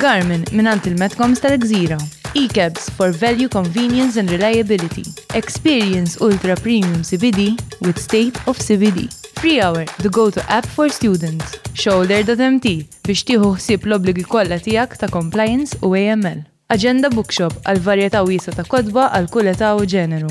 Garmin mingħand il-Metcoms tal-Gżira. E-Cabs for value, convenience and reliability. Experience ultra premium CBD with state of CBD. Freehour, the go to app for students. Shoulder.mt biex tieħu ħsieb l-obbligi kollha tiegħek ta' compliance u AML. Agenda Bookshop għal varjetà wiesgħa ta' kotba għal kull età u ġeneru.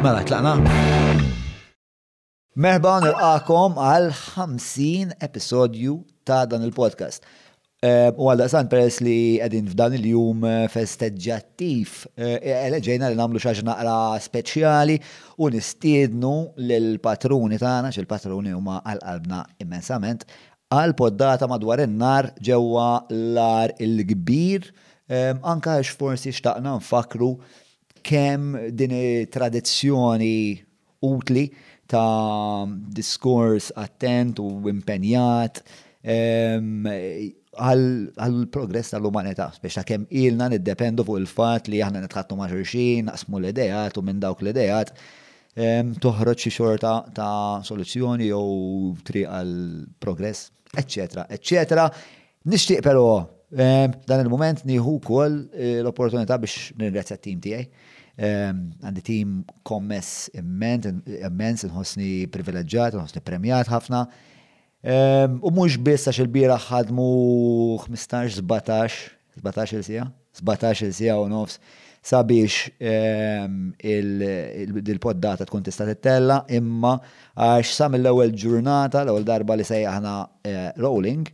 Mela, tlaqna? Merħba nilqakom għal 50 episodju ta' dan il-podcast. Ehm, u għal daqsan peress li għedin f'dan il-jum eh, festeġġattiv, eh, eh, ġejna li namlu xaġ naqra speċjali u nistiednu l-patruni tagħna, xil-patruni huma għal-qalbna immensament, għal poddata madwar in-nar ġewwa l-ar il-kbir, ehm, anka għax forsi xtaqna nfakru Kemm din it-tradizzjoni utli ta' diskors attent u impenjat għall-progress tal-umanità, speċta kemm ilna niddependu fuq il-fatt li aħna nitħaddtu ma' xulxin, naqsmu l-ideat u minn dawk l-ideat toħroġ xi xorta ta' soluzzjoni jew triq għall-progress, eċċetera, eċċetera. Nixtieq però f'dan il-mument nieħu wkoll l-opportunità biex nirringrazzja t-tim tiegħi. Għandi tim kommess immens, inħossni privileġġat, inħossni ppremjat ħafna. U mhux biss għax ilbieraħ ħadmu ħmistax, sbatax, sbatax-il siegħa. sbatax-il siegħa u nofs sabiex il-poddata tkun tista' tittella' imma għax sa mill-ewwel ġurnata, l-ewwel darba li sejjaħna rolling,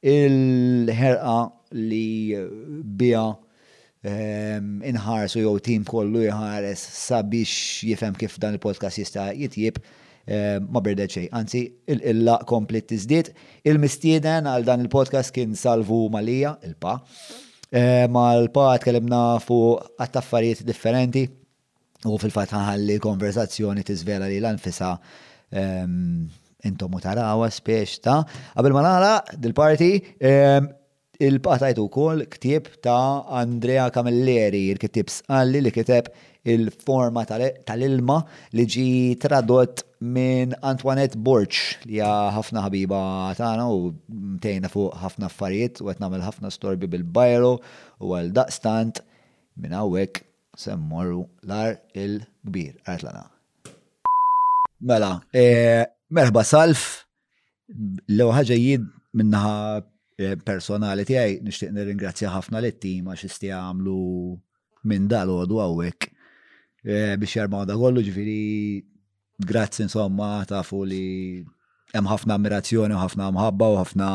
il-ħerqa li biha inħarsu jew tim kollu jħares sabiex jifhem kif dan il-podcast jista' jitjieb Ma berdetx xejn, anzi, il-qilla kompliet tiżdied. Il-mistieden għal dan il-podcast kien Salvu Mallia, il-Pa. Mal-Pa tkellimna fuq għadd affarijiet differenti u fil-fatt ħalli l-konversazzjoni tiżvela lilha nfisha intom u tarawha spiex ta'. Qabel ma nagħlaq dil-parti, Il-bqgħa tgħid ukoll ktieb ta' Andrea Camilleri, il-kittieb Sqalli li kiteb Il-Forma tal-Ilma li ġie tradott minn Antoinette Borg li hija ħafna ħabiba tagħna u tgħinna fuq ħafna affarijiet u qed nagħmel ħafna storbi bil-bajro u għaldaqstant minn hawnhekk se mmorru l-Għar il-Kbir. Ara tlaqna. Mela, merħba Salv, L-ewwel ħaġa jien minnaħa eh, personali tiegħi nixtieq nirringrazzja ħafna lit tim għax isti għamlu minn dal-għodu għawek eh, biex jarmaw da kollu ġifiri grazzi insomma tafu li hemm ħafna ammirazzjoni u ħafna mħabba u ħafna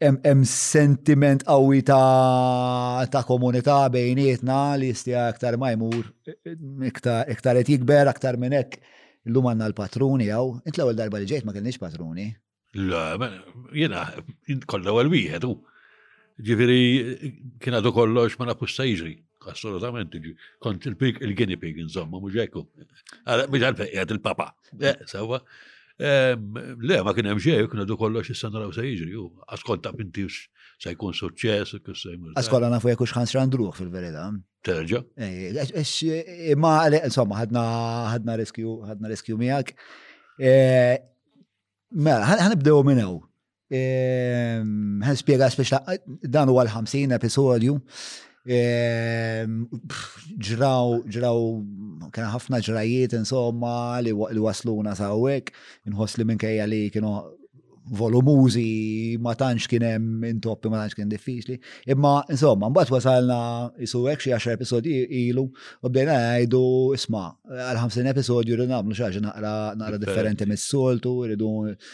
hemm sentiment qawwi ta' ta' komunità bejnietna li jistija aktar ma jmur iktar qed jikber aktar minn hekk illum għandna l-patruni hawn. Int l-ewwel darba li ġejt ma kellniex patruni. Le, jiena kont l-ewwel wieħed u ġifieri kien għadu kollox ma nafux se jiġri. Assolutament, kont il-guinea pig, insomma, mux ekku. Mux għal-fejqijat il-papa. Eh, sawa. Le, ma kien hemm xejn, kien għadu kollox issa naraw se jiġri, u askolta pinti se jkun suċċess, se jmur. Askola nafu jekk hux ħans randruħ fil-verità. Terġa. Eh, ma insomma, ħadna ħadna riskju, ħadna riskju miegħek. Eh, mela, ħanibdew minn hawn. Ħan spiega speċa dan huwa l-50 episodju. Ġraw, ġraw, kien ħafna ġrajiet insomma li wasluna sawwek, inħoss li minkejja li kienu volumużi ma tantx kien hemm intoppi ma tantx kien diffiċli. Imma insomma, mbagħad wasalna isu hekk xi 10 episodji ilu u bdejna ngħidu isma' għal 50 episodju rridu nagħmlu xi ħaġa naqra differenti mis-soltu, rridu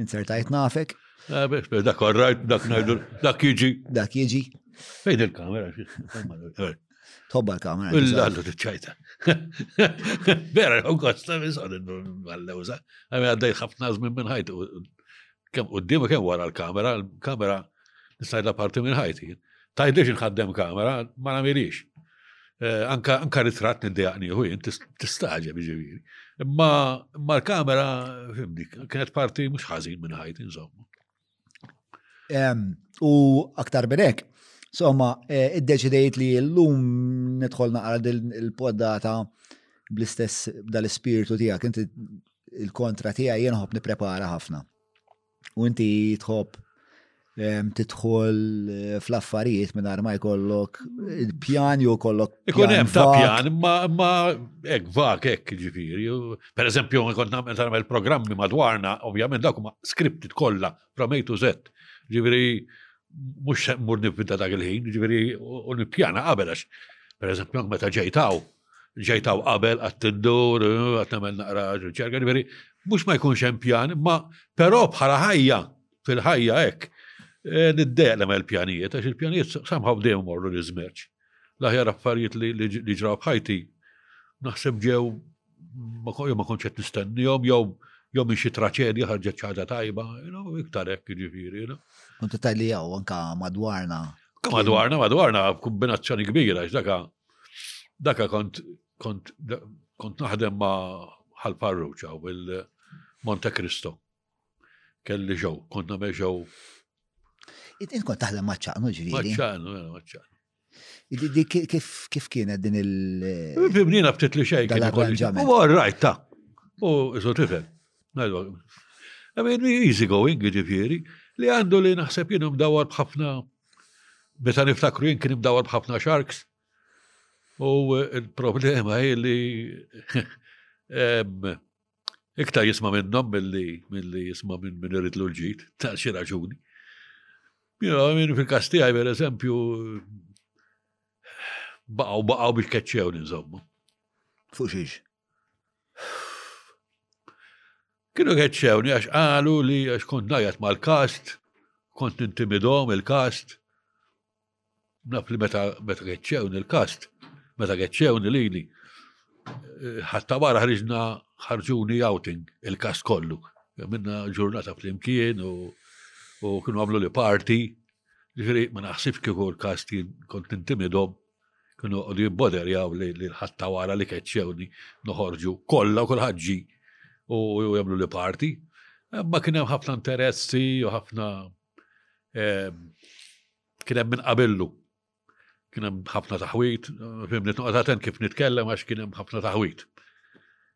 Inzertajt nafek. Eh, dak għarrajt, dak najdu, dak jiġi. Dak jiġi. Fejn il-kamera? Tobba l-kamera. Illallu t-ċajta. Vera, u għasta mizon għall-lewza. Għamil għaddej ħafna zmin minn ħajti. Kem u d-dimu kem wara l-kamera, l-kamera nistajda parti minn ħajti. Tajdix nħaddem kamera, ma namirix. Eh, anka, anka ritrat niddeqni u jien tistaġa biġiviri. Imma ma l-kamera, fimdik, kienet parti mux ħazin minn ħajt, insomma. U aktar benek, insomma, eh, id-deċidejt li l-lum nidħol naqra il-poddata bl-istess dal-spirtu tijak, inti il-kontra tijak jenħob niprepara ħafna. u inti tħobb titħol eh, fl-affarijiet minn ma jkollok eh, pjan jew kollok. Ikun hemm ta' pjan, ma ma hekk vak hekk ġifieri. Per eżempju, kont nagħmel programmi madwarna, ovvjament dak huma scripted kollha from A to Z. Ġifieri mhux mur nibda dak il-ħin, ġifieri u nippjana qabel għax. Per eżempju, meta ġejtaw, ġejt hawn qabel għad tiddur, għad nagħmel naqra riċerka, ġifieri mhux ma jkunx hemm pjan, ma però bħala ħajja fil-ħajja hekk eh, niddeq nagħmel pjanijiet għax il-pjanijiet samħaw dejjem morru li żmerġ. L-aħjar affarijiet li ġraw bħajti naħseb ġew ma kontx qed nistennihom jew jew minn xi traċedja ħarġet ċaġa tajba, iktar hekk ġifieri. Kuntu tal-li jew anka madwarna. Madwarna, madwarna, kombinazzjoni kbira, x'daka Daka kont kont kont naħdem ma' ħal parruċa u il-Monte Cristo. Kelli ġew, kont nagħmel ġew. Int kont taħdem ma' ċaqnu ġifieri. Ma' ċaqnu, eh, ma' ċaqnu. Kif kienet din il- Bimnina btit li xejn. U rajt ta' u isu tifel. I mean, easy going, ġifieri, li għandu li naħseb jienu mdawar bħafna Meta niftakru jien kien imdawar b'ħafna sharks u il-problema hi li iktar jisma minnhom milli milli jisma minn min irid l-ġid ta' xi raġuni. Minn fil-każ tiegħi per eżempju baqgħu baqgħu biex keċċew insomma. Fuq xiex? Kienu għedċewni għax għalu li għax kont najat mal-kast, kont nintimidom il-kast. Naf li meta għedċewni il-kast, meta għedċewni li li. Eh, ħatta wara ħriġna ħarġuni outing il-kast kollu. Minna ġurnata fl-imkien u kienu għamlu li party. Ġifiri, ma naħsibx kieku l-kast kont nintimidom. Kienu għodu jibboder jaw li l-ħatta wara li keċċewni noħorġu kollha u kulħaġġi u jagħmlu li parti. Ma kien hemm ħafna interessi u ħafna ehm, kien hemm minn qabillu. Kien hemm ħafna taħwit, fimni tnoqgħod kif nitkellem għax kien hemm ħafna taħwit.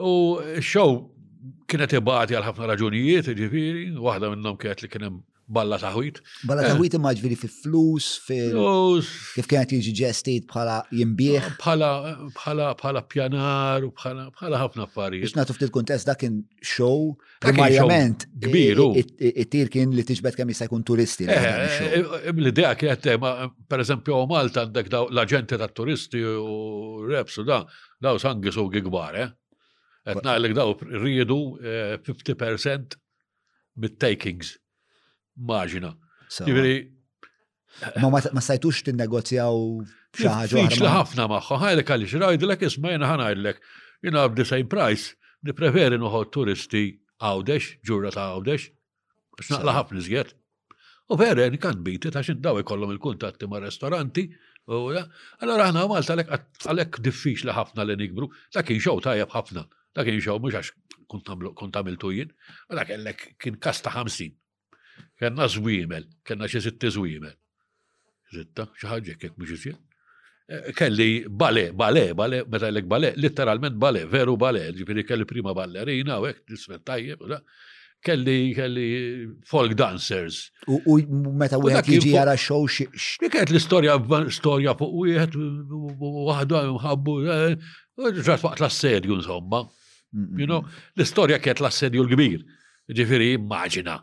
U xow kienet ibati għal ħafna raġunijiet, ġifiri, waħda minnhom kienet li kienem balla taħwit. Balla eh. taħwit imma ġifiri fi flus, fi. Kif kienet jiġi ġestit bħala jimbieħ. Bħala, bħala, bħala pjanar, bħala, bħala ħafna affarijiet. Biex nagħtu ftit kuntest dak kien show Primarjament, it-tir kien li tiġbed kemm jista' jkun turisti. Eh, eh, eh, l-idea kienet, per eżempju, Malta għandek l-aġenti ta' turisti u reps u da, daw sangi su gigbar, eh? Qed ngħidlek daw rridu 50% mit-takings. Maġina. Ġifieri Ma ma stajtux tinnegozjaw xi ħaġa. Fix li ħafna magħha, ħajlek għaliex rajdlek isma' jiena ħanajdlek. Jiena għabdi same price, nippreferi noħod turisti għawdex, ġurra ta' għawdex, biex naqla ħafna iżjed. U vera, kan biti ta' xin daw ikollhom il-kuntatti ma' restoranti, u da. Allora ħana Malta għalek diffiċ li ħafna li nikbru, ta' kien xow tajab ħafna, ta' kien xow mux għax kont għamiltu jien, ma da kellek kien kasta 50 Kenna żwiemel, kenna xi sitti żwiemel. Zitta, xi ħaġa jekk mhux iżjed. Eh, kelli bale, bale, bale, meta l bale, literalment bale, veru bale, ġifiri kelli prima ballerina, u hekk nismen tajjeb, kelli kelli folk dancers. U meta wieħed jiġi jara show xi. Kienet l-istorja storja fuq wieħed waħda mħabbu, eh, ġrat waqt l-assedju insomma. You know, l-istorja kienet l-assedju l-kbir. Ġifiri, immaġina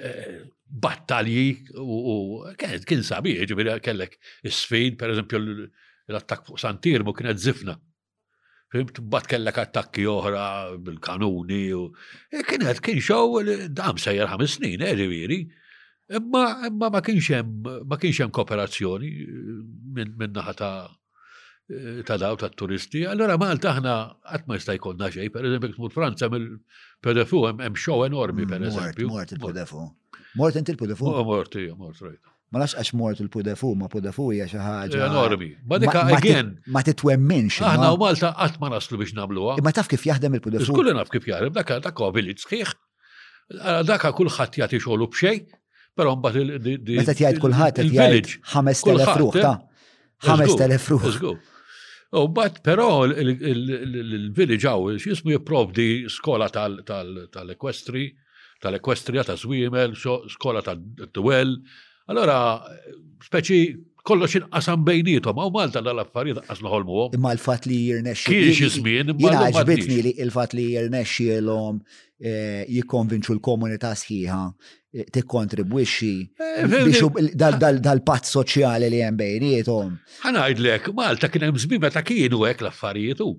eh, battalji u kien sabi, ġifiri kellek sfid, per eżempju l-attak fuq Santir mu kienet zifna. Fimt, bat kellek attakki oħra bil-kanuni u eh, kienet kien xow dam sejjer ħames snin, eh, ġifiri. Imma ma kienx hemm ma kienx hemm kooperazzjoni minn naħa ta' eh, ta' daw ta' turisti. Allora Malta aħna qatt ma jista' jkollna xejn, per eżempju tmur Franza mill-PDFU hemm xow enormi mm, per eżempju. Mort il-PDFU. Mort inti il-PDFU? Oh, mort, mort, rajt. Ma nafx għax mort il-PDFU, ma PDFU hija xi ħaġa. Enormi. Ma dika again. Ma titwemminx. Aħna u Malta qatt ma naslu biex nagħmluha. Imma taf kif jaħdem il-PDFU. Kullu naf kif jaħdem, dak dak village sħiħ. Daka kulħadd jagħti xogħlu b'xejn, però mbagħad il- Meta jgħid kulħadd qed jgħid 5000 ruħ ta' 5000 ruħ. U bat però il-village għaw, xismu jipprovdi skola tal-ekwestri, tal-ekwestria, ta' zwimel, skola ta' dwell, Allora, speċi kollox inqasam bejnietom, għaw Malta dal-affarijiet qas noħolmuhom. Imma l-fat li jirnexxi. Kien xi żmien, imma ġbitni li l-fat li jirnexxielhom eh, jikkonvinċu l-komunità sħiħa eh, tikkontribwixxi eh, dal-patt soċjali li hemm bejnietom. Ħanajdlek, Malta kien hemm żmien meta kienu hekk l-affarijiet u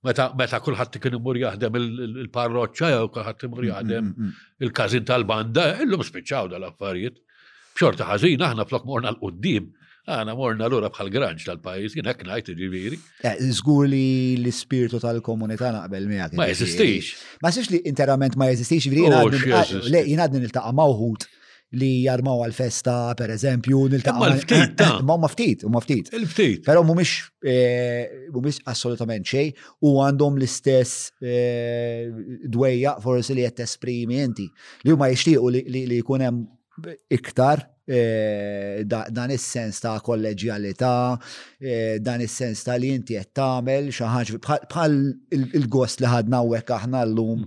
Meta meta kulħadd kien imur jaħdem il-parroċċa jew kulħadd imur mm, jaħdem mm, mm. il-każin tal-banda, illum spiċċaw dal-affarijiet. B'xorta ħażin aħna flok morna l-qudiem, għana morna l-ura bħal granġ tal-pajis, jien hekk ngħid ġifieri. Eh, żgur li l-ispirtu tal-komunità naqbel miegħek. Ma jeżistix. Ma siex li interament ma jeżistix, ġifieri oh, jien għadni niltaqa' mawħud li jarmaw għal-festa, per eżempju, niltaqgħu. Ma ftit, ta' ma huma ftit, huma ftit. Il-ftit. Però mhumiex eh, mhumiex assolutament xejn u għandhom l-istess eh, dwejja forsi li qed tesprimi inti. Li huma jixtiequ li jkun hemm iktar eh, dan is-sens ta' kolleġjalità, dan is-sens ta' li inti qed tagħmel xi ħaġa bħal il-gost li ħadna hawnhekk aħna llum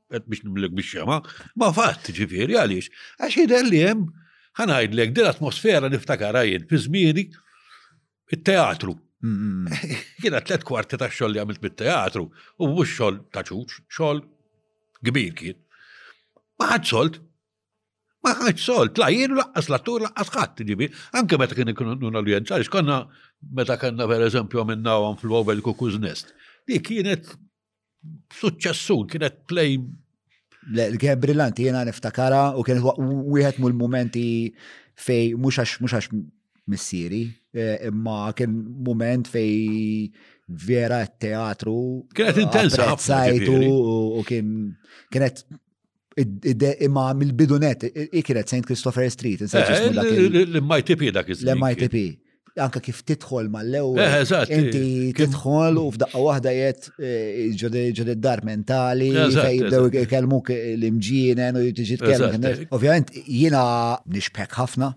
qed biex niblik biex xema, ma fatt ġifieri għaliex. Għax jidher li hemm ħanajdlek din atmosfera niftakara jien fi żmieni it-teatru. Kien tliet kwarti ta' xogħol li għamilt mit-teatru u mhux xogħol ta' ċuċ, xogħol kbir kien. Ma ħadd solt. Ma ħadd solt, la jien laqqas l-attur laqqas ħadd ġibi. Anke meta kien ikun l-udjenza, konna meta kellna pereżempju għamilna għan fl-Wobel Cuckoo's Nest. Li kienet suċċessur, kienet play kien brillanti jena niftakara u kien wieħed mul momenti fej mhux għax mhux għax missieri, eh, imma kien moment fej vera teatru. Kienet intensa ħafna. U kien kienet Imma mill-bidu net, ikret St. Christopher Street, eh, L-MITP dak iż L-MITP. Anka kif tidħol mal-ewwel. Eh, inti tidħol u f'daqqa waħda jett eh, ġodid dar mentali, fej bdew ikellmuk l-imġienen u tiġi tkellem. Ovvjament jiena nixpek ħafna.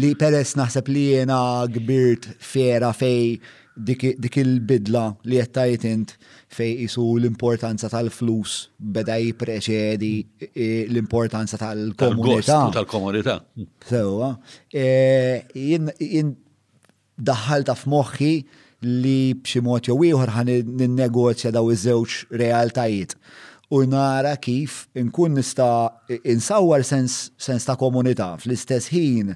Li peress naħseb li jiena kbirt fera fej dik il-bidla li qed tgħid int fej isu l-importanza tal-flus beda jippreċedi l-importanza tal-komunità. Tal-komunità. Sewa. Jien daħħaltha f'moħħi li b'xi mod jew ieħor ħa ninnegozja dawn iż-żewġ realtajiet u nara kif inkun nista' insawwar sens sens ta' komunità fl-istess ħin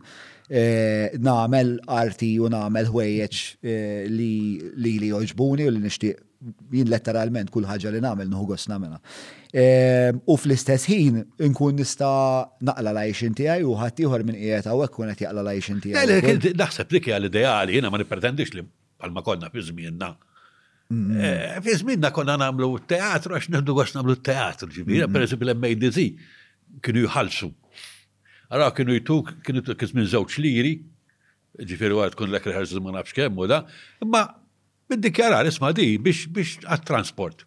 nagħmel arti u nagħmel ħwejjeġ li li jogħġbuni u li nixtieq Jien letteralment kull ħaġa li nagħmel nieħu gost nagħmilha. Ehm, u fl-istess ħin inkun nista' naqla l-għajxin tiegħi u ħadd ieħor minn qiegħed hawnhekk kun qed jaqla l-għajxin tiegħi. Naħseb dik hija l-ideali, jiena ma nippretendix li bħalma konna fi żmienna. Mm. Eh, fi żmienna konna nagħmlu teatru għax nieħdu gost nagħmlu teatru, ġifieri, mm. pereżempju l-MADZ kienu jħallsu. Ara kienu jtuk, kienu jtuk żmien żewġ liri, ġifieri wara tkun l-ekreħarż ma nafx kemm u da, imma Biddikjarar, isma' di, biex, biex għat-transport.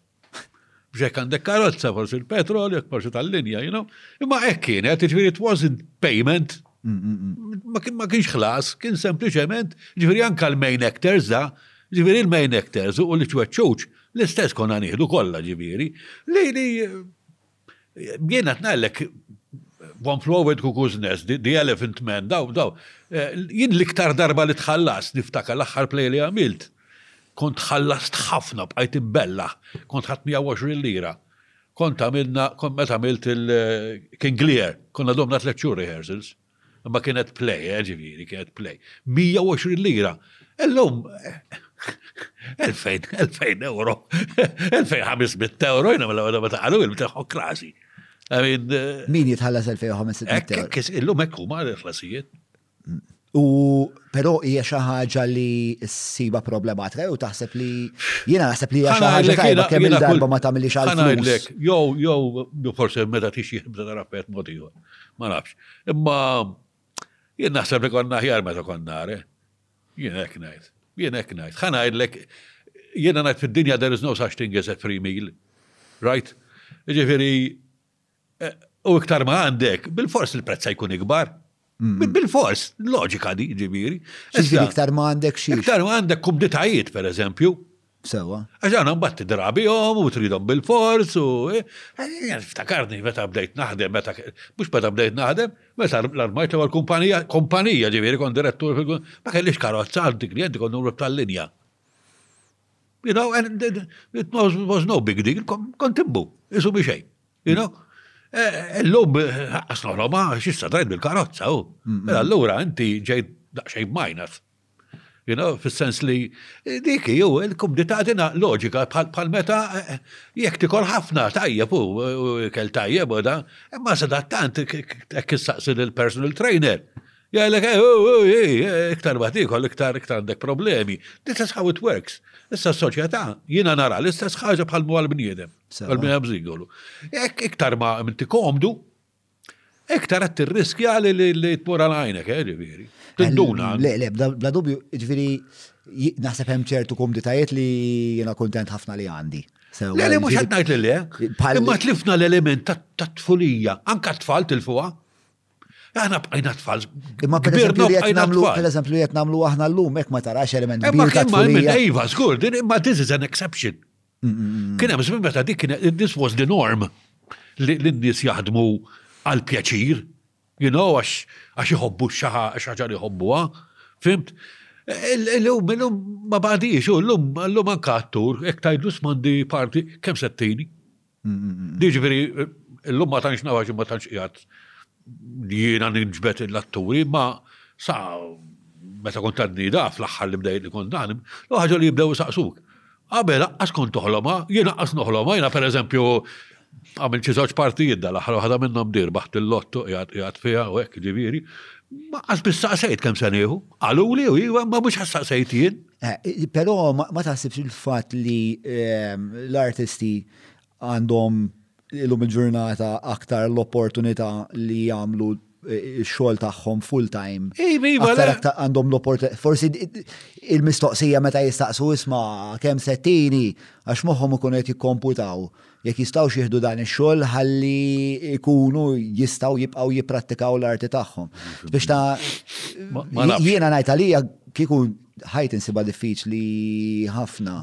Biex hekk għandek karozza, forsi l-petrol, jekk forsi tal-linja, you know. Imma hekk kienet, ġifieri it wasn't payment. Mm, mm, mm. Ma kien- Ma kienx ħlas, kien sempliċement, ġifieri anka l-main actors da, ġifieri l-main actors u l-ċweċċuċ, l-istess konna nieħdu kollha ġifieri. Li, li, Jiena tnajlek Von Flowed Cuckoo's Nest, The Elephant Man, daw, daw. Eh, jien l-iktar darba li tħallas, niftaka l-axħar play li għamilt, kont tħallast ħafna bqajt imbella, kont ħat 120 lira. Kont għamilna, kont meta għamilt il-King eh, Lear, konna domna tlet xhur rehearsals. Imma kienet play, eh, ġifieri, kienet play. 120 lira. Illum 2000, 2000 euro, 2500 euro, jina mela mela meta għalu il-btaħu krasi. I mean, eh, Min jitħallas 2500 ekk, euro? ekk, illum ekk huma l-ħlasijiet. U però hija xi ħaġa li ssiba problematika jew taħseb li jiena naħseb li hija xi Ħana ħaġa għidlek, tajba jiena- kemm jiena il-darba kull- ma tagħmilix għal Ħana flus. għidlek, jew, jew, forse meta tixi jibda naraffet mod ieħor. Ma nafx. Imma jien naħseb li konna aħjar meta konna are. Jien hekk ngħid. Jien hekk ngħid. Ħa ngħidlek jiena ngħid fid-dinja there is no such thing as a free meal. Right? Ġifieri eh, u iktar ma għandek, bil-fors il-prezza jkun ikbar. Mm. Bil-fors, loġika di, ġibiri. Ġibiri, iktar ma għandek xie. Iktar ma għandek kumditajiet, per eżempju. Sewa. Għax għana mbagħad tidrabihom u tridhom bil-fors u ftakarni meta bdejt naħdem, meta mhux meta bdejt naħdem, meta l-armajt l kumpanija, kumpanija ġifieri kon direttur fil ma kellix karozza għandi klijenti kon numru tal-linja. You know, and it was no big deal, kon timbu, isu biex xejn. You know? Eh, l-lum, għasna eh, roma, xissa drajt bil-karozza, u. Oh. Mm, mm. Mela, allura, inti ġejt daqxej minus. You know, fis-sens li dik hi l-kumdità dina loġika bħal meta eh, jekk tikol ħafna tajjeb u ikel tajjeb u da, imma sadattant hekk issaqsi lill-personal trainer. Jgħalek, eh, oh, oh, eh, iktar ma tikol, iktar iktar għandek problemi. This is how it works. Issa s-soċjetà jiena nara l-istess ħaġa bħal mu għal-bniedem. Għal-bniedem żigolu. Jekk iktar ma minti komdu, Iktar qed tirriskja li li tmur għal għajnek, eh, ġifieri. Tinduna. Le, le, bla bla dubju, ġifieri j- naħseb hemm ċertu komditajiet li jiena kuntent ħafna li għandi. Sewa, Le, le, mhux ġifieri- qed ngħid li le. Bħal- Imma tlifna l-element ta' ta' tfulija, anka t-tfal tilfuha. Aħna bqajna tfal. Imma per Kbirna eżempju li qed bqajna nagħmlu, tfal. per eżempju li qed nagħmlu aħna llum hekk ma tarax element Imma kbir ta' kien ma minn tfulija. Eva, żgur, din imma this is an exception. Kien hemm żmien meta dik this was the norm li n-nies jaħdmu għal pjaċir, you know, għax iħobbu xaħa, xaħġa li jħobbuha, fimt? Illum, illum ma baqdix, illum, illum anka attur, ek tajdlu smandi parti, kem settini? Diġveri, illum ma tanx nawax ma tanx jgħat Jiena ninġbed l-atturi ma sa meta kont għadni da fl-aħħar li bdejt li kont dan, l ħaġa li jibdew saqsuk. Qabel aqqas kont toħloma, jiena aqqas noħloma, jiena pereżempju għamil xi żewġ partijiet da l-aħħar waħda minnhom dir baħt il-lotto qiegħed fiha u hekk ġifieri. Ma qas biss saqsejt kemm se nieħu. Qaluli u iva ma mhux saqsejt jien. Eh, però ma taħsibx il-fatt li ehm, l-artisti għandhom illum il-ġurnata aktar l-opportunità li jagħmlu xogħol tagħhom full time. Iva, iva, għandhom l-opportunità. Forsi il-mistoqsija meta jistaqsu isma' kemm settini għax moħħhom ikun qed jikkomputaw jekk jistgħux jieħdu dan ix-xogħol ħalli jkunu jistgħu jibqgħu jipprattikaw l-arti tagħhom. Biex ta' jiena ngħid għalija kieku ħajt insibha diffiċli ħafna.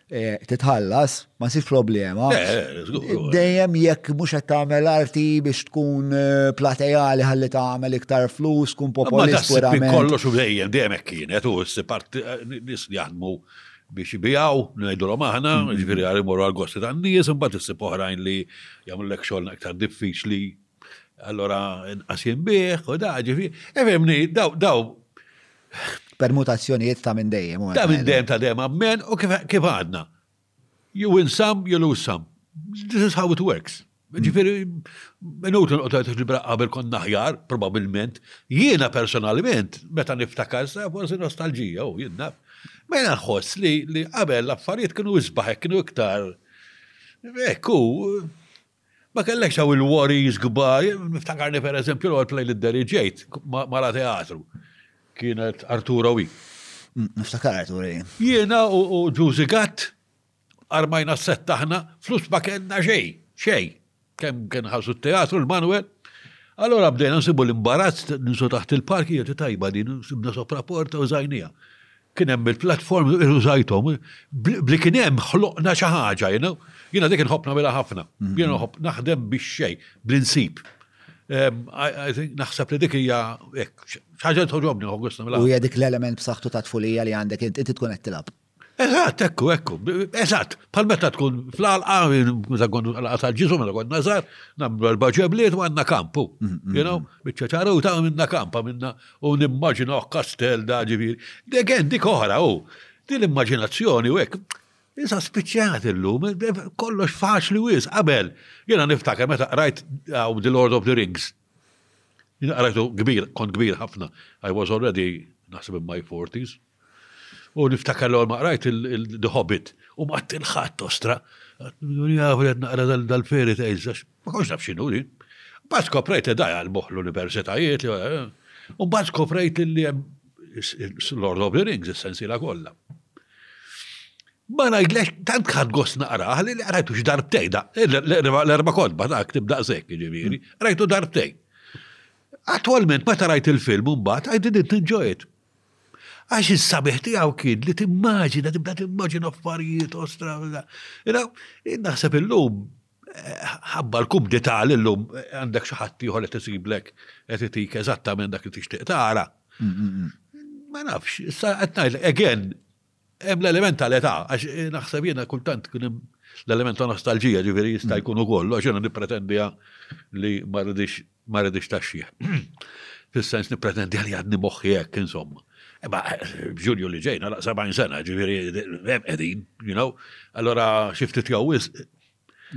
Eh, titħallas, ma sif problema. Eh, eh, Dejjem jekk mhux qed tagħmel arti biex tkun platejali ħalli tagħmel iktar flus, tkun populist purament. Kollox u dejjem dejjem hekk kienet u s-sipart nies jaħdmu biex jibijaw, ngħidulhom aħna, mm-hmm. ġifieri għal imorru għal gosti tan-nies, imbagħad issib oħrajn li jagħmlu lek xogħol iktar diffiċli Allora nqasim bih u da ġifi. Efemni, eh, daw, daw. Permutazzjonijiet ta' minn dejjem. Ta' minn dejjem ta' dejjem ammen u kif għadna. You win some, you lose some. This is how it works. Ġifiri, minut l-qotajt il-bra qabel kon naħjar, probabilment, jiena personalment, meta niftakar sa' forsi nostalġija, u jinnna, mela nħoss li qabel l-affarijiet kienu jisbaħek, kienu iktar. Ekku, Ma kellekx hawn il-worries kbar, niftakarni per eżempju l-ewwel play li deriġejt mara teatru. Kienet Arturo Wi. Niftakar Arturo Wi. Jiena u Ġużi Gatt armajna s-sett aħna, flus ma kellna xejn, xejn. Kemm kien ħasu t-teatru l-Manwel. Allora bdejna nsibu l-imbarazz ninsu taħt il-parki jgħati tajba din, sibna sopraporta u żajnija. Kien hemm il-platforms li użajthom, bli kien hemm ħloqna xi ħaġa, you know? Jiena dik inħobb nagħmilha ħafna. Jiena nħobb naħdem biex xejn, bli nsib. Naħseb li dik hija hekk, ħaġa togħġobni nħobb gost nagħmilha. U hija dik l-element b'saħħtu ta' tfulija li għandek int, inti tkun qed tilgħab. Eżatt, ekku, ekku, eżatt, bħal meta tkun fl-għalqa, meta kont għalqa ta' ġisu, meta kont nazar, nagħmlu erba' ġebliet u għandna kampu. You know, biċċa ċara u ta' minna kampa minna U nimmaġinawh kastell da ġifieri. Again, dik oħra hu. Din l-immaġinazzjoni u hekk. Issa spiċċjat illum, kollox faċli wis, qabel. Jiena niftakar meta qrajt uh, The Lord of the Rings. Jiena qrajtu kbir, kont kbir ħafna. I was already naħseb in my 40s. U niftakar l-ewwel ma qrajt il-The Hobbit u ma tilħatt ostra. Jafu qed naqra dal-fairy tales għax ma konx naf x'inhu din. Bad skoprejt li daj għal moħħ l-universitajiet li u bad skoprejt li hemm Lord of the Rings is-sensiela kollha. Ma ngħidlex tant ħadd gost naqrah li qrajtu x'darbtej da, l-erba' kodba da ktib daqshekk jiġifieri, qrajtu darbtej. Attwalment meta rajt il-film mbagħad I didn't enjoy it. Għax is-sabiħ tiegħu kien li timmaġina, tibda timmaġina affarijiet ostra. Naħseb illum ħabba l-kumdità li llum għandek xi ħadd ieħor qed isiblek qed itik eżattament dak li tixtieq tara. Ma nafx, issa qed ngħidlek again Hemm l-element tal-età, għax eh, naħseb jiena kultant kien hemm l-element ta' nostalġija ġifieri jista' jkun ukoll, għax jiena nippretendiha li ma rridix ma rridix taxxih. Fis-sens nippretendi li għadni moħħi hekk insomma. Eba, b'Ġunju li ġejna laqsa 70 sena, ġifieri eh, qegħdin, you know. Allora xi ftit jew wisq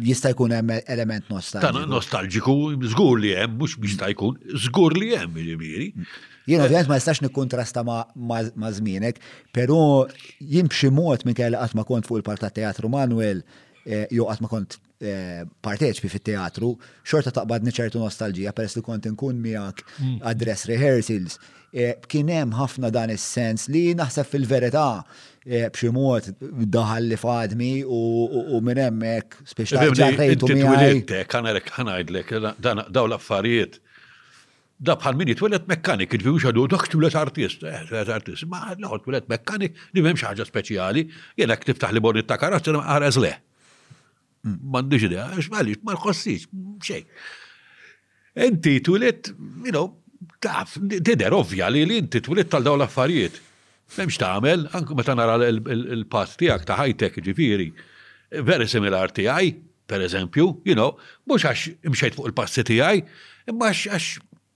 Jista' jkun hemm element nostalġiku. Nostalġiku, żgur li hemm, mhux biex ta' jkun, żgur li hemm jiġifieri. Jien ovvjament ma nistax nikkuntrasta ma' żmienek, però jien b'xi mod minn kelli qatt ma kont fuq il-park tat-Teatru Manuel eh, jew qatt ma kont eh, parteċpi fit-teatru, xorta taqbadni ċertu nostalġija peress li kont inkun miegħek mm. għad-dress rehearsals, Kien hemm ħafna dan is-sens li naħseb fil-verità b'xi mod daħal li fadmi u minn hemmhekk spiċċa ġarrejtu miegħi. Ħanajdlek dawn l-affarijiet. Da bħal min jitwilet mekkanik, jiġifieri mhux għadu dak twilet artist, eh, twilet artist, ma l-ewwel twilet mekkanik li m'hemmx ħaġa speċjali, jien hekk tiftaħ li borri ta' karozza ma qareż le. M'għandix idea, għax għaliex ma nħossix xejn. Inti twilit, you know, taf, tidher ovvja li li inti twilit tal dawn l-affarijiet. M'hemmx tagħmel, anke meta nara l-pass tiegħek ta' ħajtek ġifieri, very similar tiegħi, pereżempju, you know, mhux għax imxejt fuq il-passi tiegħi, imma għax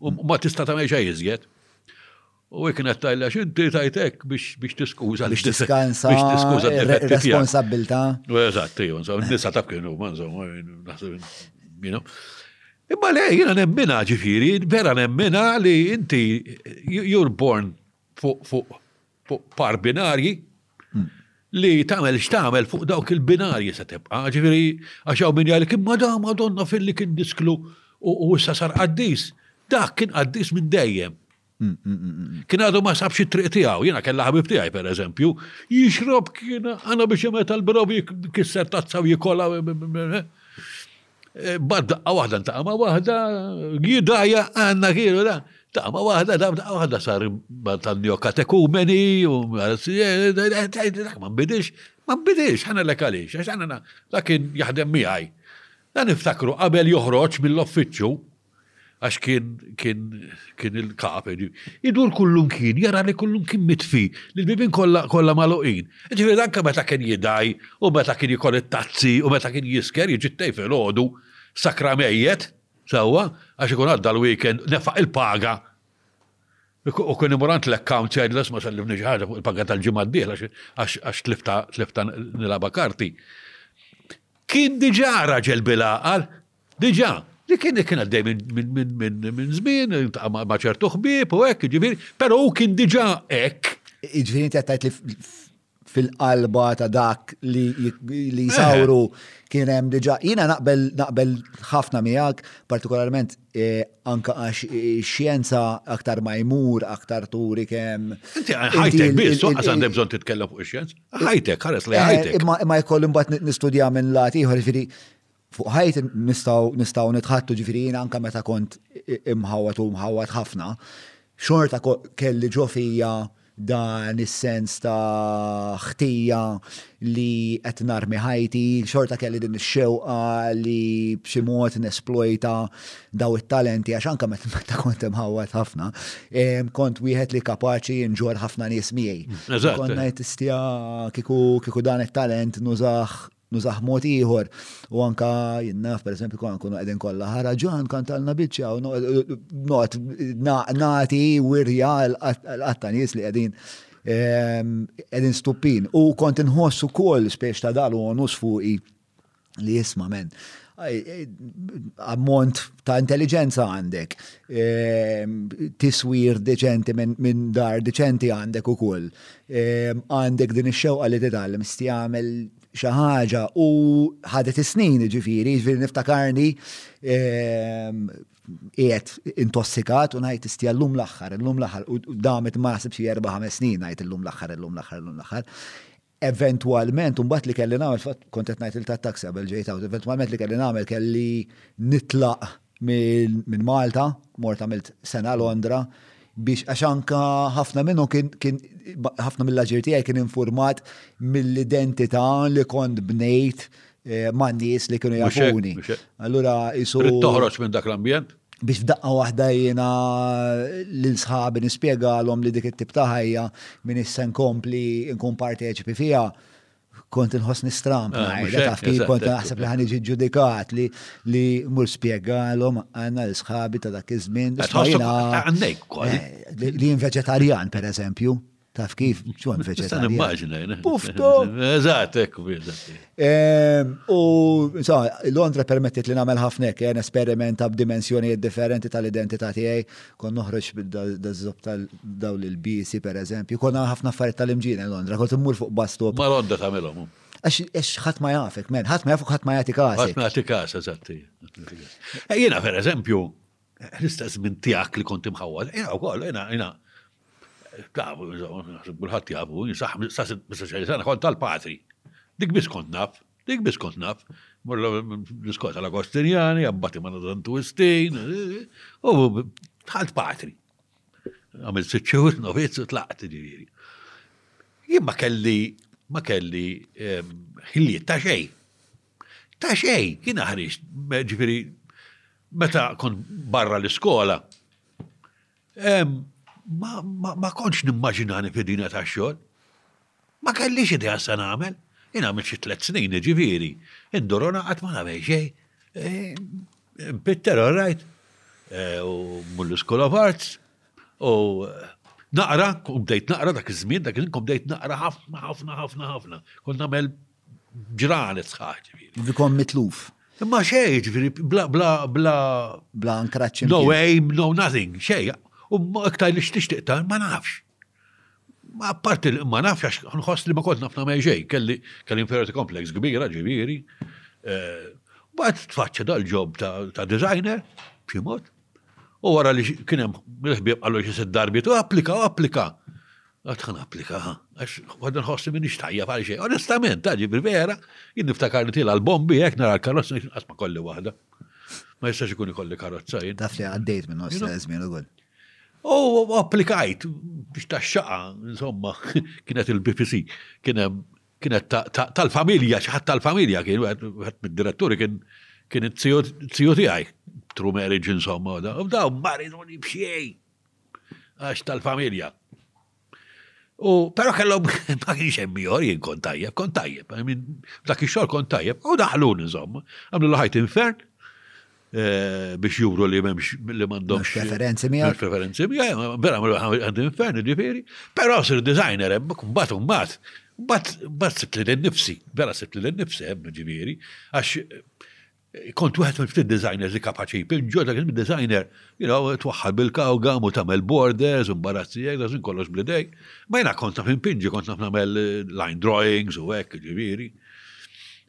U ma tista' tagħmel xejn iżjed. U hekk kienet tajla x'inti tajtek biex tiskuża biex tiskansa biex tiskuża responsabilità. U eżatt, jew insomma nisa taf kienu ma insomma naħseb Imma le, jiena nemmina ġifieri, vera nemmina li inti you're born fuq fuq par binarji li tagħmel x'tagħmel fuq dawk il-binarji se tibqa', ġifieri għax hawn min jgħid imma da madonna filli kien disklu u issa sar qaddis. Dak kien qaddis minn dejjem. Mm, mm, mm, kien għadu ma sabx it-triq tiegħu, jiena kellha ħabib tiegħi pereżempju, jixrob kien għana biex jemeta l-brovi kisser tazza u jikola. Bad daqqa waħda ntaqama waħda, jidaja għanna kienu da. Taqama waħda, da daqqa waħda sar ta' neokatekumeni, u ma bidix, ma bidix, ħana l għalix, għax ħana dak kien jaħdem miħaj. Dan iftakru qabel joħroġ mill-offiċċju, għax kien kien kien il-kap, idur kullum kien, jara li kullum kien mitfi, li l-bibin kollha maluqin. Ġifieri anke meta kien jidaj, u meta kien jikol it-tazzi, u meta kien jisker, jiġi t-tej filgħodu, sakra mejjet, sewwa, għax ikun għadda l-weekend, nefaq il-paga. U kien imur għand l-account jgħidlu isma' sellifni xi ħaġa fuq il-paga tal-ġimgħa d-dieħla għax tlifta nilagħba karti. Kien diġà raġel bil-għaqal, Diġà, li kien kien għaddej minn żmien, iltaqa' ma' ċertu ħbieb u hekk, jiġifieri, però hu kien diġà hekk. Jiġifieri inti qed li fil-qalba ta' dak li eh. jsawru kien hemm diġà. Jiena naqbel naqbel ħafna miegħek, partikolarment eh, anka għax eh, xjenza aktar ma jmur, aktar turi kemm. Inti ħajtek biss, għax għandek bżonn titkellem fuq ix-xjenza. Ħajtek, ħares li ħajtek. Imma jkollu mbagħad nistudja minn lat ieħor, jiġifieri Fuq ħajti nistgħu nitħattu ġifieri jiena anke meta kont imħawwad u mħawwad ħafna, xorta kelli ġo fija dan is-sens ta' ħtija li qed narmi ħajti, xorta kelli din ix-xewqa li b'xi mod nesplojta daw it-talenti għax anke meta kont imħawwad ħafna, kont wieħed li kapaċi nġorr ħafna nies miegħi. Kont ngħid istja kieku dan it-talent nużah nużah mod ieħor. U anka jinnaf, per esempio, kon kunu għedin kolla ħara ġan kantalna bicċa u not nati wirja l-qatta nis li għedin għedin ehm, stupin. U kont nħossu kol spiex ta' dalu għonus fuqi li jisma men ammont ta' intelligenza għandek, ehm, tiswir deċenti minn dar deċenti għandek u koll. Għandek din ix-xewqa li titgħallem sti għamel xi ħaġa u ħadet is-snin ġifieri, ġifieri niftakarni qiegħed intossikat u ngħid istija llum l-aħħar, llum l-aħħar u damet ma naħsibx xi erba' ħames snin ngħid illum l-aħħar, illum l-aħħar, illum l-aħħar. Eventwalment imbagħad li kelli nagħmel fatt kont qed ngħid tat-taxi qabel ġejt hawn, eventwalment li kelli nagħmel kelli nitlaq minn Malta, mort għamilt sena Londra, biex għax anka ħafna minnu kien ħafna mill-aġir tiegħi kien informat mill-identità li kont bnejt eh, ma' nies li kienu jafuni. Allura isu. Toħroġ minn dak l-ambjent? biex f'daqqa waħda jiena l-sħabi nispjegalhom li dik it-tip ta' ħajja minn issa nkompli nkun parteċipi fiha kont nħossni stramp, ah, għajda taf kif kont naħseb li ħaniġi ġudikat li li mur spiegalhom għandna l-sħabi ta' dak iż-żmien. Għandek eh, Li jien veġetarjan pereżempju, taf kif ċon veġetarjan. Nimmaġina. Eh? Pufto! Eżatt, ekku ehm, U Londra permettit li nagħmel ħafna hekk, eh, esperimenta b'dimensjonijiet differenti tal-identità tiegħi Kon noħroġ daż-żob tal-daw l-bisi, per eżempju, kon ħafna affarijiet tal-imġina Londra, kont immur fuq bastop. Ma Londra tagħmilhom. Għax ħadd ma jafek, men, ħadd ma jafuk ħadd ma jagħti każ. Ħadd ma jagħti każ, eżatti. Eh, jiena per eżempju, l-istess minn tiegħek li kont imħawwad, jiena wkoll, jiena, jiena, tafu, kulħadd jafu, jisaħ, sa' sena kont tal-patri. Dik biss kont naf. Dik biss kont naf. Mur l-iskola tal-Agostinjani, abbati ma' San Twistin, u dħalt patri. Għamil sitxur, novizzu, tlaqt ġiviri. Jien ma kelli, ma kelli ehm, ħiliet ta' xej. Ta' xej, jien ħriġt, ġiviri, meta kont barra l-iskola, Ma kontx nimmaġinani fi dinja tax-xogħol. Ma kellix idea x'se nagħmel. Jien għamilt xi tliet snin, jiġifieri, induruna qatt ma nagħmel xejn. Impitter, orrajt, u mmur l-School of Arts, u naqra, kont bdejt naqra dak iż-żmien, dak iż-żmien kont bdejt naqra ħafna, ħafna, ħafna, ħafna. Kont nagħmel ġranet sħaħ ġifieri. Vikom mitluf. Imma xej, ġifieri, bla bla bla. Bla nkraċċi. No aim, no nothing, xej. U iktar li xtixtiq ta' ma nafx. Ma parti li ma nafx għax nħoss li ma kont nafna ma xej, kelli kelli inferiority complex kbira ġifieri. Eh, Bat tfaċċa dal-ġob ta' designer, b'xi mod. U wara li kien hemm l-ħbieb qalu xi sitt darbit u applika u applika. Għad ħan applika, għax għadin ħossi minn ixtajja għal xejn. Onestament, ta' ġibri vera, jien niftakar li tila l-bombi hekk nara l-karozza nix nqasma kolli waħda. Ma jistax ikun ikolli karozza jien. Taf li għaddejt minn nofs żmien ukoll. U applikajt biex ta' xaqa, insomma, kienet il-BPC, kien hemm Kienet tal-familja, xi ħadd tal-familja kien, wieħed mid-diretturi kien kien it-tiju tiegħi, true marriage insomma, da, u daw mariduni b'xiej, għax tal-familja. U però kellhom ma kienx hemm ieħor jien kont tajjeb, kont tajjeb, dak ix-xogħol kont tajjeb, u daħlun insomma, għamlu l-ħajt infern, Eh, biex juru li memx li mandomx. Preferenzi mija. Preferenzi mija, vera għandu inferni ġifiri. Pero sir designer, bat un bat. Bat, bat sibt li l-nifsi, vera sibt li l-nifsi, ġifiri. Għax eh, kont wieħed minn ftit designers li kapaċi jpinġu, dak il-designer, you know, twaħħal bil-kawga, mu tamel borders, imbarazzi jek, dażin kollox blidej. Ma jena kont naf impinġi, kont naf namel eh, line drawings u hekk, ġifiri.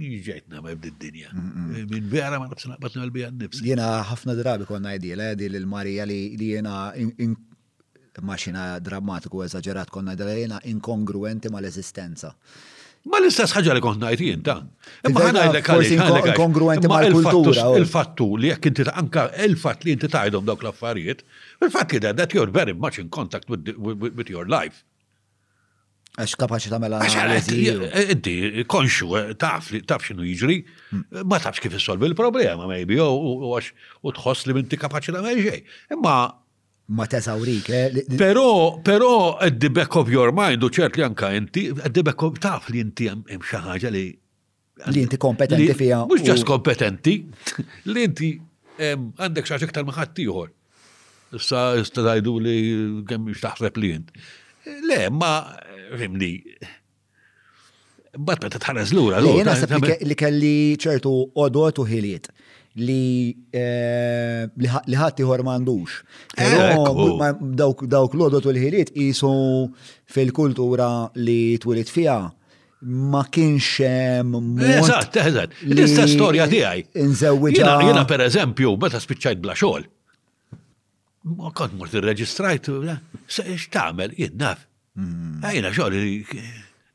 Min ġejt nagħmel bid-dinja. Min vera ma nafx naqbad nagħmel biha nnifsi. Jiena ħafna drabi konna għedila, għedi lil Marija li jiena maċina drammatiku eżaġerat konna għedila jiena inkongruenti mal-eżistenza. Ma l-istess ħaġa li kont ngħid jien ta. Imma ħana ngħidlek għalik. Inkongruenti mal-kultura. Il-fattu li jekk inti anka il-fatt li inti tgħidhom dawk l-affarijiet, il-fatt li that you're very much in contact with your life. Għax kapaċi tagħmel analiżi. Inti konxu eh, taf li taf x'inhu jiġri, hmm. ma tafx kif issolvi l-problema maybe u għax u tħoss li minti kapaċi tagħmel xejn. Imma ma teżawrik. Eh, però, però at the back of your mind, u ċert li anka inti, at the back of taf li inti hemm xi ħaġa li Li inti kompetenti fija. Mux ġas kompetenti, li inti għandek xaċ iktar maħat ieħor. Issa istajdu li kemm taħseb li jint. Le, ma fimni. Bat meta tħares lura. Li jena li kelli ċertu odot u ħiliet li eh, li ħadd ieħor m'għandux. Eh, dawk l-odot u l-ħiliet qisu fil-kultura li twilit fiha ma kienx hemm mod. Eżatt, eżatt. L-istess storja tiegħi. Inżewwiġha. Jiena pereżempju, meta spiċċajt bla xogħol. Ma kont mort irreġistrajt, se x'tagħmel, jien naf. Hmm. Ejna xogħol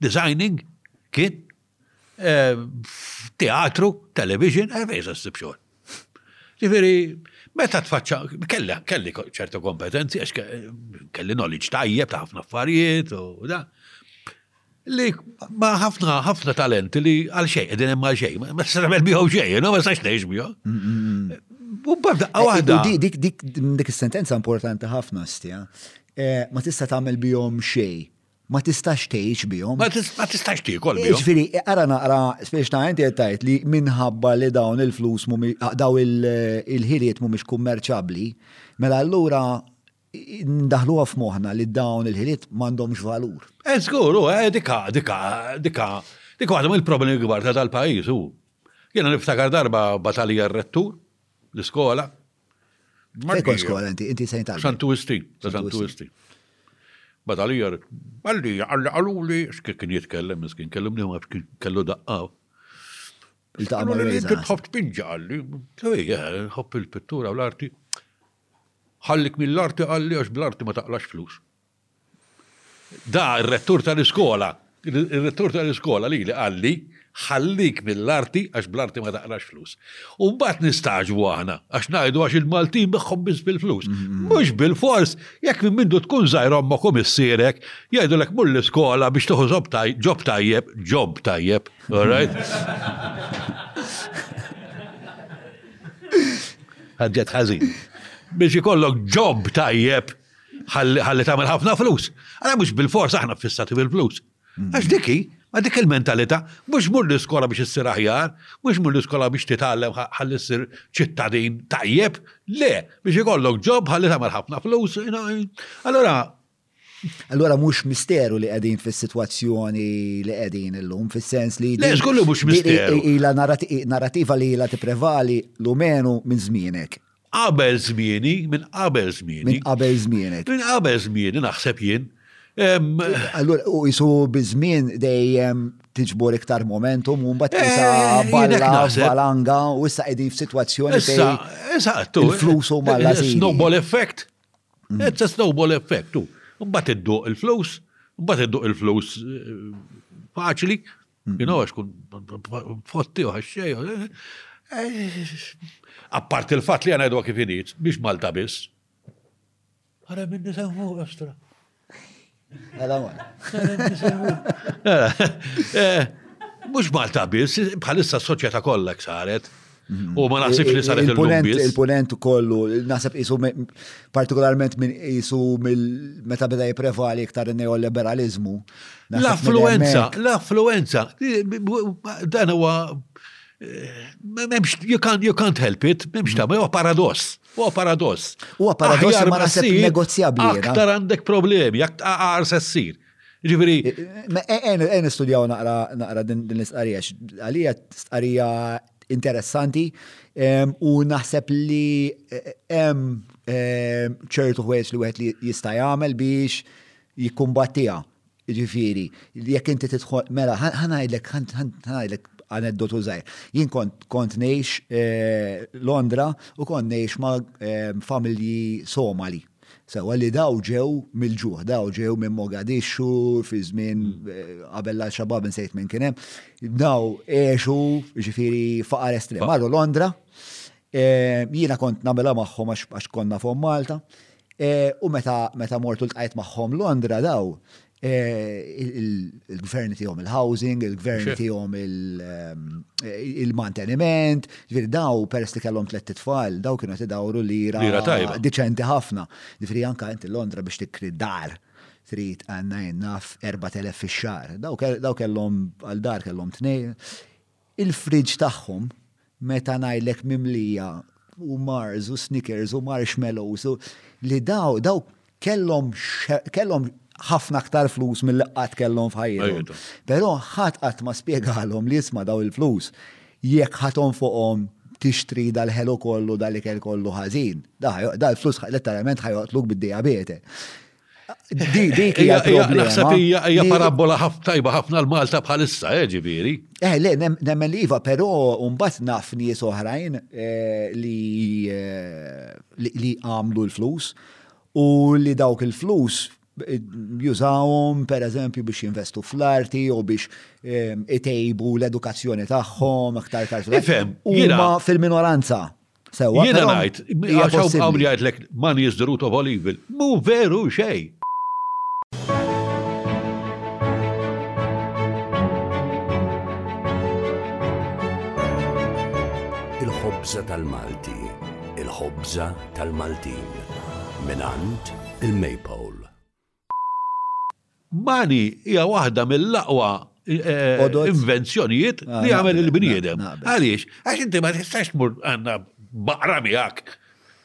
designing kien eh, teatru, television, għalfejn eh, se ssib xogħol. Ġifieri, meta tfaċċa, kelli kelli ċertu kompetenzi għax kelli knowledge tajjeb ta' ħafna affarijiet u da. Li ma ħafna ħafna talenti li għal xejn qegħdin hemm għal xejn, ma se tagħmel bihom xejn, no ma sax tgħix bihom. Mm, mm, mm. U b'daqqa eh, waħda. Dik dik dik is-sentenza importanti ħafna stja. Eh, ma tista' tagħmel bihom xejn ma tistax tgħix bihom. Ma tistax tiekol bihom. Ġifieri, ara naqra spiex ta' inti qed tgħid li minħabba li dawn il-flus daw il-ħiliet mhumiex kummerċabbli, mela allura ndaħluha f'moħħna li dawn il-ħiliet m'għandhomx valur. Eh, żgur, eh, dika, dika, dika, dika waħda mill-problemi kbar ta' tal-pajjiż hu. Jiena niftakar darba batalija r-rettur, l-iskola, Fejn kont skola inti, inti St. Albert. Santu Isti, Santu Isti. Bada li jar, għalli, għalli għaluli, xkien kien jitkellem, miskin, kellu mniħu għaf kien kellu daqqa. Il-taqqa ma' l-għajza. Inti tħobb tpinġa għalli, tħobb il-pittura u l-arti. Għallik mill-arti għalli għax bl-arti ma taqlax flus. Da r-rettur tal-iskola, ir-rettur tal-iskola lili qalli, ħallik mill-arti għax bl-arti ma taqrax flus. U mbagħad nistagħġbu aħna għax ngħidu għax il-Maltin magħhom biss bil-flus. Mhux bilfors, jekk minn mindu tkun żgħir ommok u missierek jgħidulek mur l-iskola biex tieħu ġob tajjeb, job tajjeb, all right? Ħarġet ħażin. Biex ikollok ġob tajjeb. ħalli tagħmel ħafna flus. Għala mhux bil-fors aħna fissati bil-flus. Mm. Għax diki, ma dik il-mentalità, mhux mur l-iskola biex issir aħjar, mhux mur l-iskola biex titgħallem ħalli ssir ċittadin tajjeb, le, biex ikollok ġob ħalli tagħmel ħafna flus. Allora, Allora mhux misteru li qegħdin fis-sitwazzjoni li qegħdin illum fis-sens li Le żgur li mhux misteru. Ila narrativa li ila tipprevali l-umenu minn żmienek. Qabel żmieni, minn qabel żmieni. Minn qabel żmienek. Minn qabel żmieni naħseb jien. Allura, u jisu bizmin dejjem tiġbor iktar momentum, un bat jisa eh, balla, balanga, u issa edin f-situazzjoni fej. Eżattu. Il-flus u malla zini. Snowball effect. Mm. It's a snowball effect, u. Mbatt id-duq il-flus, mbatt id-duq il-flus eh, faċli, You know, għax kun fotti u ħaxxej. Appart il-fat li għana jdu kif init, biex Malta biss. Għara minni semmu, għastra. Għala għala. Mux Malta biss, bħalissa s-soċieta kollek saret. U ma naħsibx li saret il-punent. Il-punent kollu, naħseb jisu partikolarment minn jisu meta beda jiprevali iktar neoliberalizmu. L-affluenza, l-affluenza, dan huwa you can't, you can't help it, memx ta' huwa paradoss, huwa paradoss. Huwa paradoss ma naħseb negozjabli. Aktar għandek problemi, aktar sessir. Ġifiri. Ejn istudjaw naqra din l-istqarija, għalija stqarija interessanti u naħseb li hemm ċertu ħwejġ li wieħed li jista' jagħmel biex jikkumbattija. Ġifiri, jekk inti tidħol, mela, ħanajdlek, ħanajdlek aneddotu zaħir. Jien kont kont nejx eh, Londra u kont nejx ma eh, familji Somali. Sewwa li daw ġew mill-ġuħ, daw ġew minn Mogadishu fi żmien mm. eh, qabel l xabab insejt minn kien hemm. Daw għexu ġifieri faqar estrem. Marru Londra, eh, jiena kont nagħmilha magħhom għax konna fuq Malta. Eh, u meta meta mortu l-tqajt magħhom Londra daw, il-gvern tijom il-housing, il-gvern tijom il-manteniment, ġviri daw peress li kellhom tlet tfal, daw kienu tidawru li ra tajba. Diċenti ħafna. Ġviri anka inti Londra biex tikri dar trid għanna jennaf 4,000 fi xar. Daw kellhom għal dar kellhom tnej. Il-fridge tagħhom, meta ngħidlek mimlija u Mars u Snickers u marshmallows u li daw, daw kellhom kellhom ħafna aktar flus milli qatt kellhom f'ħajjithom. Però ħadd qatt ma spjegalhom li isma' daw il-flus jekk ħa tonfoqhom tixtri dal-ħelu kollu dal-ikel kollu ħażin, dal-flus letteralment ħa joqtluk bid-dijabete. Dik hija problema. Naħseb hija parabola tajba ħafna l-Malta bħalissa, eh, ġifieri. Eh, le, nemmen li iva, però mbagħad naf nies oħrajn eh, eh, li għamlu l-flus u li dawk il-flus jużawhom per eżempju biex jinvestu fl-arti u biex itejbu l-edukazzjoni tagħhom aktar tard. Ifhem, huma fil-minoranza. Sewa. Jiena ngħid, għax hawn jgħidlek man is the root of all evil. Mu veru xejn. Il-ħobża tal-Malti, il-ħobża tal-Maltin, minant il-Maypole. Money hija waħda mill-aqwa eh, Odot. invenzjonijiet Ah, li għamel naqbel, il-bniedem. naqbel. Għaliex? Għax inti ma tistax tmur għandna baqra miegħek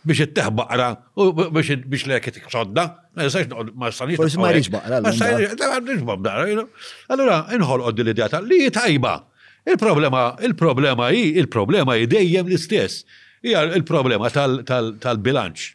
biex itteħ baqra u b- biex biex lek tiksodda. Ma tistax noqgħod ma tistax. Forsi ma rridx baqra Ma l-lum tistax- da, għandix baqra, you know. Allura inħolqod din l-idea ta' li hi tajba. Il-problema, il-problema hi, il-problema hi dejjem l-istess. Hija il-problema tal- tal- tal-bilanċ.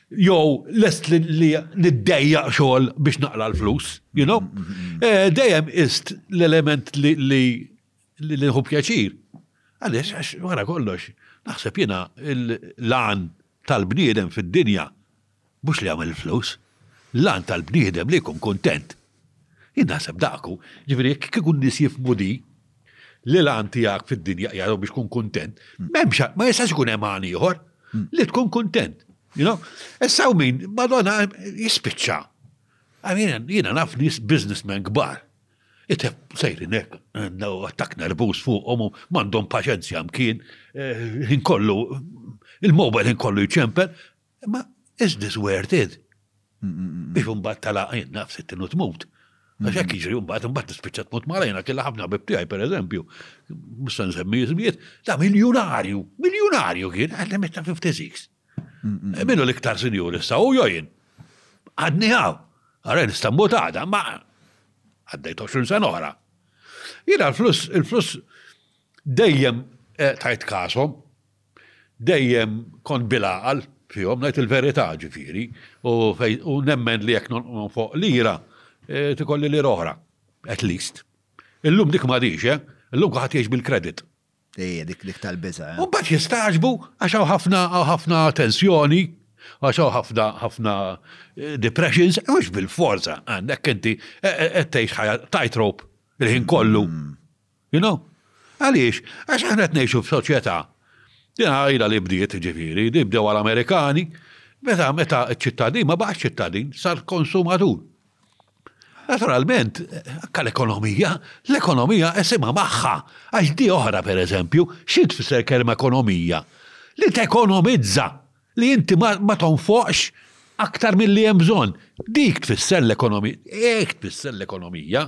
jew lest li niddejjaq xogħol biex naqla l-flus, you know? Mm-hmm. Eh, dejjem ist l-element li li nħu pjaċir. Għaliex, għax wara kollox, naħseb jiena l-lan tal-bniedem fid-dinja mhux li għamil flus, l-lan tal-bniedem li jkun kontent. Jien naħseb dak hu, jiġifieri jekk kieku n-nies jifhmu di, li l-għan tiegħek fid-dinja hija biex tkun kuntent, m'hemmx ma jistax ikun hemm għan ieħor li tkun kuntent. Issa u min, Madonna jispiċċa. Jiena naf nies businessmen kbar. Itef sejrin hekk, attak nervuż fuqhom u m'għandhom paċenzja mkien, eh, ħin kollu il-mobile ħin kollu jċempel, Imma is this worth it? Biex mbagħad tala' għajnna f'sittin u tmut. Għax hekk jiġri mbagħad mbagħad tispiċċa tmut malajna kellha ħafna bib tiegħi pereżempju, mhux se nsemmi ismijiet, ta' miljunarju, miljunarju kien għalli meta 56. Minnu l-iktar sinjur issa u jojin. Għadni għaw, għara nista' mmut għada, ma għaddejt 20 sen oħra. Jiena l-flus, il-flus dejjem eh, tajt kasom, Dejjem kont bil-għaqal fihom, ngħid il-verità, ġifieri, u nemmen li jekk nonqom fuq lira, irid ikolli lira oħra, at least. Illum dik m'għadhiex, eh? Illum kulħadd jgħix bil-credit. Ejja, dik dik tal-biża'. U mbagħad jistagħġbu għax hawn ħafna hawn ħafna tensjoni, għax hawn ħafna ħafna depressions, mhux bilforza għandek inti qed tgħix ħajja tightrope il-ħin kollu. You know? Għaliex? Għax aħna qed ngħixu f'soċjetà, din għajla li bdiet, ġifieri, li bdew għall-Amerikani, meta meta ċ-ċittadin ma baqax ċittadin, sar konsumatur. Naturalment, akka l-ekonomija, l-ekonomija esimha magħha, għax di oħra pereżempju, xi tfisser kelma ekonomija? Li tekonomizza, Li inti ma tonfoqx aktar milli hemm bżonn. Dik tfisser l-ekonomija. Hekk tfisser l-ekonomija.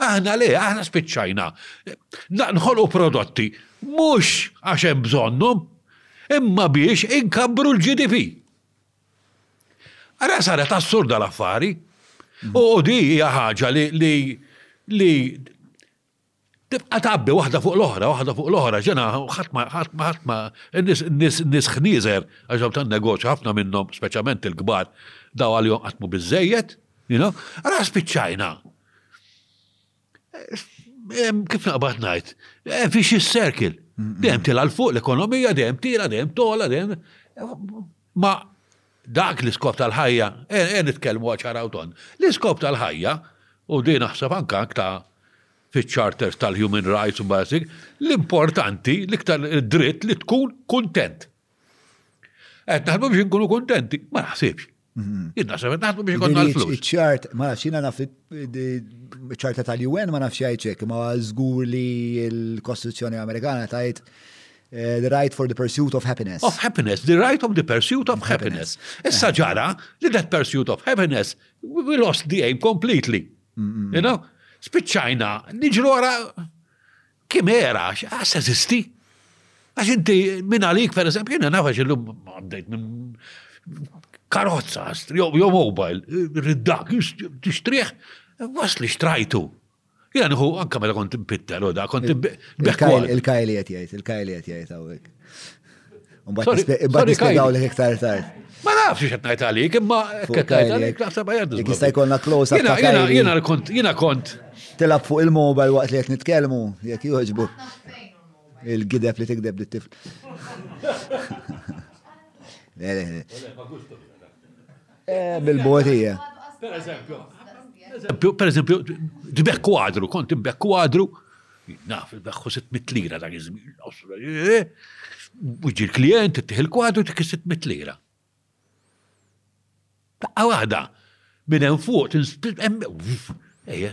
Aħna le, aħna spiċċajna nħolqu prodotti mhux għax hemm bżonnhom, imma biex inkabbru l-GDP. Ara saret assurda l-affari. U di hija ħaġa li Tibqa' tgħabbi waħda fuq l-oħra, waħda fuq l-oħra, x'inha ħadd ma ħadd ma ħadd ma n-nies ħnieżer għax dawn tan-negozju ħafna minnhom, speċjalment il-kbar, daw għalihom qatt mhu biżżejjed, you know? Ara spiċċajna. Kif naqbad ngħid, vicious circle. Dejjem tila l fuq l-ekonomija, dejjem tila, dejjem tola, dejjem. Ma dak l-iskop tal-ħajja, e, e nitkellmu ċara u tond, l-iskop tal-ħajja, u din naħseb anke akta fiċ-charters tal-human rights u basic, l-importanti, l-iktar dritt li tkun kuntent. Qed naħdmu biex nkunu kuntenti, ma naħsibx. Mhm. Jien naħseb qed naħdmu biex ikonna l-flus. Ċart, ma nafx jiena naf ċarta tal-UN ma nafx jgħidx hekk, ma żgur li l-Kostituzzjoni Amerikana tajt Eh, the right for the pursuit of happiness. Of happiness, the right of the pursuit of happiness. Issa eh. ġara li that pursuit of happiness, we lost the aim completely. You know? Spiċċajna, niġru għara kimera, għas eżisti. Għax inti minn għalik, per eżempju, jena nafax il-lum għaddejt minn karozza, jow mobile, riddak, t-istrieħ, wasli xtrajtu. Jena nħu, anka mela kont impitta, roda, kont impitta. Il-kajli jett jajt, il-kajli jett jajt għawek. Mbagħad nispjegaw li iktar tard. Ma nafx x'qed ngħid għalik, imma qed ngħid għalik naħseb għajad. Jekk jista' jkollna close up. Jiena jiena kont jiena kont. Tilab fuq il-mobile waqt li qed nitkellmu, jekk jogħġbu. Il-gideb li tikdeb dit-tifl. Eh, bil-bot hija. Per eżempju, per eżempju, tbeħ kwadru, kont tbeħ kwadru, naf il-beħħu 600 lira dak iż-żmien, eh, eh. uġi l-klient, tiħ il-kwadru, tik 600 lira. Taqqa waħda, minn hemm fuq, ejja,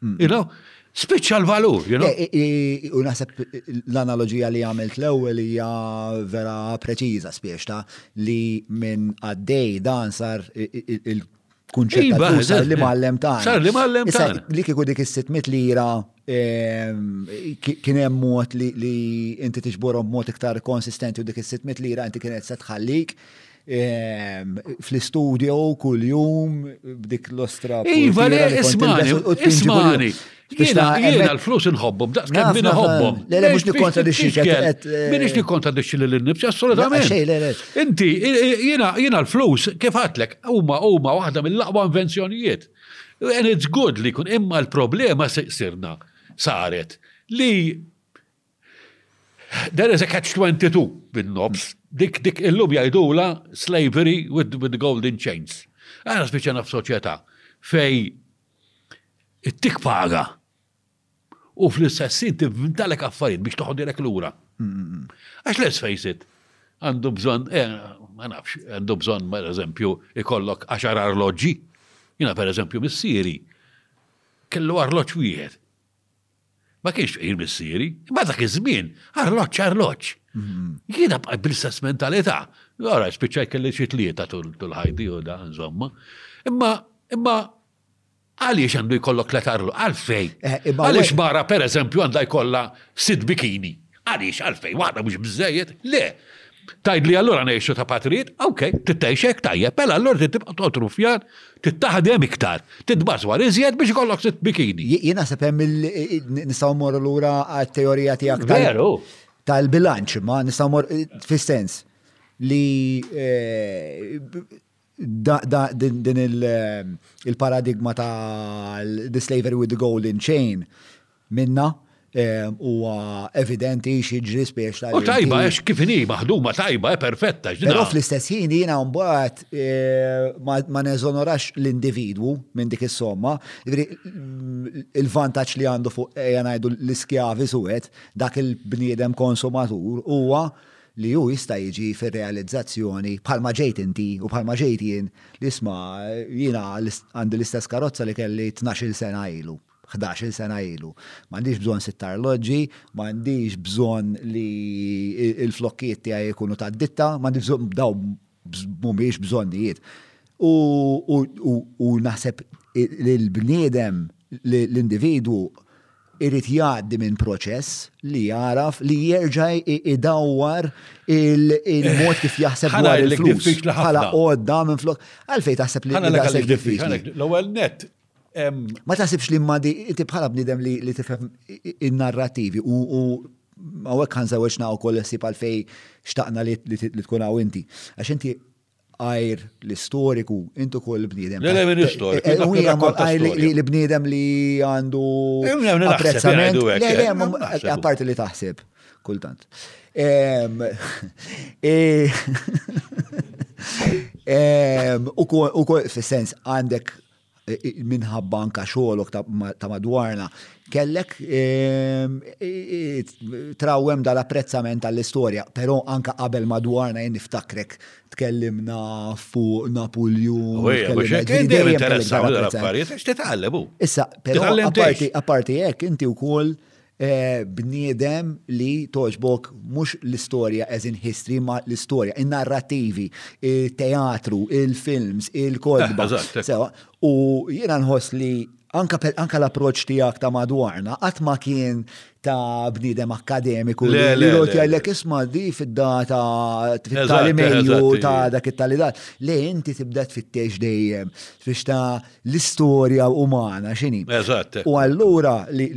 You know? Spiċċa l-valur, you know? Eh, eh, u naħseb l-analogija li għamilt l-ewwel hija vera preċiża spiex ta' li minn għaddej dan sar il-kunċett iva, sar li mallem ta' Sar li mallem ta' Li kieku dik is-600 lira ehm, kien hemm mod li inti tiġborhom mod iktar konsistenti u dik is-600 lira inti kienet se tħallik fl-istudio kull-jum b'dik l-ostra. Iva, le, ismani, ismani. Jena l-flus nħobbu, b'daqs kemm min nħobbu. Le, le, mux nikkonta di xie. Min ix nikkonta di xie l-nibsi, assolutament. Inti, jena l-flus, kif għatlek, huma huma waħda mill-laqwa invenzjonijiet. And it's good li kun imma l-problema sirna saret li There is a catch 22 bin-nofs, dik dik illum jgħidula slavery with, with golden chains. Għana spiċċana f'soċjetà fej it-tik paga u fl-istessin tivvintalek affarijiet biex toħodilek lura. Għax let's face it, għandu bżon, eh, ma nafx, għandu bżon, per eżempju, ikollok għaxar arloġġi. Jina, per eżempju, missieri, kellu arloġġ wieħed. Ma kienx fqir missieri, imma dak iż-żmien arloġġ arloġġ. Mm-hmm. Jiena bqa' bl-istess mentalità. Ora spiċċaj kelli xi tlieta tul ħajti u da nżomma. Imma imma għaliex għandu jkollok tliet arloġġ? Għalfej? Eh, għaliex mara pereżempju għandha jkollha sit bikini. Għaliex, għalfejn, waħda mhux biżejjed? Le, tajd li allura ngħixu ta' patrit, ok, tittejx hekk tajjeb, pela allura trid tibqa' toqgħod rufjan, tittaħdem iktar, titbażwar iżjed biex ikollok sitt bikini. Jien naħseb hemm nistgħu mmorru lura għat-teorija tiegħek veru tal-bilanċ, ma nistgħu mor fis-sens li eh, din il-paradigma ta' the slavery with the golden chain minna huwa evidenti xieġri spiex ta' tajba, għax kif inhi maħduma tajba, e perfetta. Però fl-istess ħin jiena mbagħad ma neżonorax l-individwu minn dik is-somma, il-vantaġġ li għandu fuq ejja ngħidu l-iskjavi suwed, dak il-bniedem konsumatur huwa li hu jista' jiġi fir-realizzazzjoni bħalma ġejt inti u bħalma ġejt jien, li isma' jiena għandi l-istess karozza li kelli tnax-il sena ilu, ħdax-il sena ilu. M'għandix bżonn sitt arloġġi, m'għandix bżonn li l-flokkijiet tiegħi jkunu tad-ditta, m'għandix bżonn dawn mhumiex bżonnijiet. U naħseb li l-bniedem, l-individwu, irid jgħaddi minn proċess li jagħraf li jerġa' idawwar il-mod kif jaħseb dwar il-flus. Bħala għodda minn flok. Għalfejn taħseb li għalfejn diffiċli. L-ewwel net Ma taħsibx li ma di, inti bħala bnidem li tifhem in-narrativi u għawek għan zawġna u koll essib għalfej xtaqna li tkun għaw inti. Għax inti għajr l-istoriku, intu kol l-bnidem. Le, minn istoriku. Eh, eh, u hija ma għajr li bnidem li għandu. Apprezzament. Le, le, eh, apparti li taħseb, kultant. U kol, fil-sens, għandek minħabba anka xogħolok ta' madwarna, kellek ehm, trawem dal-apprezzament għall-istorja, però anka qabel madwarna jien niftakrek tkellimna fuq Napoleon. Issa, però, apparti hekk, inti wkoll bniedem li togħġbok mhux l-istorja as in history ma l-istorja, in-narrattivi, teatru, il-films, il-kodba. Sewa, u jiena nħoss li anka l-approċ tijak ta' madwarna, għat ma kien ta' bnidem akademiku li l-rot jgħallek isma di fid-data tal-imejju ta' dak it-talidat. Le, inti tibda tfittex dejjem, biex ta' l-istorja umana xini. Eżatt. U allura li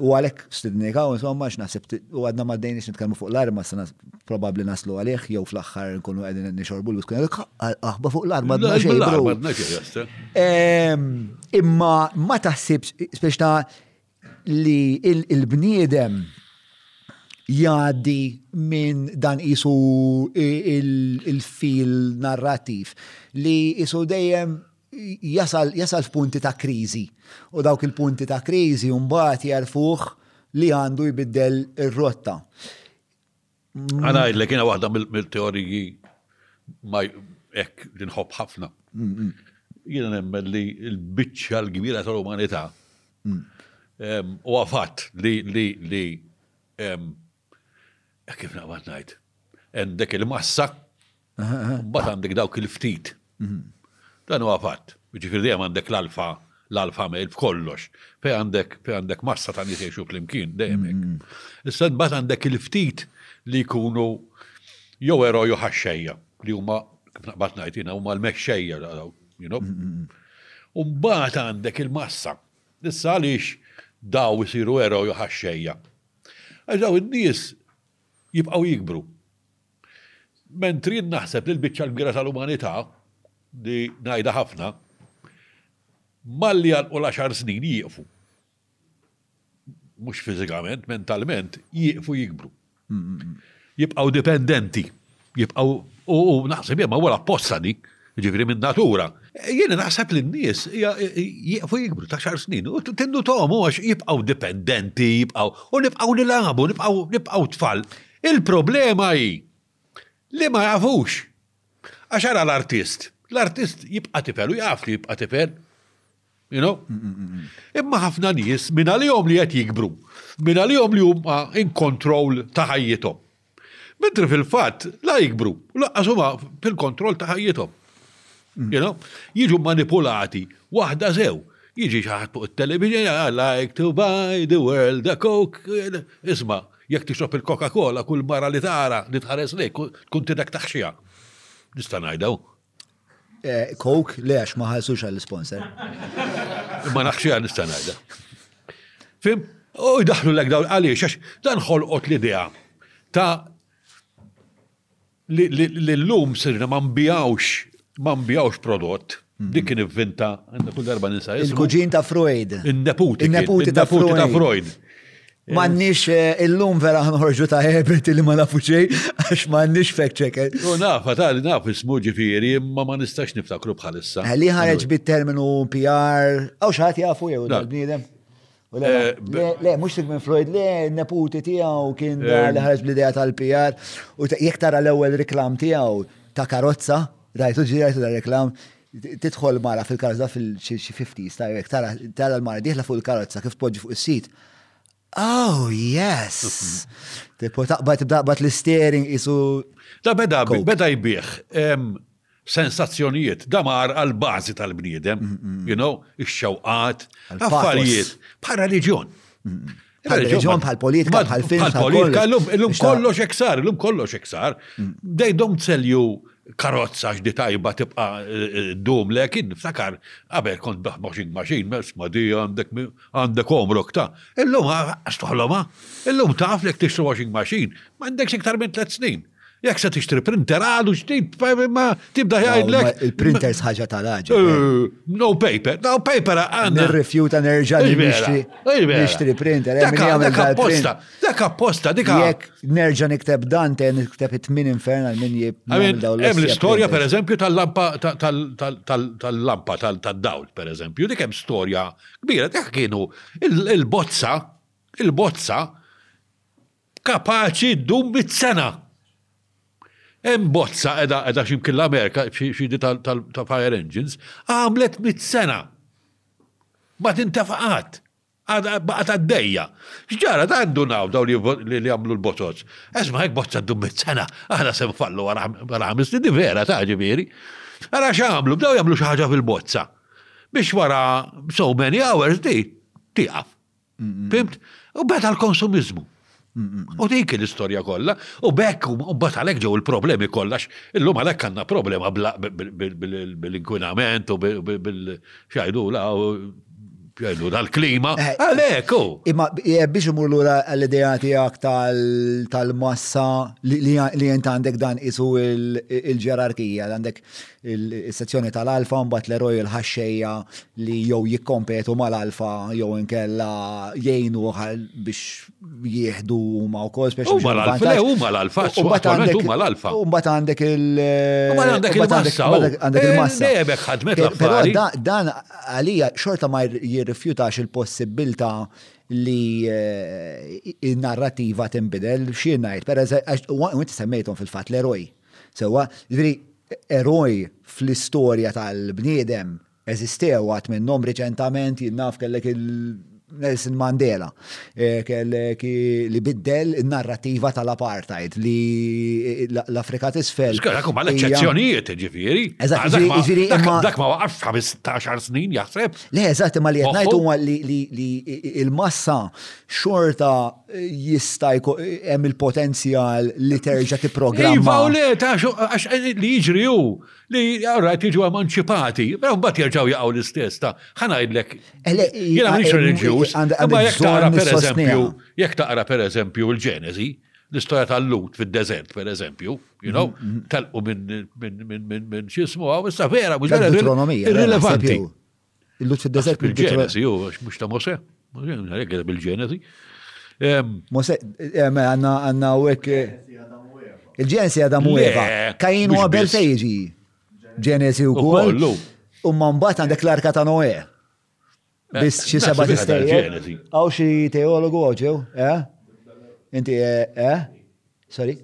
u għalhekk stidnika u insomma x'naħseb u għadna ma dejniex nitkellmu fuq l-arma se probabbli naslu għalih jew fl-aħħar nkunu qegħdin nixorbu l-wiskun aħba fuq l-arma ma xejn. Imma ma taħsibx speċta li il-bniedem jgħaddi minn dan isu il-fil narrativ li isu dejjem jasal, jasal f'punti ta' kriżi. U dawk il-punti ta' kriżi mbagħad jarfuh li għandu jbiddel ir-rotta. Għanajd li kiena waħda mill-teoriji ma ek li nħobb ħafna. Jiena nemmen li l-bicċa l-kbira tal-umanità u għafat li li li kif naqbad najd. Għandek il-massa Mbagħad għandek dawk il-ftit. Dan huwa fatt. Jiġifieri dejjem għandek l-alfa l-alfa male f'kollox. Fej għandek fej għandek massa ta' nies jgħixu flimkien dejjem hekk. Mm-hmm. Issa mbagħad għandek il-ftit li jkunu jew eroj jew ħaxxejja li huma kif naqbad ngħid jiena huma l-mexxejja you know. Mm-hmm. U mbagħad għandek il-massa. Issa għaliex daw isiru eroj jew ħaxxejja. Għax daw in-nies jibqgħu jikbru. Mentri jien naħseb li l-biċċa l-kbira tal-umanità, li ngħidha ħafna, malli jalqu l-għaxar snin jieqfu. Mhux fiżikament, mentalment, jieqfu jikbru. Jibqgħu dipendenti, jibqgħu u naħseb jemma wara apposta di, ġifri minn natura. Jiena naħseb li n-nies jieqfu jikbru ta' xar snin u tindu tomu għax jibqgħu dipendenti, jibqgħu u nibqgħu nilabu, nibqgħu tfal. Il-problema hi li ma jafux. Għax ara l-artist, l-artist jibqa' tifel u jaf li jibqa' tifel. You know? Imma ħafna nies minn għalihom li qed jikbru, minn għalihom li huma in control ta' ħajjithom. Mentri fil-fatt la jikbru, u laqqas huma fil-kontroll ta' ħajjithom. You know? Jiġu manipulati waħda sew. Jiġi xi ħadd fuq it-television, I like to buy the world a coke. Isma', Jekk tixrob il-Coca Cola kull mara li tara li tħares lejk tkun tidek taħxiha. Nista' ngħidha hu. Eh, Coke, le għax ma ħalsux għall-sponsor. Ma naħxija nista' ngħidha. Fim? U jdaħlu l-ek dawn għaliex, għax dan ħolqot l-idea ta' li llum sirna ma nbigħux ma nbigħux prodott li kien ivvinta għandna kull darba ninsa ismu. Il-kuġin ta' Freud. In-neputi. In-neputi ta' Freud. ta' Freud. M'għandniex eh, illum vera ħanħorġu ta' ebet li ma nafu xejn għax m'għandniex fact checker. U naf, tali naf ismu ġifieri imma ma nistax niftakru bħalissa. Eh, li ħareġ bit-terminu PR, għaw xaħat jafu jew bniedem. Le, mux Sigmund Freud, le, neputi tijaw kien eh. li ħarġ bl-ideja tal-PR u jek tara l-ewel reklam tijaw ta' karozza, rajtu ġi rajtu da' reklam, titħol mara fil-karza fil-50s, ta' jek tara l-mara diħla fuq il-karozza kif tpoġġi fuq is-sit. Oh, yes! Tipo, taqbat taqbat l-steering isu. Da beda, beda jbieħ. sensazzjonijiet, damar għall-bażi tal-bniedem, you know, ix-xewqat, affarijiet, bħal reliġjon. Bħal-reġjon, bħal-politika, bħal-film. Bħal-politika, l-lum kollox eksar, l-lum kollox eksar. Mm. They don't tell you karozza xdi tajba tibqa eh, eh, dum le, kien ftakar, għabel kont daħ maċin maċin, mess ma di għandek għandek omrok ta' illum għastoħloma, illum taf li ktixtu maċin maċin, ma għandek iktar minn tlet snin. Jekk se tixtri printer għadu ġdid, ma tibda jgħidlek. Il-printers ħaġa tal-ħaġa. Eh, no paper, no paper għanna. Nirrifjuta nerġa' li nixtri. Nixtri printer, eh, dak apposta, dak apposta, dik Jekk nerġa' nikteb Dante, nikteb it-tmin infernal min jib. Hemm l-istorja per eżempju tal-lampa tal-lampa tal-dawl, per eżempju, dik hemm storja kbira, dak kienu il-bozza, il-bozza kapaċi ddum mit-sena. Hemm bozza qiegħda qiegħda x'imkien l-Amerika, xi di ta' fire engines, għamlet mit-sena. Ma tintefaqat. Għadha baqgħet għaddejja. X'ġara ta' ndunaw daw li jagħmlu l-botoz. Esma' hekk bozza ddum mit-sena, aħna se nfallu wara ħames snin, di vera ta' ġifieri. Ara x'għamlu, bdew jagħmlu xi ħaġa fil-bozza. Biex wara so many hours di tieqaf. Fimt? U beda l-konsumizmu. U dik l-istorja kollha, u bekk u bat għalhekk ġew il-problemi kollax, illum għalhekk għandna problema bil-inkwinament u bil-xajdu la jgħidu dal-klima. Eh, għalhekk u. Imma eh, biex imur lura l-idea tiegħek tal-massa li jent għandek dan isu il-ġerarkija, għandek Is-sezzjoni tal-Alfa mbagħad l-eroj u l-ħaxxejja li jew jikkompetu mal-Alfa jew inkella jgħinu biex jieħdu huma wkoll speċi. Huma l-Alfa, le huma l-Alfa, huma l-Alfa. U mbagħad għandek il Mbagħad għandek il-massa. Għandek eh, il-massa. Debek ħadmet l-affari. Però dan għalija xorta ma jirrifjutax il-possibilità li eh, il-narrativa tinbidel xi ngħid. Pereżempju, u inti semmejthom fil-fatt l-eroj. Sewwa, jiġri Eroj fl-istorja tal-bniedem eżistew, għadd minnhom riċentament jien naf kellek il-Nelson Mandela, eh, kellek li biddel in-narrattiva tal-apartheid li l-Afrika t'isfel. Xkellek huma l-eċċezzjonijiet ġifieri. Eżatt, ġifieri dak ma waqafx 15 snin jaħseb. Le, eżatt, imma li qed ngħid huwa li il-massa xorta jista' hemm il-potenzjal li terġa' tipprogramma. Iva u le, għax li jiġri hu li għarra tiġu emanċipati, però mbagħad jerġgħu jaqgħu l-istess ta' ħanajdlek. Jiena mhix reliġjuż, imma jekk taqra pereżempju, jekk taqra pereżempju l-Ġeneżi, l-istorja tal-Lut fid-deżert pereżempju, you know, telqu minn x'ismu hawn, issa vera, mhux vera. Irrilevanti. Il-lut fid-deżert. Il-ġenesi, ju, mux ta' Mose. Għalek bil-ġenesi. Mose, għanna għanna u għek. Il-ġenesi għadam u għek. Kajinu għabel fejġi. Ġenesi u koll. U man bat għandek l-arka ta' Noe. Eh, Bis xie seba t-istejja. Għaw xie teologu għoġew, eh? Inti, eh? Sorry?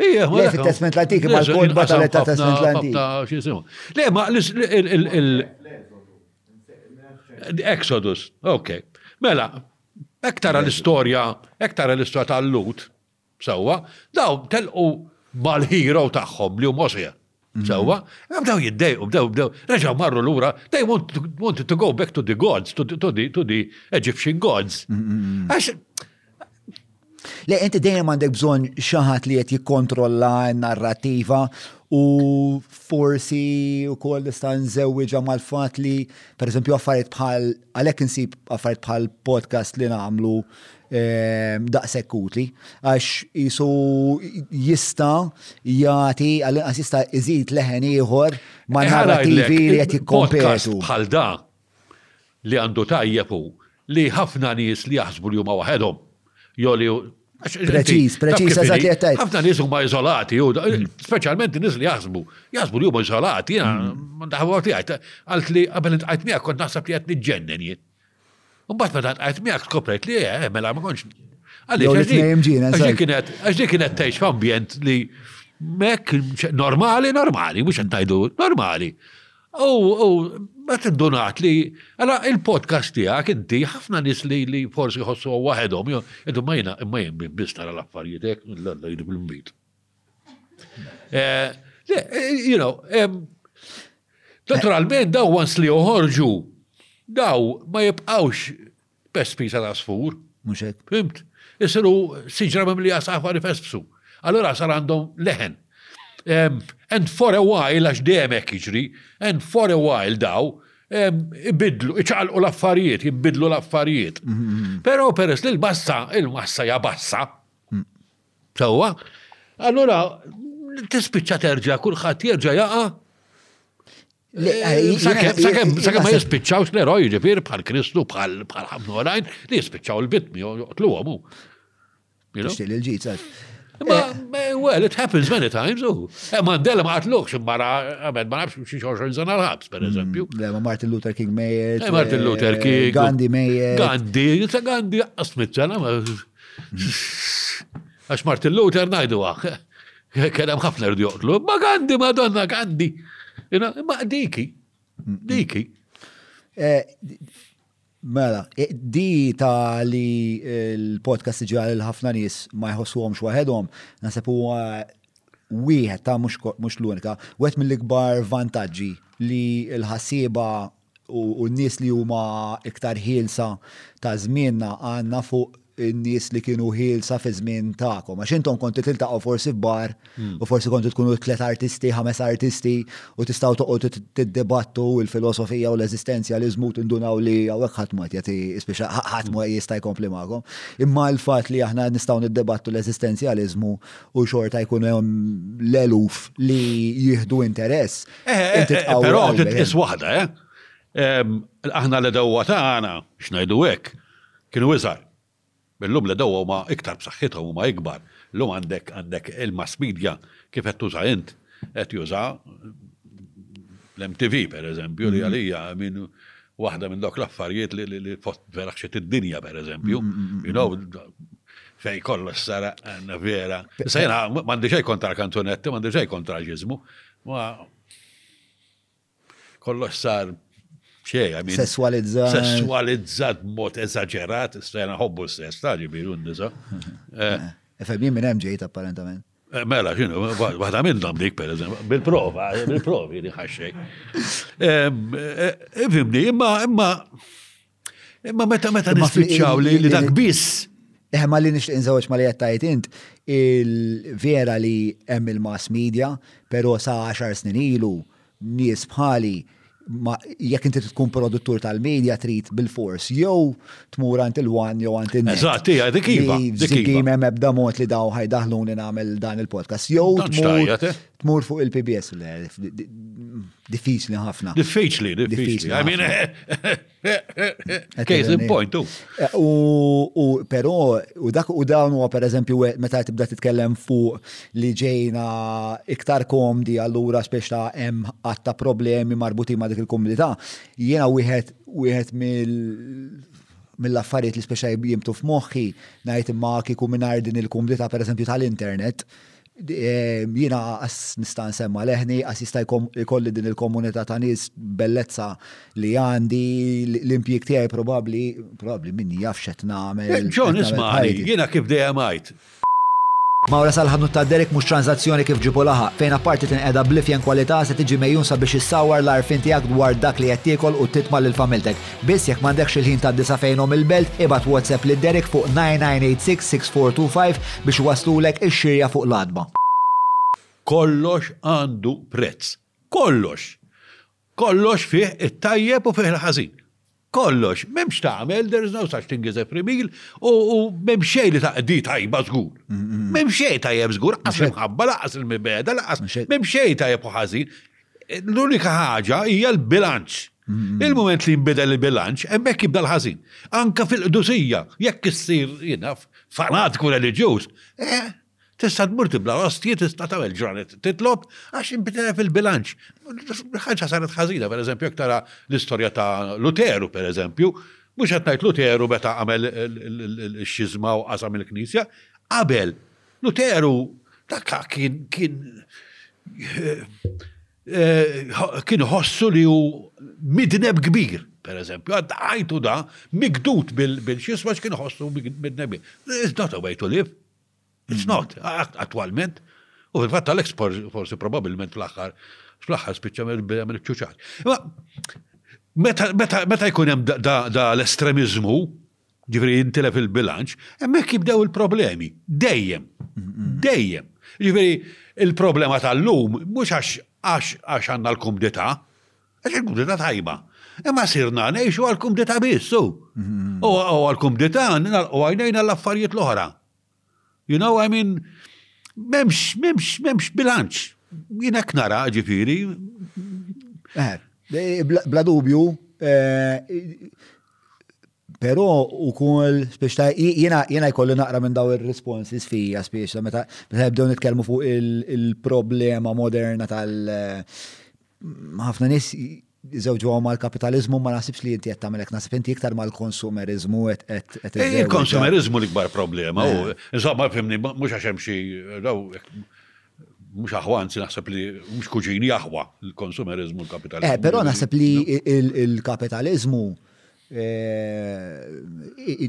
Ija, ma fi testment l-antiki, ma l-kod batalet ta' testment l-antiki. Le, ma l Exodus, ok. Mela, ektara l-istoria, ektara l-istoria tal-lut, sawa, daw telqu mal-hero tagħhom li huma osija. Sawa, mm. bdew jiddejqu, bdew, bdew, reġaw marru l-ura, they want to, want to go back to the gods, to, to, the, to the Egyptian gods. Mm, mm, Għax, Le, inti dejjem għandek bżon xaħat li qed jikkontrolla n-narrativa u forsi u koll nista' nżewwiġa mal-fatt li, per eżempju, affarijiet bħal, għalhekk insib affarijiet bħal podcast li nagħmlu Ehm, daqshekk utli għax isu jista' jagħti għal inqas jista' iżid leħen ieħor ma' eh, narrativi li qed jikkompetu. Bħal da li għandu tajjeb hu li ħafna nies li jaħsbu li huma waħedhom jew li Preċiż, preċiż, eżatt li għettajt. Għafna nis huma izolati, mm. specialment nis li jaħsbu, jaħsbu li huma izolati, jena, mm. ma ndaħbu għati għajt, għalt li għabel għajt miegħek kont naħseb li għet nġennen jien. U bat meta tqajt miegħek skoprejt li eh, eh mela ma kontx. Għax dik kienet tgħix f'ambjent li mek normali, normali, mhux qed ngħidu normali. U ma tindunat li għala il-podcast tiegħek inti ħafna nies li li forsi ħossu waħedhom, jew ma jiena imma jien biss tara l-affarijiet hekk, l-għalla jidib il-mbit. Eh, you know, naturalment daw once li joħorġu, daw ma jibqawx pest pisa ta' sfur. Muxek. Fimt? Isiru siġra mem li jasafar ifesbsu. Allora sar għandhom leħen. And for a while, għax demek iġri, and for a while daw, ibidlu, iċalqu l-affarijiet, ibidlu l-affarijiet. Mhm, mhm. Pero peress li l-bassa, il-massa ja bassa, Sewwa? Allura tispiċċa terġa' kulħadd jerġa' jaqa' eh, Sakemm ma jispiċċawx l-eroj ġifir bħal Kristu bħal ħafna orajn li jispiċċaw l-bitmi u joqtluhom. Tixtieq il-ġid, Ma, eh. well, it happens many times, u. Eh, Mandela ma għatlux, mara, għabed, ma nafx xie xoċan zona l-ħabs, per mm, eżempju. Le, ma Martin Luther King Meyer. Eh, Martin Luther King. Gandhi Meyer. Gandhi, sa Gandhi, għasmitzana, ma. Għax Martin Luther najdu għak, kellem ħafna rridu joqtlu, ma għandi, ma donna għandi. Ma diki, diki. Eh, mela, eh, di ta' li eh, l-podcast ġi għal ħafna nis ma jħossu għom xwaħedhom, nasib u wieħed ta' mux l-unika, wieħed mill-ikbar vantaġġi li l-ħassiba u n-nies li huma iktar ħielsa ta' żmienna għandna fuq in-nies li kienu ħielsa fi żmien tagħkom. Għax intom kontu tiltaqgħu forsi f'bar hmm. u forsi kontu tkunu tliet artisti, ħames artisti u tistgħu toqgħodu tiddibattu il-filosofija u l-eżistenzjaliżmu tindunaw li hawnhekk ħadd mod jagħti spiċċa ħadd mod jista' jkompli magħkom. Imma l-fatt li aħna nistgħu niddibattu l-eżistenzjaliżmu u xorta jkun hemm l-eluf li jieħdu interess Però titqis waħda, eh? Aħna l-edewwa tagħna, x'ngħidu hekk, kienu iżgħar. Illum l-edewwa huma iktar b'saħħithom huma ikbar. Illum għandek għandek il-mass media kif qed tuża int, qed juża l-MTV pereżempju li għalija minn waħda minn dawk l-affarijiet li fost vera xed id-dinja pereżempju. You know, fej kollox sara għanna vera. Sejna, mandi xej kontra kanzunetti, mandi xej kontra ġizmu, Ma kollox sar xej, għamin. Sessualizzat. Sessualizzat mod eżagġerat, stajna hobbu stess, ta' ġibir un nisa. Efem, jien minn hemm ġejt apparentament. Eh, mela, xinu, waħda minnhom dik per eżempju, bil-prova, bil-provi li ħaxxej. Fimni, imma, imma, Imma meta meta nispiċċaw li dak biss. Eħma eh, li nixtieq nżewġ ma li qed tajt int il-vera li hemm il-mass media, però sa 10 snin ilu nies bħali ma jekk inti tkun produttur tal-medja trid bil-fors jew tmur għand il-wan jew għand in Eżatt, hija dik iva. Dik iva. hemm ebda mod li daw ħajdaħluni nagħmel dan il-podcast. Jew tmur eh? fuq il-PBS Diffiċli ħafna. Diffiċli, diffiċli. I mean, case in point, u. U pero, u dak u dawn huwa per eżempju meta tibda titkellem fuq li ġejna iktar komdi allura spiex ta' hemm għatta problemi marbuti ma' dik il-komunità, jiena wieħed wieħed mill mill-affarijiet li speċa jimtu f'moħħi ngħid imma kieku mingħajr din il-komunità pereżempju tal-internet Jiena qas nista' nsemma' leħni, qas jista' jkolli din il-komunità ta' nies bellezza li għandi, l-impjieg tiegħi probabbli, probabbli min jaf x'qed nagħmel. John ismagħni, jiena kif dejjem għidt. Mawra sal-ħanut ta' Derek mhux transazzjoni kif ġieb u laħaq, fejn apparti tinqeda bl-ifjen kwalità se tiġi megħjun sabiex issawwar l-għarfien tiegħek dwar dak li qed tiekol u titma' lil familtek. Biss jekk m'għandekx il-ħin tgħaddi sa fejnhom il-belt, ibgħat WhatsApp lil Derek fuq 99866425 biex iwasslulek ix-xirja fuq l-għatba. Kollox għandu prezz. Kollox! Kollox fih it-tajjeb u fih il-ħażin. Kollox! M'hemmx tagħmel, there is no such thing as a free meal, u m'hemm xejn li tagħmel di tajba żgur. M'hemm xejn tajjeb żgur, lanqas l-imħabba, lanqas il-mibegħda, lanqas m'hemm xejn tajjeb u ħażin. L-unika ħaġa hija l-bilanċ. Mm-hmm. Il-moment li jinbidel il-bilanċ, hemmhekk jibda l-ħażin. Anka fil-qdusija, jekk issir jinaf fanatku reliġjuż, eh, tista' tmur tibla ostji tista' tagħmel ġranet titlob għax inbidel fil-bilanċ. Ħaġa saret ħażina, pereżempju, jekk tara l-istorja ta' Luteru, pereżempju, mhux qed ngħid Luteru meta għamel x-xiżma u qasam il-Knisja, qabel Luteru dakka kien kien kien ħossu li hu midneb kbir, per eżempju, għadda ħajtu da migdut bil-xisma kien ħossu midneb kbir. It's not a way to live. It's not, attualment. U fil-fatt Alex forsi probabilment fl-aħħar fl-aħħar spiċċa minn ċuċat. Meta jkun hemm da l-estremizmu, Jiġifieri jintilef il-bilanċ, hemmhekk jibdew il-problemi. Dejjem. Dejjem. Jiġifieri il-problema tal-lum mhux għax għax għandna l-kumdità, għax il-kumdità tajba. Imma sirna ngħixu għall-kumdità biss. U għall-kumdità nagħlqu għajnejna l-affarijiet l-oħra. You know, I mean, memx, memx, memx bilanċ. Jinek nara, ġifiri. Eh, eh, bla dubju, eh, Pero u kol, spiex ta' jena, jena jkolli naqra minn daw il-responses fija, spiex ta' meta jibdew nitkelmu fuq il-problema moderna tal- ħafna nies żewġuhom mal-kapitaliżmu ma naħsibx li inti qed tagħmel hekk, naħseb inti iktar mal-konsumerizmu qed qed eh, Il-konsumerizmu l-ikbar problema u eh. insomma fimni mhux għax hemm xi mhux aħwa anzi naħseb li mhux kuġini aħwa l-konsumerizmu l-kapitaliżmu. Eh, però naħseb li il-kapitaliżmu eh,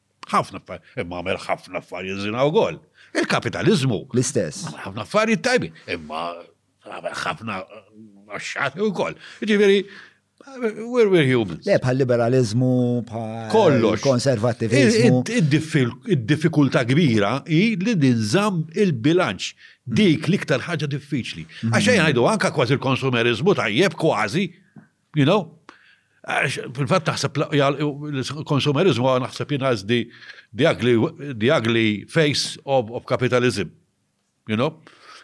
Ħafna affarijiet, imma għamel ħafna affarijiet żina wkoll. Il-kapitaliżmu. L-istess. Ħafna affarijiet tajbin, imma għamel ħafna għaxxati wkoll. Ġifieri, we're, we're humans. Le, bħal liberalizmu, bħal. Kollox. Konservativizmu. Id-diffikulta kbira hi li ninżam il-bilanċ. Mm. Dik l-iktar ħaġa diffiċli. Mm. Għaxej għajdu anka kważi l-konsumerizmu tajjeb kważi You know? Fil-fatt naħseb l-konsumerizmu għan naħseb jina is the, the, ugly, the ugly face of, of capitalism. You know?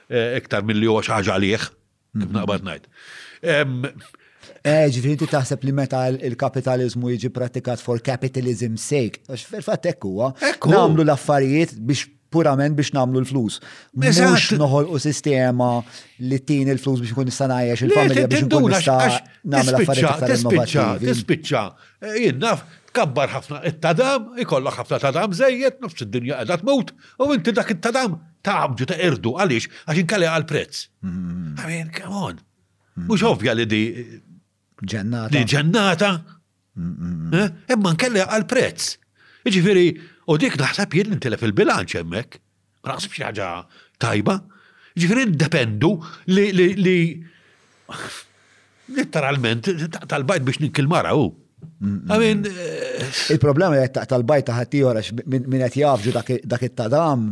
Eh, iktar mill-li huwa xaġa għalih, kif mhm. naqbad najt. Eh, ġifri ti taħseb li meta il-kapitalizmu jiġi pratikat for capitalism sake, għax fil-fat ekkuwa, namlu l-affarijiet biex purament biex namlu l-flus. Mux noħol u sistema li tin il-flus biex kun nista' ngħajjex il-familja biex kun nista' nagħmel affarijiet Tispiċċa, tispiċċa. Eh, jien naf, tkabbar ħafna it-tadam, ikollok ħafna tadam żejjed, nofs id-dinja qiegħda tmut, u inti dak it-tadam taqbġu ta' irdu għaliex għax inkale għal prezz. Mm-hmm. I mean, come on. Mm-hmm. Mhux ovvja li di Ġennata. Li ġennata. Eh? Imma nkella għal prezz. Ġifiri, u dik naħseb jien intilef il-bilanċ hemmhekk. Ma naħsibx xi ħaġa tajba. Ġifiri ndependu li li literalment tal-bajt biex ninkilmara u. Għamin. Eh, Il-problema li tal-bajt taħat tiħor għax minn qed jafġu dak it-tadam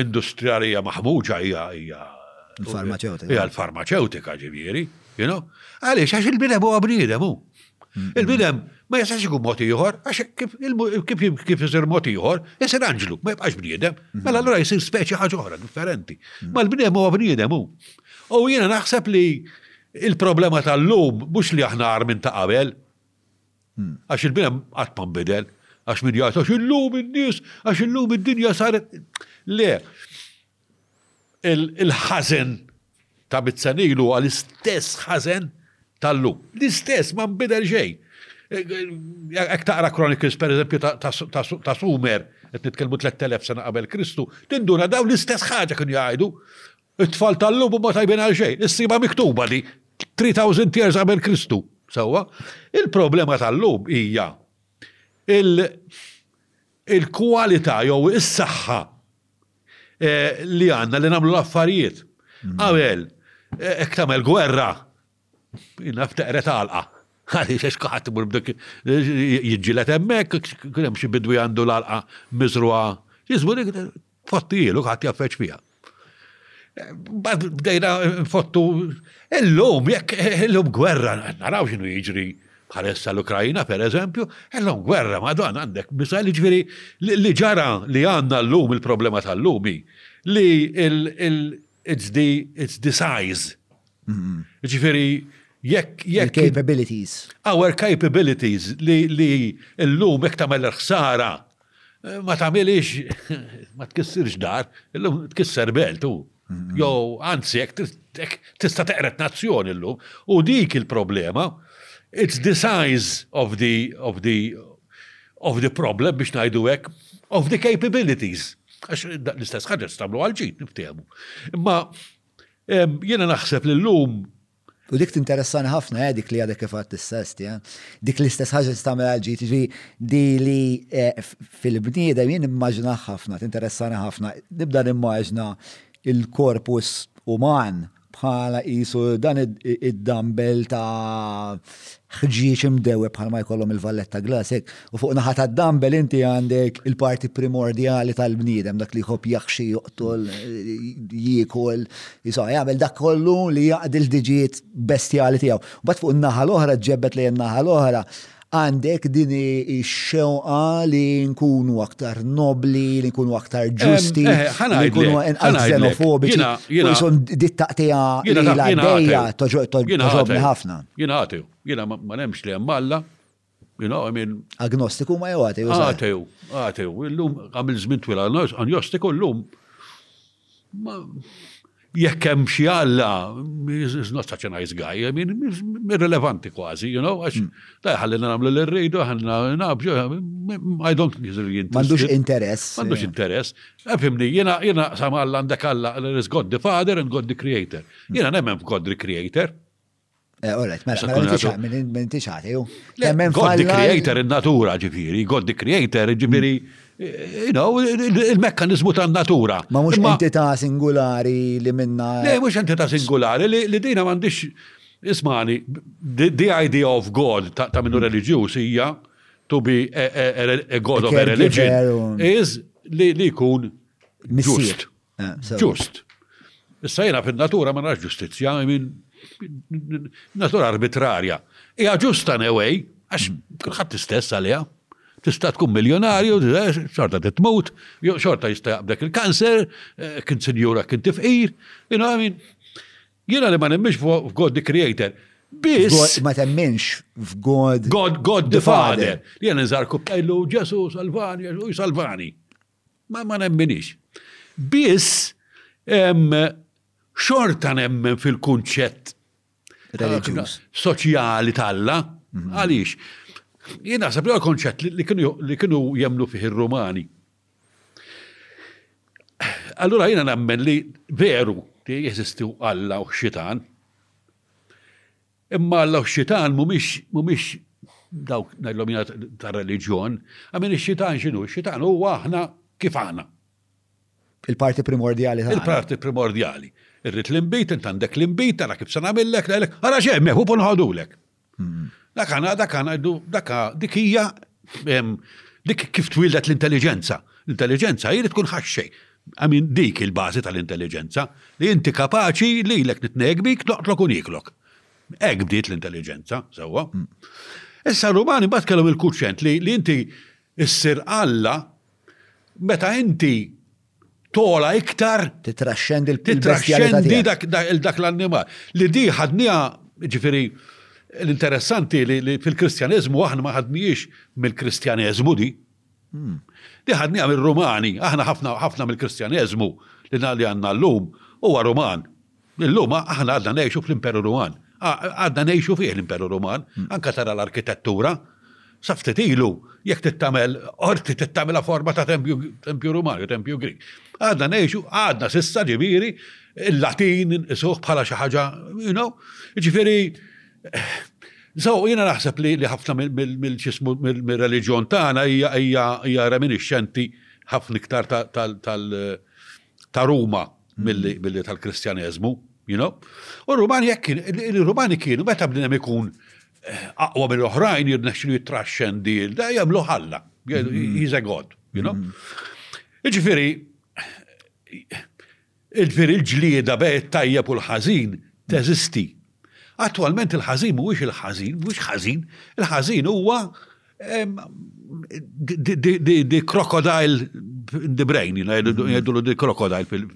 industrijali hija maħmuġa hija hija l-farmaceutika. Hija l-farmaceutika ġifieri, you know? Għaliex għax il-bidem huwa bniedem hu. Il-bidem ma jistax ikun mod ieħor, għax kif kif isir mod ieħor, isir anġlu, ma jibqax bniedem, mhm. mela allura jsir speċi ħaġa oħra differenti. Mhm. Ma l-bniedem huwa bniedem hu. U jiena naħseb li il-problema tal-lum mhux li aħna għar minn ta' qabel, Għax il-bniedem qatt ma nbidel. Għax min jgħid għax illum in-nies, għax illum id-dinja saret. Le. Il-ħażen ta' mitt sena ilu huwa l-istess ħażen tal-lum. L-istess ma nbidel xejn. Jekk taqra Chronicles pereżempju ta' Sumer, qed nitkellmu 3000 sena qabel Kristu, tinduna dawn l-istess ħaġa kienu jgħidu. It-tfal tal-lum huma tajbin għal xejn. Issibha miktuba di 3000 years qabel Kristu. Sewwa? Il-problema tal-lum hija il-kwalità jew is-saħħa eh, li għandna li nagħmlu l-affarijiet. Mm. Qabel, eh, ek tagħmel gwerra, jina fteqret għalqa. Għalix, ex kaħat timur b'dik, jġilet emmek, kunem xie bidwi għandu l-għalqa mizruwa. Jizmu dik, Fotti ilu ħadd jaffeċ fiha. Bad bdejna nfottu illum jekk illum gwerra naraw x'inhu jiġri bħalissa l-Ukrajina per eżempju, illum gwerra ma dan għandek misal ġifieri li ġara li għandna llum il-problema tal-lumi li it's the it's the size. Mm-hmm. Ġifieri jekk jekk capabilities. Our capabilities li li llum jekk tagħmel ħsara ma tagħmilix ma tkissirx dar, illum tkisser belt hu. Jew anzi jekk tista' teqret nazzjoni llum u dik il-problema it's the size of the of the of the problem biex ngħidu hekk of the capabilities. Għax l-istess ħaġa tagħmlu għal ġid niftehmu. Imma jiena naħseb li llum U dik tinteressani ħafna, eh, dik li għadek kif għad issa esti, eh. Dik l-istess ħaġa tista' tagħmel għal ġid, ġi di li eh, fil-bniedem jien immaġna ħafna, tinteressani ħafna. Nibda nimmaġna il-korpus uman bħala qisu dan id-dumbbell ta' ħġieġ imdewweb bħalma jkollhom il-Valletta Glass hekk, u fuq naħa tad-dumbbell inti għandek il-parti primordjali tal-bniedem, dak li jħobb jaħxi, joqtol, jiekol, jiswa, jagħmel dak kollu li jaqdi l-ħdiġijiet bestjali tiegħu. Mbagħad fuq in-naħa l-oħra ġġebbed lejn in-naħa l-oħra għandek din ix-xewqa li nkunu aktar nobli, li nkunu aktar ġusti, eh, eh, li nkunu inqas xenofobiċi. Jiena dit taqtija li l-għaddejja toġobni ħafna. Jien atew, jiena ma nemx li hemm Alla, You know, I mean. Agnostiku ma jew atew. Atew, atew. Illum għamil żmien twil agnostiku llum. Jekk hemm xi alla, is not such a nice guy, I mean, irrelevanti kważi, you know, għax hmm. ta' ħallina nagħmlu l rridu ħallina nabġu, I don't think he's really M'għandux interess. M'għandux interess. Fimni, jiena jiena sama għandek alla, there is God the Father and God the Creator. Hmm. Jiena nemmen f'God the Creator. Eh, all right, mela, mela, tixaq, minn tixaq, ju. Temmen God the creator, il-natura ġifiri, God the creator, ġifiri, you know, il-mekkanizmu ta' natura. Ma mux entità singolari li minna. Le, mux entità singolari li dina mandiċ, ismani, the idea of God ta' minnu mm. religjuż hija to be a, God of a religion is li jkun ġust. Eh, Ġust. Issa jena fin-natura ma narax ġustizzja, minn natura arbitrarja. Ija ġusta newej, għax kulħadd istess għalija. Tista' tkun miljonarju, xorta titmut, xorta jista' jaqbdek il-kanser, eh, kien sinjura kien tifqir, you know, I mean, jena li ma nemmix f'God the Creator, Biss. Ma temminx f'God. God, God the Father. Jena nżar kuppellu, Ġesu, salvani, Ġesu, salvani. Ma ma nemminhiex. Biss xorta nemmen fil-kunċett reliġjuż soċjali t'Alla. Għaliex? Jien naħseb li huwa konċett li kienu jemmnu fih ir-Rumani. Allura jiena nemmen li veru jeżisti Alla u xitan. Imma l-Oxxitan mhumiex mhumiex dawk ngħidlhom jiena tar-reliġjon, għamin ix-xitan x'inhu? Ix-xitan huwa aħna kif aħna. Il-parti primordjali tagħna. Il-parti primordjali. Irrid l-inbid, int għandek l-inbid, tara kif se nagħmillek, ngħidlek, ara xejn meħu pun ħodulek. Hmm. Dak għana, dak għana, dak dik hija dik kif twildet l-intelligenza. L-intelligenza jrid tkun ħaxxej. I mean, dik il-bażi tal-intelligenza li inti kapaċi li lek nitnejk bik noqtlok u nieklok. Hekk bdiet l-intelligenza, sewwa. Mm. Issa Rumani bat kellhom il-kuċċent li li inti issir Alla meta inti tola iktar titraxxendi l-titraxxendi dak l-annimal. Li di ħadnija ġifieri l-interessanti li fil-Kristjaneżmu aħna ma ħadniex mill-Kristjaneżmu di, Din ħadniha mir-Rumani. Aħna ħafna, ħafna mill-Kristjaneżmu li li għandna llum huwa Ruman. Illum aħna għadna ngħixu fl-Imperu Ruman. Għadna ngħixu fih l-Imperu Ruman, anke tara l-arkitettura. Sa ftit ilu, jekk trid tagħmel qorti trid tagħmilha forma ta' tempju, tempju Ruman jew tempju Grik. Għadna ngħixu, għadna s'issa ġifieri, il-Latin inqisuh bħala xi ħaġa, you know. Jiġifieri, So, jiena naħseb li ħafna mill-ġismu mill-reliġjon tagħna hija reminiscenti ħafna iktar ta' Ruma milli tal-Kristjaneżmu, you know? U r-Rumani jekk il-Rumani kienu meta bnedem ikun eh, aqwa mill-oħrajn jirnexxilu jitraxxendi da jagħmlu ħalla. Mm-hmm. He's a god, you know? Mm-hmm. Iġifieri Jiġifieri il-ġlieda bejn it-tajjeb u l-ħażin teżisti. Attwalment il-ħażin mhuwiex il-ħażin, mhuwiex ħażin, il-ħażin huwa the crocodile in the brain, jgħidulu the crocodile fil-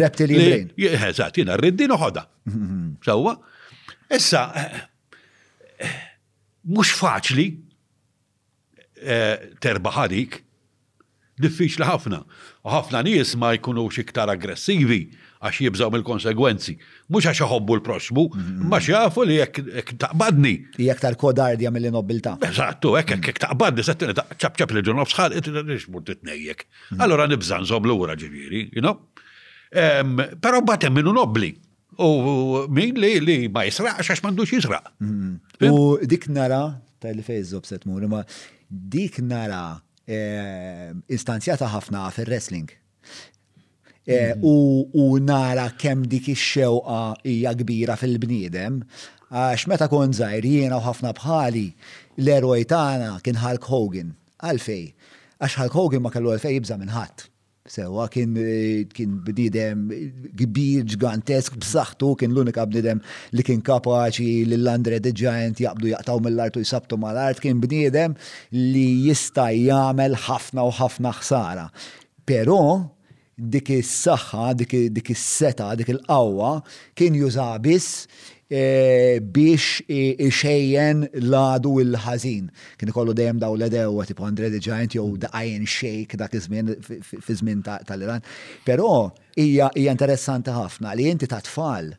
Reptilian brain. Eżatt, jiena rrid din uħodha. Sewwa? Issa, mhux faċli terbaħ għalik, diffiċli ħafna. U ħafna nies ma jkunux iktar aggressivi għax jibżgħu mill-konsegwenzi. Mhux għax iħobbu l-proxmu, imma għax jafu li jekk taqbadni. Hija aktar kodardja milli nobiltà. Eżattu, hekk hekk hekk taqbadni se tieni ċap ċap li ġurnofs ħalqet nix mur titnejjek. Allura nibża' nżomm lura ġifieri, you know? Però mbagħad hemm minnu nobbli. U min li li ma jisraqx għax m'għandux jisraq. Mm. U dik nara, ta' li fej zob set mur, ma dik nara eh, istanzjata ħafna fil-wrestling. Eh, mm. U nara kemm dik ix-xewqa hija kbira fil-bniedem, għax meta kon zaħir jiena u ħafna bħali l-eroj tagħna kien Hulk Hogan. Għalfej, għax Hulk Hogan ma kellu għalfej jibża minn ħadd. Sewwa kien kien bniedem kbir, ġgantesk, b'saħħtu, kien l-unika bniedem li kien kapaċi lil Andre the Giant jaqbdu jaqtgħu mill-art u jsabbtu mal-art, kien bniedem li jista' jagħmel ħafna u ħafna ħsara. Però dik is-saħħa, dik is-setgħa, dik il-qawwa kien jużaha biss biex ixejjen l-għadu l-ħażin. Kien ikollu dejjem dawn l-għedewwa tipo Andre the Giant jew The Iron Sheikh dak iż-żmien fi żmien tal-Iran. Però hija interessanti ħafna li inti ta' tfal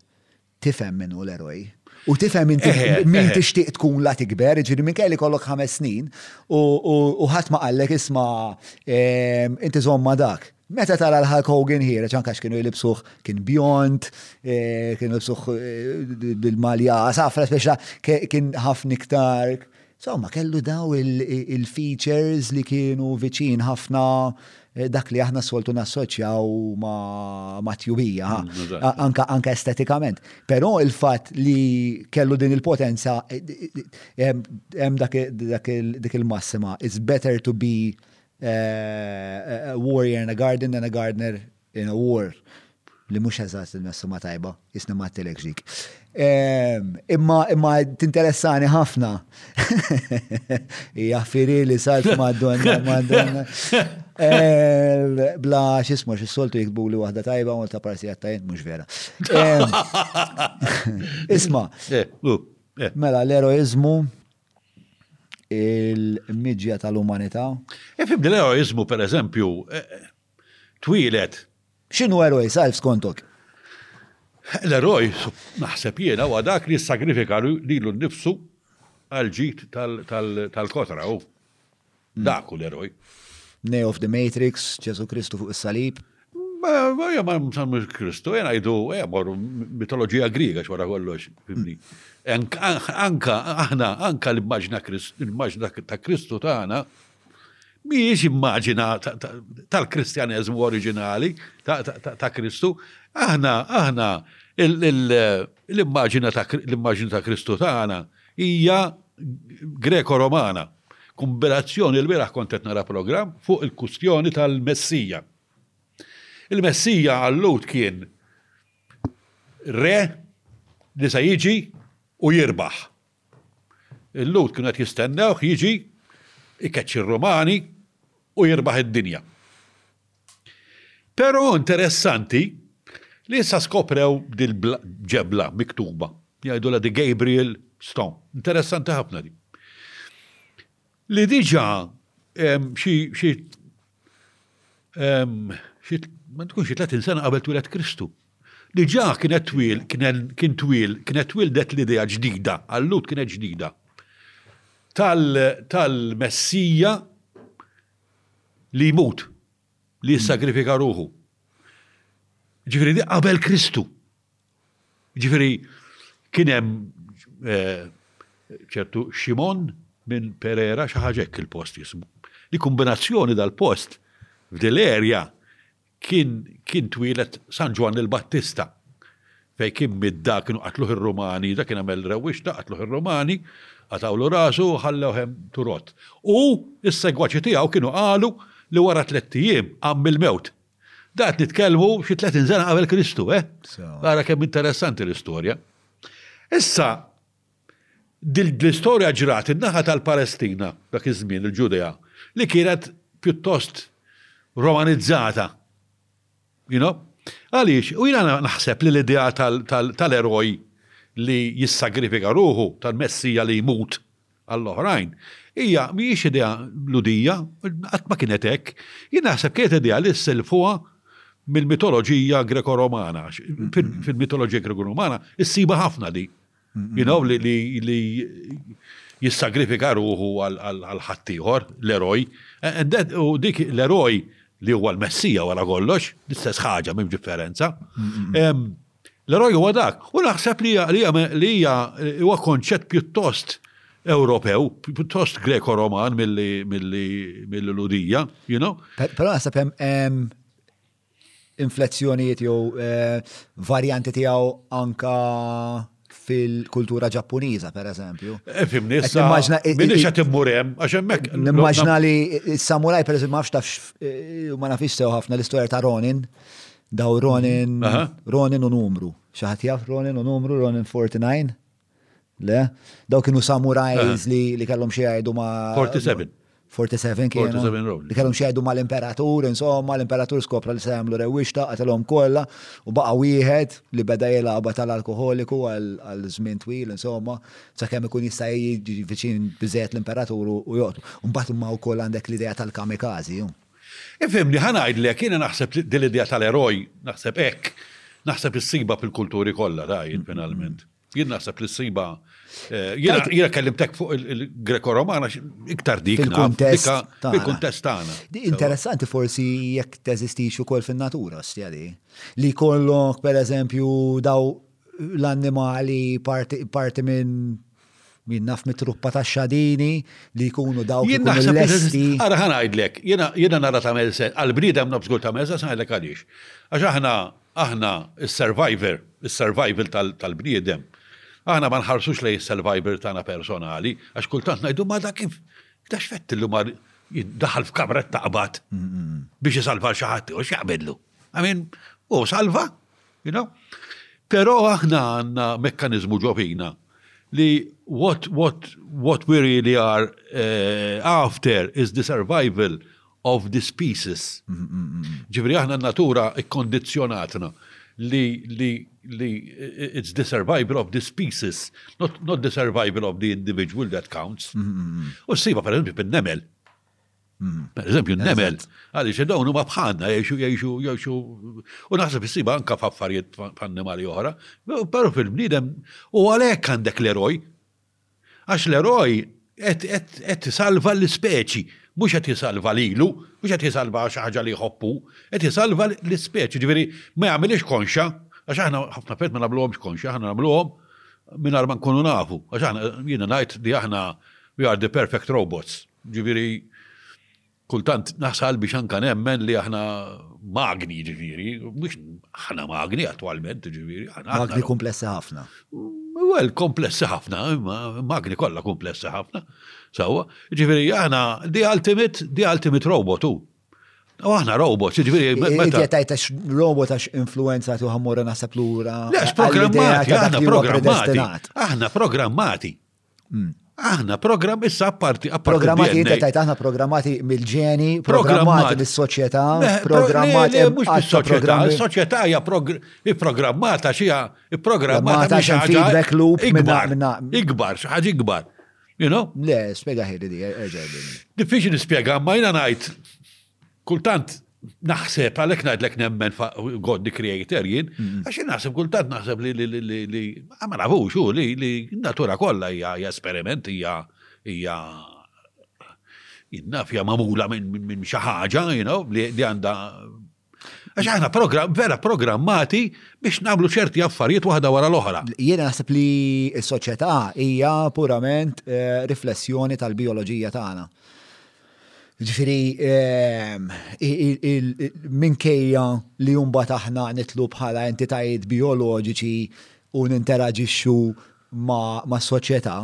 tifhem min hu l-eroj u tifhem inti min tixtieq tkun la tikber, jiġifieri minn kelli kollok ħames snin u ħadd ma qallek isma' inti żomm ma' dak. Meta tara l-Hulk Hogan ħireġ anka x'kienu jlibsuh kien bjond, eh, kienu jlibsuh eh, bil-malja safra speċa kien ħafna iktar. Somma kellu daw il-features li kienu viċin ħafna eh, dak li aħna soltu nassoċjaw ma' tjubija, mm, anka, anka estetikament. Però il-fat li kellu din il-potenza, hemm dak il-massima, it's better to be A warrior in a garden than a gardener in a war. Li mhux eżatt il-messuma tajba, jisni ma għedtilekx dik. Imma tinteressani ħafna. Hija ħfiri li salt Madonna, Madonna. Bla x'ismu x'is-soltu jikbu li waħda tajba u ta' parsi għattajn, mhux vera. Isma. Mela l-eroiżmu il-miġja tal-umanità. E fim li l-eroizmu, per eżempju, e, e, twilet. X'inhu eroj sajf skontok? L-eroj, naħseb jiena, huwa dak li jissagrifika lilu nnifsu għal ġid tal-kotra u. Dak hu l-eroj. Neo of the Matrix, Ġesu Kristu fuq is-salib. Għajja ma msammiġ Kristu, jena jdu, għajja morru mitologija griga xwara kollox. Anka, aħna, anka l-immaġna l-immaġna ta' Kristu tagħna, miex immaġina tal-kristjaneżmu oriġinali ta' Kristu, aħna, aħna, l-immaġina ta' Kristu tagħna Hija Greko-Romana. Kumbinazzjoni l-bieraħ kont qed nara programm fuq il-kustjoni tal-Messija. Il-Messija għal-Lhud kien re li se jiġi u jirbaħ. Il-Lhud kienu qed jistennewh jiġi ikeċċi r-Rumani u jirbaħ id-dinja. Pero interessanti li issa skoprew dil ġebla miktuba. Jgħidula di Gabriel Stone. Interessanti ħafna di. Li diġa xi ma tkunx xi 30 sena qabel twilet Kristu. Diġa kienet twil, kien twil, kienet twildet l-idea ġdida, għallut kienet ġdida. Tal-Messija li jmut, li jissagrifika ruħu. Ġifiri, di qabel Kristu. Ġifiri, kienem eh, ċertu Ximon minn Pereira xaħġek il-post jismu. Li kombinazzjoni dal-post f'dil-erja kien kien twieled San Ġwann il-Battista fejn kien midda kienu qatluh ir-Rumani, dak kien għamel rewwixta qatluh ir-Rumani, qatgħulu rasu u ħallewh hemm tu rott. U s-segwaċi tiegħu kienu qalu li wara tlett ijiem qam mill-mewt. Dan qed nitkellmu xi tletin sena qabel Kristu, eh! Ara kemm interessanti l-istorja. Issa, Din l-istorja ġrat in-naħa tal-Palestina, dak iż-żmien il-Ġudea, li kienet pjuttost Romanizzata. You know? Għaliex? U jiena naħseb li l-idea tal-eroj li jissagrifika ruħu, tal-Messija li jmut għall-oħrajn, hija mhijiex idea Lhudija, qatt ma kienet hekk. Jien naħseb kienet idea li sselfuha mill-mitoloġija Greko-Romana. Fil-mitoloġija Greko-Romana issibha ħafna din. You know, li, li, li jissagrifika ruħu għal ħaddieħor, l-eroj. Eh, eh, u dik l-eroj li huwa l-Messija wara kollox, l-istess ħaġa minn differenza. L-eroj huwa dak, u naħseb li hija eh, huwa konċett pjuttost Ewropew, pjuttost Greko-Roman mill-ludija, you know? Però naħseb hemm inflezzjonijiet jew varjanti tiegħu anka fil-kultura ġappuniża, per eżempju. Eh, fimni, issa. Minni xa timmurem, għax hemmhekk. Nimmaġna li s-samuraj, per eżempju, ma nafx tafx, eh, ma nafx sew ħafna l-istorja ta' Ronin, daw Ronin, Ronin u numru. Xaħat jaf Ronin u numru, Ronin 49? Le, daw kienu samurajs eh. li kellhom xi jgħidu ma' 47. 47 kienu. Li kellhom xi jgħidu ma' l-imperatur, insomma, l-imperatur skopra li se jagħmlu rewwixta qatilhom kollha u baqa' wieħed li beda jilgħaba tal-alkoholiku għal żmien twil, insomma, sakemm ikun jista' jiġi viċin biżejjed l-imperatur u joqgħod. Mbagħad imma wkoll għandek l-idea tal-kamikazi. Ifhimni, ħa ngħidlek, jiena naħseb li din l-idea tal-eroj, naħseb hekk, naħseb issibha fil-kulturi kollha ta' jien finalment. Jien naħseb li ssibha eh, jiena jiena kellimtek fuq il-Greko-Romana iktar dik naf, Fil-kuntest dika tagħna. fil-kuntest tagħna. Di Interessanti forsi jekk teżistix ukoll fin-natura x'tjali. Li kollok pereżempju daw l-annimali parti minn min naf mit-truppa ta' xadini li jkunu dawk li jkunu lesti. Ara ħan ngħidlek, jiena nara tagħmel sens, għall-bniedem naf żgur tagħmel sens ngħidlek għaliex. Għax aħna aħna s-survivor, is-survival tal-bniedem, aħna ma nħarsux lejn is-survivor tagħna personali, għax kultant ngħidu ma da kif da x'fett illum daħal f'kamra taqbad biex isalva xi ħadd ieħor x'jaqbidlu. Amin, hu salva, You know? Però aħna għandna mekkaniżmu ġo fina li what, what, what we really are uh, after is the survival of the species. Ġifri aħna natura ikkondizjonatna li, li, li it's the survival of the species, not, not the survival of the individual that counts. U s-siba per eżempju pin-nemel. Hmm. Per eżempju, n-nemel, għaliex dawn huma bħalna jgħixu jgħixu jgħixu u naħseb issiba anka f'affarijiet f'annimali oħra, però fil-bniedem u għalhekk għandek l-eroj. Għax l-eroj qed salva l-ispeċi, mhux qed jisalva lilu, mhux qed jisalva xi ħaġa li jħobbu, qed jisalva l-ispeċi, ġifieri ma jagħmilx konxa, għax aħna ħafna fejn ma nagħmluhomx konxa, aħna nagħmluhom mingħajr ma nkunu nafu, għax aħna jiena ngħid li aħna we are the perfect robots. Jiġifieri, kultant nasal biex anke nemmen li aħna magni, jiġifieri, mhux aħna magni attwalment, jiġifieri. Magni komplessi ħafna. Well, komplessi ħafna, magni kollha komplessi ħafna. Sawa, jiġifieri aħna the ultimate, the ultimate robot u. U aħna robots, ġviri, meta. Tajt għax robot għax influenza tu ħammura nasab l-ura. Lex, programmati, aħna programmati. Aħna programmati. Hmm. Aħna program issa apparti apparti. Programmati inti tajt aħna programmati mill-ġeni, programmati mis-soċjetà, programmati mhux mis-soċjetà, is-soċjetà hija programmata xi programmata xi feedback loop ikbar. Ikbar, xi ħaġa ikbar. You know? Le, spjega ħiri di, erġa' Diffiċli nispjega, ma jiena ngħid Kultant naħseb, għalek najdlek nemmen God the Creator jien, mm-hmm. għax jien naħseb kultant naħseb li li li li li ma nafux u li li natura kollha hija esperiment hija hija jinnaf hija magħmula minn xi ħaġa, you know, li għandha Għax aħna program, vera programmati biex namlu ċerti affarijiet waħda wara l-oħra. Jiena naħseb li s-soċjetà hija purament eh, riflessjoni tal-bioloġija tagħna. Ġifiri, ehm, minkejja li jumba taħna nitlu bħala entitajiet bioloġiċi u ninteraġixxu ma', ma soċjetà,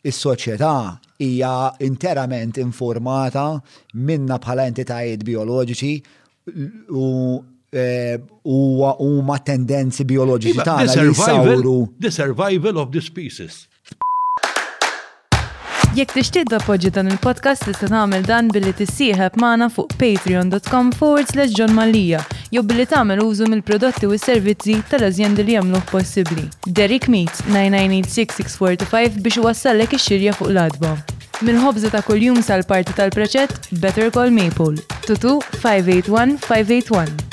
is-soċjetà hija interament informata minna bħala entitajiet bioloġiċi u eh, huma tendenzi bioloġiċi tagħna li survival of the species. Jekk tixtieq tappoġġja dan il-podcast tista' tagħmel dan billi tissieħeb magħna fuq patreon.com forward slash John Mallia jew billi tagħmel użu mill-prodotti u s-servizzi tal-azjendi li jagħmluh possibbli. Deric Meat, 9986-645 biex iwassallek ix-xirja fuq l-għatba. Mill-ħobża ta' kuljum sal-party tal-preċett, Better Call Maple, 22581 581.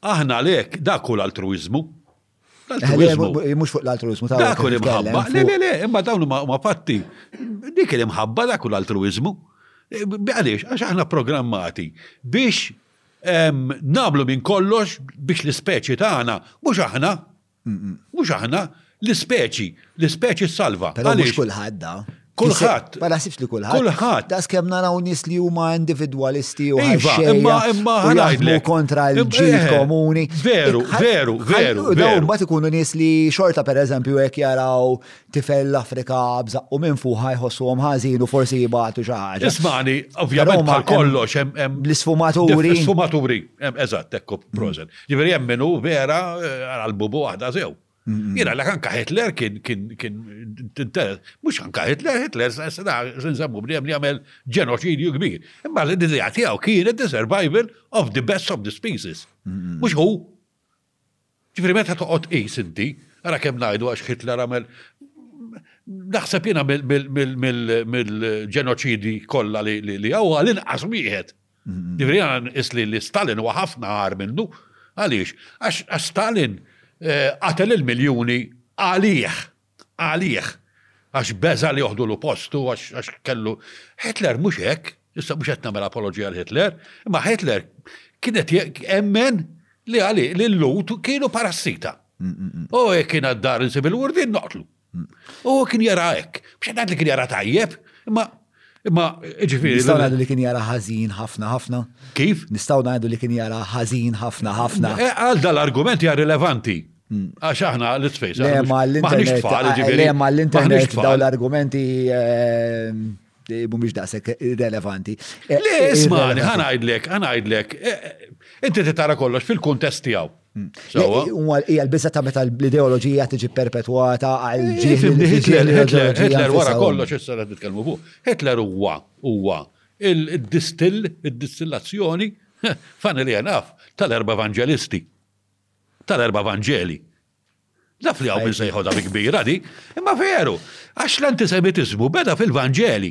Aħna għalhekk dak hu l-altruiżmu. L-altruiżmu. Mhux fuq l-altruiżmu ta' dak hu l-imħabba. Le le le, imma dawn huma fatti. Dik l-imħabba dak hu l-altruiżmu. Eh, għaliex, għax aħna programmati biex namlu minn kollox biex l-ispeċi tagħna mhux aħna Mhux aħna, l-ispeċi, l-ispeċi ssalva. Però mhux kulħadd da. Kulħadd. Ma naħsibx li kulħadd. Kulħadd. Das kemm naraw nies li huma individwalisti u iva, imma imma ħanajdlu kontra l-ġil eh, komuni. Veru, veru, veru. Daw mbagħad ikunu nies li xorta pereżempju hekk jaraw tifel l-Afrika bżaqqu minn fuħa jħossuhom ħażin u forsi jibgħatu xi ħaġa. Ismani, ovvjament bħal kollox hemm l-isfumaturi. L-isfumaturi, eżatt, ekku prożen. Ġifieri hemm min hu vera għal bubu waħda sew. Jiena l anka Hitler kien kien kien mhux anka Hitler, Hitler nsemmu bniedem li jagħmel ġenoċidju kbir. Imma l-idea tiegħu kienet the survival of the best of the species. Mhux hu. Ġifieri meta toqgħod qis inti, ara kemm ngħidu għax Hitler għamel naħseb jiena mill-ġenoċidi kollha li hawn għal inqas wieħed Ġifieri għan is li Stalin huwa ħafna agħar minnu. Għaliex? Għax Stalin eh, qatel il-miljuni għalih, għalih. Għax beża li joħdu l postu, għax kellu. Hitler mhux hekk, issa mhux qed nagħmel apoloġija għal Hitler, imma Hitler kienet emmen li għalih li l-lut kienu parassita. U jekk kien għad-dar insib il-wurdin noqtlu. U kien jara hekk, biex ngħid li kien jara tajjeb, imma imma ġifieri. Nistgħu ngħidu li kien jara ħażin ħafna ħafna. Kif? Nistgħu ngħidu li kien jara ħażin ħafna ħafna. Eh, għal dal-argument hija rilevanti. Hmm. Għax aħna l-ispejs. Le ma l-internet. Le ma l-internet daw l-argumenti. Eh, Eh, mhumiex daqshekk irrelevanti. Eh, Le, eh, isma' ħanajdlek, ħanajdlek. Inti titara kollox fil-kuntest tiegħu. Hmm. Hija l-biża ta' meta l-ideoloġija tiġi perpetwata għal ġieli. Hitler wara kollox issa qed nitkellmu fuq. Hitler huwa huwa il-distill, id-distillazzjoni, fan li naf, tal-erba' evanġelisti. Tal-erba' evanġeli. Naf li hawn min se jħodha bi kbira di, imma veru, għax l-antisemitiżmu beda fil-Vanġeli.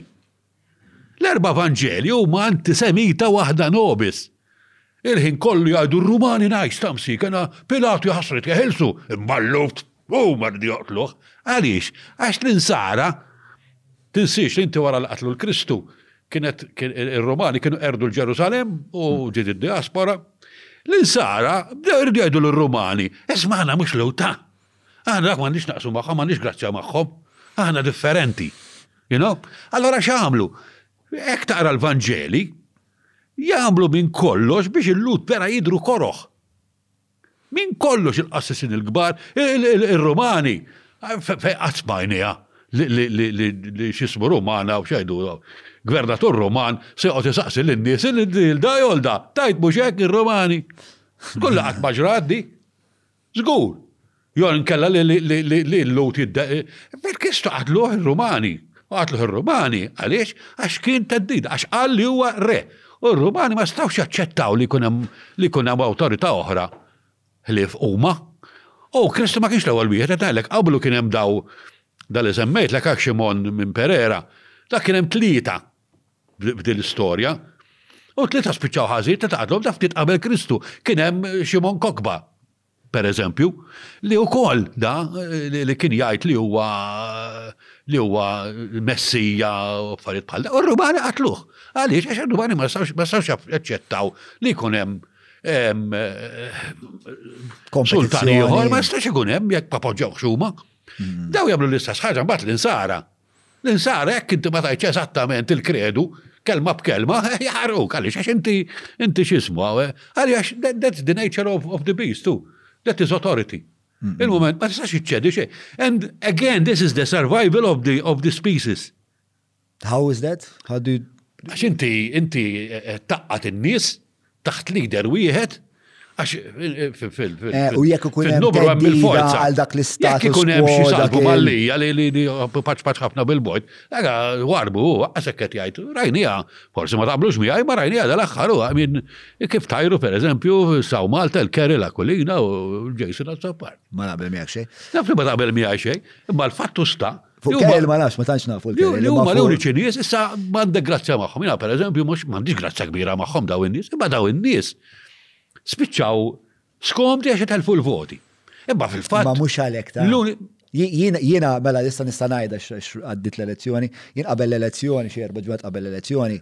L-erba' Vanġeli huma antisemita waħda nobis. Il-ħin kollu jgħidu r-Rumani ngħid tamsi kena Pilatu ħasret jeħilsu, imma l-luft huma rdi joqtluh. Għaliex? Għax l-insara Tinsiex li inti wara li qatlu l-Kristu, kienet ir-Rumani kienu qerdu l-Ġerusalemm u ġiet id-diaspora. L-insara bdew irdu jgħidu l-Rumani, isma' aħna mhux l-Ewta. Aħna dak m'għandix naqsu magħhom, m'għandix grazzja magħhom. Aħna differenti. You know? Allora x'għamlu? Hekk taqra l-Vanġeli, jagħmlu minn kollox biex il-Lut vera jidru koroh. Minn kollox il-qassisin il-kbar, ir-Rumani, fej qatt smajniha li xismu Rumana u xejdu gvernatur Ruman se joqgħod isaqsi lin-nies il-da jolda, tajt mhux hekk ir-Rumani. Kollha qatt ma ġraddi. Żgur. Jew inkella li l-Lut jidda. Kristu qatluh ir-Rumani. U qatluh ir-Rumani għaliex għax kien teddida, għax qal li huwa re. U r-Rumani ma stawx jaċċettaw li jkun hemm li jkun hemm awtorità oħra ħlief huma. U Kristu ma kienx l-ewwel wieħed qed ngħidlek qablu kien hemm daw dal li semmejtlek għak Ximon minn Perera. Dak kien hemm tlieta b'din l-istorja. U tlieta spiċċaw ħażin ta' taqadhom ta' ftit qabel Kristu. Kien hemm Ximon Kokba. pereżempju, li wkoll da li kien jgħid li huwa li huwa messija u affarijiet bħal da, u r-rumani qatluh. Għaliex għax ir-rumani ma sawx jaċċettaw li jkun hemm sultan ieħor ma jistax ikun hemm jekk ma poġġewx huma. Hmm. Daw jagħmlu l-istess ħaġa mbagħad l-insara. L-insara jekk inti ma tgħidx eżattament il-kredu, kelma b'kelma, jaħarquk għaliex għax inti inti x'ismu għaliex that's the nature of, of the beast too. That is authority. Il-moment ma tistax iċċedi xejn. And again, this is the survival of the, of the species. How is that? How do you... Għax inti, inti eh, eh, taqqat in-nies taħt leader wieħed Għax u jekk ikun hemm il-forza għal dak l-istat. Jekk ikun hemm xi salbu mallija li li paċ paċ ħafna bil-bord, għaga warbu huwa għasek qed jgħid, rajnija, forsi ma taqblux miegħi, ma rajnija dal-aħħar huwa min kif tajru pereżempju saw Malta l-Kerri la Kulina u Jason Azzapar. Ma naqbel miegħek xejn. Nafli ma taqbel miegħi xejn, imma l-fattu sta Fuq kajl ma nafx, ma tantx nafu l-kajl. Li huma l-uniċi nies, issa m'għandek grazzja magħhom. Jina pereżempju mhux m'għandix grazzja kbira magħhom daw in-nies, imma daw in-nies spiċċaw skomdi għax telfu l-voti. Imma fil-fatt. Ma mhux għalhekk ta' jiena mela issa nista' ngħidha għaddit l-elezzjoni, jien qabel l-elezzjoni, xi erba' ġwad qabel l-elezzjoni,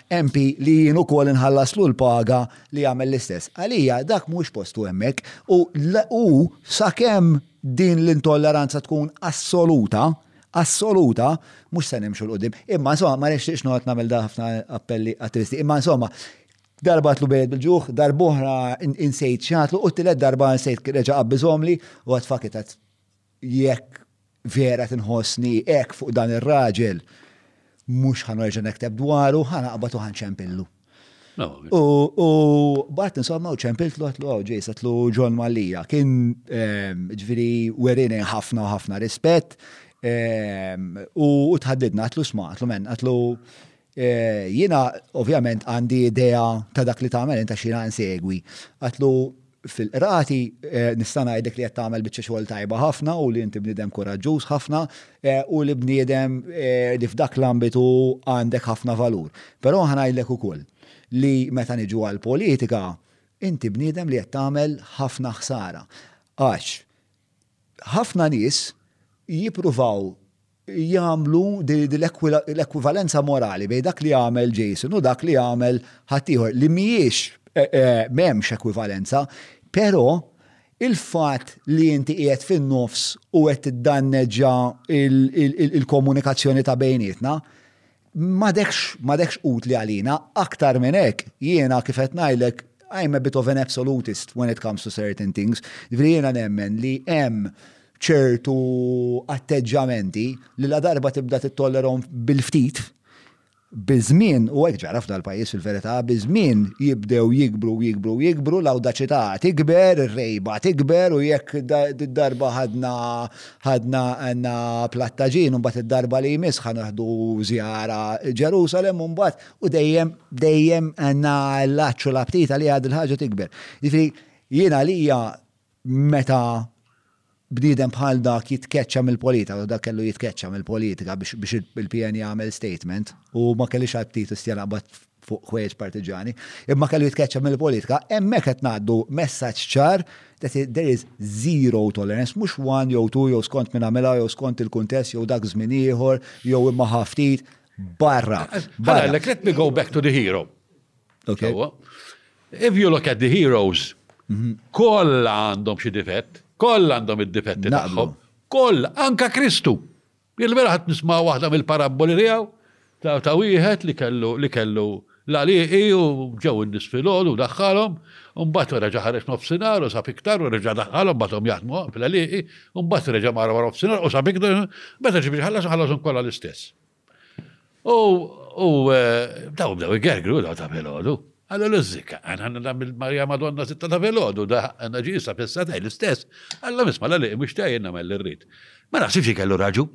MP li jien ukoll inħallaslu l-paga li jagħmel l-istess. Għalija dak mhux postu hemmhekk u u sakemm din l-intolleranza tkun assoluta, assoluta, mhux se nimxu l-qudiem. Imma insomma ma nixtieqx noqgħod nagħmel da ħafna appelli attivisti. Imma insomma, darba tlu bejed bil-ġuħ, darbohra insejt xatlu u t-tielet darba insejt reġa' qabbizomli u għad fakitat Jekk vera qed inħossni hekk fuq dan ir-raġel, mhux ħa nerġa' nekteb dwaru, ħa naqbad u ħa nċempillu. U baqgħet insomma u ċempiltlu għatlu għaw ġejs għatlu John Mallia. Kien ehm, ġifieri werini ħafna ħafna rispett ehm, u tħaddidna għatlu sma' għatlu men għatlu Jiena ovvjament għandi idea ta' dak li tagħmel inta x'jiena insegwi. Għatlu fil-qrati eh, nista' ngħidlek li qed tagħmel biċċa xogħol tajba ħafna u li inti bniedem kuraġġuż ħafna eh, u li bniedem eh, li f'dak l-ambitu għandek ħafna valur. Però ngħidlek ukoll li meta niġu għall-politika inti bniedem li qed tagħmel ħafna ħsara. Għax ħafna nies jippruvaw jagħmlu din l-ekwivalenza morali bejn dak li għamel Jason u dak li għamel ħaddieħor li mhijiex eh, eh, m'hemmx ekwivalenza, però il-fatt li inti qiegħed fin-nofs u qed tiddanneġġa il-komunikazzjoni ta' bejnietna, M'għadekx, m'għadekx utli għalina, aktar minn hekk, jiena kif qed ngħidlek, I am a bit of an absolutist when it comes to certain things, jiġifieri jiena nemmen li hemm ċertu atteġġjamenti li ladarba tibda tittollerahom bil-ftit, biż-żmien, u hekk ġara f'dal-pajjiż fil-verità, biż-żmien jibdew jikbru u jikbru u jikbru, l-awdaċità tikber, ir-rgħiba tikber u jekk darba ħadna Ħadna għandna platt ta' ġin u mbagħad id-darba li jmiss ħa naħdu żjara Ġerusalemm u mbagħad u dejjem dejjem għandna l-għatx u l-aptita li għad il-ħaġa tikber. Jiġifieri jien għalija meta bniedem bħal dak jitkeċċa mill-politika, u dak kellu jitkeċċa mill-politika biex il-PN jagħmel statement u ma kellix aptit istja naqbad fuq ħwejjeġ partiġani, imma kellu jitkeċċa mill-politika, hemmhekk qed ngħaddu messaġġ ċar that there is zero tolerance, mhux one jew two jew skont minn għamilha jew skont il-kuntest jew dak żmien ieħor jew imma ħaftit barra. Barra, like, let me go back to the hero. Okay. If you look at the heroes, mhm. kollha għandhom xi difett, kollha għandhom id-difetti tagħhom, kollha anka Kristu. Il-bieraħ qed nisma' waħda mill-parabboli tiegħu ta' wieħed li kellu li kellu l-għalieqi u ġew in-nies filgħodu u daħħalhom, u mbagħad reġa' ħareġ nofsinhar u sab iktar u reġa' daħħalhom bagħathom jaħdmu fl-għalieqi, u mbagħad reġa' mar wara nofsinhar u sab iktar, meta ġie biex iħallas ħallashom kollha l-istess. U, u, daw bdew igergru daw ta' filgħodu. Għallu l-użżika, għana nilgħab il-Marija Madonna sitta ta' filgħodu, da għana ġi issa fissa dej l-istess. Għallu misma l-għalli imux tajjen namel l-rrit. Ma naħsibx li kellu raġu.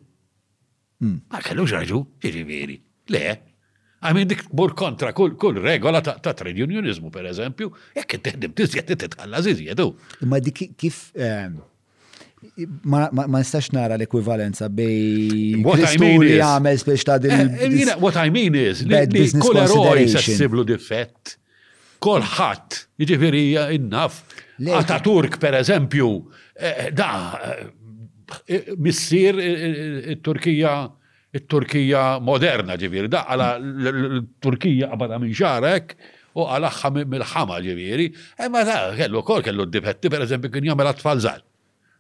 Ma kellux raġu, ġiġi veri. Le, għamin dik tmur kontra kull regola ta' trade unionizmu, per eżempju, jekk inti ħdim tizjet, inti tħalla zizjet, u. Ma dik kif ma nistax nara l-ekwivalenza bej Kristu li għamel spiex ta' din. Eh, eh, what I mean is, li kull eroj sessiblu difett, kolħat, ġifiri innaf, Ataturk per eżempju, eh, da, missir il-Turkija it-Turkija moderna ġifieri, da qala l-Turkija qabadha minn xahar hekk u qalagħha mill-ħama ġifieri, imma da kellu wkoll kellu d-difetti pereżempju kien jagħmel għat-tfal żgħar.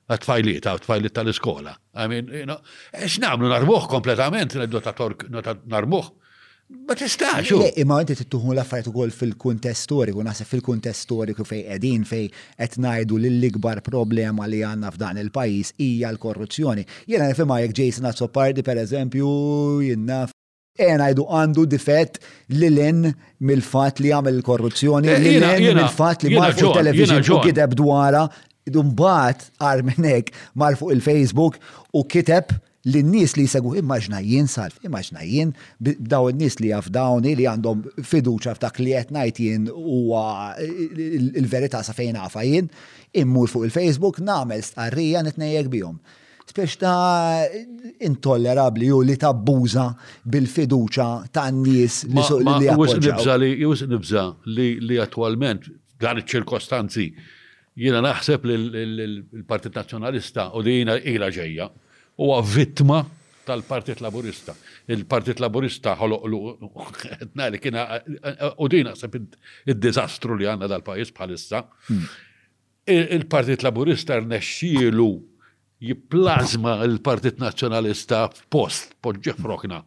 Għat-tfajliet, għat-tfajliet tal-iskola. X'nagħmlu narmuh kompletament, nibdew ta' tork narmuh. Ma tistax. Le, imma inti tittuħu l-affarijiet ukoll fil-kuntest storiku, naħseb fil-kuntest storiku fejn qegħdin fejn qed ngħidu li l-ikbar problema li għandna f'dan il-pajjiż hija l-korruzzjoni. Jiena nifhimha jekk Jason Azzopardi pereżempju jien naf, ejja ngħidu għandu difett lil hinn mill-fatt li għamel il-korruzzjoni, lil hinn mill-fatt li mar fuq television u kiteb dwarha, imbagħad għar minn hekk mar fuq il-Facebook u kiteb lin-nies li jsegwuh. Immaġina jien, Salv, immaġina jien, b'dawn in-nies li jafdawni, li għandhom fiduċja f'dak li qed ngħid jien huwa l-verità sa fejn nafha jien, immur fuq il-Facebook, nagħmel stqarrija nitnejjek bihom. Spiċċ ta' intollerabbli hu li tabbuża bil-fiduċja tan-nies li jappoġġawk. Ma wisq nibża' li attwalment, f'dan iċ-ċirkostanzi, Jiena naħseb li l-Partit Nazzjonalista, u din ilha ġejja, huwa vittma tal-Partit Laburista. Il-Partit Laburista ħoloqlu etna li kien u din naħseb id-diżastru li għandna dal-pajjiż bħalissa. Hmm. Il-Partit Laburista rnexxielu Jipplasma l-Partit Nazzjonalista f'post, poġġieh f'rokna.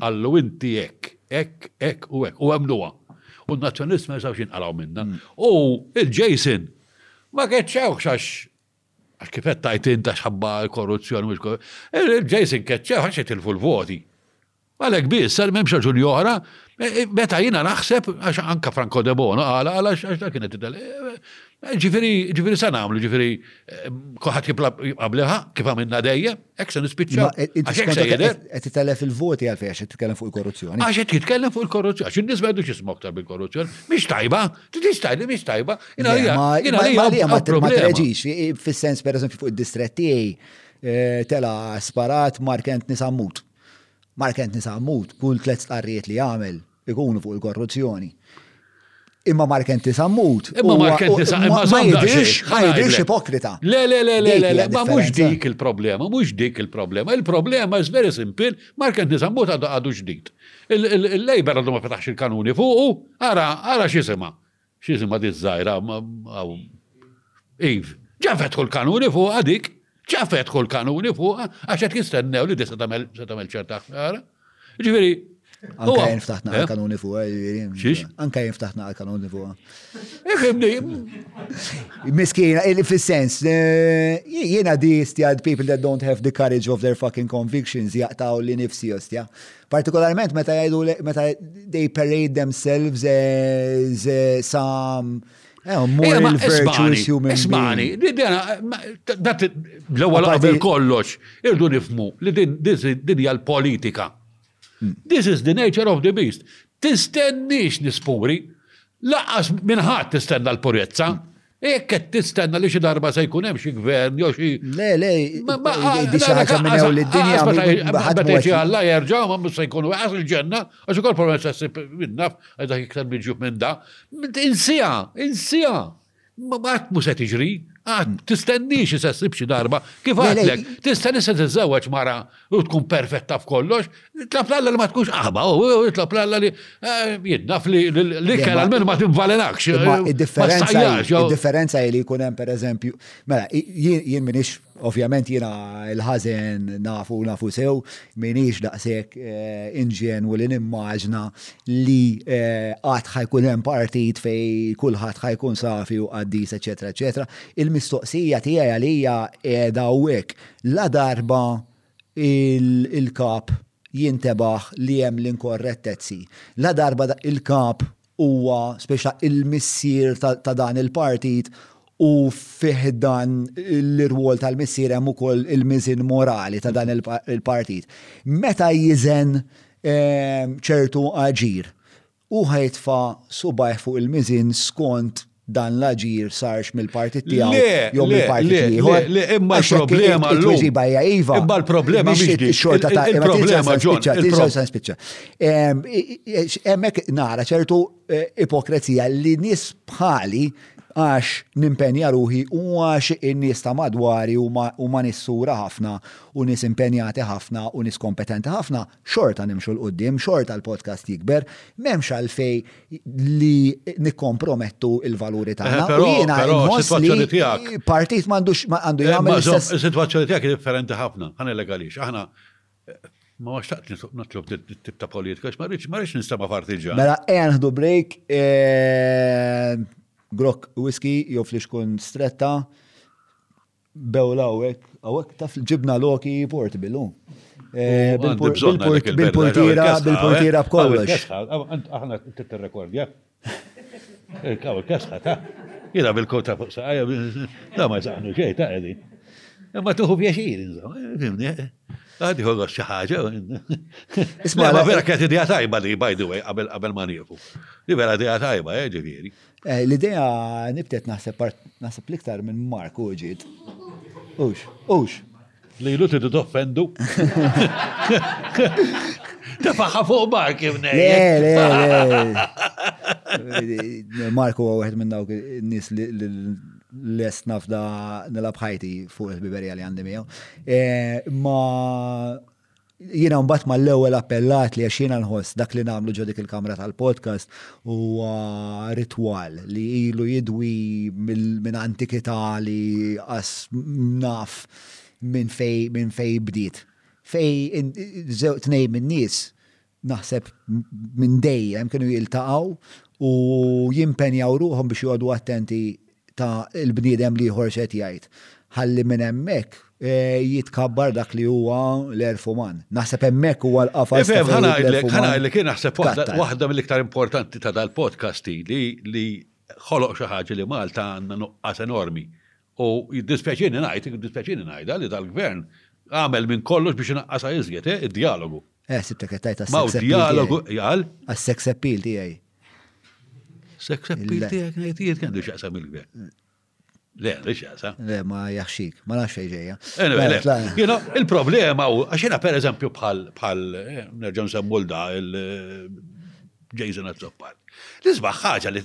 Qallu inti hekk, hekk, hekk u hekk. U għemluha. U n-Nazzjonalisti ma jistgħux jinqalgħu minna. U il-Jason ma keċċewx għax għax kif qed tgħid int għax ħabba l-korruzzjoni mhux Il-Jason keċċew għax jitilfu l-voti. Għalhekk biss, għal m'hemmx raġuni oħra, meta jiena naħseb, għax anka Franco Debono qala għala għax ta' kienet idel. Ġifieri, ġifieri sa nagħmlu, ġifieri kulħadd jibla qabliha kif għamilna dejjem, hekk se nispiċċa. Qed titellef il-voti għalfejn għax qed titkellem fuq il-korruzzjoni. Għax qed titkellem fuq il-korruzzjoni, għax in-nies ma jgħidux jismu aktar bil-korruzzjoni. Mhix tajba, titix tajba, mhix tajba. Ma treġix, fis-sens pereżempju fuq id-distretti tela sparat Mark Anthony Sammut. Mark Anthony Sammut, kull tliet stqarrijiet li jagħmel ikunu fuq il-korruzzjoni. Imma Mark Anthony Sammut. Imma Mark Anthony Sammut. Ma jidhirx, ma jidhirx ipokrita. Le, le, le, le, le, ma mhux dik il-problema, mhux dik il-problema. Il-problema is very simple, Mark Anthony Sammut għadu ġdid. Il-Labor għadu ma fetaħx il-kanuni fuqu, ara, ara xisima. X'jisimha di żgħira hawn. Iv, ġa fetħu l-kanuni fuqha dik, ġa fetħu l-kanuni fuqha għax qed jistennew li di se tagħmel ċerta ħsara. Ġifieri, Anka jen ftaħna eh? għal-kanuni fuqa, ġviri. Anka jen ftaħna għal-kanuni fuqa. Miskina, fil-sens, eh, jena di stjad people that don't have the courage of their fucking convictions jaqtaw li nifsi ostja. Partikolarment meta jgħidu meta they parade themselves as eh, some eh, moral virtuous human Ismani, l-ewwel qabel kollox irdu nifmu li din hija l-politika. Hmm. This is the nature of the beast. Tistennix nispuri, laqas minħat tistenna l-purezza. Hmm. Jekk qed tistenna li xi darba se jkun hemm xi gvern jew xi. Le, le, di xi ħaġa minn hawn lid-dinja. Meta jiġi Alla jerġa' ma mhux se jkunu ħas il-ġenna għax ukoll problema se ssib minnaf għax dak iktar miġjub minn da. Insija, insija. Qatt mhux se tiġri, qatt tistenniex se ssib xi darba. Kif għadlek, tistenni se tiżżewweġ mara u tkun perfetta f'kollox, nitlob l-Alla li ma tkunx aħba, u nitlob l-Alla li eh, jidnaf li l-ikel għal-menu ma tinvalenakx. Il-differenza li jkun hemm pereżempju, mela, jien minix, ovvjament jiena l-ħażen nafu nafu sew, minix daqshekk eh, inġen u li nimmaġna li eh, qatt ħajkun hemm partit fej kulħadd ħajkun safi u qaddis, eċetera, eċetera. Il-mistoqsija tiegħi għalija qiegħda hawnhekk Ladarba l-kap jintebaħ li hemm l-inkorrettezzi, ladarba l-kap huwa speċta l-missier ta' dan il-partit u fi ħdan l-irwol tal-missier hemm ukoll il-miżien morali ta' dan il-partit. Meta jiżen ċertu aġir, Hu ħa jitfa' subajh fuq il-miżien skont dan l-aġir sarx mill-partit tiegħu jew mill-partit l-ieħor? Le, le, le, le, imma l-problema llum. Il-tweġiba hija iva. Imma l-problema mhix dik. Ix-xorta ta' il-problema ġol. Il-problema spiċċa. Hemmhekk nara ċertu ipokrezija li nies bħali għax nimpenja ruħi u għax in-nies ta' madwari huma nies sura ħafna u nies impenjati ħafna u nies kompetenti ħafna, xorta nimxu 'l quddiem, xorta l-podcast jikber, m'hemmx għalfej li nikkompromettu il-valuri tagħna. U jiena nħoss li partit m'għandux għandu jagħmel. Is-sitwazzjoni tiegħek differenti ħafna, ħan illegalix. Aħna Ma ma xtaqt nitlob tip ta' politika, ma rridx ma rridx nistema' partiġa. Mela qiegħ nħdu break grok whisky jew flix kun stretta. Bewl hawnhekk, hawnhekk taf ġibna loki portable hu. Eh, bil-portiera, bil-portiera b'kollox. Aħna t-rekordja. Kaw il-kesħa ta' jina bil-kota fuq saqajja, da ma jisaqnu xej ta' għedi. Imma tuħu pjaċir, fimni, għadi ħollos xaħġa. Isma, ma vera kħet idea tajba li, by the way, għabel ma niefu. Li vera idea tajba, eh, ġiviri. Eh, l-idea nibtet naħseb part naħseb liktar minn Mark u ġiet. Ux, ux. Li lu tidu toffendu. Tafaxa fuq Mark ibnej. Le, le, le. Mark huwa wieħed minn dawk nis li les nafda nilab ħajti fuq il-biberija li għandi miegħu. Eh, ma Jiena mbagħad mal-ewwel appellat li għax jiena nħoss dak li nagħmlu ġo dik il-kamra tal-podcast huwa ritwal li ilu jidwi minn antikità li qas naf minn fej bdiet. Fej tnejn min-nies naħseb minn dejjem kienu jiltaqgħu u jimpenjaw ruħhom biex joqogħdu attenti ta' l-bniedem l-ieħor x'qed jgħid. Ħalli minn hemmhekk jitkabbar dak li huwa l-għerf uman. Naħseb hemmhekk huwa l-qafas ta' fejn ngħidlek, ħa ngħidlek jien naħseb waħda mill-iktar importanti ta' dal-podcast hi li ħoloq xi ħaġa li Malta għandna nuqqas enormi U jiddispjaċini ngħid, jiddispjaċini ngħidha li dal-Gvern għamel minn kollox biex inaqqasha iżjed, eh, id-djalogu. Eh, sibtek qed tgħid għas-sex appeal. Djalogu għal? Għas-sex appeal tiegħi. Sex appeal tiegħek ngħid jien kendu x'jaqsam il-Gvern. Le, le x'jaqsam. Le, ma jaħxik, ma nafx fejn ġejja. Mela, il-problema u għax jiena pereżempju bħal bħal eh, nerġa' nsemmu l-da il-Jason eh, Azzoppal. L-isbaħ ħaġa li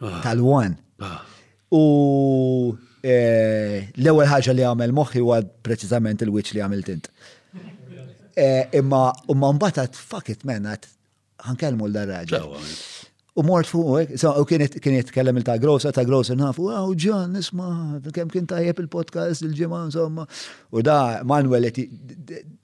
Ah. Tal-one. Ah. U eh, l-ewwel ħaġa li għamel moħħi huwa preċiżament il-wiċċ li għamilt int. Eh, imma imma mbagħad fuck it man għad ħankellmu l-darraġa. U mort fuq, u kienet kienet kellem il-ta' grosa, ta' grosa nafu, għaw ġan, nisma, kem kien tajjeb il-podcast il-ġimgħa, insomma. U da Manuel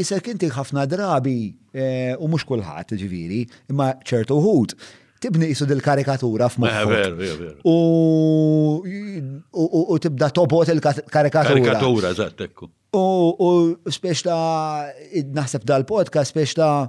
Isek inti ħafna drabi, u mhux kulħadd ġifieri, imma ċertu wħud, tibni qisu dil-karikatura f'moħħok. U tibda tobot il-karikatura. Karikatura, eżatt, ekku. U spiex ta' naħseb dal-podcast, spiex ta'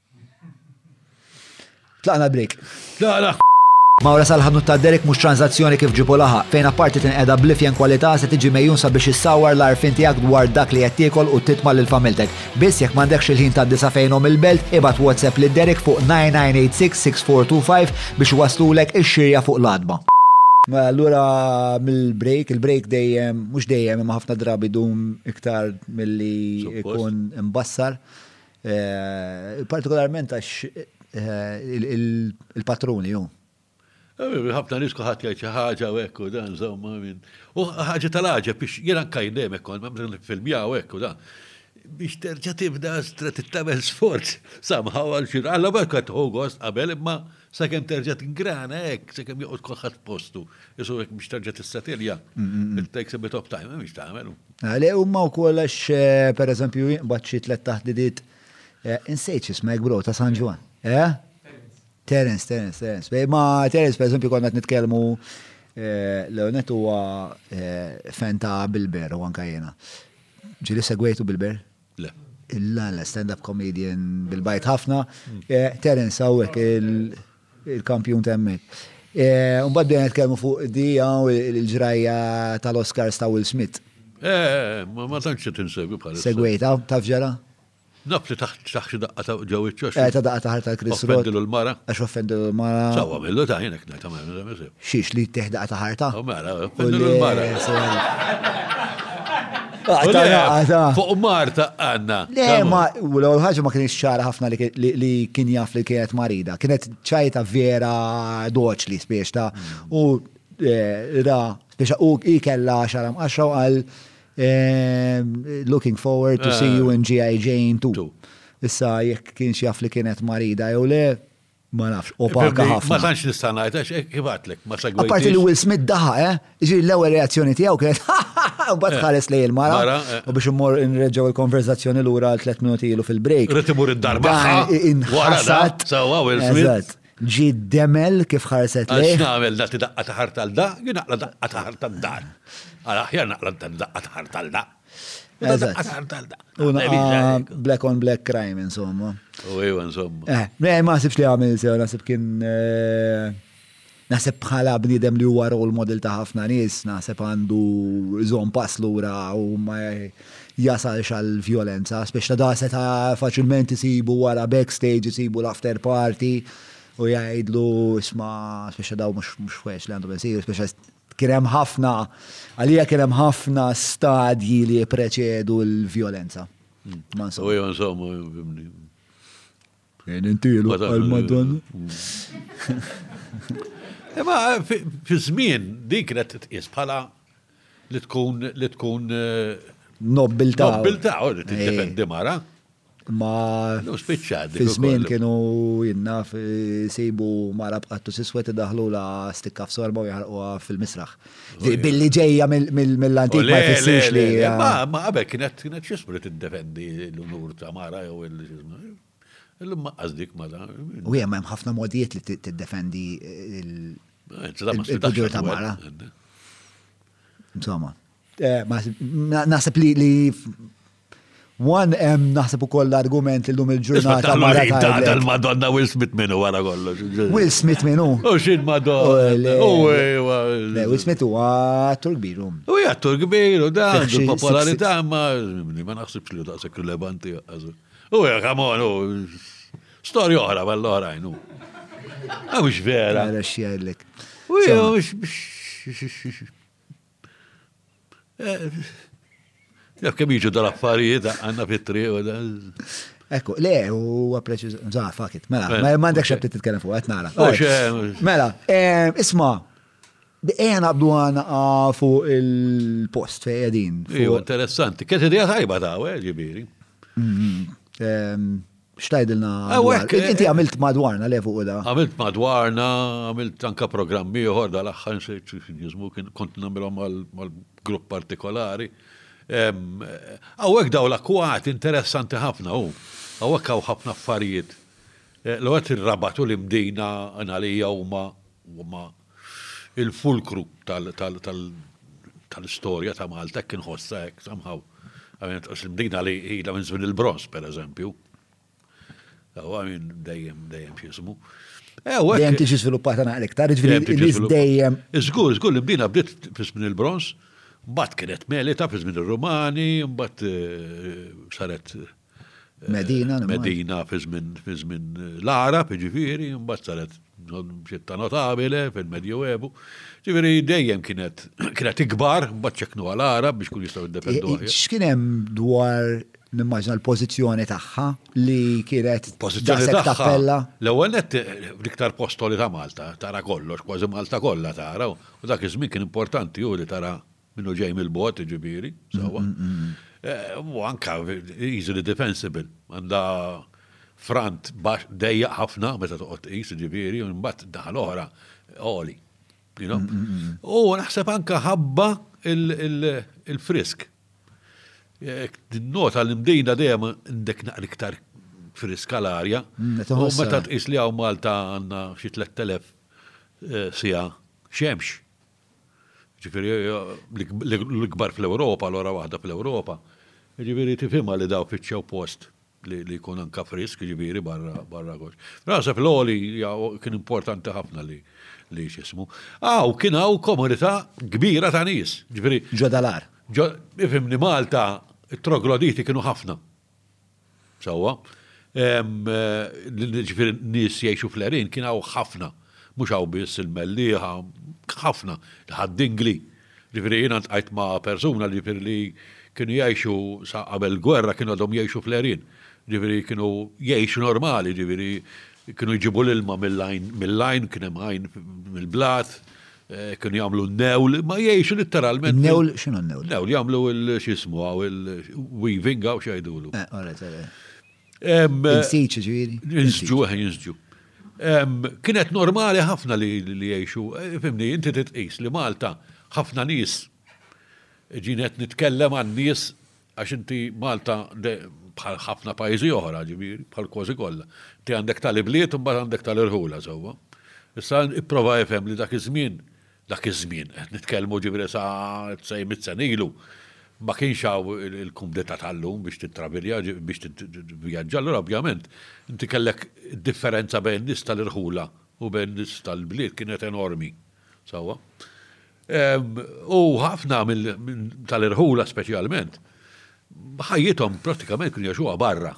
Tlaqna break. Tlaqna Mawra sal-ħanut ta' Derek mhux transazzjoni kif ġibu laħaq, fejn apparti tinqeda blifjen kwalità se tiġi mejjun sabiex issawwar l-għarfien tiegħek dwar dak li qed tiekol u titma' lil familtek. Biss jekk m'għandekx il-ħin tgħaddi sa fejnhom il-belt, ibgħat WhatsApp lil Derek fuq 99866425 biex iwasslulek ix-xirja fuq l-għatba. Mela lura mill-break, il-break dejjem, mhux dejjem imma ħafna drabi jdum iktar milli jkun imbassar. Eh, partikolarment għax eh, il-patruni ju. Eh, ħafna nisku ħat jgħid xi ħaġa u hekk u dan żomma minn. U ħaġa tal-ħaġa biex jiena nkajdem hekk kont ma filmjaw hekk u dan. Biex terġa' tibda trid tagħmel sforz samħaw għal xi alla barka tħu gost qabel imma Sakemm terġa' tingrana hekk, sakemm joqgħod kulħadd postu, isu hekk biex terġa' tissatilja. It takes a bit of time, mhix tagħmel. Għale huma wkoll għax eh, pereżempju jinqbad xi tliet taħdidiet eh, insejt x'ismek bro ta' San Ġwan. Eh? Terence, Terence, Terence. Bej ma Terence pereżempju konna qed nitkellmu eh, Leonet huwa eh, fan ta' Bilber u anka jiena. Ġieli segwejtu Bilber? Le. Le, le, stand up comedian bil-bajt ħafna. Terence hawnhekk il-kampjun ta' hemmhekk. Mbagħad bdejna nitkellmu fuq di hawn il-ġrajja tal-Oscars ta' Will Smith. Eh, ma tantx qed insegwi bħalissa. Segwejta, taf ġara? Naf li taħt xi daqqa ta' ġew iċ-ċoċ. Eh, ta' daqqa ta' ħar tal-Chris Rock. Offendilu l-mara. Għax offendilu l-mara. Sawa millu ta' jien hekk ngħid ta' Xiex li jittieħ daqqa ta' ħarta? U mela, pendu l-mara. Fuq Marta għanna. Le, ma, u l ħagġa ma kienx ċara ħafna li kien jaf li kienet marida. Kienet ċajta vera doċ li spiex ta' u eh, ra, spiex u i kella xaram għaxra għal eh, looking forward to see you in G.I. Jane 2. Issa jekk kienx jaf li kienet marida jew le, ma nafx, opaka ħafna. Ma tantx nista' ngħid għax hekk ibatlek, ma segwejt. Apparti li Will Smith daħa, eh? Iġri l-ewwel reazzjoni tiegħu kienet u bad eh. ħares lej il-mara. Eh. U biex immor nreġgħu il-konverzazzjoni lura għal 3 minuti ilu fil-break. Rid imur id-darba. Inħasat. Sawa Will Smith. Ġi demel kif ħarset lej. Għax nagħmel da tidaqqa taħar tal-da, jinaqla daqqa taħar tal-dar. Għal aħjar naqla daqqa taħar tal-da. Black on black crime, insomma. U oh, ewa, insomma. Eh, eh, ma nasibx li għamil sew, nasib kien. Eh, nasib bħala bnidem li huwa role model ta' ħafna nies, nasib għandu zon pass lura u ma jasal xal violenza, speċta da se ta' faċilment isibu wara backstage, isibu l-after party u jgħidlu isma speċa daw mux mux li għandu bensir, speċa Kien hemm ħafna, għalija kien hemm ħafna stadji li preċedu l-vjolenza. Ma insomma. U jew insomma, fimni. Jien intilu għal madonna. Imma fi żmien dik kienet titqies bħala li tkun li tkun nobbilta. Nobbilta, u li tiddefendi mara. Ma fi żmien kienu jinna sejbu mara b'qattu siswet idaħlu la stikka f'sorma u jaħarquha fil-misraħ. Billi ġejja mill-antik ma jfissirx li. Ma qabel kienet kienet xismu li tiddefendi l-unur ta' mara jew il-xismu. Illum ma qasdik ma da. U hemm hemm ħafna modijiet li tiddefendi il-ġur ta' mara. Insomma. Eh, naħseb li li One em naħseb ukoll l-argument li lum il-ġurnata. Dal-Madonna Will Smith minu wara kollox. Will Smith minu. U xin Madonna. Oh, eh, Will Smith u għattur kbir. Um. U għattur kbir u dan, popolarità ma ma naħsibx li daqsek rilevanti. U għak għamon, u storja oħra bħall-oħrajn. Għamux vera. Għara xjellek. U għamux Jaf kem jiġu dal-affarijiet għanna fit-tri u da. Ekku, le, u għapreċiż, za, fakit, mela, ma għandek xabti titkellem fuq, għet nara. Mela, eh, isma, Ejja nabdu għana ah, fuq il-post fej għedin. Iju, interessanti. Kħet idea tajba ta' għu, eh, ġibiri. Mm-hmm. Xtajdilna. Inti għamilt madwarna levu u da. Għamilt madwarna, għamilt anka programm ieħor dal-aħħar jizmu kien kont nagħmilhom mal-grupp partikolari. Għawek daw l-akkwat interessanti ħafna u għawek għaw ħafna affarijiet. Eh, l-għet il-rabatu li mdina għalija u ma il-fulkru tal-istorja ta' Malta, hekk inħossha hekk somehow. Għax il-Mdina li ilha minn żmien il-Bronż, pereżempju. Ewa, minn dejjem, dejjem xismu. Ewa. Dejjem tiġi żviluppata naqra iktar, ġifieri dejjem. Iżgur, iżgur li bdina bdiet fi żmien il-Bronż, mbagħad kienet melita fi żmien ir-Rumani, mbagħad eh, saret Medina, Medina fi żmien l-Arab, ġifieri, mbagħad saret xitta notabile fil-Medjuevu. Ġifieri dejjem kienet kienet ikbar, mbagħad ċeknu għal Arab biex kun jistgħu jiddependu. X'kien hemm dwar nimmaġna l-pożizzjoni tagħha li kienet pożizzjoni tappella. L-ewwel net l-iktar postoli ta' Malta, tara kollox, kważi Malta kollha tara, u dak iż-żmien kien importanti hu li tara Minnu ġej mill-bot, ġifieri, sewwa. U anka easily defensible, għandha front dejjaq ħafna meta toqgħod tqis, ġifieri, u mbagħad naħa l-oħra oli. U naħseb anka ħabba il-frisk. Nota l-imdejna dejjem ndek naqra iktar friska l-arja. Mm, u meta tqis li hawn Malta għandna xi 3000 eh, sija xemx. Ġifieri l-ikbar fl-Ewropa, l-ora waħda fl-Ewropa. Ġifieri tifhimha li daw fittxew post li jkun anka frisk, ġifieri barra barra kollox. Rasa fl-oli kien importanti ħafna li li xismu. Aw, kien hawn komunità kbira ta' nies. Ġifieri. Ġodalar. Ifimni Malta, it-trogloditi kienu ħafna. Sewwa. Ġifieri nies jgħixu fl-għerien kien hawn ħafna, mhux hawn biss il-mellieħa, ħafna, il-ħad-dingli. Ġifieri jiena ltqajt ma' persuna ġifieri li kienu jgħixu sa qabel il-gwerra kienu għadhom jgħixu fl-għerien. Ġifieri kienu jgħixu normali, ġifieri kienu jġibu l-ilma mill-għajn, mill-għajn, kien hemm għajn mill-blat, Eh, kienu jagħmlu n-newl, ma jgħixu litteralment. Newl, xinu n-newl? Newl, jagħmlu il-xismu għaw il-weaving għaw xajdulu. Eh, għalet, għalet. Insġu ġiri? Insġu, għan insġu. Kienet normali ħafna li jgħixu, eh, fimni, inti titqis li Malta ħafna nis ġinet nitkellem għan nis Għax inti Malta bħal ħafna pajjiżi oħra, ġifieri, bħal kważi kollha. Inti għandek tal-ibliet u mbagħad għandek tal-irħula sewwa. Issa ipprova ifhem li dak iż-żmien, dak iż-żmien, qed nitkellmu ġifieri sa 900 sena ilu, ma kienx hawn il-kumdità tal-lum biex tittravilja, biex tivvjaġġa, allura ovvjament inti kellek differenza bejn nies tal-irħula u bejn nies tal-bliet kienet enormi. Sewwa? U ħafna tal-irħula speċjalment, ħajjithom pratikament kienu jaxuha barra.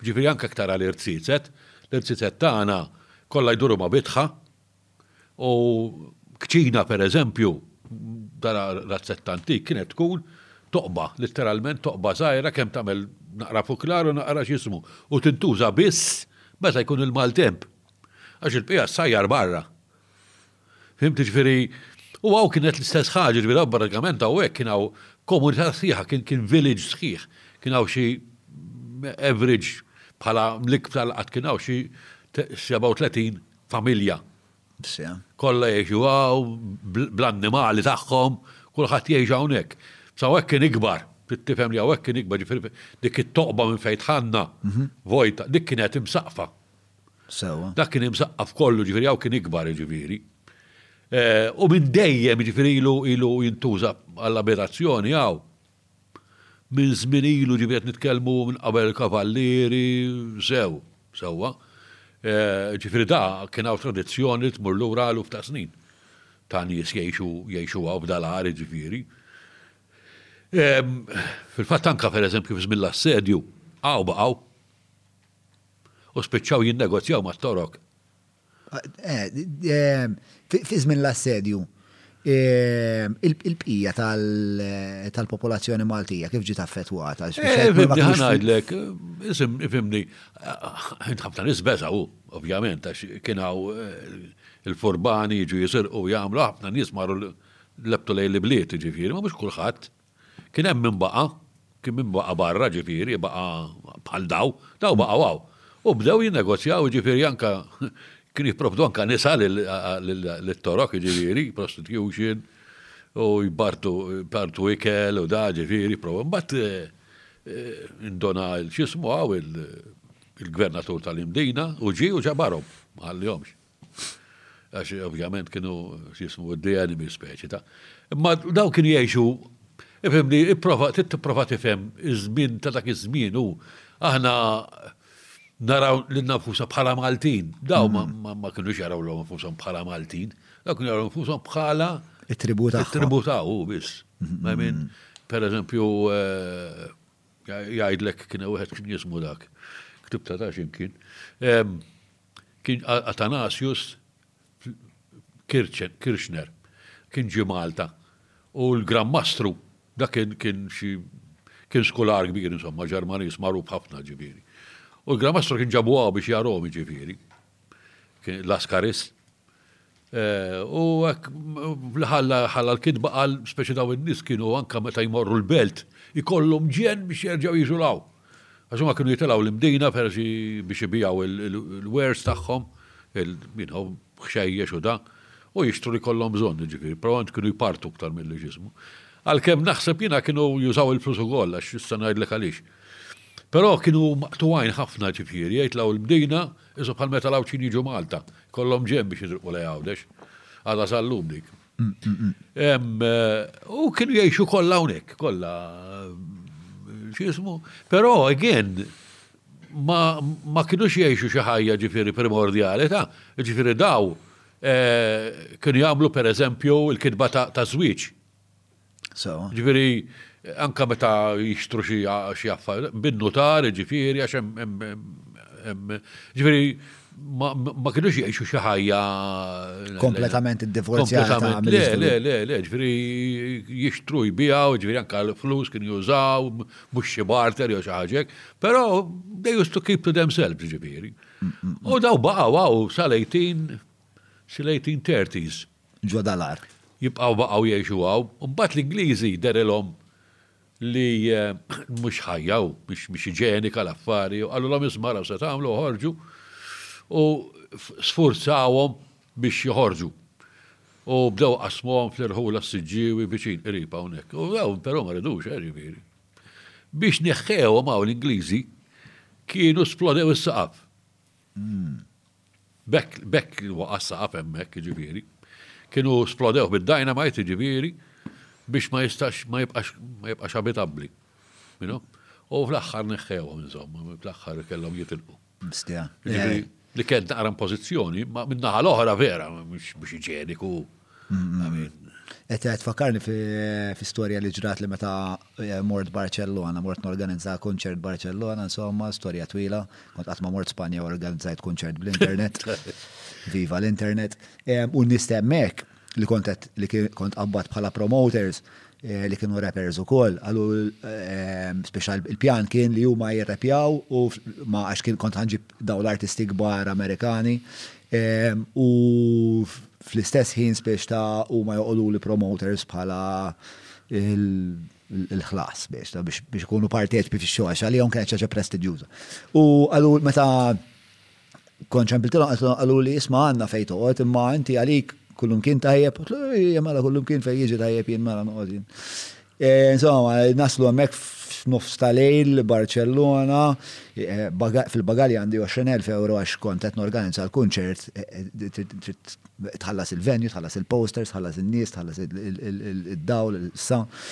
Ġifieri anke aktar għal irtsizet, l-irtsizet tagħna kollha jduru ma' bitħa u kċina pereżempju dara razzett antik kienet tkun toqba, litteralment toqba żgħira kemm tagħmel naqra fuklar u naqra x'ismu u tintuża biss meta jkun il-maltemp għax il-bqija ssajjar barra. Fhimtu? Jiġifieri, u hawn kien qed l-istess ħaġa, jiġifieri hawn pratikament hawnhekk kien hawn komunità sħiħa, kien kien village sħiħ. Kien hawn xi average bħala l-iktar li qatt kien hawn xi sebgħa u tletin familja. Kollha jgħixu hawn, bl-annimali tagħhom, kulħadd jgħix hawnhekk. Sa hawnhekk kien ikbar, trid tifhem li hawnhekk kien ikbar, jiġifieri dik it-toqba minn fejn dħalna, vojta, dik kienet imsaqqfa. Sewa. Dak kien imsaqqaf kollu ġifieri hawn kien ikbar ġifieri. Eh, u minn dejjem ġifieri ilu ilu jintuża għall-abitazzjoni hawn. Minn żmien ilu ġifieri qed nitkellmu minn qabel kavallieri sew, sewwa. Eh, ġifieri da kien hawn tradizzjoni li tmur lura għaluf ta' snin. Ta' nies jgħixu jgħixu hawn f'dalari ġifieri. Ehm, fil-fatt anka pereżempju fi żmien l-assedju, hawn baqgħu. U spiċċaw jinnegozjaw mat-Torok. Fi żmien l-assedju, il-bqija tal-popolazzjoni Maltija kif ġiet affettwata? Ngħidlek, ifhimni, int ħafna nies beżgħu, ovvjament, għax kien hawn il-furbani jiġu jisirqu jagħmlu, ħafna nies marru lebtu lejn l-ibliet, jiġifieri, ma mhux kulħadd. Kien hemm min baqa', kien min baqa' barra ġifieri, baqa' bħal daw, daw baqgħu hawn. U bdew jinnegozjaw jiġifieri anke kienu jipprovdu anke nisa lit-Torok jiġifieri, prostitution, u jbartu ikel u da jiġifieri, imbagħad induna x'jismu hawn il-Gvernatur tal-Imdina u ġie u ġabarhom, ma ħallihomx. Għax ovvjament kienu jismu the enemy speċi ta' Imma daw kienu jgħixu, ifimni, ipprova, tipprova tifhem iż-żmien ta' dak iż-żmien u aħna naraw li nafusa bħala Maltin. Daw ma mm. kienu jaraw l nafusa bħala Maltin, daw kienu jaraw nafusa bħala. Il-tribu ta' Il-tribu ta' u biss. Mm-hmm. I mean, per eżempju, eh, jgħidlek kienu wieħed kien jismu dak. Ktibta ta' ximkien. Kien Athanasius Kirchner, kien ġie Malta u l-Gran Mastru, dak kien kien xi kien skular kbir insomma, Ġermaniż magħruf ħafna ġifieri. U l-Gran Mastru kien ġabuha hawn biex jarahom jiġifieri. Kien Lascaris. U hekk li ħalla ħalla l-kitba qal speċi daw in-nies kienu anke meta jmorru l-belt ikollhom ġenn biex jerġgħu jiġu law. Għax huma kienu jitilgħu l-imdina persi biex ibijaw il-wers tagħhom, ħxejjex u da, u jixtru li jkollhom bżonn, jiġifieri, probabbilment kienu jpartu aktar milli x'ismu. Għalkemm naħseb jiena kienu jużaw il-flus ukoll għax issa ngħidlek għaliex. Però kienu maqtugħin ħafna ġifieri, jgħid law il-mdina, Issa bħal meta l-Għawdxin jiġu Malta, kollhom ġenn biex jitrqu lej Għawdex. Għadha sal-lum dik. U kienu jgħixu kollha hawnhekk, kollha x'ismu. Però again ma kienux jgħixu xi ħajja ġifieri primordjali ta' ġifieri daw eh, kienu jagħmlu pereżempju l-kitba ta' żwieġ. Sewa. Ġifieri anke meta jixtru xi xi affar, bin-nutar ġifieri għax hemm hemm hemm ġifieri ma ma kinux jgħixu xi ħajja Kompletament iddivorzjata kompletament. Le, mill-iżvilupp. le, le, le, ġifieri jixtru jbiegħu, ġifieri anke l-flus kien jużaw, mhux xi barter jew xi ħaġa hekk, però they used to keep to themselves ġifieri. U daw baqgħu hawn sal-18 sil-1830s. ġo Dalar. Jibqgħu baqgħu jgħixu hawn. U mbagħad l-Ingliżi derilhom li mhux ħajja u mhix iġenika l-affari u qalulhom isma' araw se tagħmlu oħorġu u sfurzawhom biex joħorġu. U bdew qasmuhom fl-irħula s-Siġġiewi viċin qrib hawnhekk. U dawn però ma ridux, eh ġifieri. Biex neħħewhom hawn l-Ingliżi kienu splodew is-saqaf. B'hekk, b'hekk kien waqa' s-saqaf hemmhekk, jiġifieri. Kienu splodewh bid-dynamite, jiġifieri, biex ma jistax, ma jibqax, ma jibqax abitabbli. You know? U fl-aħħar neħħewhom insomma, fl-aħħar kellhom jitilqu. Bestia. Jiġifieri, li kent naqra impożizzjoni, imma min-naħa l-oħra vera, mhux biex iġeniku. Et għed fakarni fi storja li ġrat li meta eh, mort Barcellona, mort norganizza konċert Barcellona, insomma, storja twila, kont għatma mort Spanja u organizzajt konċert bl-internet. Viva l-internet. U nistemmek li kontet li kont qabbat bħala promoters, eh, li kienu rappers u koll, għallu eh, special il-pjan kien li huma jirrepjaw u ma għax kien kont ħanġib daw l-artisti gbar Amerikani eh, u fl-istess ħin spiex ta' u ma joqolu li promoters bħala il-ħlas biex biex ikunu parteċpi fi xogħol għalihom kienet ċaġa prestiġjuża. U għallu meta Kont ċempiltilhom qalu li isma' għandna fejn toqgħod imma inti għalik kullum kien tajjeb, jemala kullum kien fejn jiġi tajjeb jien mela noqgħod jien. E, insomma, naslu hemmhekk f'nofs ta' lejl Barcellona, e, fil-bagalja għandi 20,000 euro għax kont qed norganizza l-kunċert, e, tħallas il-venju, tħallas il-posters, tħallas in-nies, tħallas id-dawl, il-sound.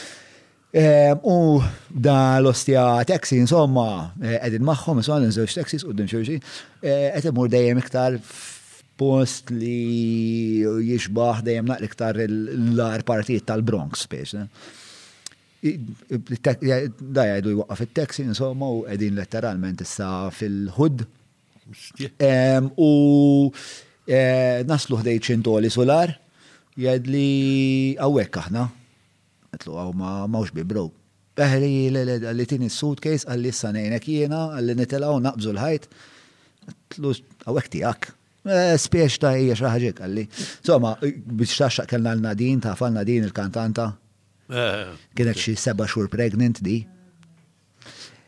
U da l-ostja taxi, insomma, qegħdin magħhom, insomma, l-inżewġ taxis qudiem xulxin, qed imur dejjem iktar post li jixbaħ dejjem naqli iktar l-ar partijiet tal-Bronx, spiex. Da jgħidu jwaqqaf it-taxi, insomma, u qegħdin letteralment issa fil-ħud. U naslu ħdej ċintoli solar, jgħid li għawek aħna. Għedtlu, Hawn ma hawnx bi bro. Beħri, Le, le, qalli tieni s-suitcase, qalli issa ngħinek jiena, qalli nitilgħu naqbżu l-ħajt. Għedtlu, Hawnhekk tiegħek. Eh, spiex ta' hija xi ħaġa hekk, qalli. Insomma, biex tgħaxxaq kellna lil Nadine, taf għal Nadine il-kantanta? Eh. Kienet xi seba' xhur pregnant di.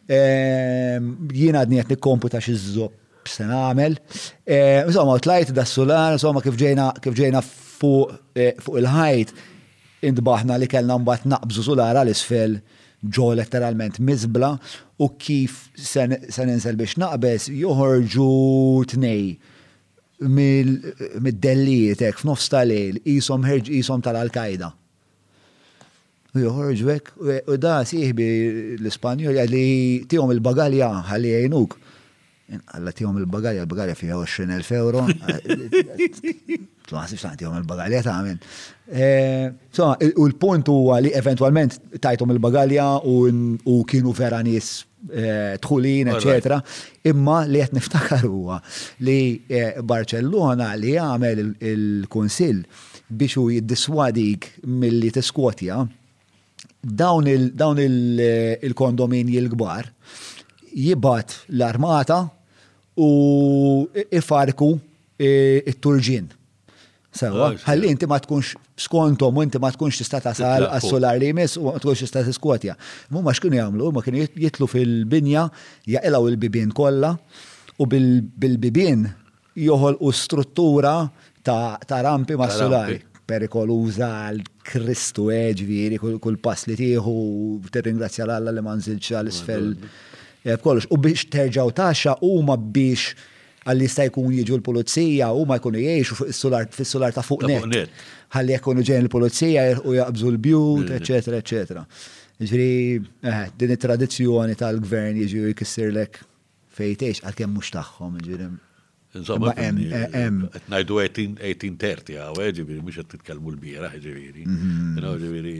Ehm, jien għadni qed nikkomputa xi żopp se nagħmel. Ehm, insomma, tlajt da sular, insomma kif ġejna kif ġejna fuq eh, fuq il-ħajt intbaħna li kellna mbagħad naqbżu sular għal isfel ġo letteralment miżbla u kif se ninżel biex naqbeż joħorġu tnej mid-dellijiet hekk f'nofs tal-lejl qishom ħerġ qishom tal-Al-Qaeda. U joħorġu hekk, u da sieħbi l-Ispanjol li tihom il-bagalja ħalli jgħinuk. Alla tihom il-bagalja, il-bagalja fiha 20,000 euro. Tlaħsibx ta' tihom il-bagalja ta' għamen. Eh, so, u l-punt huwa li eventualment tajtom il-bagalja u kienu vera nies eh, tħulin, eccetera. Imma li qed niftakar huwa li eh, Barcellona li għamel il-Kunsill il biex hu jiddiswadik milli tiskwotja, dawn il-kondominji l-kbar jibgħat l-armata u ifarku it-turġien. Sewa, ħalli inti ma tkunx skontom u inti ma tkunx tista' tasal għas-solar li jmiss u ma tkunx tista' tiskwotja. Huma x'kienu jagħmlu? Huma kienu jitlu fil-binja, jaqilgħu l-bibien kollha u bil-bibien joħolqu struttura ta' rampi mas-sulari perikoluża għal Kristu, eh, ġifieri kull pass li tieħu tirringrazzja l-Alla li ma nżilx għal isfel eh, b'kollox. U biex terġgħu taxxa huma biex għal jista' jkun jiġu l-pulizija u ma jkunu jgħixu fuq is-sular fis-sular ta' fuq net. Ħalli jekk ikunu ġejn il-pulizija u jaqbżu l-bjut, eċetera, eċetera. Ġifieri, eh, din it-tradizzjoni tal-gvern jiġu jkissirlek Fejn tgħix għalkemm mhux tagħhom, jiġifieri. Insomma, hemm. Qed ngħidu 1830 hawn, eh, ġifieri mhux qed titkellmu l-bieraħ, ġifieri. Mhm. Ġifieri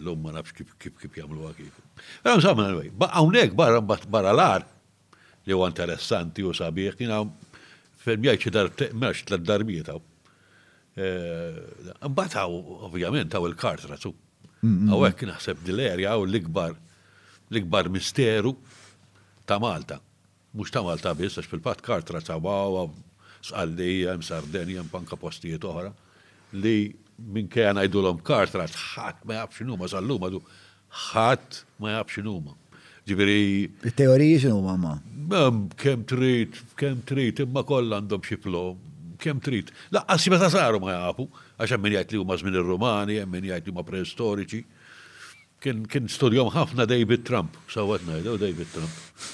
l-lum ma nafx kif kif jagħmluha kif. Però insomma, hawnhekk barra barra l-ar li huwa interessanti u sabiħ, jiena ferm jgħid xi darbtejn, mhux tliet darbiet hawn. Mbagħad hawn, ovvjament, hawn il-kartra tu. Hawnhekk naħseb din l-erja hawn l-ikbar l-ikbar misteru ta' Malta. Mhux ta' Malta biss, għax fil-fatt kartra ta' wawa, sqallija, Sardenja, mpanka postijiet oħra, li minn kena ngħidulhom kartra ħadd ma jaf x'inhuma sal-lum għadu Ħadd ma jaf x'inhuma. Ġifieri. It-teoriji x'inhuma ma? Kemm trid, kemm trid, imma kollha għandhom xi flo, kemm trid. Laqqas meta saru ma jafu, għax hemm min jgħid li huma żmien ir-Rumani, hemm min jgħid li huma preistoriċi. Kien studjom ħafna David Trump, sawwet ngħidu David Trump.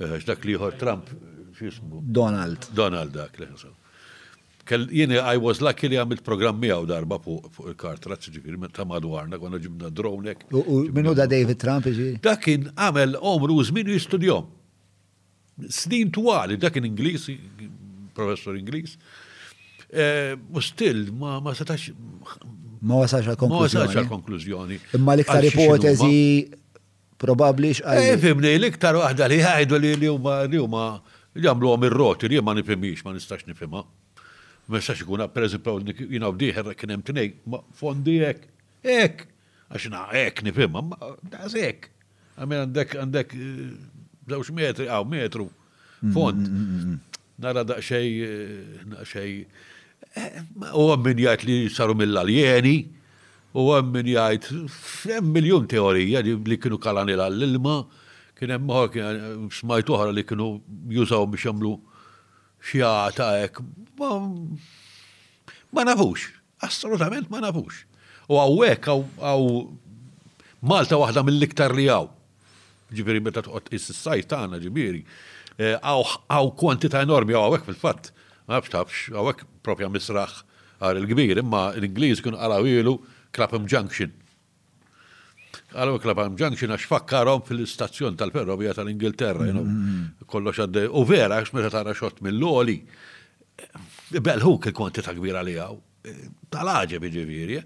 Eh, dak li ieħor Trump, x'ismu? Donald. Donald dak li ħasab. Jien I was lucky li għamilt programm miegħu darba fuq il-car trucks, jiġifieri ta' madwarna, konna ġibna drone hekk. U min hu da David Trump jiġifieri? Dak kien għamel għomru u żmienu jistudjahom. Snin twal, dak kien Ingliż, professur Ingliż. U still ma setax. Ma wasalx għall-konklużjoni. Ma wasalx għall-konklużjoni. Imma l-iktar ipoteżi Probabbli x'qal. Eh, fimni, l-iktar waħda li jgħidu li li huma li huma jagħmluhom ir-roti li ma nifhimhiex, ma nistax nifhimha. Ma nistax ikun pereżempju jiena u dieħer kien hemm tnej, ma fondi hekk, hekk, għax na hekk nifhimha, ma daqs hekk. Għamil għandek għandek eh, żewġ metri, għaw metru, fond. Mm, mm, mm, Nara daqsxejn, daqsxejn, u hemm min jgħid li saru mill-aljeni, u hemm min jgħid, hemm miljun teorija li kienu kalaniel għall-ilma, kien hemm oħra, smajt oħra li kienu jużawhom biex jagħmlu xi għata hekk, ma, ma nafux, assolutament ma nafux. U hawnhekk hawn, hawn, Malta waħda mill-iktar li hawn. Ġifieri meta tqgħod tqis is-sajt tagħna ġifieri, hawn eh, kwantità enormi hawnhekk fil-fatt. Ma nafx tafx, hawnhekk propja misraħ għar il-kbir, imma l-Ingliż kienu qalaw ilu Clapham Junction. Qalaw Clapham Junction għax fakkarhom fil-istazzjon tal-ferrovija tal-Ingilterra, mm-hmm. kollox għaddej. U vera, għax meta tara xott mill-loli, belħuk il-kwantità kbira li għaw, tal-ħagġa bieġiviri.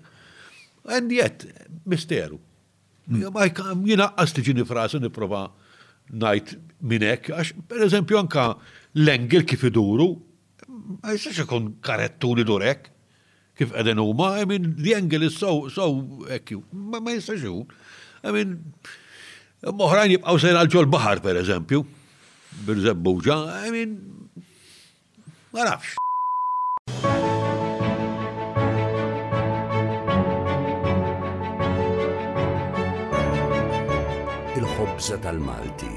And yet, misteru. Jien aqqas tiġini frasi nipprova ngħid minn hekk, għax pereżempju anka l-angle kif iduru ma jistax ikun karett tul idur hekk kif qegħdin huma, I mean the angle is so so hekk ma jistax ikun. I mean imma oħrajn jibqgħu sejrin għal ġol-baħar pereżempju, bir-Żebbuġa, I mean Ma nafx. Il-ħobża tal-Malti,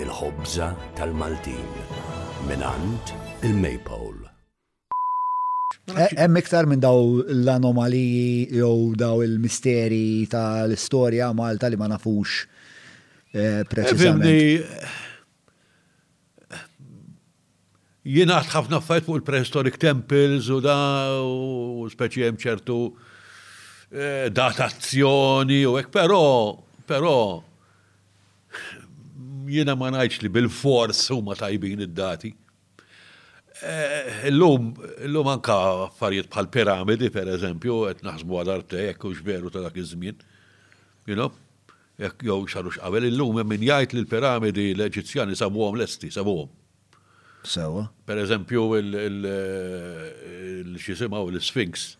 il-ħobża tal-Maltin, minant il-Maypole. Eh, hemm iktar minn daw l-anomaliji jew daw il-misteri tal-istorja Malta li ma nafux eh, preċiżament. Eh, Jingħad ħafna affarijiet fuq il-prehistoric temples u da u speċi hemm ċertu eh, datazzjoni u hekk, però però jiena ma ngħidx li bil-fors huma tajbin id-dati. Eh, illum, illum anka affarijiet bħal piramidi, per eżempju, qed naħsbu għal artejek u veru ta' dak iż-żmien. You know? Jekk jew xarux qabel, illum hemm min jgħid li l-piramidi l-Eġizzjani sabuhom lesti, sabuhom. Sewwa. Per eżempju, il-xisimgħu l-Sphinx.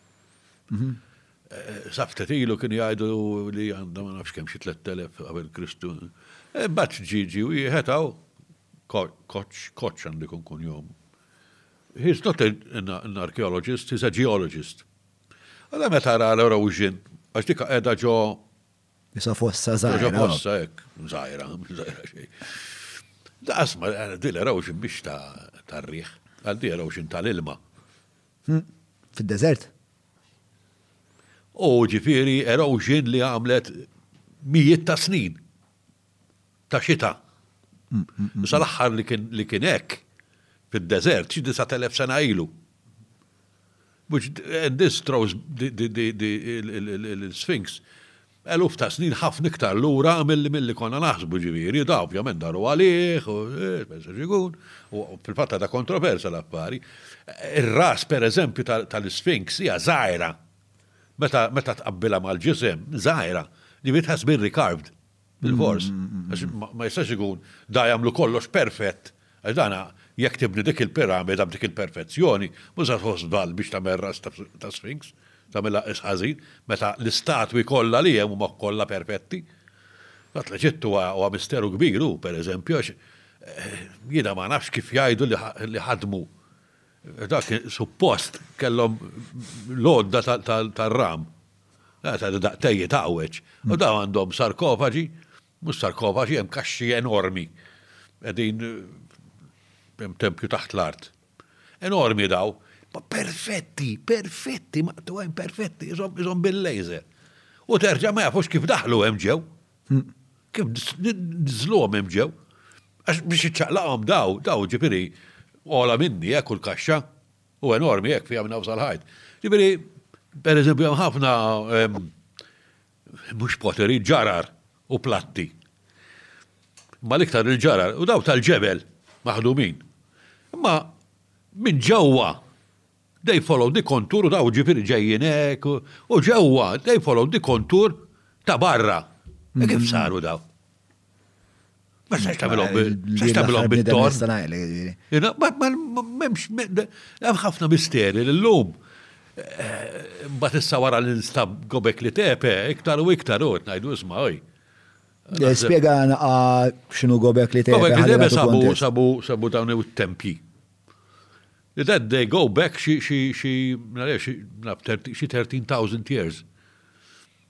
Mhm. Eh, Saftet ilu kien jgħidu li għandha ma nafx kemm xi 3000 qabel Kristu. Eh, Bat ġiġi u jħetaw koċ, koċ għandu jkun kun jom. He's not an archaeologist, he's a geologist. Alla meta ra l-erosion, għax dika qiegħda ġo Isa fossa zaħira. Ġo fossa hekk, zaħira, zaħira xejn. Da asma eh, dil erosion biex ta' tar-riħ, għal di erosion tal-ilma. Hmm, fid-deżert? U ġifieri erosion li għamlet mijiet ta' snin. ta' xita. U sal-aħħar li kien hekk fid-deżert xi disat elef sena ilu. Which and this throws l-Sphinx eluf ta' snin ħafna iktar lura milli konna naħsbu ġifieri, da ovvjament daru għalih u pensa x'ikun, u fil-fatt għadha kontroversa l-affari. Ir-ras pereżempju tal-Sphinx hija żgħira meta tqabbilha mal-ġisem, żgħira, ġifieri tħass bir-recarved. Bil-fors, għax ma jistax ikun da jagħmlu kollox perfett, għax dana jekk tibni dik il-piramida b'dik il-perfezzjoni, mhux se tħoss dal biex tagħmel ras ta' Sphinx, tagħmilha qis ħażin, meta l-istatwi kollha li hemm huma kollha perfetti. Għad l-Eġittu huwa misteru kbir hu, pereżempju, għax jiena ma nafx kif jgħidu li ħadmu. Dak suppost kellhom l-għodda tar-ram. Għadu daqq tejjet għawweċ. U daw għandhom sarkofaġi, mux sarkofaġi, jem kaxxi enormi. Għedin, jem tempju taħt l-art. Enormi daw. Ma perfetti, perfetti, ma tu għajn perfetti, jizom bil-laser. U terġa ma jafux kif daħlu għem ġew. Mm. Kif nizlu għem ġew. Għax biex iċċaqlaqom daw, daw ġipiri, għola minni, jek eh, u l-kaxxa, Hu enormi hekk fiha minn hawn sal-ħajt. Ġifieri, pereżempju hemm ħafna mhux poteri, ġarar u platti. Ma l-iktar il-ġarar u daw tal-ġebel maħdumin. Imma minn ġewwa they follow the contour u daw ġifieri ġejjin hekk u ġewwa they follow the contour ta' barra. Kif saru daw? Ma xax tabilom bit-ton. Hemm ħafna misteri l-lum. Eh, bat issa wara l-instab gobek li tepe, iktar u iktar u ngħidu isma' oj. Eh, Spiega naqa xinu gobek li tepe. Gobek li tepe sabu sabu sabu dawn it-tempji. That they go back xi xi xi xi 13,000 years.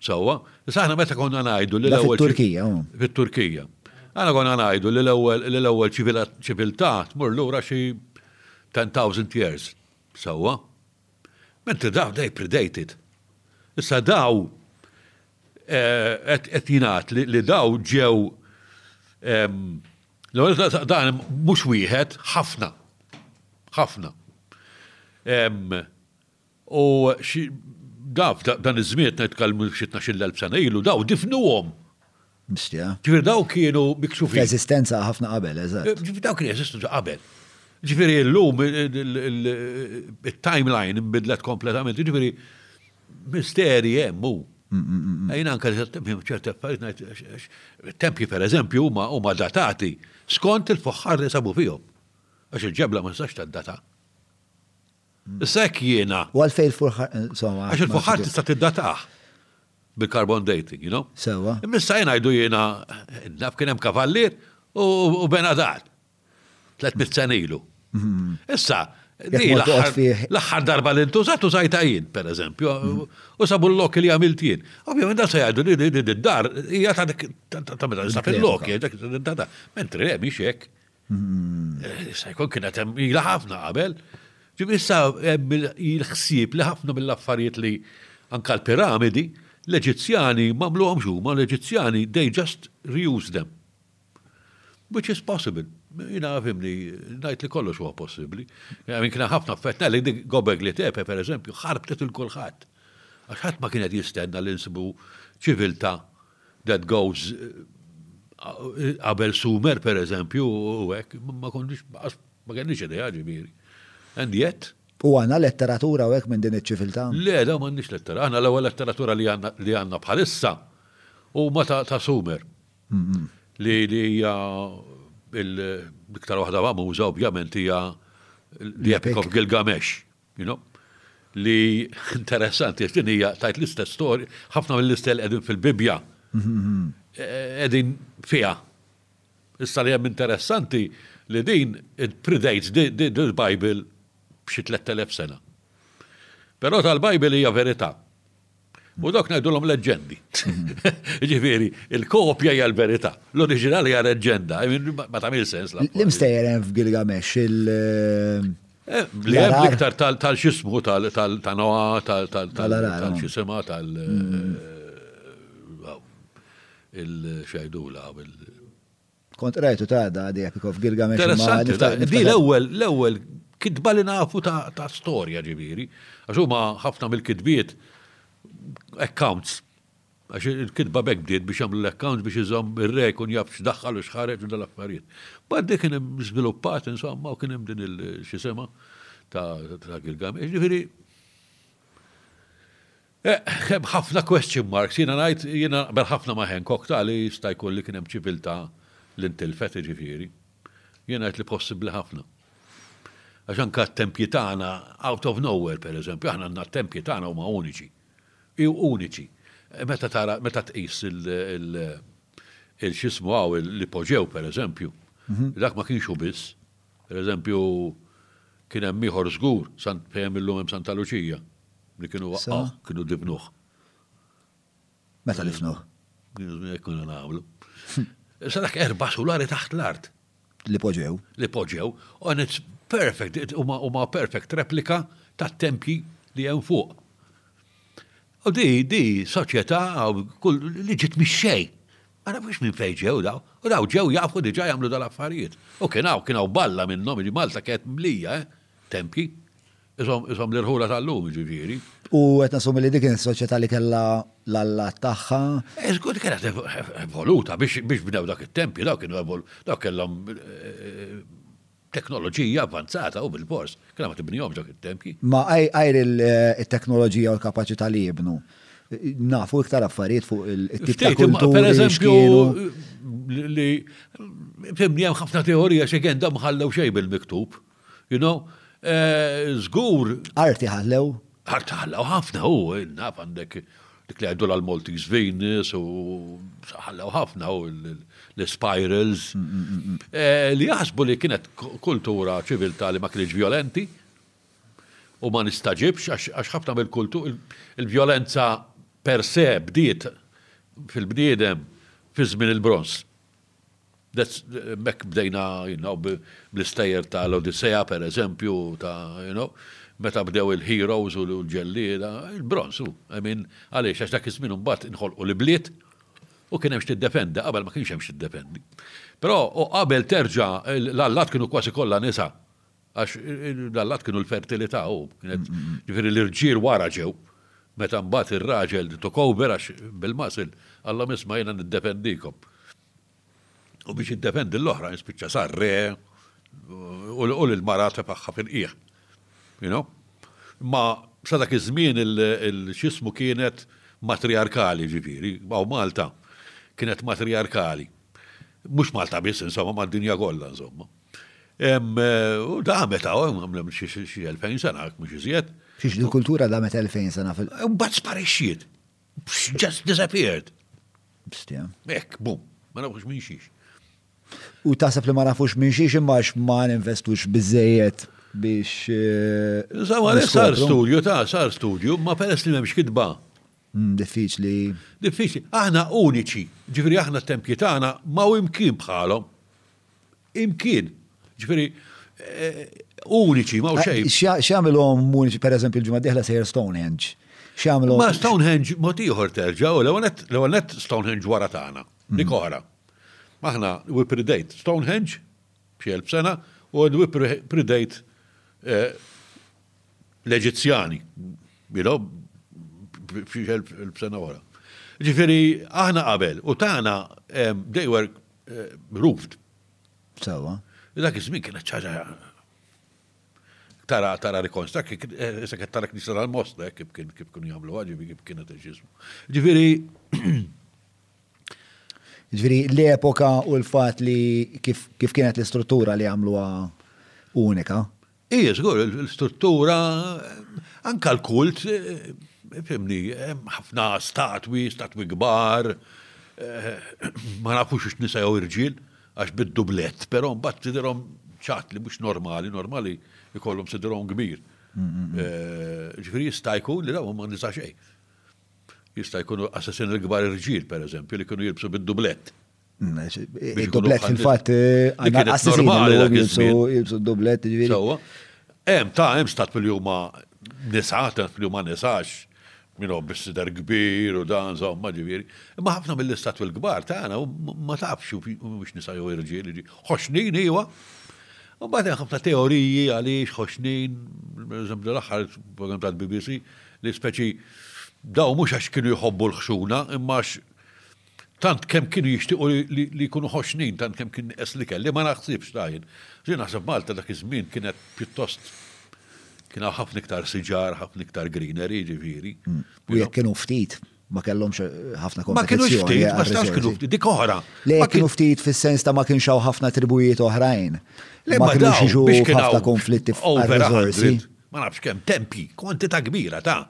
Sewwa, issa aħna meta konna ngħidu li l-ewwel. Fit-Turkija. Fit-Turkija. Aħna konna ngħidu li l-ewwel li l-ewwel ċiviltà tmur lura xi 10,000 years. Sewwa. Mentri daw dej predated. Issa daw qed jingħad li daw ġew dan mhux wieħed, ħafna. Ħafna. U xi daf, dan iż-żmien qed nitkellmu xi tnax-il elf sena ilu, daw difnuhom. Mistja. Ġifieri daw kienu mikxufin. F'eżistenza ħafna qabel, eżatt. Ġifieri daw kienu jeżistu ġa qabel. Ġifieri llum it-timeline inbidlet kompletament, jiġifieri misterji hemm hu. Jien anke ċerti affarijiet ngħid it-tempji pereżempju huma huma datati skont il-fuħħar li sabu fihom. Għax il-ġebla ma tistax tiddata. Issa hekk jiena. U għalfejn il-furħar, insomma. Għax il-furħar tista' tiddatah bil-carbon dating, you know? Sewa. Imissa jien għajdu jiena, naf kien hemm kavallier u benadar. 300 senilu. Mhm. Issa, l-aħħar darba li ntużat użajta jien, per eżempju, mhm. u sabu l-lok li għamilt jien. Ovvijament, da se jgħidu li d-dar, hija ta' meta nista' fil-lok, mentri le, miex hekk. Eh, issa jkun kienet hemm ila ħafna qabel. Ġib issa hemm il-ħsieb li ħafna mill-affarijiet li anka l-piramidi, l-Eġizzjani mamluhom xuma, l-Eġizzjani they just reuse them. Which is possible. Jina għafimni, najt li kollox huwa possibli. Għamin kna ħafna fetna li dik gobeg li tepe, per eżempju, ħarbtet il-kulħat. Għax ħadd ma kienet jistenna li nsibu ċivilta that goes qabel Sumer per eżempju u hekk, ma konniex b'qas ma kenniex idea ġifieri. And yet. U għandna letteratura u hekk minn din iċ-ċiviltà? Le, le m'għandniex letteratura. Aħna l-ewwel letteratura li għandna li għandna bħalissa huma ta' ta' Sumer. Li li hija l-iktar waħda famuża ovvjament hija The Epic of Gilgamesh. You know? Li interessanti, għax din hija tajt l-istess storja, ħafna mill-istess qegħdin fil-Bibbja. Qegħdin fiha. Issa li hemm interessanti li din predates il-Bible b'xi 3000 sena. Però tal-Bible hija verità. U dok ngħidulhom leġġendi. Ġifieri, il-kopja hija l-verità. L-oriġinali hija leġġenda, ma tagħmel sens. L-imstejjer hemm f'Gilgamesh il eh, li hemm iktar tal-xismu tal-noa, tal-xisima, tal mm. eh, il-xajdula, Kont rajtu ta' da di Epic of Gilgamesh. Interessanti, di l-ewwel, l-ewwel kitba li nafu ta' storja ġiviri. Għax huma ħafna mill-kitbiet accounts. Għax il-kitba bekk bdiet biex jagħmlu l-accounts biex iżomm ir-re kun jaf x'daħħal u x'ħareġ u dal-affarijiet. Bad dik kien hemm żviluppat insomma u kien hemm din il-xisema ta' Gilgamesh. Ġifieri Hemm ħafna question marks. Jiena ngħid, jiena naqbel ħafna ma' Hancock ta' li jista' jkun li kien hemm ċiviltà li ntilfet, jiġifieri. Jien ngħid li possibbli ħafna. Għax anke t-tempji tagħna, out of nowhere, pereżempju, aħna għandna t-tempji tagħna huma uniċi. Uniċi. Meta tara, meta tqis il-, x'ismu hawn, l-ipoġew, pereżempju. Dak ma kienx hu biss. Per eżempju, kien hemm ieħor żgur, Sant, fejn illum hemm Santa Luċija, li kienu waqqgħuh, kienu difnuh. Meta difnuh? Hekk konna nagħmlu. Issa dak erba' sulari taħt l-art. Li poġew. Li poġew, and it's perfect, huma perfect replika tat-tempji li hemm fuq. U di, di, soċjetà li ġiet mix-xejn, Ara biex minn fejn ġew daw, u daw ġew jafu diġà jagħmlu dal-affarijiet. U kien hawn, kien hawn balla minnhom, jiġifieri Malta kienet mlija, eh, tempji. Ishom, ishom l-irħula tal-lum, jiġifieri. U qed nassumi li dik kienet soċjetà li kellha l-allat tagħha. Eh, żgur li kienet evoluta biex, biex bnew dak it-tempju, daw kienu evol, daw kellhom, eh, Teknoloġija avvanzata u bilfors kellha ma tibnihomx dawk it-tempji. Ma għajr it-teknoloġija u l-kapaċità li jibnu, nafu iktar affarijiet fuq it-tip ta' kulturi. Pereżempju, li fimni hemm ħafna teorija x'għen dawn ma ħallew xejn bil-miktub. You know? Żgur. Arti ħallew? Arti ħallew ħafna, hu, naf għandek. dik li jgħidulha l-Maltese Venus u ħallew ħafna u l-spirals eh, li jaħsbu li kienet kultura ċiviltà li ma kienx violenti u ma nistaġibx għax ħafna mill-kultur il-violenza per se bdiet fil-bniedem fi żmien il-bronz. B'hekk bdejna bl-istejjer ta' l-Odissea per eżempju ta' you know, meta bdew il-heroes u l-ġellieda, il-bronż hu. I mean, għaliex? Għax dak iż-żmien imbagħad inħolqu l-ibliet u kien hemm x'tiddefendi, qabel ma kienx hemm x'tiddefendi. Però u qabel terġa' l-allat kienu kważi kollha nisa għax l-allat kienu l-fertilità u kienet jiġifieri l-irġiel wara ġew meta mbagħad ir-raġel took over għax bil-muscle, qallhom isma' jiena niddefendikom. u biex jiddefendi l-oħrajn spiċċa sar re u lil mara tefagħha fil-qiegħ. You know? Ma sa dak iż-żmien il-xismu kienet matriarkali ġifieri, għaw Malta kienet matriarkali. Mhux Malta biss insomma mad-dinja kollha insomma. Eh, u damet għaw, għamlem xi 2000 sena, mhux iżjed. Xiex din kultura damet 2000 sena fil- Mbagħad sparixxiet. Just disappeared. Bstia. Ek, bum, ma nafux minn xiex. U taħseb li ma nafux minn xiex imma ma ninvestux bizzejiet biex. Eh, Sawa, sar studju, ta' sar studju, ma peress li memx kitba. Mm, diffiċli. Diffiċli. Aħna uniċi, ġifri aħna t-tempji tagħna ma u imkien bħalhom. Imkien, ġifieri eh, uniċi, ma' xejn. Eh, x'jagħmilhom uniċi, pereżempju l-ġimgħa diħla sejjer Stonehenge. X'jagħmlu? Ma' Stonehenge mod ieħor terġa' u l-ewwel net Stonehenge wara tagħna, mm. dik oħra. Aħna we predate Stonehenge b'xi elf sena u we predate eh, l-Eġizzjani, you know, b'xi elf sena wara. Ġifiri, aħna qabel, u tagħna they were Ruft. Sawa. Dak iż-żmien kienet ċaġa tara tara rikonsta kif eh, se qed tara knisja tal-Mosta eh, kif kien kif kienu jagħmlu ħaġa kif kienet ġismu. Ġifieri Ġifieri l-epoka u l-fatt li kif kienet l-istruttura li għamluha unika. Ija, żgur, l-struttura, anka l-kult, fimni, ħafna statwi, statwi kbar, eh, ma nafux ix nisa jew irġiel, għax bid-dublett, però mbagħad tidhirhom ċat li mhux normali, normali jkollhom sidrhom kbir. Eh, ġifieri jista' jkun li dawn ma nisa xejn. Jista' jkunu assassini l-kbar irġiel, pereżempju, li kienu jilbsu bid-dublett. Il-dublet fil-fat, jibsu dublet ġviri. Sawa, em ta' em stat fil huma nisa, ta' fil huma nisax, minnu bissider kbir u dan, zomma ġviri. Ma ħafna mill-istat fil-kbar ta' għana, ma tafx u biex nisa jew irġiel, xoxnin iwa. U bada ħafna teoriji għaliex xoxnin, eżempju l-axħar program tal-BBC, li speċi daw mux għax kienu jħobbu l-ħxuna, imma Tant kemm kienu jixtiequ li jkunu ħoxnin, tant kemm kien nieqes li kelli, ma naħsibx tajn. Ġi naħseb Malta dak iż-żmien kienet pjuttost kien hawn ħafna iktar siġar, ħafna iktar greenery, ġifieri. Mm. U jekk kienu ftit, ma kellhomx eh, ħafna kompetizzjoni. Ma kienu ftit, eh, ma stax kienu ftit, dik oħra. Le kienu ftit fis-sens ta' ma kienx hawn ħafna tribujiet oħrajn. Le ma kienux jiġu ħafna konflitti f'reżorsi. Ma nafx kemm tempi, kwantità kbira ta'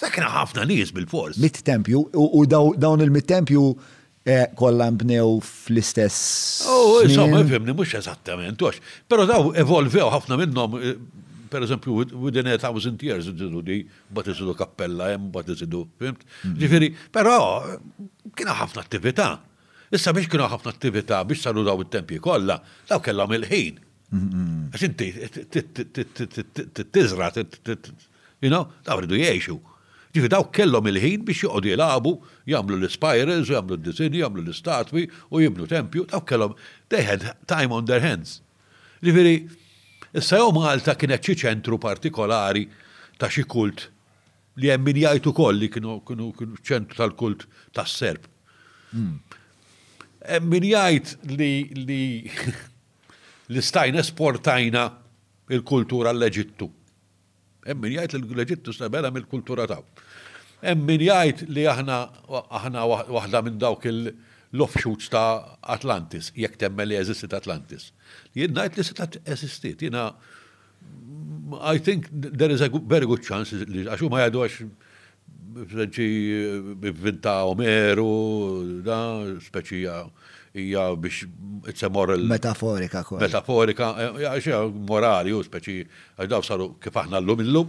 Sa kien ħafna nies bil-fors. Mit tempju u dawn il-mit tempju eh, kollha nbnew fl-istess. Oh, insomma, fimni mhux eżattament, għax. Però daw evolvew ħafna minnhom eh, per eżempju, within a thousand years, ġidu di, bat iżidu kappella, jem, bat iżidu, fimt? Mm-hmm. Ġifiri, pero kiena ħafna attività. Issa biex kienu ħafna attività biex saru daw il-tempji kollha, daw kellhom il-ħin. Għax inti tizra, you know, daw rridu jiexu. Ġifi daw kellhom il-ħin biex joqogħdu jilagħbu, jagħmlu l-spirals, jagħmlu d-disinji, jagħmlu l-istatwi u jibnu tempju, daw kellhom they had time on their hands. Ġifieri, issa jew Malta kienet xi ċentru partikolari ta' xi kult li hemm min jgħid ukoll li kienu kienu ċentru tal-kult tas-Serb. Hmm. Min jgħid li li li stajna esportajna l-kultura għall-Eġittu. Hemm min jgħid li l-Eġittu stabela mill-kultura taw. Hemm min jgħid li aħna aħna waħda minn dawk l-offshoots ta' Atlantis, jekk temmen li eżistiet Atlantis. Jien ngħid li setgħet eżistiet. Jiena I think there is a very good chance li għax huma jgħidu għax Franċi vinta Omeru, da, speċija hija biex it's a moral. Metaforika kol. Metaforika, għax hija morali u speċi għax daw saru kif aħna llum illum.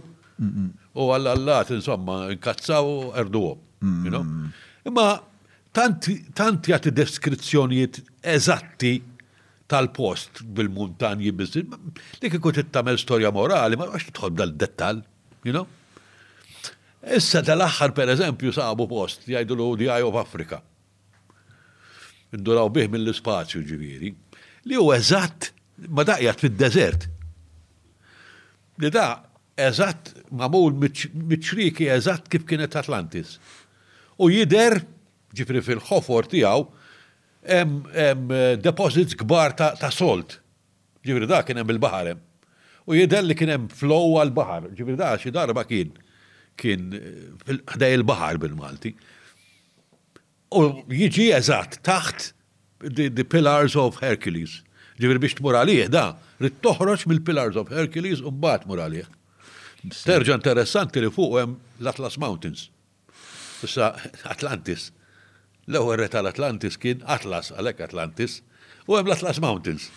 U għall-allat, insomma, nkazzaw u erduhom. Imma tant jagħti deskrizzjonijiet eżatti tal-post bil-muntanji biz. Li kieku trid tagħmel storja morali ma tqax tidħol dal dettall you know? Issa tal-aħħar pereżempju sabu post jgħidulu the Eye of Africa. Induraw bih mill-ispazju ġifieri, li hu eżatt ma daqjat fid-deżert. Li da eżatt magħmul miċ-ċrieki eżatt kif kienet Atlantis. U jider ġifri fil-ħofor tiegħu hemm deposits kbar ta' salt. Ġifieri dak kien hemm il-baħar hemm. U jidher li kien hemm flow għall-baħar. Ġifieri dak xi darba kien kien ħdej il-baħar bil-Malti. U jiġi eżatt taħt the pillars of Hercules. Ġifieri biex tmur għalih da, rid toħroġ mill-pillars of Hercules u mbagħad tmur għalih. Terġa' interessanti li fuqu hemm l-Atlas Mountains. Issa, Atlantis. L-ewwel re tal-Atlantis kien Atlas, għalhekk Atlantis, u hemm l-Atlas Mountains.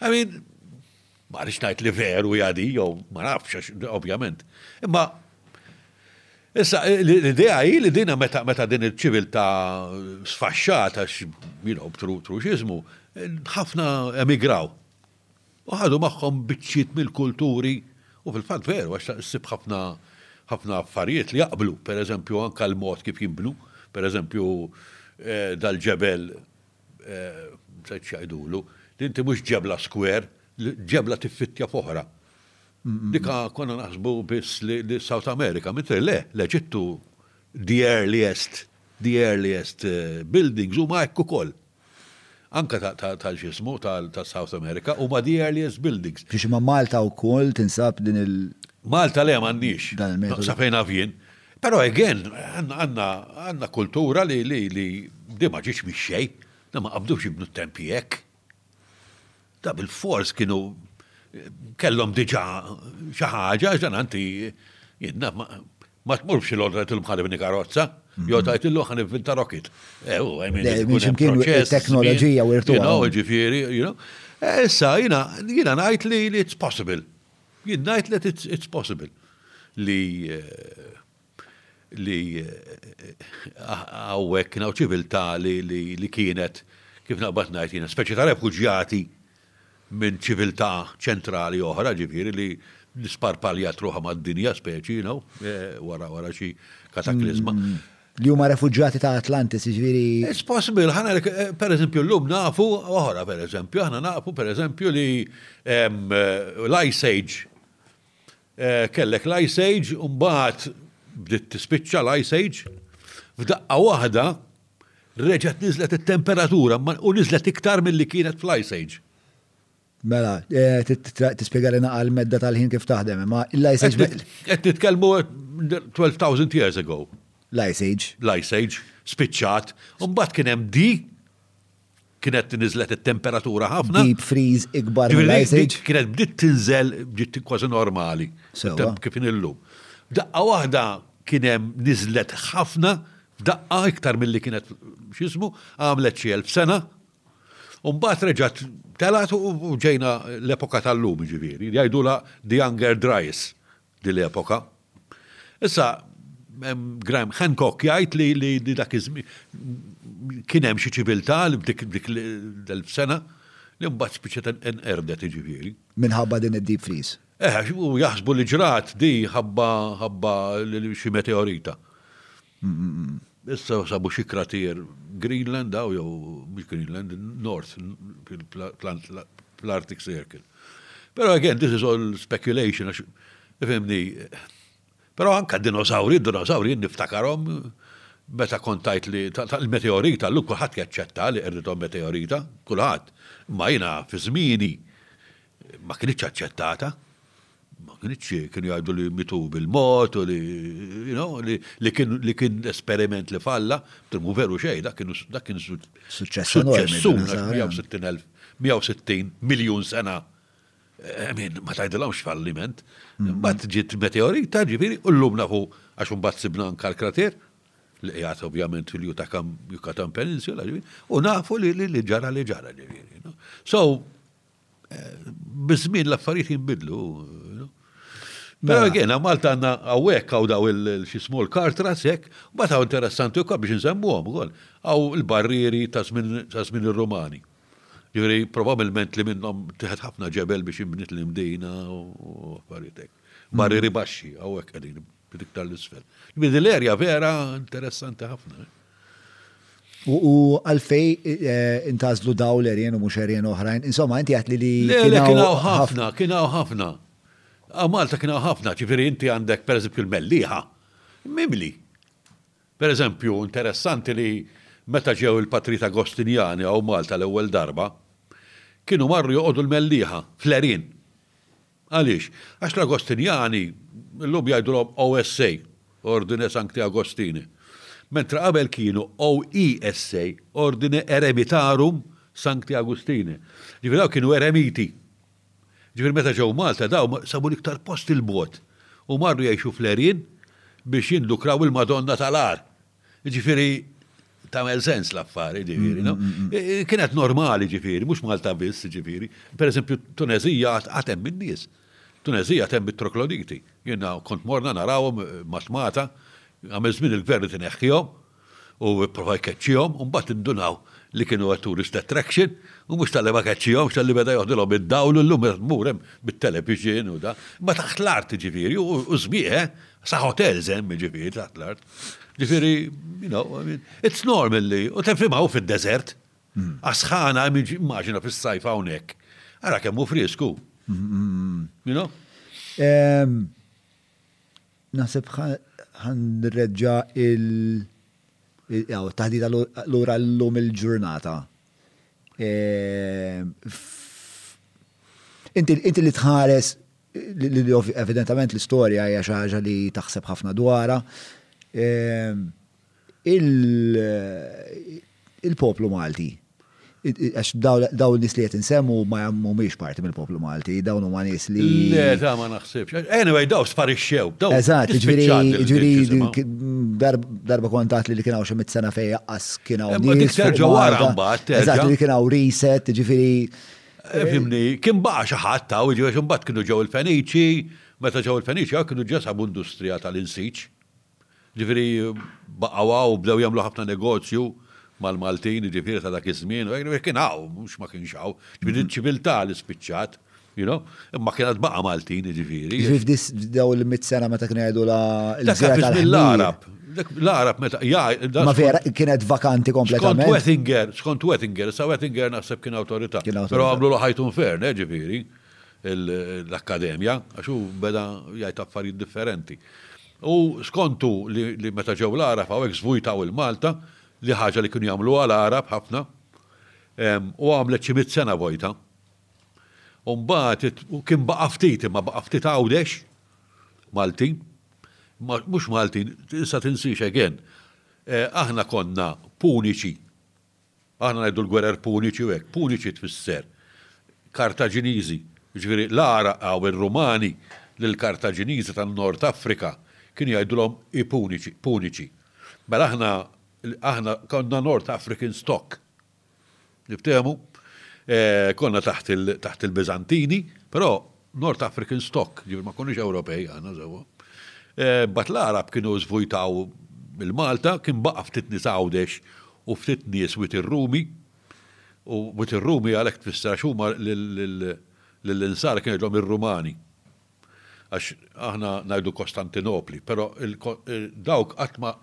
I mean, ma rridx ngħid li veru jadi jew ma nafx ovvjament. Imma Issa, l-idea hi li dina meta meta din iċ-ċiviltà sfaxxata, you know, b'truxizmu, ħafna emigraw. U ħadu magħhom biċċiet mill-kulturi, u fil-fatt veru għax issib ħafna ħafna affarijiet li jaqblu, pereżempju anke l-mod kif jinbnu, pereżempju dal-ġebel nsejt x'jgħidulu, li inti mhux ġebla square, ġebla tiffittja f'oħra. Dik konna naħsbu biss li South America, mentri le, l-Eġittu the earliest the earliest buildings huma hekk ukoll. anke ta' x'jismu ta' South America huma the earliest buildings. Biex imma Malta wkoll tinsab din il- Malta le m'għandniex. Dan il-metodu. Sa fejn naf jien. Però again għandna għandna kultura li li li di ma ġietx mix-xejn. Le ma qabdux jibnu t-tempji hekk. Ta' bil-fors kienu kellhom diġà xi ħaġa għax dan anti jidna ma tmurx xi lodra tilhom ħalibni karozza, mhm. jew tajt illu ħan vinta rocket. Ew, eh, għajmin. Teknoloġija u irtu. Ġifieri, you know. Eh, issa, jina, jina najt li it's possible. Jina najt li it's possible. Li eh, li hawnhekk kien hawn ċiviltà li kienet kif naqbad ngħid jiena, speċi ta' refuġjati minn ċiviltà ċentrali oħra, ġifieri li nisparpalja truħa mad-dinja speċi, you know, eh, wara wara xi kataklizma. Mm. Li huma refuġjati ta' Atlantis, ġifieri. It's possible, ħana eh, per eżempju llum nafu oħra per eżempju, ħana nafu per eżempju li eh, l-Ice Age Kellek l-Ice Age u mbagħad bdiet tispiċċa l-Ice Age. F'daqqa waħda reġgħet niżlet it-temperatura u niżlet iktar milli kienet fl-Ice Age. Mela, tispjegalina għall-medda tal-ħin kif taħdem, imma l-Ice Age. Qed nitkellmu 12,000 years ago. L-Ice Age. L-Ice Age spiċċat, u mbagħad kien hemm di kienet niżlet it-temperatura ħafna. Deep freeze ikbar mill-ice age. Kienet bdiet tinżel bdiet kważi normali. Kif illum. Daqqa waħda kien hemm niżlet ħafna, daqqa iktar milli kienet x'ismu, għamlet xi elf sena. U mbagħad reġgħet telat u ġejna l-epoka tal-lum ġifieri, jgħidulha the younger dryas. Din l-epoka. Issa, Graham Hancock jgħid li li dak iż-żmien kien hemm xi ċiviltà li b'dik dik l-elf sena li mbagħad spiċċet inqerdet jiġifieri. Minħabba din id-deep freeze. Eh, għax u jaħsbu li ġrat di ħabba ħabba xi meteorita. Issa sabu xi kratier Greenland hawn jew mhux Greenland, North fl-Arctic Circle. Però again, this is all speculation għax ifhimni. Però anka d-dinosawri, d-dinosawri jien niftakarhom meta kont tgħid li tal-meteorita llum kulħadd jaċċetta li qerdithom meteorita, kulħadd. Imma jiena fi żmieni ma kinitx aċċettata, ma kinitx kienu jgħidu li mitu bil-mod u li, you know, li kien li kien esperiment li falla, mhu veru xejn, dak kien dak kien suċċess enormi. 160 miljun sena Eh, min, ma tajdilomx falliment. Mhm. Bat ġit meteorita ġifiri, u l-lum nafu għax bat sibna anka l-krater, li jgħat ovvjament fil-Jutakam Yucatan Peninsula, u nafu li li ġara li ġara ġifiri. So, Biż-żmien l-affarijiet jinbidlu. Pero again, mela. Malta għanna għawek għaw daw il-xismu l-kartras jek, bat għaw interessanti u kol biex nżemmu għom għol. Għaw il-barrieri ta' żmien il-Romani. Ġiri, probabilment li minnom tiħed ħafna ġebel biex imbnit l-imdina u għafaritek. Barrieri baxxi, għawek għedin. Ftit iktar l-isfel. Bidi l-erja vera interessanti ħafna. Eh? U għalfej eh, intazlu daw l-erjen u mux erjen oħrajn. Insomma, inti għat li li. Le, le, kienaw ħafna, kienaw ħafna. Malta kienaw ħafna, ċifiri inti għandek, per eżempju, l-melliħa. Mimli. Per eżempju, interessanti li meta ġew il-patrita Agostinjani għaw Malta l-ewwel darba, kienu marru joqogħdu l-melliħa fl-erin. Għaliex? Għax l-Agostinjani llum jgħidulhom OSA, Ordine Sancti Agostini, mentre qabel kienu OESA, Ordine Eremitarum Sancti Agustini. Ġifieri dawn kienu eremiti. Ġifieri meta ġew Malta dawn sabu l-iktar post 'il bogħod u marru jgħixu fl-għerien biex jindukraw il-Madonna tal-Għar. Ġifieri tagħmel sens l-affari, ġifieri, no? Kienet normali, ġifieri, mhux Malta biss, ġifieri. Per eżempju, Tunezija għatem minn nies. Tunezija għatem bit-trokloditi. Jiena kont morna narawhom eh, matmata, għamel żmien il-gvern tineħħihom u provaj keċċihom, u mbagħad indunaw li kienu tourist attraction, u mhux tal-li ma keċċihom, tal-li beda joħdilhom id-dawl u llum murem bit-television u da. Ma taħt l-art ġifieri, u żbieħ, eh? sa hotels hemm ġifieri taħt l-art. Ġifiri, you know, I mean, it's normal li, u tefimha u fil-desert, hmm. asħana, immaġina fil-sajf hawnhekk. Ara kemmu frisku. Hmm. You know? Nasib ħanreġġa il- taħdita l-ura l-lum il-ġurnata. Inti li tħares li evidentament l-istorja hija xi ħaġa li taħseb ħafna dwarha. Il-poplu Malti, għax daw nies li qed insemmu ma mhumiex parti mill-poplu Malti, dawn huma nies li. Le, ta' ma naħsibx. Anyway, daw sparixxew. Eżatt, ġifieri Darba kont għat li kien hawn xi mit sena fejn jaqqas kien hawn. Imma dik terġa' wara mbagħad terġa'. Eżatt li kien hawn reset, ġifieri. Eh, fimni, kien baqa' xi ħadd hawn, ġifieri mbagħad kienu ġew il-Feniċi, meta ġew il-Feniċi hawn kienu ġa sabu industrija tal-insiġ. Ġifieri baqgħu hawn bdew jagħmlu ħafna negozju mal-Maltin, ġifieri ta' dak iż-żmien, kien hawn, mhux ma kienx hawn. Ġifieri ċiviltà li spiċċat. You know? Imma kien għad baqa Maltin, ġifiri. Ġifiri f'dis daw il-mit sena meta kien għajdu la l-gżira tal-Arab. L-Arab meta, ja. Ma vera, kienet vakanti kompletament. Skont Wettinger, skont Wettinger, sa Wettinger naħseb kien autorita. Pero għamlu laħajtu nfern, eh, ġifiri, l-Akkademja, għaxu beda jgħajt affarijiet differenti. U skontu li meta ġew l-Arab għawek zvujtaw il-Malta, li ħaġa li kienu jagħmlu għal Arab ħafna, u għamlet xi mit sena vojta. U mbagħad kien baqa' ftit, imma baqa' ftit Għawdex, Maltin, imma mhux Maltin, tista' tinsiex again. Aħna konna Puniċi. Aħna ngħidu l-gwerer Puniċi u hekk. Puniċi tfisser Kartaġiniżi. Jiġifieri l-Għaraq hawn ir-Rumani lill-Kartaġiniżi tan-Nord Afrika kienu jgħidulhom i Puniċi, Puniċi. Mela aħna aħna konna North African stock. Niftehmu, konna taħt il-Biżantini, però North African stock, jiġifieri ma konniex Ewropej aħna sewwa. Imbagħad l-Għarab kienu żvujtaw il-Malta, kien baqa' ftit nies Għawdex u ftit nies Wied ir-Rumi, u Wied ir-Rumi għalhekk tfisser għax huma lill-Insara kien jgħidilhom ir-Rumani. Għax aħna ngħidu Kostantinopli, però dawk qatt ma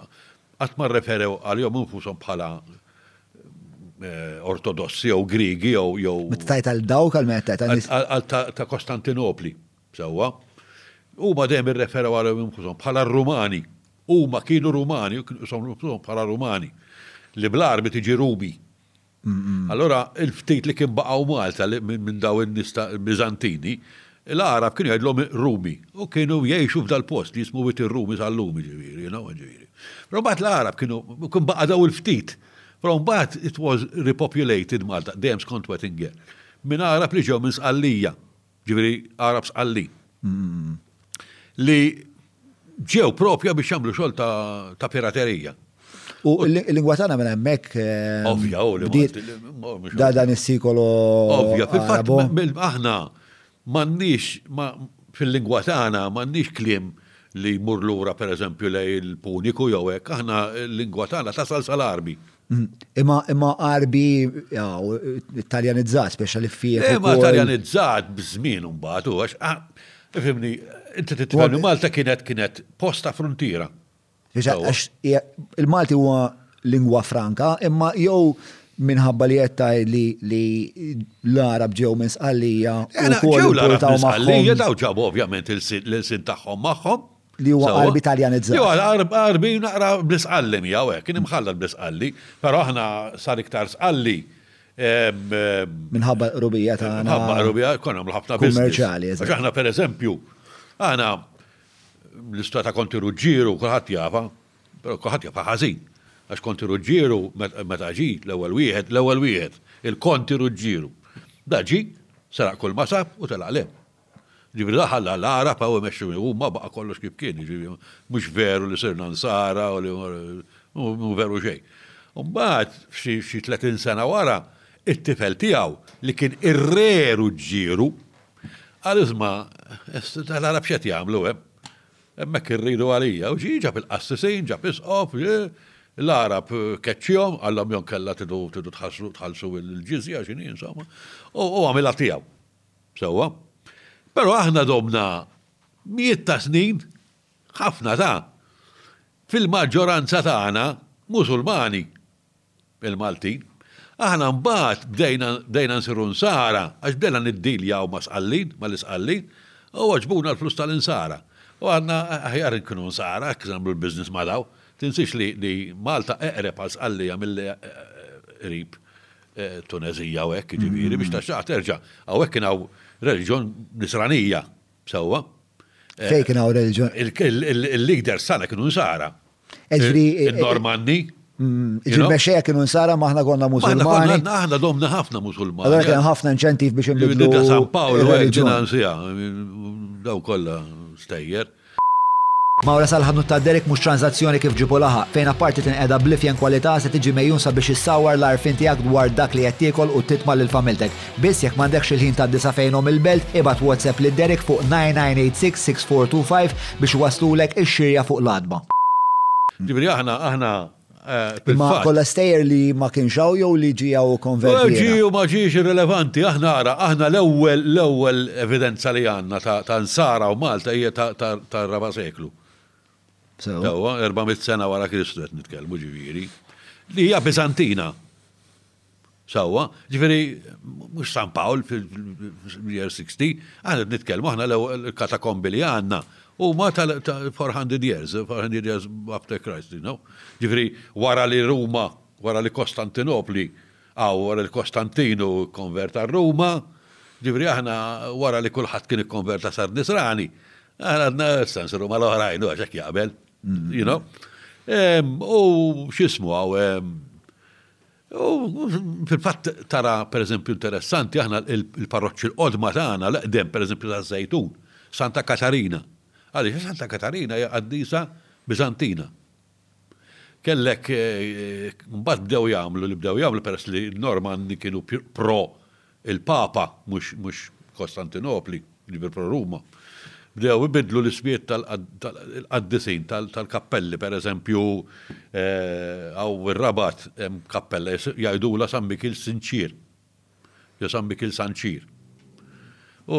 qatt ma rreferew għalihom infushom bħala Ortodossi jew Griegi jew jew. Meta tgħid għal dawk għal meta tgħid għal. Għal ta' Kostantinopli, sewwa. Huma dejjem irreferew għalihom infushom bħala r-Rumani. Huma kienu Rumani u kienu qishom infushom bħala Rumani. Li bl-Għarbi tiġi Rumi. Allura il-ftit li kien baqgħu Malta minn dawn in-nies ta' Biżantini, l-Għarab kienu jgħidlhom Rumi u kienu jgħixu f'dal-post li jismu Wied ir-Rumi sal-lum jiġifieri, you know, jiġifieri. Però mbagħad l-Għarab kienu, kien baqa' dawn il-ftit. Però mbagħad it was repopulated Malta, dejjem skont Wettinger, minn Għarab li ġew minn Sqallija. Ġifieri Għarab Sqallin. Li ġew propja biex jagħmlu xogħol ta' piraterija. U l-lingwa tagħna minn hemmhekk. Ehm, Ovvja, u li Da dan is-sikolo. Ovvja, fil-fatt aħna m'għandniex fil-lingwa tagħna m'għandniex kliem li jmur lura pereżempju lej il-Puniku jew hekk, aħna l-lingwa tagħna tasal sal-Arbi. Mm. Imma imma arbi italjanizzat speċa li fih. Eh, imma italjanizzat b'żmien mbagħad u għax ah, fimni, inti titkellem Malta kienet kienet posta frontiera. Għax il-Malti huwa lingwa franka, imma jew minħabba li jetta li li l-Arab ġew minn sqallija. Ġew l-Arab minn sqallija daw ġabu ovvjament l-sin tagħhom magħhom. Li huwa għarbi taljanizzat. Jo, għarbi naqra blisqalli miegħu hekk, kien imħallat blisqalli, però aħna sar iktar sqalli. Minħabba rubija ta' Minħabba rubija konna għamlu ħafna kummerċjali. Għax aħna pereżempju, aħna l-istrata konti ruġġieru kulħadd jafa, però kulħadd jafa ħażin. Għax konti ruġġieru meta ġi l-ewwel wieħed, l-ewwel wieħed, il-konti ruġġieru. Daġi, saraq kull masab u telaq lem. Jiġifieri la ħalla l-għarab hawn imexxu huma baqa' kollox kif kien, jiġifieri mhux veru li sirna nsara u li mhu veru xejn. Mbagħad f'xi tletin sena wara, it-tifel tiegħu li kien ir-re Ruġġieru qal isma' l-għarab x'qed jagħmlu hemm? Hemmhekk irridu għalija u ġie ġab il-qassisin, ġab isqof, l-għarab keċċihom, qalhom jonkella tridu tħallsu l-ġiżja x'inhi insomma, u għamilha tiegħu. Sewwa. Però aħna domna mijiet ta' snin, ħafna ta', fil-maġġoranza tagħna, Musulmani, il-Maltin. Aħna mbagħad bdejna bdejna nsiru Nsara għax bdejna niddiljaw ma' Sqallin, mal-Isqallin, u għaġbuna l-flus tal-Insara. U għadna aħjar inkunu Nsara hekk nagħmlu l-business ma' dawn. Tinsiex li li Malta eqreb għal Sqallija milli qrib Tunezija u hekk, jiġifieri biex taxxaq terġa'. Hawnhekk kien hawn reliġjon nisranija sewwa. Fejn kien hawn reliġjon? Il-leader sana kienu nsara. Il-Normanni. Mm, Il-mexxejja kienu nsara maħna konna musulmani. Aħna domna ħafna musulmani. Allora kien ħafna inċentiv biex inbidlu. San Paolo, ġinan sija, daw kollha stejjer. Mawra sal-ħanut ta' Derek mhux tranżazzjoni kif ġipu laħaq, fejn apparti tinqeda bl-ifjen kwalità se tiġi megħjun sabiex issawwar l-għarfien tiegħek dwar dak li qed tiekol u titma' lil familtek. Biss jekk m'għandekx il-ħin tgħaddi sa fejnhom il-belt, ibgħat WhatsApp lil Derek fuq 9986 6425 biex iwasslulek ix-xirja fuq l-għatba. Ġifieri aħna, aħna. Eh, ma kolla stejer li ma kienx hawn jew li ġi hawn konverti. Ġi u ma ġiex irrelevanti, aħna ara, aħna l-ewwel l-ewwel evidenza li għandna ta' nsara u Malta hija ta' raba seklu. Sewwa, 400 sena wara Kristu qed nitkellmu ġifieri. Li hija Bizantina. Sewwa, ġifieri mhux San Pawl fil-year 60, aħna qed nitkellmu aħna l-katakombi li għandna huma tal-400 years, 400 years after Christ, you know. Ġifieri wara li Ruma, wara li Kostantinopli, aw wara li Kostantinu kkonverta r-Ruma, ġifieri aħna wara li kulħadd kien ikkonverta sar Nisrani, aħna għadna sens Ruma l-oħrajn u għax hekk jaqbel, you know. U x'ismu hawn U fil-fatt tara pereżempju interessanti aħna l-parroċċi l-qodma tagħna l-eqdem pereżempju taż-Żejtun, Santa Katarina. Għaliex Santa Katarina hija qaddisa Biżantina. Kellek mbagħad bdew jagħmlu li bdew jagħmlu peress li n-Normanni kienu pro il-Papa, mhux Kostantinopli, jiġifieri pro-Ruma, bdew ibiddlu l-ismijiet tal-qaddisin, tal-kappelli, pereżempju, hawn ir-Rabat hemm kappella jgħidulha San Mikil Sinċier, jew San Mikil Sanċir. U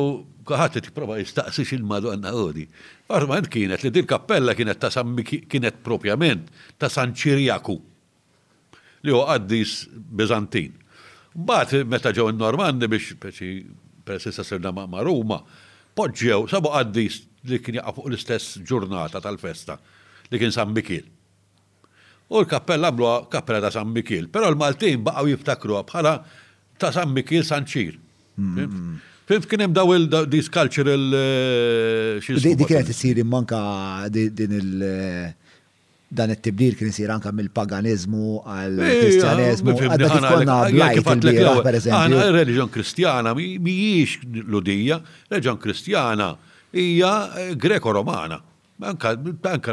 kulħadd qed jipprova jistaqsi x'il-Madonna hu di. L-argument kienet li din il-kappella kienet ta' San Mikil, kienet propjament ta' San Ċirjaku. li huwa qaddis Biżantin. Mbagħad meta ġew in-Normanni biex persi peress li issa sirna ma' ma' Ruma, poġġew, sabu qaddis li kien jaqa' fuq l-istess ġurnata tal-festa li kien San Mikiel. U l-kappella għamluha kappella ta' San Mikiel, però l-Maltin baqgħu jiftakruha bħala ta' San Mikiel San Ċir. Fhimt? Fhimt kien hemm daw il these cultural xi jismu. Dik kienet issir imma anke din il Dan it-tibdil kien isir anke mill-paganiżmu għal kristjaneżmu. Għadda kif konna blajt il-bieraħ pereżempju. Reliġjon Kristjana mhijiex Lhudija, reliġjon Kristjana hija Greko-Romana. Anka anka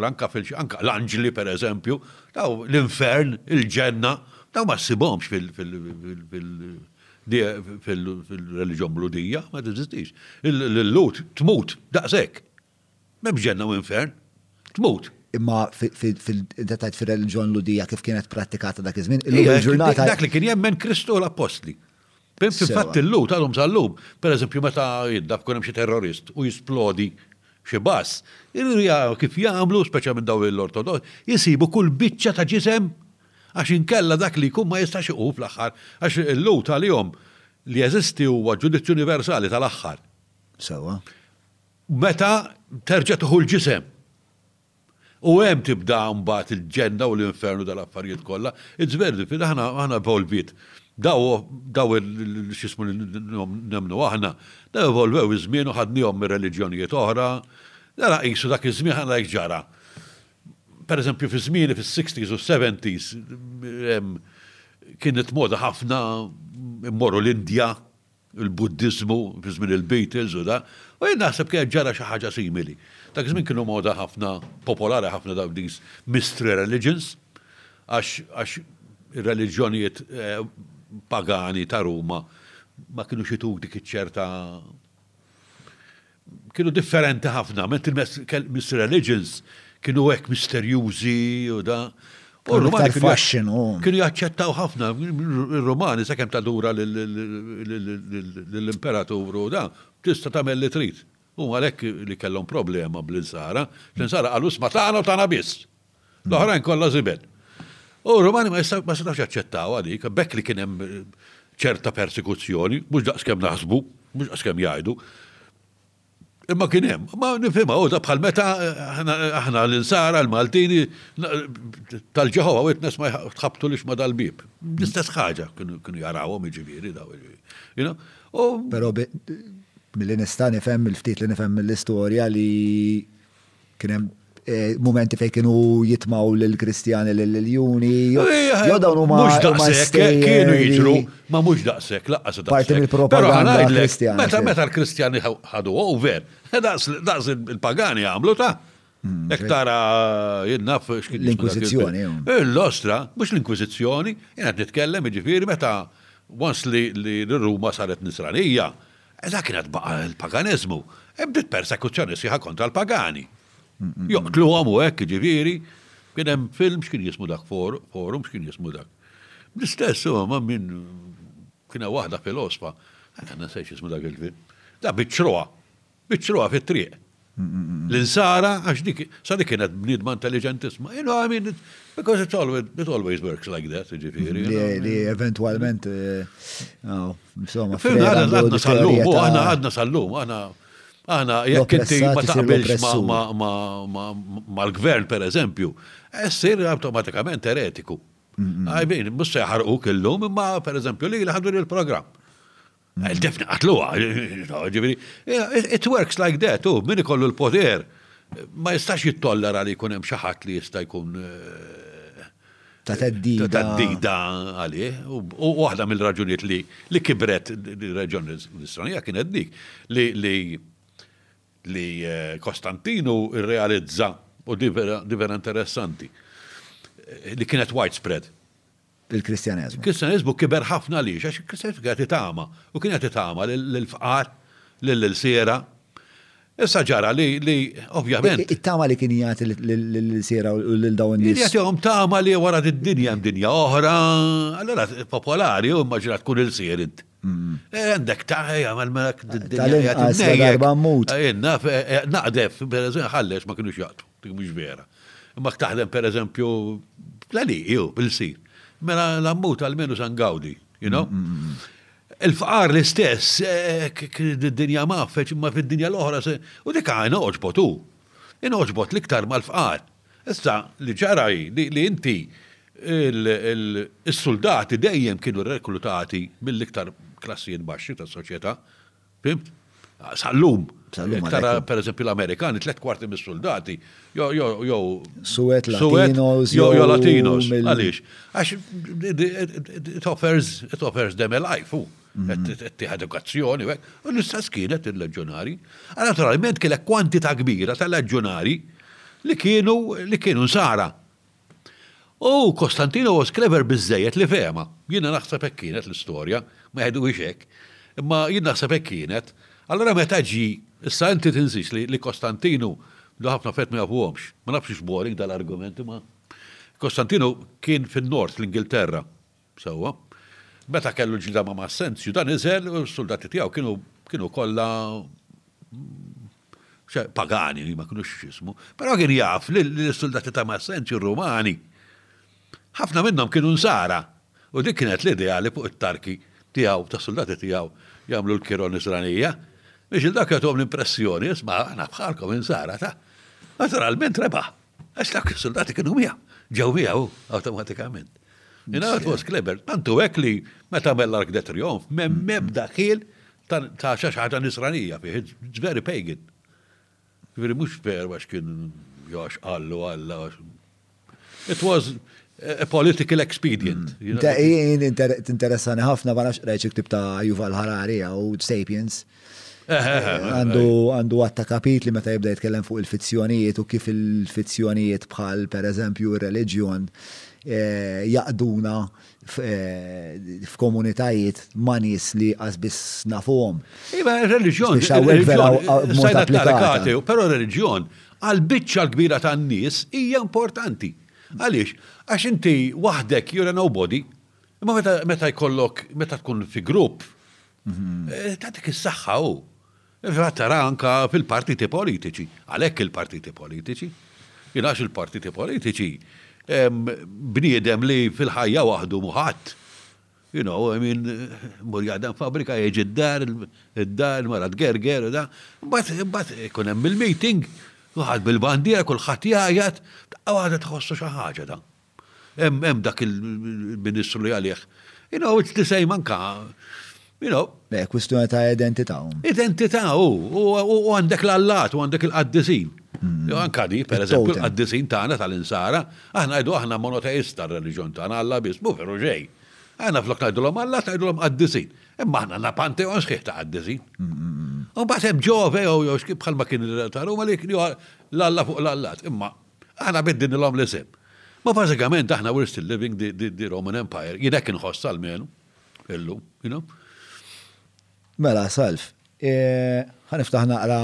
anka l-anġli pereżempju, daw l-infern, il-ġenna, daw ma ssibhomx fil-reliġjon Lhudija, ma teżistix. Il-Lhud tmut daqshekk. M'hemmx ġenna u infern. Tmut. Imma inti tajt fir-reliġjon Lhudija kif kienet prattikata dak iż-żmien, illum il-ġurnata. Dak li kien jemmen Kristu u l-Appostli. Fil-fatt illum tal-lum sal-lum, pereżempju meta jiddaf kun hemm xi terrorist u jisplodi xi baż, kif jagħmlu, speċjalment dawn l-Ortodoss, isibu kull biċċa ta' ġisem għax inkella dak li jkun ma jistax iqum fl-aħħar għax il-Lhud għalihom li jeżisti huwa ġudizzju universali tal-aħħar. Sewwa. Meta terġa' tieħu l-ġisem. U hemm tibda mbagħad il-ġenna u l-infernu tal-affarijiet kollha. It's very difficult, aħna aħna evolviet. Daw daw il x'ismu li nemmnu aħna, daw evolvew iż-żmien u ħadniehom minn reliġjonijiet oħra. Ara qisu dak iż-żmien ara x'ġara. Pereżempju fi żmieni fis-sixties u s-seventies kienet moda ħafna immorru l-Indja. il-Buddiżmu fi żmien il-Beatles u da, u jien naħseb kienet ġara xi ħaġa simili. Dak iż-żmien kienu moda ħafna, popolari ħafna dawk these mystery religions, għax għax ir-reliġjonijiet pagani ta' Ruma ma kinux ituk dik iċ-ċerta kienu differenti ħafna, ment il-Mr. Religions kienu hekk misterjużi u da. U l-Romani kienu jaċċettaw ħafna, il-Romani sa' kem tadura l-imperatur u da, tista' tagħmel li trid. U għalhekk li kellhom problema bl-insara, l-insara qalu sma' tagħna u tagħna biss. L-oħrajn kollha żibed. U Rumani ma jistaw ma setawx jaċċettaw għalik, bekk li kien hemm eh, ċerta persekuzzjoni, mhux daqskemm naħsbu, mhux daqskemm jgħidu. Imma kien hemm, ma nifhimha u bħal meta eh, aħna l-insara l-Maltini tal-ġeħowa witness ma tħabtu lix ma dal-bib. L-istess ħaġa kienu jarawhom iġifieri daw. Però milli nista' nifhem il-ftit li nifhem mill-istorja li Kien hemm mumenti fejn kienu jitmaw lill-Kristjani lill-iljuni. Jew dawn huma mhux daqshekk kienu jiġru, ma mhux daqshekk laqqas daqshekk. Parti mill-propaganda Kristjana. Meta meta l-Kristjani ħadu over, daqs il-pagani għamlu ta' Ek tara jinnaf x'kien. L-Inkwiżizzjoni. L-ostra, mhux l-Inkwiżizzjoni, jien qed nitkellem jiġifieri meta once li Ruma saret Nisranija, Dak kien qed baqa' l-paganiżmu, bdiet persekuzzjoni sħiħa kontra l-pagani. Joqtluhom u hekk jiġifieri, kien hemm film x'kien jismu dak forum x'kien jismu dak. L-istess huma minn kien hemm waħda filosfa, għandna nsejx jismu dak il-film. Da biċċruha, biċċruha fit-triq. l-insara, għax dik, sa dik kienet bniedma intelligentissima. You know, I mean, because it's always, it always works like that, ġifiri. Li eventualment, eh, oh, insomma, għadna sallum, u għadna għadna sallum, għadna. Għana, jekk inti ma taqbilx ma l-gvern, per eżempju, essir eh, automatikament eretiku. Għajbin, mus se ħarqu kellum, imma per eżempju li l-ħadu il-program. Defni qatluha, ġifieri, it works like that, u min ikollu l-poter ma jistax jittollera li jkun hemm xi ħadd li jista' jkun eh, ta' teddida. Ta' teddida għalih. U waħda mill-raġunijiet li li kibret reġjon l-Istronija kienet dik li li li eh, Kostantinu rrealizza u di vera interessanti eh, li kienet widespread il-Kristjaneżmu. Il-Kristjaneżmu kiber ħafna għaliex għax il-Kristjaneżmu kien qed itama u kien qed itama lill-fqar, lill-ilsiera. Issa ġara li li ovvjament. It-tama li kien jagħti lill-ilsiera u lil dawn nies. Kien jagħtihom tama li wara d-dinja hemm dinja oħra, allura popolari u immaġina tkun ilsier int. Mm. Eh, għandek taħħi għamal melek d-dinja. Tal-inqas darba mmut. Eh, eh, naqdef, per eżempju, ħallex ma kienux jaqtu. Dik mhix vera. Imma jekk taħdem pereżempju, l-għalieq, jew bil-lsir. Mela l-ammut almenu se ngawdi, you know? Il-fqar l-istess, d-dinja mafeċ, imma fid-dinja l-oħra se. U dik għajna oġbot hu. Jien oġbot l-iktar mal-fqar. Issa li ġara hi li inti is-suldati dejjem kienu reklutati mill-iktar klassijiet baxxi tas-soċjetà. Fimt? Sal-lum. Sal-lum. Tara, per eżempju, l-Amerikani, tlet kwarti mis-soldati, jo, jo, jo. Suwet, Latinos, jo, jo, Latinos. Għalix? Għax, it offers, it offers them a life, u. Mhm. Tiħ edukazzjoni, u l-istess kienet il-leġjonari. Għal naturalment kienet kwantita kbira tal-leġjonari li kienu, li kienu nsara. U Kostantinu was clever biżżejjed li fehemha. Jiena naħseb hekk kienet l-istorja, ma jgħiduhiex hekk, imma jien naħseb hekk kienet. Allura meta ġie, issa inti tinsiex li Kostantinu, li ħafna affarijiet ma jafuhomx, ma nafx hux boring dal-argument imma Kostantinu kien fin-Nord, fl-Ingilterra. Sewwa. Meta kellu ġlieda ma' Massenzju, dan iżel u s-suldati tiegħu kienu kienu kollha pagani, ma kinux x'ismu. Però kien jaf li l-suldati ta' Massenzju Rumani, ħafna minnhom kienu Nsara u dik kienet l-idea li fuq it-tarki tiegħu tas-suldati tiegħu jagħmlu l-kiro Nisranija biex lil dawk jagħtuhom l-impressjoni, isma' aħna bħalkom Insara ta'. Naturalment rebaħ. Għax dak il-soldati kienu mija, ġew miegħu awtomatikament. Jina għat was kleber, tantu għek li meta għamel l-ark de triomf, mem mem daħil ta' xaxħaġa nisranija fih, it's very pagan. Veri mux per għax kien għax għallu għalla. It was a political expedient. Mm. Tinteressani ħafna bħala xqrajċ il-ktib ta' Yuval Harari u Sapiens. Għandu għatta kapit li meta jibda jitkellem fuq il-fizzjonijiet u kif il-fizzjonijiet bħal per eżempju il-reliġjon eh, jaqduna eh, f'komunitajiet ma' nies li għazbis nafuhom. Iva, il-reliġjon. Biex għawek vera mod applikati. Pero il-reliġjon għal-bicċa l-kbira tan-nies hija importanti. Għaliex, għax inti waħdek jura nobody, imma meta jkollok, meta tkun fi grupp, Tagħtik is-saħħa u tara anka fil-partiti politiċi, għalhekk il-partiti politiċi. Jinax il-partiti politiċi bniedem li fil-ħajja waħdu muħat. You know, I mean, mur jadam fabrika jieġi d-dar, d-dar, mara d-gerger, da. Bat, bat, kunem bil-meeting, uħad bil-bandiera, kullħat jajat, għadat tħossu xaħġa da. Hemm hemm dak il-Ministru li għalih. You know, it's the same anka. You know. Le, kwistjoni ta' identità. Identità u għandek l-allat u għandek il-qaddisin. Mm. Anka di, per eżempju, l-qaddisin tagħna tal-insara, aħna għajdu aħna monoteista r-reliġjon tagħna Alla biss, mu veru ġej. Aħna flok ngħidulhom Alla tgħidulhom qaddisin. Imma aħna na panteon sħiħ ta' qaddisin. U mbagħad hemm ġove jew jew bħalma kien ta' Ruma li l-Alla fuq l-Allat. Imma Aħna biddilnilhom l-isem. Ma bażikament aħna we're still living the, the, the Roman Empire. Jien hekk inħoss għalmenu illum, you know. Mela, salf. E, ħaniftaħ naqra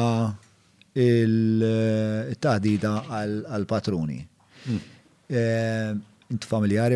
il-taħdida għal-patruni. Hmm. E, Int familjari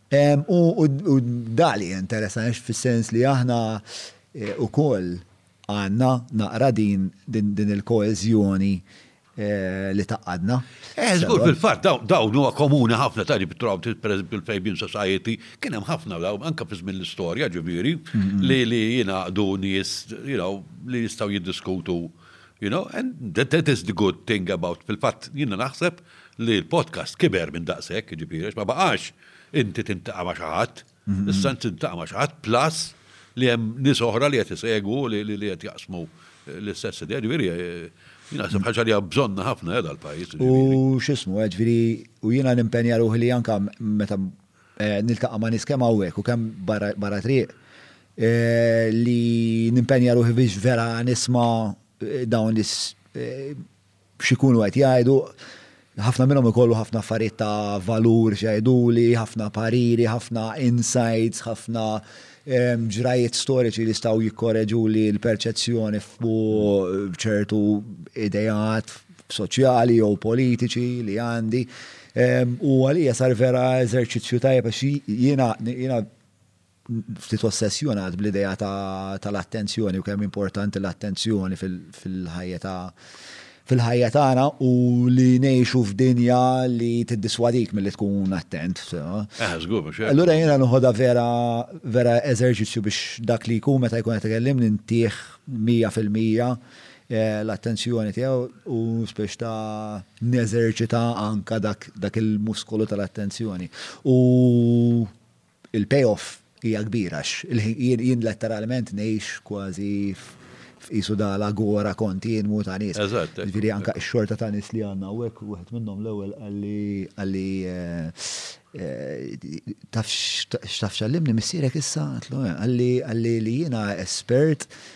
U dak li hija interessanti għax fis-sens li aħna wkoll għandna naqra din il-koeżjoni li tgħaqqadna. Eh, żgur, fil-fatt dawn huwa komuni ħafna tali bit-trawm, pereżempju l-Fabian Society, kien hemm ħafna dawn anke fi żmien l-istorja, ġifieri, li jingħaqdu nies, you know, li jistgħu jiddiskutu You know, and that is the good thing about, fil-fatt jiena naħseb li l-podcast kiber minn daqshekk, jiġifieri għax ma baqax inti tintaqa' ma' xi ħadd, mhm. issa inti tintaqa' ma' xi ħadd plus li hemm nies oħra li qed isegwu li qed jaqsmu l-istess idea, ġifieri eh, Jina għasib ħagġa li bżonna ħafna edha eh, l-pajis. U xismu, eh, ġviri, u jina nimpenja ruħi li janka meta niltaqa' ma' nies kemm hawnhekk u kemm barra triq li nimpenja ruħi biex vera nisma' dawn li x'ikunu qed jgħidu. Ħafna minnhom ikollu ħafna affarijiet ta' valur x'jgħiduli, ħafna pariri, ħafna insights, ħafna ġrajjiet storiċi li jistgħu jikkoreġuli l-perċezzjoni fuq ċertu ideat, soċjali jew politiċi li għandi. Ehm, u għalija sar vera eżerċizzju tajjeb għax jiena jiena ftit ossessjonat bl-idea tal-attenzjoni u kemm importanti l-attenzjoni fil-ħajja ta' fil-ħajja tagħna u li ngħixu f'dinja li tiddiswadik milli tkun attent. Ah, Allura jiena nħodha vera vera eżerċizzju biex dak li jkun meta jkun qed ikellimni ntih 100% l-attenzjoni tiegħu u spiex ta' neżerċita anka dak il-muskolu tal-attenzjoni. U il-payoff hija kbira, jien letteralment ngħix kważi f'isu da l-agora kontinwu ta' nies. Ġifieri anka x-xorta ta' nies li għandna hawnhekk, wieħed minnhom l-ewwel qalli taf x'għallimni missierek issa? Qalli li jiena espert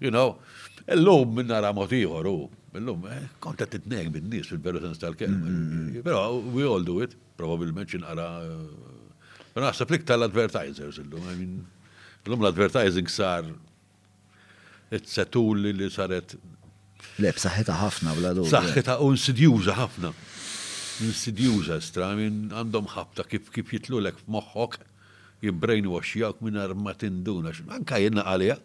You know, illum minn nara mod ieħor u illum eh, kont qed titnejk bin-nies fil-veru sens tal-kelma. Mm-hmm. Però we all do it, probabbilment xi nqara. Eh, però naħseb li iktar l-advertisers illum, I mean, illum l-advertising sar it-setul li saret. Le, b'saħħitha ħafna bla dubju. Saħħitha u insidjuża ħafna. Insidjuża stra, minn għandhom ħabta kif kif jitlulek f'moħħok. jibbrainwashjawk mingħajr ma tinduna x'inhu, anke jien naqgħalija,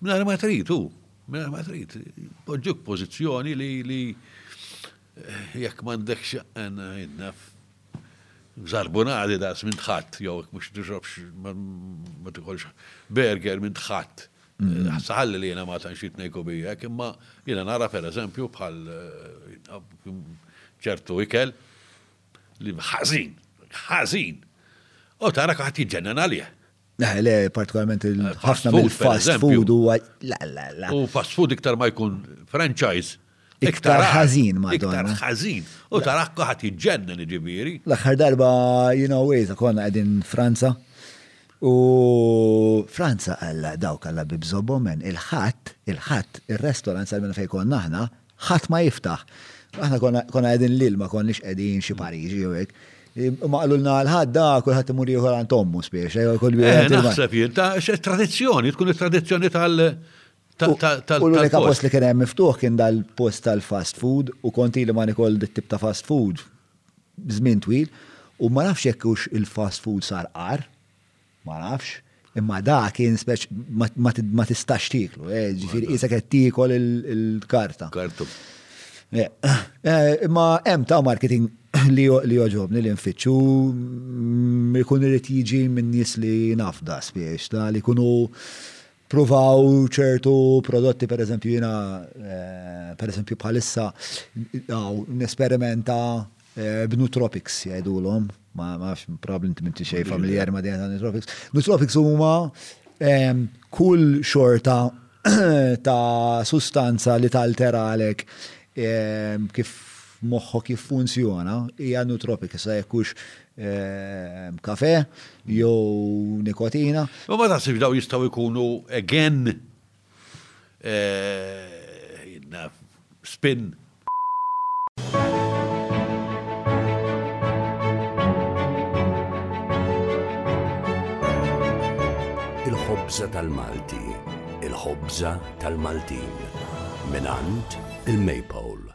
mingħajr ma trid hu, mingħajr ma trid, jpoġġuk f'pożizzjoni li li jekk m'għandekx naf żarbunadi daqs minn tħadd jew jekk mhux tixrobx ma tikolx burger minn tħadd. Mm. Saħalli li jiena ma tantx jitnejku bija, imma jiena nara pereżempju bħal ċertu ikel Ħażin, ħażin. U tara kaħt jiġġennan għalih. Eh, le, partikolarment eh, il-ħafna mill-fast food u la la la. U fast food iktar ma jkun franchise. Iktar ħażin ma Iktar ħażin. U tara kaħt jiġġennan ġibiri. L-aħħar darba, you know, ways, konna għedin Franza. U Franza għalla dawk għalla bibżobom men il-ħat, il-ħat, il-restaurant għal minna fejkon naħna, Ħadd ma jiftaħ. Aħna konna qegħdin lil ma konniex qegħdin xi Pariġi jew hekk. Ma qalulna l-ħadd da kulħadd imur ieħor għand ommu spiex, jew kull bi. Eh, naħseb jien ta' tradizzjoni, tkun it-tradizzjoni tal- U l-unika post li kien hemm miftuħ kien dal-post tal-fast food u konti li ma nikol dit-tip ta' fast food żmien twil u ma nafx jekk il-fast food sar qar Ma nafx, imma dak kien speċ ma tistax tieklu, eh, ġifieri qisek qed tiekol il-karta. Kartu. Eh, eh, imma hemm ta' marketing li joġobni li nfittxu mm, ikun irid jiġi minn nies li nafda spiex ta' li kunu Pruvaw ċertu prodotti, per eżempju jiena per eżempju bħalissa nesperimenta b'nootropics jgħidulhom, ma nafx probabbli inti m'inti xejn familjari ma' din ta' nootropics. Nootropics huma kull xorta ta' sustanza li talteralek kif moħħok jiffunzjona hija nootropic, issa jekk hux Ehm, kafe, jew nikotina. Ma ma taħsibx daw jistaw ikunu again eh, spin. Il-ħobza tal-Malti, il-ħobza tal-Maltin, minant il-Maypole.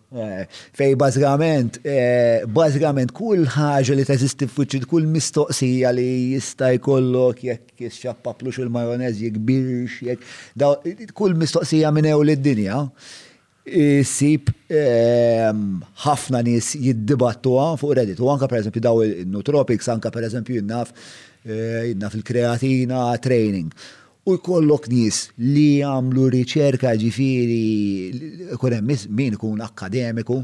Eh, fej bażikament, eh, bażikament kull ħaġa li teżisti f'wiċċ kull mistoqsija li jista' jkollok jekk xappaplux il-majonez jikbirx, jekk kull mistoqsija minn ewl id-dinja sib ehm, ħafna nies jiddibattuha fuq Reddit u anka pereżempju daw il-nootropics anka pereżempju jinnaf eh, jinnaf il-kreatina training. u jkollok nies li jagħmlu riċerka jiġifieri jkun hemm min ikun akkademiku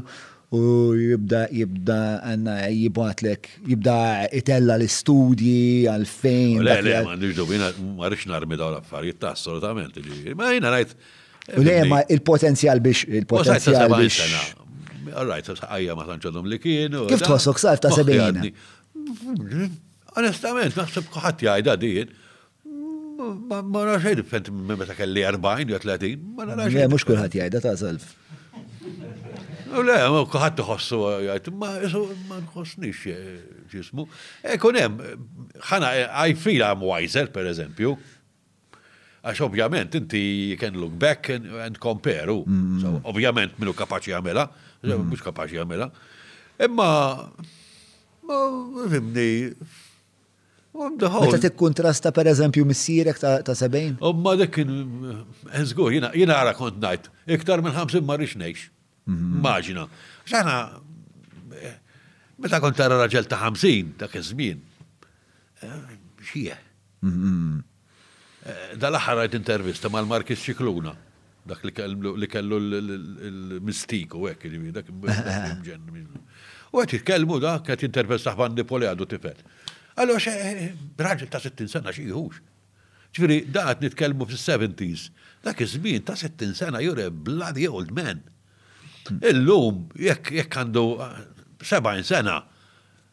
u jibda jibda jibgħatlek jibda itella' l-istudji għalfejn. Le, le, m'għandix dubju, jiena ma rridx narmi dawn l-affarijiet ta' assolutament. Ma jiena ngħid. Le, ma il-potenzjal biex il-potenzjal biex. All right, sa' ħajja ma tantx għadhom li kienu. Kif tħossok sar ta' sebgħin? Onestament, naħseb ħadd jgħidha din. Ma narax xejn differenti minn meta kelli 40 jew 30, ma narax xejn. Mhux kulħadd jgħidha ta' self. Le, kulħadd iħossu jgħid, ma ma nħossniex eh, ġismu. Ekun hemm, ħana I feel I'm wiser, per eżempju. Għax ovvjament inti you can look back and, and compare. Mm. So, ovvjament minu kapaċi għamela, mm. mhux kapaċi għamela. Imma, ma, fimni, Meta tikkuntrasta per eżempju missierek ta' 70? U ma dik kien żgur, eh, jiena għara kont ngħid, iktar minn 50 ma rridx ngħix. Mhm. Maġina. Xana eh, meta kont tara raġel ta' 50 dak iż-żmien. Eh, Xie. Mhm. Dal-aħħar rajt intervista mal-Markiż Scicluna, dak li kellu l-Mystique u hekk, jiġifieri dak imġenn minnu. U qed jitkellmu dak, qed jintervistah Vanni Pole għadu tifel. Qallu għax raġel ta' 60 sena xi jieħux. Ġifieri da qed nitkellmu fis-seventies. Dak iż-żmien ta' 60 sena you were a bloody old man. Illum jekk għandu 70 sena,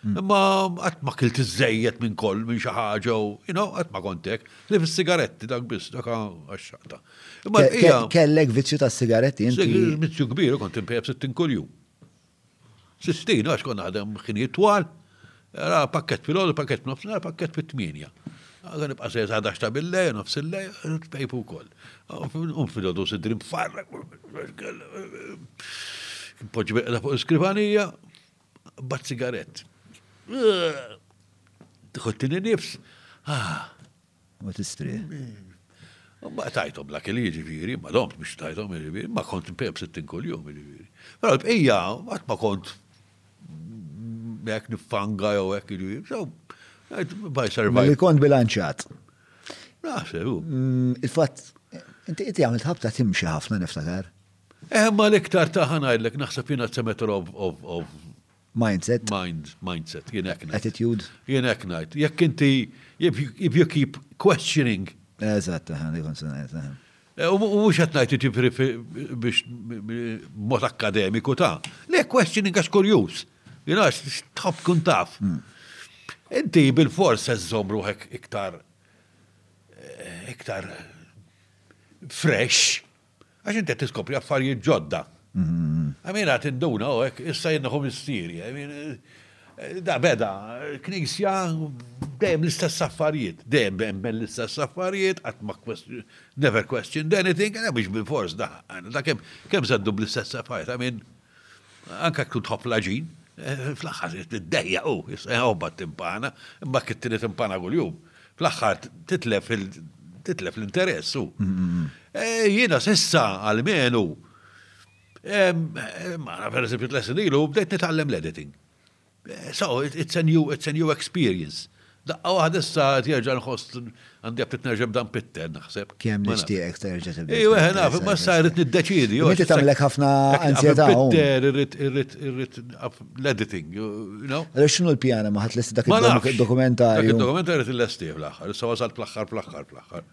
Imma qatt ma kilt iżejjed minn koll minn xi ħaġa u qatt ma kontek. Li fis-sigaretti dak biss dak għaxxaqta. Imma kellek vizzju tas-sigaretti inti. Vizzju kbir kont impejjeb 60 kuljum. 60 għax kont naħdem ħinijiet twal. Era pakket fil-għol, pakket f'nofsinhar, pakket fit-tmienja. Għadan ibqa' se jżadax ta' billej, nofs il-lej, tpejpu wkoll. Um fil-għodu sidrim farra. Poġġi bil fuq skrivanija, bat sigarett. Tħottini nifs. Ah. Ma tistri. Ma tajtom la kelli ġiviri, ma domt biex tajtom ġiviri, ma kont mpeb sittin kol jum ġiviri. Pero l-bqija, għat ma kont jek nifanga jew jek ġiviri. So, by survive. Li kont bilanċat. Naħseb. Mm, Il-fat, inti għamilt ħabta timxi ħafna niftakar. Eħe ma l-iktar ta' ħanajdlek naħseb jien it's a matter of, of, of Mindset. Mind, mindset, jien hekk ngħid. Attitude. Jien hekk ngħid. Jekk inti if you- if you keep questioning, Eżatt, aha, li kont se ngħid, aha. eh, u u mhux qed ngħid jiġifieri fi- biex mod akkademiku ta' le questioning għax kurjuż. Jien għax tħobb tkun taf. Inti bil-fors se żżomm ruħek iktar eh, iktar fresh Għax inti qed tiskopri affarijiet ġodda. I mean, għat induna, u hekk, issa jennaħu mistieri. I mean, eh, da beda, knisja, dejjem l-istess affarijiet, dejjem bemben l-istess affarijiet, għat ma question, never questioned anything, għana biex bil-fors da, da kem, kem zaddu bl-istess affarijiet, I mean, Anke jekk tkun tħobb l-għaġin, fl-aħħar id-dejja hu, jista' jħobbha t-timpana, imma jekk ittini timpana kuljum, fl-aħħar titlef titlef l-interess hu. Jiena s'issa almenu, mara pereżempju tliet snin ilu bdejt nitgħallem l-editing. So, it's a new, it's a new experience. Daqqa waħda issa terġa' nħoss għandi aptit nerġa' b'dan pitter naħseb. Kemm nixtieqek terġa' tibda. Ejwa, eh, naf, ma sa rrid niddeċidi. Inti tagħmlek ħafna ansjetà. Pitter irrid irrid irrid l-editing, you know. Għaliex x'inhu l-pjana ma ħadd lesti dak id-dokumentarju. Dak id-dokumentarju lestih fl-aħħar, issa wasalt fl-aħħar fl-aħħar fl-aħħar.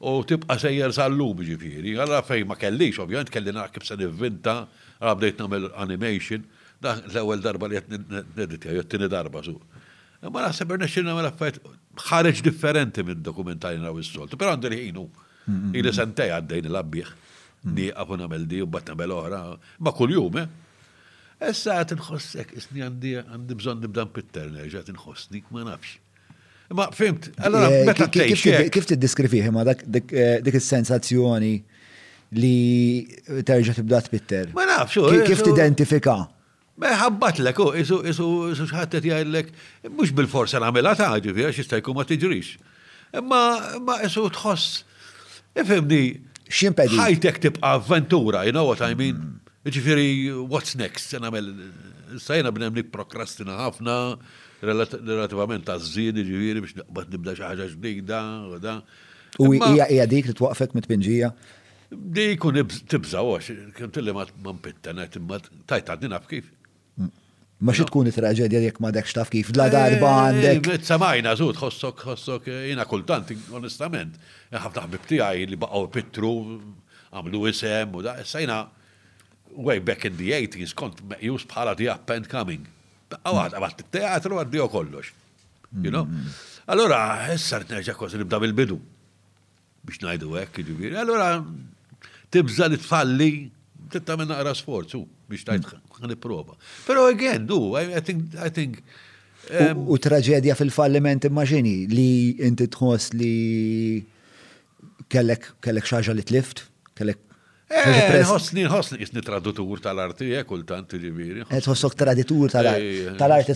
u tibqa' sejjer sal-lum jiġifieri. Allura fejn ma kellix, ovvjament kelli nara kif se nivvinta, allura bdejt nagħmel animation, dak l-ewwel darba li qed neditja, jew t-tieni darba żgur. Imma naħseb irnexxieli nagħmel affarijiet ħareġ differenti mid-dokumentarji naraw is-soltu, però għandi l-ħin hu. Ili sentej għaddej nilgħab bih, nieqaf u nagħmel di u mbagħad nagħmel oħra, ma' kuljum, eh. Issa qed inħoss hekk, isni għandi bżonn nibda npitter nerġa' qed inħossni, ma nafx. Ma fimt, allora eh, meta tgħix. Kif tiddiskrivi ma eh, dik is-sensazzjoni li terġa' tibda tpitter? Ma nafx. Kif tidentifika? Ma ħabbat lek, oh, isu isu isu xħattet jgħidlek, mhux bil-forsa nagħmilha ta' ġifi għax jista' jkun ma tiġrix. Imma imma isu tħoss ifhimni x'impedi. Ħajtek tibqa' avventura, you know what I mean? Mm. Ġifieri what's next? Se nagħmel sajna bnem nikprokrastina ħafna, relativament għaż-żien, jiġifieri biex naqbad nibda xi ħaġa ġdida u da. U hija dik li twaqqfek mit-tpinġija? Dik u tibża' għax kien tilli ma mpittenet imma tajt għadni naf kif. Ma xi tkun it-traġedja jekk ma dekx taf kif la darba eh, għandek. Eh, samajna żud ħossok ħossok eh, jiena kultant onestament. Ħafna ħbib tiegħi li baqgħu pitru għamlu isem u da issa jiena way back in the 80s kont meqjus bħala the up and coming. Daqqa waħda bat it-teatru għaddiju kollox. You know? Allora, issa nerġa' kważi nibda mill-bidu. Biex ngħidu hekk, jiġifieri. Allora, tibża li tfalli, titta minn naqra sforzu biex tajt nipprova. Però again, du, I think, I think um, U traġedja fil-falliment immaġini li inti tħoss li kellek kellek xaġa li tlift, kellek Eh, nħossni, nħossni, jisni tradutur tal-arti, eh, kultant ġiviri. Eh, tħossok traditur tal-arti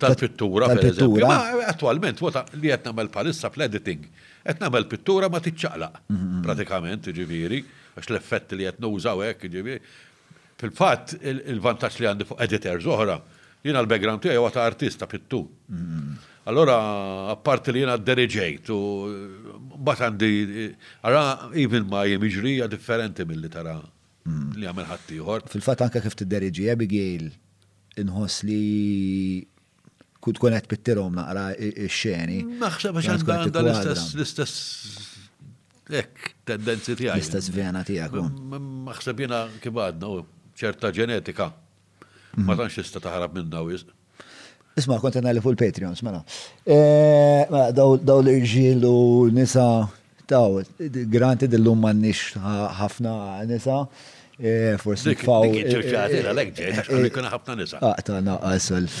tal-pittura, tal-pittura. Ma attualment, wata li għet namel palissa fl-editing, għet namel pittura ma tiċċaqla, mm-hmm. pratikament ġiviri, għax l-effetti li għet nużaw ek ġiviri. Fil-fat, il-vantaċ li għandi fuq editors oħra, jina l-background tiegħi għata artista pittu. Mm-hmm. Allura apparti li jiena ddereġejt u mbagħad għandi ara even ma jiem jiġri hija differenti milli tara li jagħmel ħaddieħor. Fil-fatt anke kif tiddereġi Abigail inħoss li tkun qed tpittirhom naqra x-xeni. Naħseb għax għandha għandha l-istess l-istess hekk tendenzi tiegħi. L-istess vena tiegħek. Naħseb jiena kif għadna ċerta ġenetika. Ma mhm. tantx tista' taħrab minna wisq. Isma' kont li fuq il-Patreons, mela. Eh, mela daw l-irġiel u nisa taw, granti dillum m'għandniex ħafna nisa. Eh, forsi faw. Dik ċirċati, l-għalek ġej, għax għalek kuna ħafna nisa. Aqta, ah, naqqa, self.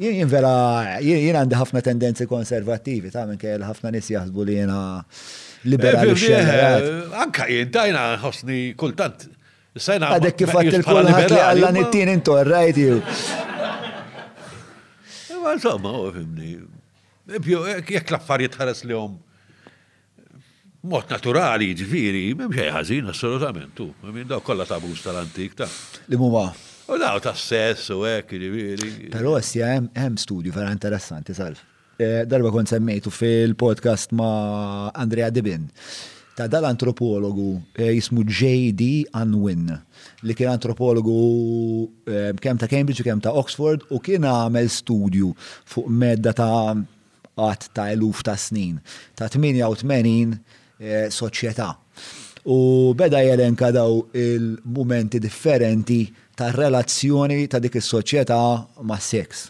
Jien vera, jien għandi ħafna tendenzi konservattivi, ta' minn kajl ħafna nis jaħsbu li jena liberali eh, xerrat. Eh, anka jien tajna ħosni kultant. Sajna għadek kif għat il-kulħat li għalla nittin intu, rajt ju. Ma insomma, u fimni. Jek l-affarijiet ħares li jom B'mod naturali, jiġifieri, m'hemm xejn ħażin, assolutament, hu. I mean, dawk kollha ta' abbuż tal-antik, ta'. Li mhuma? U dawk tas-sess u hekk, jiġifieri. Però issa hemm studju vera interessanti, Salv. Darba kont semmejtu fil-podcast ma' Andrea Dibin, ta' dal-antropologu jismu JD Unwin, li kien antropologu kemm ta' Cambridge u kemm ta' Oxford u kien għamel studju fuq medda ta' għadd ta' eluf ta' snin, ta' 88 soċjetà. U beda jelenka daw il-mumenti differenti tar-relazzjoni ta' dik is-soċjetà mas-seks.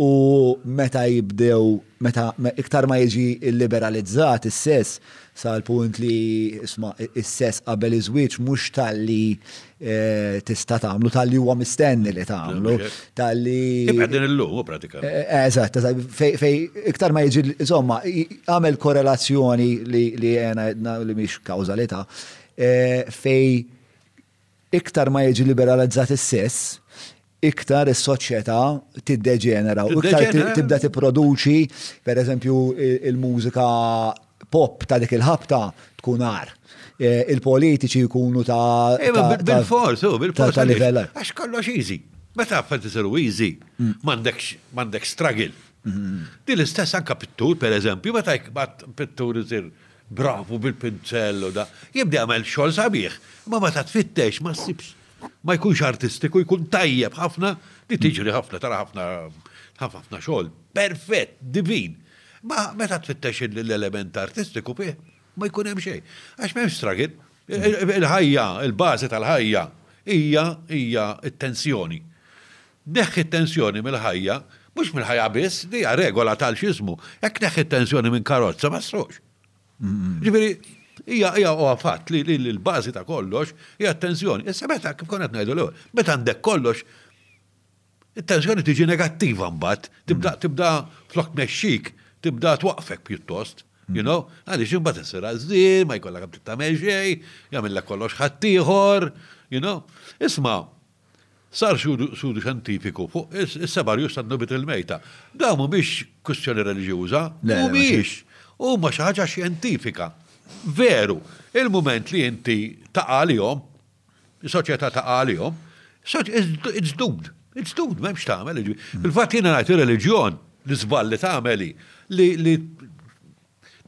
U meta jibdew, meta, iktar ma jiġi lliberalizzat is-sess, sal-punt li, isma', is-sess qabel iż-żwieġ mhux talli Eh, tista' tagħmlu tal-li huwa mistenni li tagħmlu, tal-li. Ibqedin illum pratikament. Eh, eh, eżatt, fej iktar ma jiġi insomma, għamel korrelazzjoni li għena għedna li mhix kawżalità, fej iktar ma jiġi liberalizzat is-sess, iktar is-soċjetà tiddeġenera u iktar tibda tipproduċi, pereżempju, il-mużika pop ta' dik il-ħabta tkun għar. E, il-politiċi jkunu ta' eh, bil-fors, oh, bil-fors ta' livell. Għax kollox easy. Meta affarijiet isiru easy, mm. m'għandekx m'għandek struggle. Mm-hmm. Din l-istess anka pittur, per eżempju, meta jkbat pittur isir bravu bil-pinzello da, jibda għamel xogħol sabiħ, ma meta tfittex ma ssibx ma jkunx artistiku, jkun tajjeb ħafna, di tiġri ħafna, tara ħafna, ħafna xogħol, perfett, divin. Ma meta tfittex l-element artistiku fih, ma jkun hemm xejn. Għax m'hemmx stragil. Il-ħajja, il-bażi tal-ħajja, hija hija t-tensjoni. Neħħi t-tensjoni mill-ħajja, mhux mill-ħajja biss, hija regola tal-xiżmu. Hekk neħħi t-tensjoni minn karozza ma sruqx. Ġifieri, hija hija huwa fatt li l-bażi ta' kollox hija t-tensjoni. Issa meta kif konna qed ngħidu l-ewwel, meta għandek kollox it-tensjoni tiġi negattiva mbagħad, tibda tibda flok tmexxik, tibda twaqfek pjuttost. You know, għaliex imbagħad issir għażżin, ma jkollha kemm tagħmel xejn, jagħmillek kollox ħaddieħor, you know. Isma' Sar studju xjentifiku fuq is-sebarjus tan-nubiet il-mejta. Dawn mhumiex kwistjoni reliġjuża, mhumiex. Huma xi ħaġa xjentifika. Veru, il-mument li inti taqa' għalihom, is-soċjetà taqa' għalihom, it's doomed. It's doomed, m'hemm x'tagħmel. Fil-fatt jiena ngħid ir-reliġjon, l-iżball li tagħmel hi li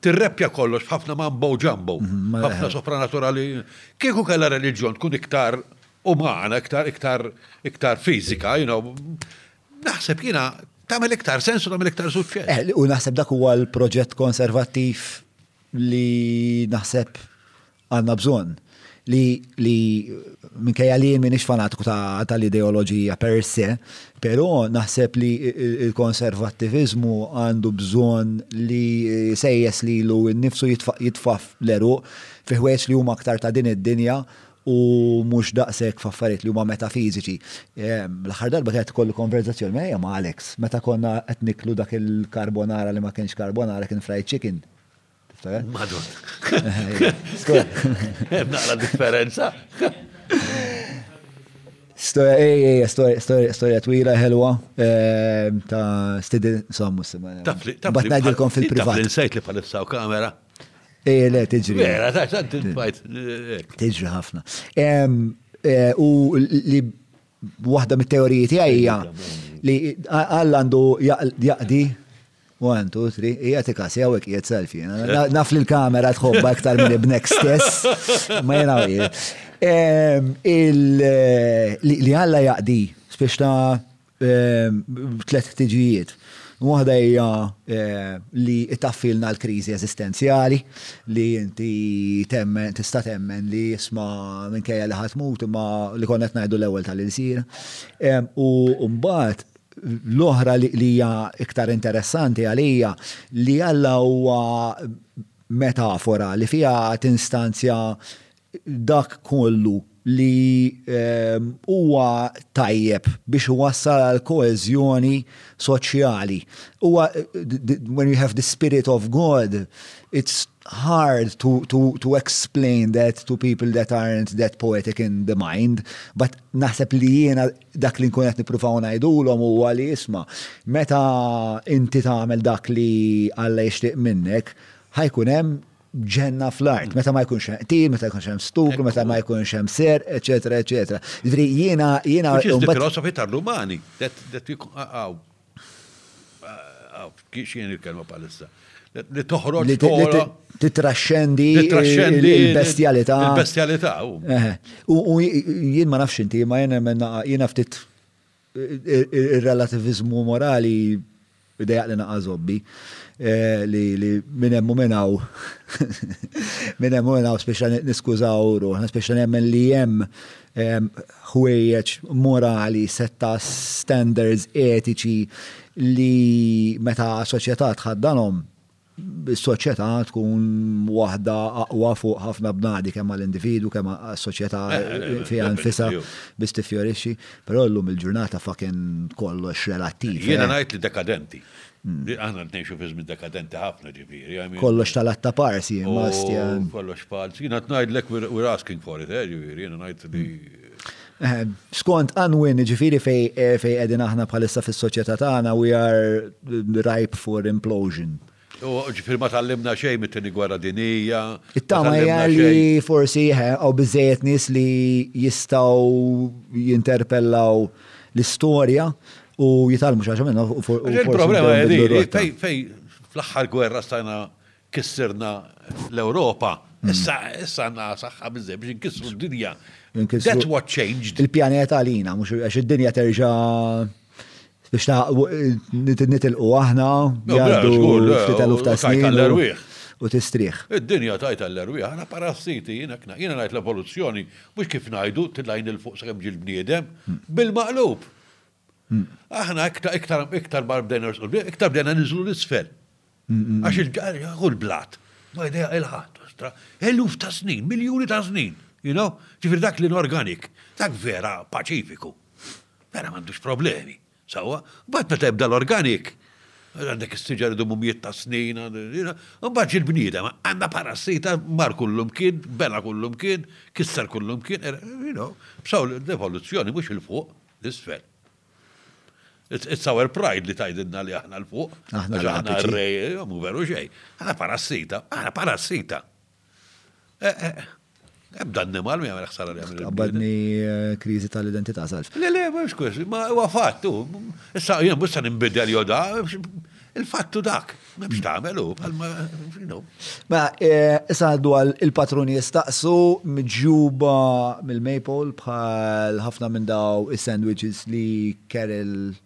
Tirreppja kollox b'ħafna mambo ġambo, ħafna sopranaturali. Kieku kellha reliġjon tkun iktar umana, iktar iktar iktar fiżika, you know, naħseb jiena tagħmel iktar sens u tagħmel iktar suċċess. Eh, u naħseb dak huwa l-proġett konservattiv li naħseb Għandna bżonn li, li, minkejja li jien m'iniex fanatiku ta', ta l-ideoloġija per se, però naħseb li l-konservattiviżmu għandu bżonn li jsejjes lilu nnifsu jitfa', jitfa' l-għeruq fi ħwejjeġ li huma aktar ta' din id-dinja u mhux daqshekk f'affarijiet li huma metafiżiċi. L-aħħar darba kienet ikolli konverżazzjoni, mejja ma' Alex, meta konna qed niklu dak il-carbonara li ma kienx carbonara kien fried chicken. Madonna. Naqra differenza. Storja, ej, ej, storja, storja, storja twila, ħelwa, ehm, ta' stidin, sommu s-sema. Bat najdilkom fil-privat. Insajt li palissa u kamera. Ej, eh, le, tiġri. Vera, ta' xan t-fajt. Tiġri ħafna. Ehm, eh, u li wahda mit-teoriji tiegħi hija li għall għandu jaqdi One, two, three, ija ti kasi għawek jiet selfie. Naf li l-kamera tħobba iktar minn ibnek stess, ma jena ehm, eh, Li għalla jaqdi, spiex ta' ehm, tlet tiġijiet. Waħda hija eh, li taffilna l-kriżi eżistenzjali li inti temmen tista' temmen li jisma' minkejja li ħadd mut imma li konnet ngħidu l-ewwel tal-ilsir. Ehm, u mbagħad L-oħra li hija iktar interessanti għalija li Alla huwa metafora li fiha tinstanzja dak kollu li huwa tajjeb biex iwassal għal koeżjoni soċjali. Huwa when you have the spirit of God it's hard to, to, to explain that to people that aren't that poetic in the mind, but naħseb li jiena dak li nkun qed nippruvaw ngħidulhom huwa li isma' meta inti tagħmel dak li Alla jixtieq minnek, ħajkun hemm ġenna fl-art, meta ma jkunx hemm qtil, meta jkunx hemm stupru, meta ma jkunx hemm ser, eċetera, eċetera. Ġifieri jiena jiena. Which is the philosophy tal-Rumani, that, that we, X'jien il-kelma palissa? Li toħroġ titraxxendi il-bestjalità. Il-bestjalità. U jien ma nafx inti, ma jien hemm jiena ftit ir-relativizmu morali bidejaq li naqa' żobbi eh, li minn hemm u minn hawn minn hemm u minn hawn speċjal niskużaw ruħna, speċjal nemmen li hemm ħwejjeġ morali, sett ta' standards etiċi li meta soċjetà tħaddanhom, is-soċjetà tkun waħda aqwa fuq ħafna bnadi kemm għall-individwu kemm għas-soċjetà fiha nfisha biex tiffjorixxi. Però llum il-ġurnata fucking kollox relattiv. Jiena ngħid li dekadenti. Aħna qed ngħixu fi żmien dekadenti ħafna, ġifieri, I mean. Kollox ta' latta parsi, must, yeah. U kollox falz. Jiena qed ngħidlek we're asking for it, eh, ġifieri, jiena ngħid li. Skont Unwin, ġifieri fejn qegħdin aħna bħalissa fis-soċjetà tagħna we are ripe for implosion. U ġifieri ma tgħallimna xejn mit-tieni gwerra dinija. It-tama hija li forsi hawn biżejjed nies li jistgħu jinterpellaw l-istorja u jitalmu xaġa minna. Il-problema għedi, fej, fej, fl-axħar gwerra stajna kissirna l-Europa, hmm. issa, issa għanna saħħa bizzeb biex nkissru d-dinja. That's what changed. Il-pjaneta għalina, mux għax id-dinja terġa biex ta' nitilqu aħna, jgħaddu ftit eluf ta' snin u tistrieħ. Id-dinja tajt għall-erwieħ, għana parassiti, jina kna, jina najt l-evoluzzjoni Mhux kif ngħidu, tilgħin 'il fuq sakemm ġie l-bniedem, bil-maqlub. Aħna iktar ma bdejna iktar bdejna niżlu l-isfel. Għax il-ġarħu l-blat, ma idea il-ħadd, ostra, eluf ta' snin, miljuni ta' snin, you know? Ġifir dak l-inorganik, dak vera paċifiku. Vera m'għandux problemi. Sewwa, mbagħad meta jibda l-organik, għandek is-siġar idumu mijiet ta' snin, imbagħad ġie l-bniedem, għandna parassita, mar kullimkien, bela kullimkien, kisser kullimkien, you know, b'saw l-evoluzzjoni mhux 'il fuq, l-isfel. It's our pride li tgħidilna li aħna l-fuq, aħna r-rej, mhu veru xejn. Aħna parassita, aħna parassita. Eh, eh, ebda n-nimal mi għamil ħsara li għamil. Għabadni eh, krizi tal-identità, salf. Le, le, mux kwis, ma huwa fattu. Issa, jien bussa nimbidel joda, il-fattu dak, memx tagħmel u bħalma, you Ma, eh, issa għaddu għal il-patruni jistaqsu mġuba mill-maple bħal ħafna minn daw is-sandwiches li Carol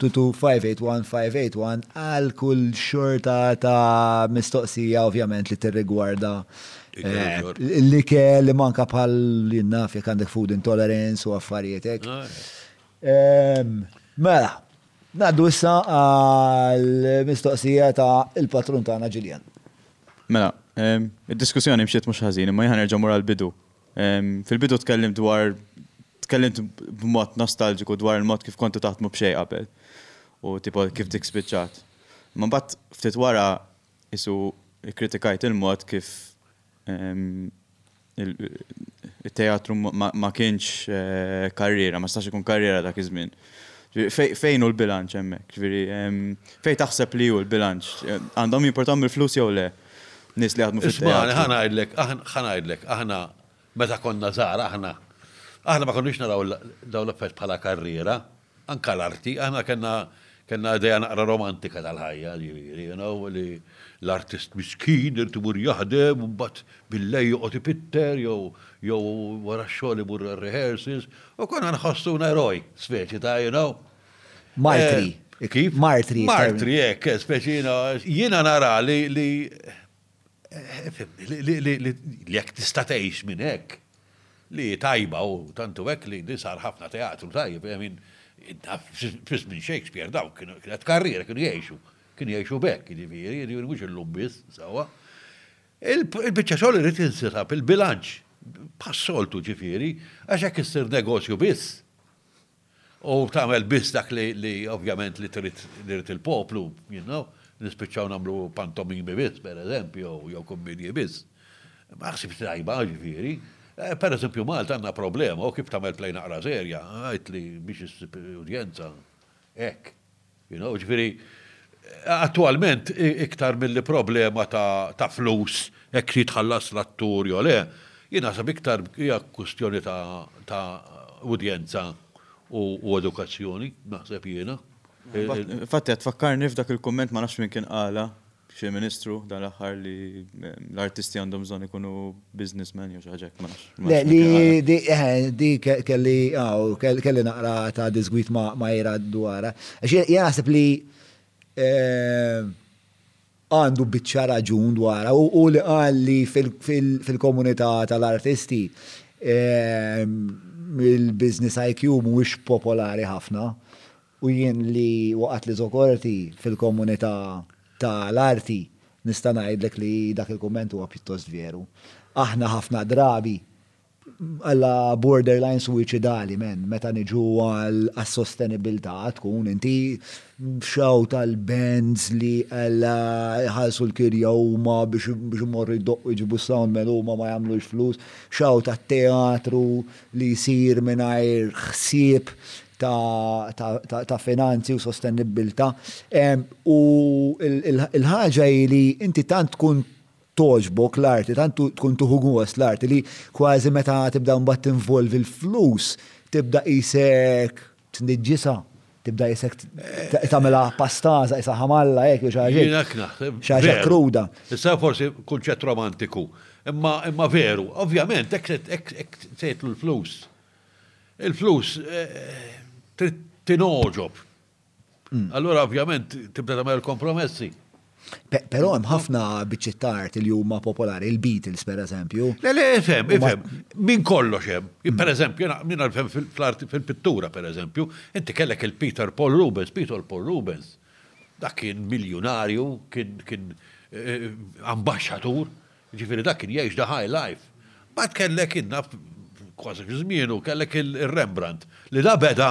22581 għal kull xorta ta' mistoqsija ovvjament li tirrigwarda l-ikel li manka bħal jinnaf jekk għandek food intolerance u affarietek. Mela, naddu issa għal mistoqsija ta' il-patrun tagħna Ġiljan. Mela, id-diskussjoni mxiet mhux ħażin, imma jien ħanerġa' mur għall-bidu Fil-bidu tkellimt dwar tkellimt b'mod nostalġiku dwar il-mod kif kontu taħdmu b'xej qabel u tipo kif dik spiċċat. Ma mbagħad ftit wara isu kritikajt il-mod kif it-teatru ma kienx eh, karriera, ma stax ikun karriera dak iż-żmien. Fejn hu l-bilanċ hemmhekk? Ġifieri fejn taħseb li hu l-bilanċ? Għandhom jimportom il-flus jew le? Nis li jaħdmu fit Ismani, ħanajdlek, ħanajdlek, aħna meta konna żgħar aħna. Aħna ma konniex naraw dawn l-affett bħala karriera, anka l-arti, aħna kellna kellna idea naqra romantika tal-ħajja, ġifieri, you know, li l-artist miskin irid imur jaħdem u mbagħad billej joqgħod ipitter jew jew wara x-xogħol imur rehearsals u konna nħossuna eroj, speċi ta' you know. Martri. Eh, kif? Martri. Martri, jek, speċi jina nara li li li jek tista' tgħix minn hekk li tajba u tantu hekk li li sar ħafna teatru tajb, min fis minn Shakespeare daw kienet karriera kienu jgħixu, kienu jgħixu bekk, jiġifieri, jiġifieri mhux illum biss, sewwa. Il-biċċa xogħol irid insirab il-bilanċ pas-soltu ġifieri, għax hekk issir negozju biss. U tagħmel biss dak li li ovvjament li trid li jrid il-poplu, you know, nispiċċaw nagħmlu pantomimi biss, per eżempju, jew jew kummedji biss. Ma ħsibx tajba, jiġifieri. Per eżempju Malta għandna problema, u kif tagħmel play naqra serja, għidt li biex issib udjenza hekk. You know, jiġifieri, attwalment iktar milli problema ta' flus hekk jitħallas l-attur jew le, jien naħseb iktar hija kwistjoni ta' udjenza u edukazzjoni, naħseb jiena. Infatti qed tfakkarni f'dak il-kumment ma nafx min kien qalha, Xi Ministru dan l-aħħar li l-artisti għandhom bżonn ikunu businessmen jew xi ħaġa hekk ma nafx. Le, li di eh, di ke- kelli aw, kell- kelli naqra ta' disgwit ma' ma' jira dwarha. Għax jien jien naħseb li eh, għandu biċċa raġun dwarha u u li qal li fil- fil- fil-komunità tal-artisti eh, il-business IQ mhuwiex popolari ħafna U jien li waqgħatli żokorti fil-komunità ta' l-arti nista' ngħidlek li dak il-kumment huwa pjuttost veru. Aħna ħafna drabi alla borderline suwiċidali m'en meta niġu għas-sostenibbiltà tkun inti show tal-bands li alla jħallsu l-kirja huma biex imorru jdoqqu jġibu s-soundman huma ma jagħmlux flus, show tat-teatru li jsir mingħajr ħsieb ta' finanzi u sostennibbiltà. U l-ħaġa hi li inti tant tkun togħġbok l-arti, tant tkun tieħu gost l-arti li kważi meta tibda mbagħad tinvolvi l-flus tibda qisek tniġġisha, tibda isek tagħmilha pastaża qisha ħamalla hekk jew xi ħaġa Jiena hekk naħseb. xi ħaġa veru. kruda. Issa forsi kunċett romantiku, imma imma veru. Ovvjament hekk se hekk hekk se jitlu l-flus. Il-flus eh, trid tingħoġob. Mm. Allura ovvjament tibda tagħmel kompromessi. Però hemm ħafna biċċiet ta' art li huma popolari, il-Beatles per eżempju. Le le ifhem, ifhem, min kollox hemm. Mm. Per eżempju, min għalfem fl-arti fil-pittura per eżempju, inti kellek il-Peter Paul Rubens, Peter Paul Rubens, dak kien miljonarju, kien kien eh, eh, ambasċatur, ġifieri dak kien jgħix the high life. Bad kellek inna kważi fi żmienu kellek il-Rembrandt li da beda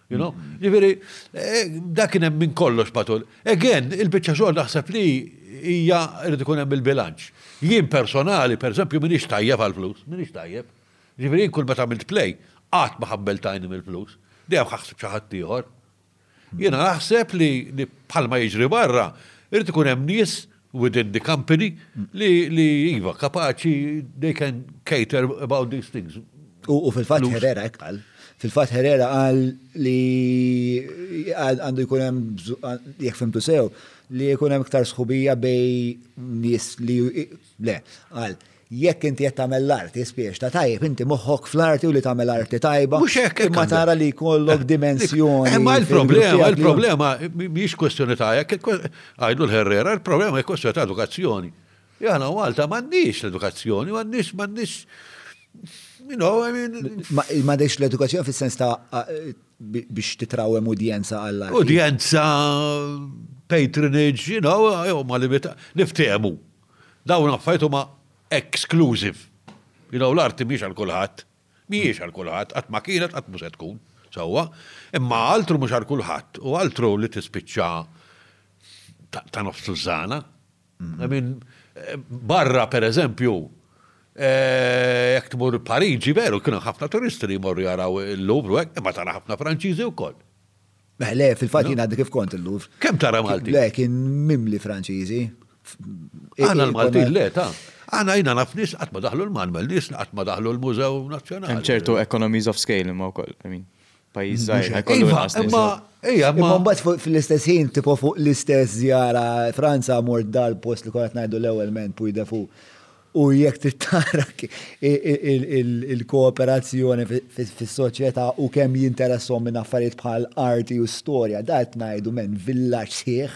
You know? Ġifieri, eh, dak kien hemm minn kollox patul. Again, il-biċċa xogħol naħseb li hija rrid ikun hemm il-bilanċ. Jien personali, pereżempju, m'iniex tajjeb għall-flus, m'iniex tajjeb. Ġifieri jien kull meta għamilt play, qatt ma ħabbel tajni mill-flus, dejjem ħaħseb xi ħadd ieħor. Jiena naħseb li bħalma jiġri barra, irrid ikun hemm nies within the company li iva kapaċi they can cater about these things. U fil-fatt Herrera hekk qal. Fil-fatt Herrera qal li għandu jkun hemm jekk fimtu sew li jkun hemm iktar sħubija bej nies li le qal Jekk inti qed tagħmel l-arti, spiex ta' tajjeb, inti moħħok fl-arti u li tagħmel arti tajba. Mhux hekk. Imma tara li jkollok dimensjoni. Imma l-problema, l-problema mhix kwestjoni ta' hekk, għajdu l-Herrera, l-problema hija kwestjoni ta' edukazzjoni. Jana u Malta m'għandniex l-edukazzjoni, m'għandniex, m'għandniex. M'għandniex l-edukazzjoni fis-sens ta' biex titrawem udjenza għall Udjenza, patronage, you know, ma li niftehmu. Dawn l-affarijiet huma exclusive. You know, l-arti mhijiex għal kulħadd. Mhijiex għal kulħadd, qatt ma kienet, qatt mhu se tkun. Sewwa. Imma altru mhux għal kulħadd u altru li tispiċċa ta' nofs tużżana. I mean, barra per eżempju, eh, jekk tmur Pariġi veru kienu ħafna turisti li jmorru jaraw il-Louvre, imma tara ħafna Franċiżi wkoll. Beh, le, fil-fatt jien għaddi kif kont illur. Kemm tara Malti? Le, kien mimli Franċiżi. Għana l-Malti, le, ta' għana jina naf nis għatma daħlu l-manmel, nis għatma daħlu l-Mużew Nazjonali. Hemm ċertu economies of scale imma wkoll, I mean, pajjiż żgħir ħajkollu Iva, inqas nies. imma, ija, Imma imma. mbagħad fl-istess ħin tipo fuq l-istess żjara Franza mort dal-post li konet ngħidu l-ewwel men puj defu. u jekk trid tara il-kooperazzjoni fis-soċjetà u kemm jinteressahom minn affarijiet bħal arti u storja, da qed ngħidu minn villaġġ sħiħ,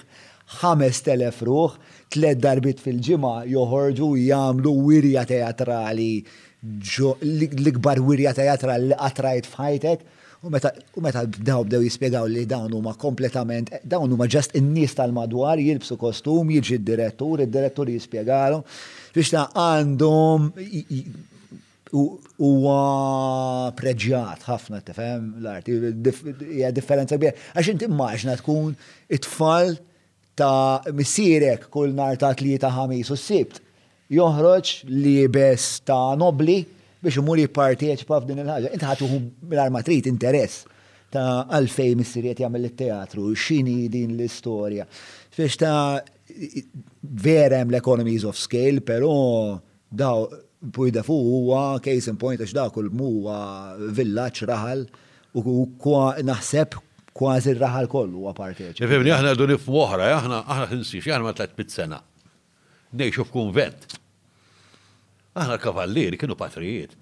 5,000 ruħ, tliet darbiet fil-ġimgħa joħorġu jagħmlu wirja teatrali, l-ikbar wirja teatrali li qatt rajt f'ħajtek. U meta u meta bdew bdew jispjegaw li dawn huma kompletament dawn huma ġast in-nies tal-madwar jilbsu kostum, jiġi d-direttur, id-direttur jispjegalhom biex ta' għandhom huwa preġjat ħafna tifhem l-arti, hija differenza kbira. Għax inti immaġna tkun it-tfal ta' missierek kull nhar ta' Tlieta, Ħamis u s-Sibt, joħroġ liebes ta' nobbli biex imur jipparteċipa f'din il-ħaġa. Inti ħa tieħu mingħajr ma trid interess ta' għalfejn missier qiegħed jagħmel it-teatru, x'inhi din l-istorja. Biex ta' vera hemm l-economies of scale, però Daw, Puy de Fou huwa case in point għax dak kollu huwa villaġġ, raħal, u naħseb kważi r-raħal kollu huwa parteċipi. Tifhimni, aħna rridu nifhmu oħra, eh, aħna, aħna Ħinsiexi, aħna ma' tlett mitt sena. Ngħixu f'kunvent. Aħna l-kavallieri kienu patrijiet.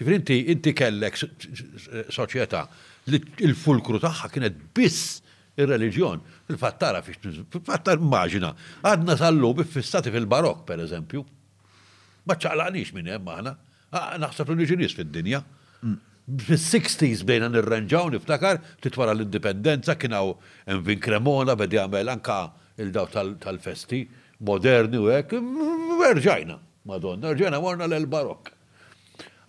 Jiġifieri inti inti kellek soċjetà li l-fulkru tagħha kienet biss ir-reliġjon. Fil-fatt tara fiex fil-fatt immaġina, għadna sal-lum iffissati fil-Barokk, pereżempju. Ma ċċaqlaqniex minn hemm aħna. Naħseb li niġi nies fid-dinja. Fis-60s bdejna nirranġaw niftakar ftit wara l-Indipendenza kien hawn Envin Cremona beda jagħmel anke il-dawl tal-festi moderni u hekk. Erġajna. Madonna, rġajna morna l-El Barok.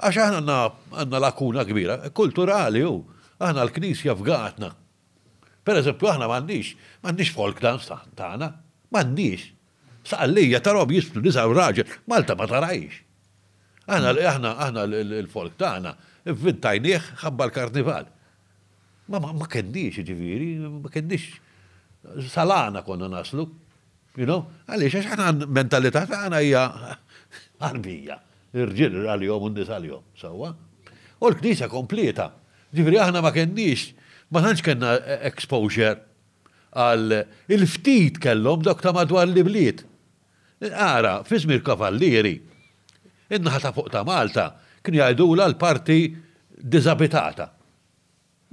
Għax aħna għandna għandna lakuna kbira, kulturali hu. Aħna l-Knisja fghatna. Per eżempju aħna m'għandniex m'għandniex folk dance ta' tagħna. M'għandniex. Sqallija tarahom jiżfnu nisa u raġel, Malta ma tarahiex. Aħna aħna aħna l-folk tagħna vvintajnieh ħabba l-Karnival. Ma ma kenniex jiġifieri, ma kenniex sal-għana konna naslu. You know? Għaliex għax aħna mentalità tagħna hija għarbija. Ir-rġiel għalihom u n-nisa għalihom. Sewwa? U l-Knisja komplietha. Jiġifieri aħna ma kenniex, ma tantx kellna exposure għal, il-ftit kellhom dawk ta' madwar l-ibliet. Ara, fi żmien Kavallieri, in-naħa ta' fuq ta' Malta kienu jgħidulha l-parti diżabitata.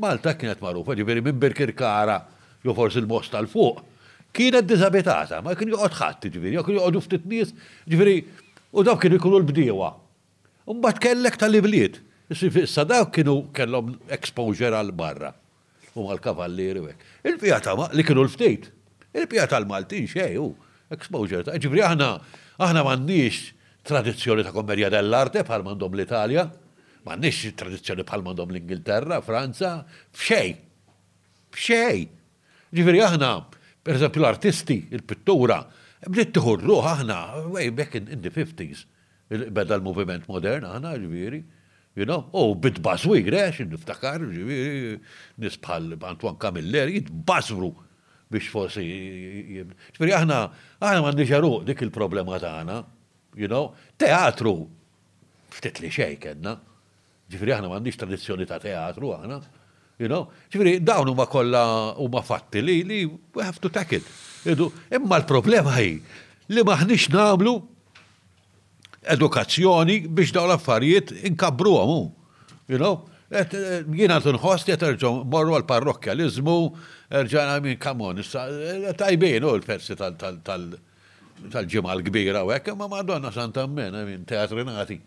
Malta hekk kienet magħrufa, ġifieri minn Birkirkara jew forsi l-Mosta 'l fuq, kienet diżabitata, ma kien joqgħod ħadd, jiġifieri, jew kienu joqogħdu ftit nies, jiġifieri, u dawk kienu jkunu l-bdiewa. Imbagħad kellek tal-ibliet. Issa dawk kienu kellhom exposure għal barra. u mal-kavallieri u hekk. Il-bqija ta' li kienu l-ftit. Il-bqija tal-Maltin xejn hu exposure ta' ġifri aħna aħna m'għandniex tradizzjoni ta' kommerja dell'arte bħal m'għandhom l-Italja, m'għandniex tradizzjoni bħal m'għandhom l-Ingilterra, Franza, f'xejn. F'xejn. Ġifieri aħna, pereżempju l-artisti, il-pittura, bdiet tieħu r-ruħ aħna way back in the 50s. Beda l-moviment modern aħna, ġifieri, you know, u bit-tbażwir, eh, għax niftakar, ġifieri, nies bħal Antoine Camilleri jitbażwru biex forsi ġifieri aħna aħna m'għandniex għeruq dik il-problema tagħna, you know, teatru ftit li xejn kellna. Ġifieri aħna m'għandniex tradizzjoni ta' teatru aħna, you know. Ġifieri dawn huma kollha huma fatti li li we have to tackle. Irridu, imma l-problema hi li m'aħniex nagħmlu edukazzjoni biex dawn l-affarijiet inkabbruhom hu. You know? Et, eh, jina t-nħoss li terġu morru għal-parrokkja li zmu, erġan għamin kamon, eh, tajbin u l-persi tal-ġimma l-kbira u ekk, ma madonna santa mmen, għamin teatrinati.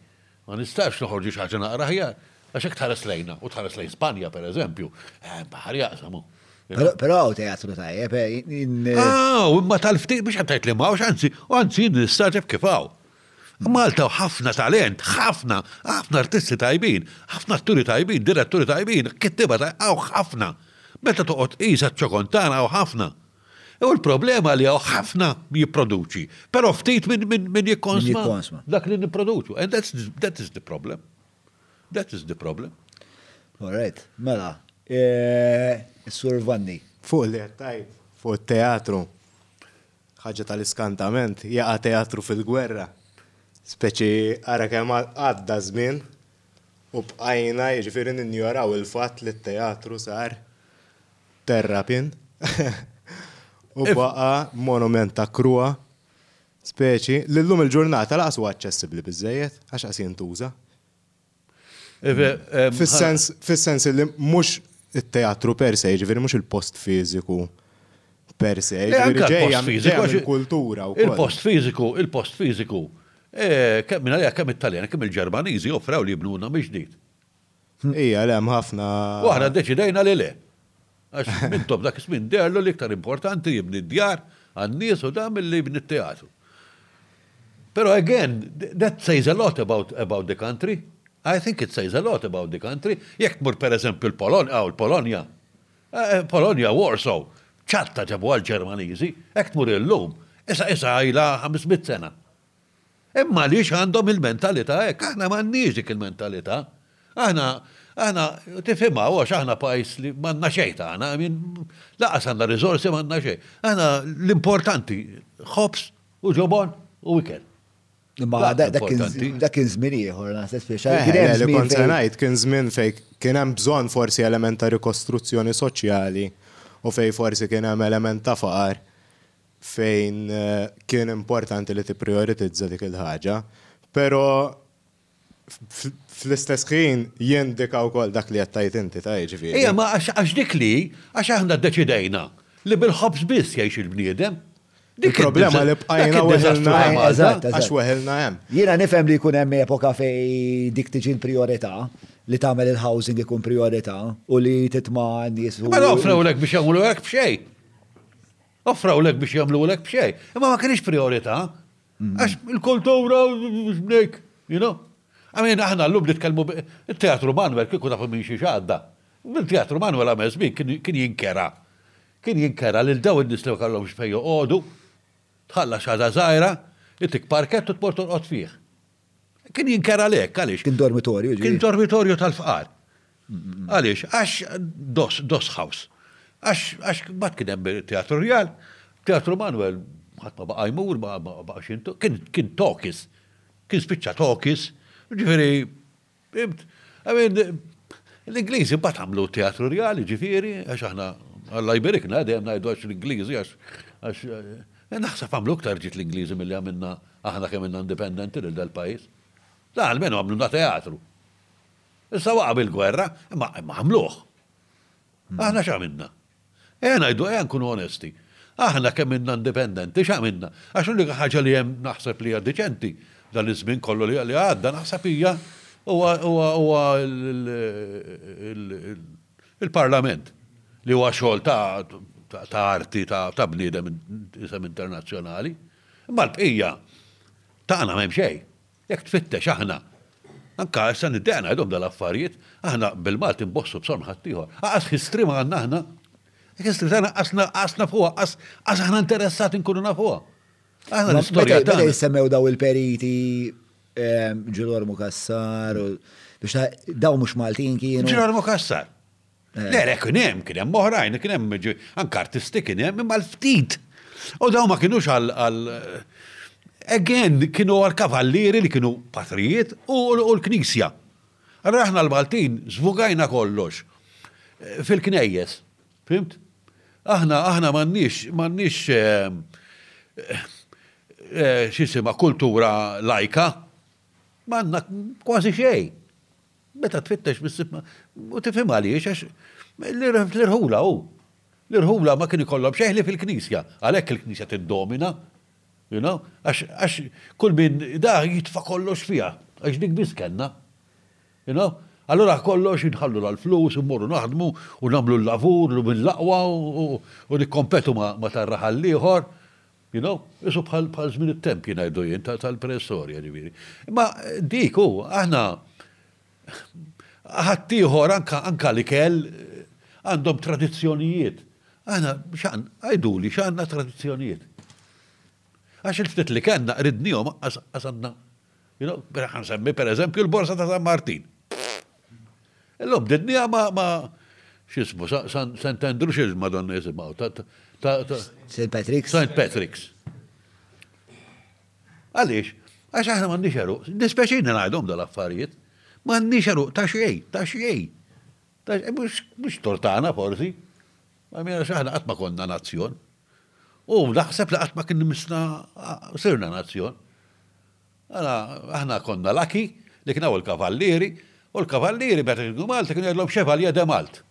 Ma nistax noħorġu xi ħaġa naqra aħjar? Għax jekk tħares lejna u tħares lejn Spanja, per eżempju, eh, baħar jaqsam hu. Però għaw teatru tajjeb, eh, in. Ah, imma tal-ftit biex għattajt li mawx, anzi, u anzi nistaġeb kif għaw. Malta u ħafna talent, ħafna, ħafna artisti tajbin, ħafna atturi tajbin, diretturi tajbin, kittiba tajbin, ħafna. Meta toqgħod qisha ċokontana u ħafna. U l-problema li hawn ħafna jipproduċi, però ftit min jikkonsma dak li nipproduċu. And that is the problem. That is the problem. All right, mela, eh, Sur Vanni. Fuq li għattajt, fuq teatru, ħagġa tal-iskantament, jaqa teatru fil-gwerra. Speċi għara kemm għadda żmien u bqajna jiġifieri ninjoraw il-fatt li t-teatru sar Terrapin, u baqa' monument ta' kruha, speċi li llum il-ġurnata lanqas huwa aċċessibbli biżżejjed għax qas jintuża. Fis-sens, fis-sens li mhux it-teatru per se, jiġifieri mhux il-post fiżiku per se, jiġifieri ġejja mill-kultura wkoll. Il-post fiżiku, il-post fiżiku, kemm minn għaliha kemm it-Taljani kemm il-Ġermaniżi offrew li jibnulna mill-ġdid. Hija, le hemm ħafna. U aħna ddeċidejna li le. Għax Mintoff dak iż-żmien deherlu li iktar importanti jibni d-djar għan-nies u dan milli jibni t-teatru. Però again, that says a lot about about the country. I think it says a lot about the country. Jekk tmur per eżempju l-Polonja, aw il-Polonja, Polonja, Warsaw, ċatta ġabuha l-Ġermaniżi, hekk tmur illum, issa issa ilha ħames mitt sena. Imma għaliex għandhom il-mentalità hekk? Aħna m'għandniex dik il-mentalità. Aħna, aħna, tifhimha, għax aħna pajjiż li m'għandna xejn tagħna, I mean, lanqas għandna riżorsi m'għandna xejn. Aħna l-importanti ħobż u ġobon u ikel. Imma dak kien żmien ieħor, naħseb fiex. Eh, li kont se ngħid kien żmien fejn kien hemm bżonn forsi element ta' rikostruzzjoni soċjali u fejn forsi kien hemm element ta' faqar fejn kien importanti li tipprijoritizza dik il-ħaġa, però fl-istess ħin jindika wkoll dak li qed tgħid inti ta' jiġifieri. Ejja, ma għax dik li, għax aħna ddeċidejna li bil-ħobż biss jgħix il-bniedem. Dik il-problema li bqajna weħilna hemm. Għax weħilna hemm. Jiena nifhem li jkun hemm epoka fejn dik tiġi l-prijorità li tagħmel il-housing ikun prijorità u li titma' n-nies. Mela offrewlek biex jagħmlu hekk b'xejn. Offrawlek biex jagħmlulek b'xejn, imma ma kienx priorità. Għax il-kultura b'dejk, you know. Għamin aħna l-lum nitkellmu il-teatru Manuel kieku tafu minn xi xadda. Il-teatru Manuel għamel żmien kien jinkera. Kien jinkera lil daw in-nies li ma kellhomx fejn joqogħdu. Tħalla xada żgħira, itik parkett u tmur torqod fih. Kien jinkera lek, għaliex? Kien dormitorju. Kien dormitorju tal-fqar. Għaliex? Għax dos, dos house. Għax, għax, bat kien hemm teatru rjal, teatru Manuel, ħadd ma baqa' jmur, ma baqa' xintu, kien, kien tokis, kien spiċċa tokis, ġifieri Fimt? I mean, l-Ingliżi mbagħad għamlu teatru rjali, ġifieri, għax aħna Alla jberikna dejjem ngħidu għax l-Ingliżi għax għax eh, naħseb għamlu iktar ġiet l-Ingliżi milli għamilna aħna kemm inna indipendenti lil dal-pajjiż. Da almenu għamlu na teatru. Issa waqab il-gwerra, imma għamluh. Aħna x'għamilna? Ejja ngħidu, ejja nkunu onesti. Aħna kemm inna indipendenti x'għamilna? Għax l-unika ħaġa li hemm naħseb li hija diċenti dan iż-żmien kollu li għadda naħseb hija huwa il-Parlament li huwa xogħol ta' arti ta' bniedem isem internazzjonali. Imma l-bqija tagħna m'hemm xejn. Jekk tfittex aħna, anke issa niddeqna għidhom dal-affarijiet, aħna bil-Malti nbossu b'sonn ħaddieħor. Anqas history ma għandna aħna. History tagħna qas qas nafuha, qas qas aħna interessati nkunu nafuha. Aħna l-istorja tagħna. Meta jsemmew daw il-periti ehm, Ġilormu Kassar, biex daw mhux Maltin kienu. Ġilormu Kassar. Eh. Le, le, kien hemm, kien hemm oħrajn, kien hemm anke artisti kien hemm imma l-ftit. U daw ma kienux għal again kienu għal kavallieri li kienu patrijiet u l-knisja. Għarra aħna l-Maltin zvugajna kollox eh, fil-knejjes, fimt? Aħna, aħna mannix, mannix eh, eh, xisima kultura lajka, manna kważi xej. Meta tfittex missib ma u tifhimha għaliex għax l-irħula hu. L-irħula ma kien ikollhom xejn ħlief il-Knisja. Għalhekk il-Knisja tiddomina. You know? Għax kull min da jitfa' kollox fiha. Għax dik biss kellna. You know? Allura kollox inħallu l-flus, immorru naħdmu u nagħmlu l-lavur, l-aqwa u nikkompetu ma' tar-raħal l-ieħor. You know? Qisu bħal żmien it-tempji ngħidu jien, tal-preistorja ġifieri. Imma dik hu, aħna ħaddieħor anke l-ikel għandhom tradizzjonijiet. Aħna x'għan, għiduli x'għandna tradizzjonijiet. Għax il-ftit li kellna qridnihom, qas għandna. Nsemmi pereżempju l-Borsa ta' San Martin. Illum bdedniha ma' x'ismu, St. Andrew x'il Madonna jisimgħu. St. Patrick's. St. Patrick's. Għaliex? Għax aħna m'għandix eruq, dispeċini ngħidhom dal-affarijiet. M'għandix eruq ta' xejn, ta' xejn. Mhux tortana forsi. Għamina x'aħna qatt ma konna nazzjon. U naħseb li qatt ma kien imissna sirna nazzjon. Mela aħna konna lucky li kien hawn il-Kavallieri, u l-Kavallieri meta kienu Malta kienu jgħidulhom Chevalier de Malte.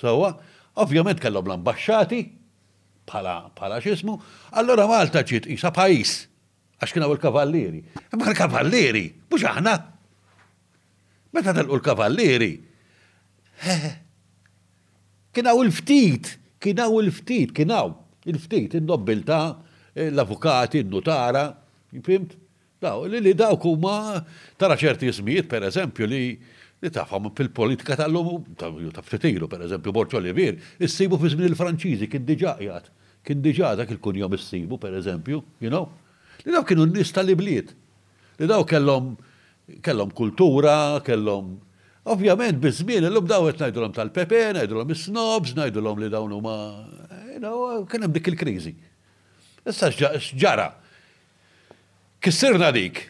Sewwa? Ovvjament kellhom l-ambaxxati bħala bħala x'ismu, allura Malta ġiet qisha pajjiż għax kien hawn il-Kavallieri. Imma l-Kavallieri, mhux aħna. Meta telqu l-Kavallieri, heh. Kien hawn il-ftit, kien hawn il-ftit, kien hawn il-ftit, in-nobbiltà, l-avukati, in-nutara, fhimt? Daw, li li dawk huma, tara ċerti ismijiet, per eżempju, li li tafhom fil-politika tal-lum, jew ta' ftit ilu, per eżempju, Borg Olivier, issibu fi żmien il-Franċiżi, kien diġà qiegħed, kien diġà dak il-kunjom issibu, per eżempju, you know? Li daw kienu n-nies tal-ibliet. Li dawn kellhom kellhom kultura, kellhom Ovvjament biż-żmien illum dawn qed ngħidulhom tal-pepe, ngħidulhom is-snobs, ngħidulhom li dawn huma you know, kien hemm dik il-kriżi. Issa x'ġara? Kissirna dik.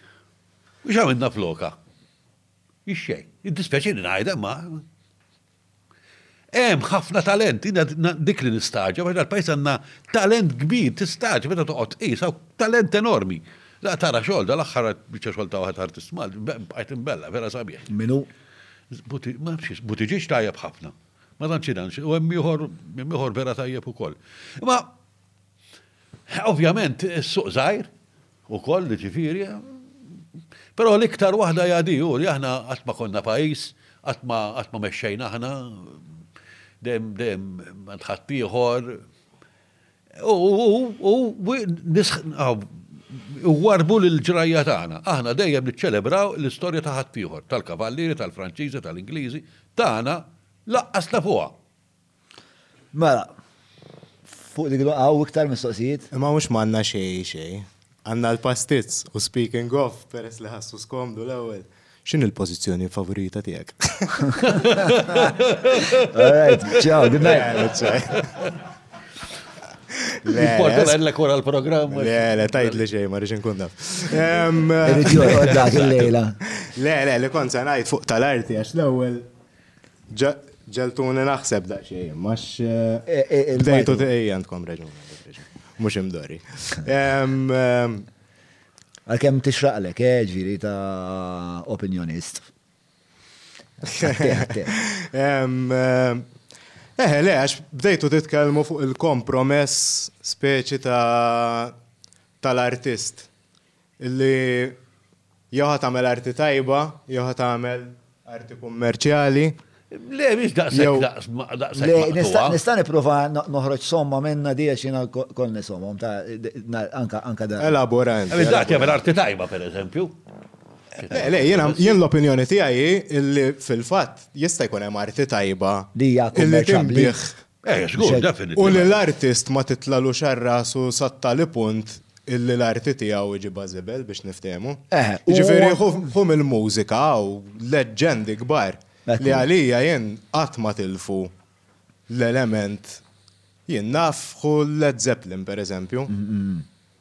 U x'għamilna flokha? Ix-xejn. Iddispjaċini ngħidha ma Hemm ħafna talent, jiena dik li nistagħġeb għax dal-pajjiż għandna talent kbir, tistagħġeb meta toqgħod tqis hawn talent enormi. Laqgħa tara xogħol, dal-aħħar rat biċċa xogħol ta' waħed artist Malti, bqajt imbella, vera sabiħ. Min hu? Ma nafx ismu, Buttigieg tajjeb ħafna. Ma tantx jiena u hemm ieħor, hemm ieħor vera tajjeb ukoll. Imma ovvjament is-suq żgħir, Ukoll, jiġifieri, però l-iktar waħda hija di, hu li aħna qatt ma konna pajjiż, qatt ma qatt ma mexxejna aħna, dejjem dejjem għand ħaddieħor. U u u warbu l-ġrajja tagħna. Aħna dejjem niċċelebraw l-istorja ta' ħaddieħor, tal-Kavallieri, tal-Franċiżi, tal-Ingliżi, tagħna laqqas nafuha. Mela, fuq dik għaw iktar mistoqsijiet? Imma mhux m'għandna xejn xejn. Għandna l-pastizz u speaking of, peress li ħassu skomdu l-ewwel, x'inhi l-pożizzjoni favorita tiegħek? All right, ciao, good night. Importa l-għedlek wara l-programm. Le, le, tajt li xejn, ma rridx inkun naf. Irrid joqgħod dak il-lejla. Le, le, li kont se ngħid fuq tal-arti għax l-ewwel Ġeltuni naħseb daqxej, max. Bdejtu tiqija għandkom reġun. Mux imdori. Għalkemm tixraqlek, eh, ġiri ta' opinjonist. Eh, le, għax bdejtu titkellmu fuq il-kompromess speċi ta' tal-artist. Illi jew ħa tagħmel arti tajba, jew ħa tagħmel arti kummerċjali. Le, mhix daqshekk daqs daqshekk. Nista' nipprova noħroġ somma minna di għax jiena kol nisomhom ta' anka anka da. Elabora inti. Dak jagħmel arti tajba pereżempju. Le, le, jien l-opinjoni tiegħi illi fil-fatt jista' jkun hemm arti tajba. Li hija kummerċjabbli. Eh, żgur, definitely. U li l-artist ma titlalux għar-rasu sat-tali punt illi l-arti tiegħu iġibha żibel biex niftehmu. Eh, Ġifieri hu mill-mużika u leġġendi kbar li għalija jien qatt ma tilfu l-element jien naf hu Led Zeppelin pereżempju.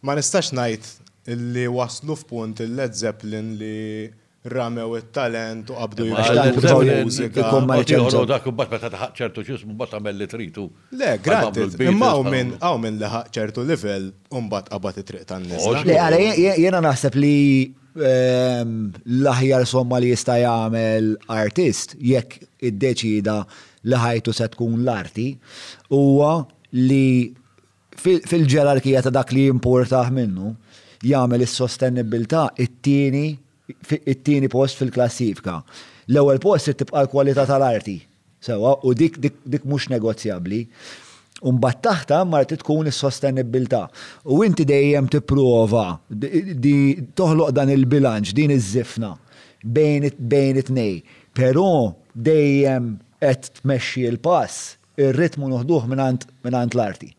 Ma nistax ngħid illi waslu f'punt il-Led Zeppelin li ramew it-talent u qabdu jgħidu. Ikun ma jċemżu. Dak imbagħad meta taħaq ċertu xi żmien mbagħad tagħmel li trid u. Le, granted, imma hawn min hawn min laħaq ċertu livell u mbagħad qabad it-triq tan-nisa. Le, ara jiena naħseb li l-aħjar somma li jista' jagħmel artist jekk iddeċida li ħajtu se tkun l-arti huwa li fil-ġerarkija ta' dak li jimpurtah minnu, jagħmel is-sostenibbiltà t-tieni it-tieni post fil-klassifika. L-ewwel post trid tibqa' l-kwalità tal-arti, sewwa, u dik dik mhux negozjabbli. U mbagħad taħtha mbagħad trid tkun is-sostenibbiltà. U inti dejjem tipprova di toħloq dan il-bilanċ, din iż-żifna bejn bejn it-tnejn. Però dejjem qed tmexxi l-pass Ir-ritmu nuħduh mingħand mingħand l-arti.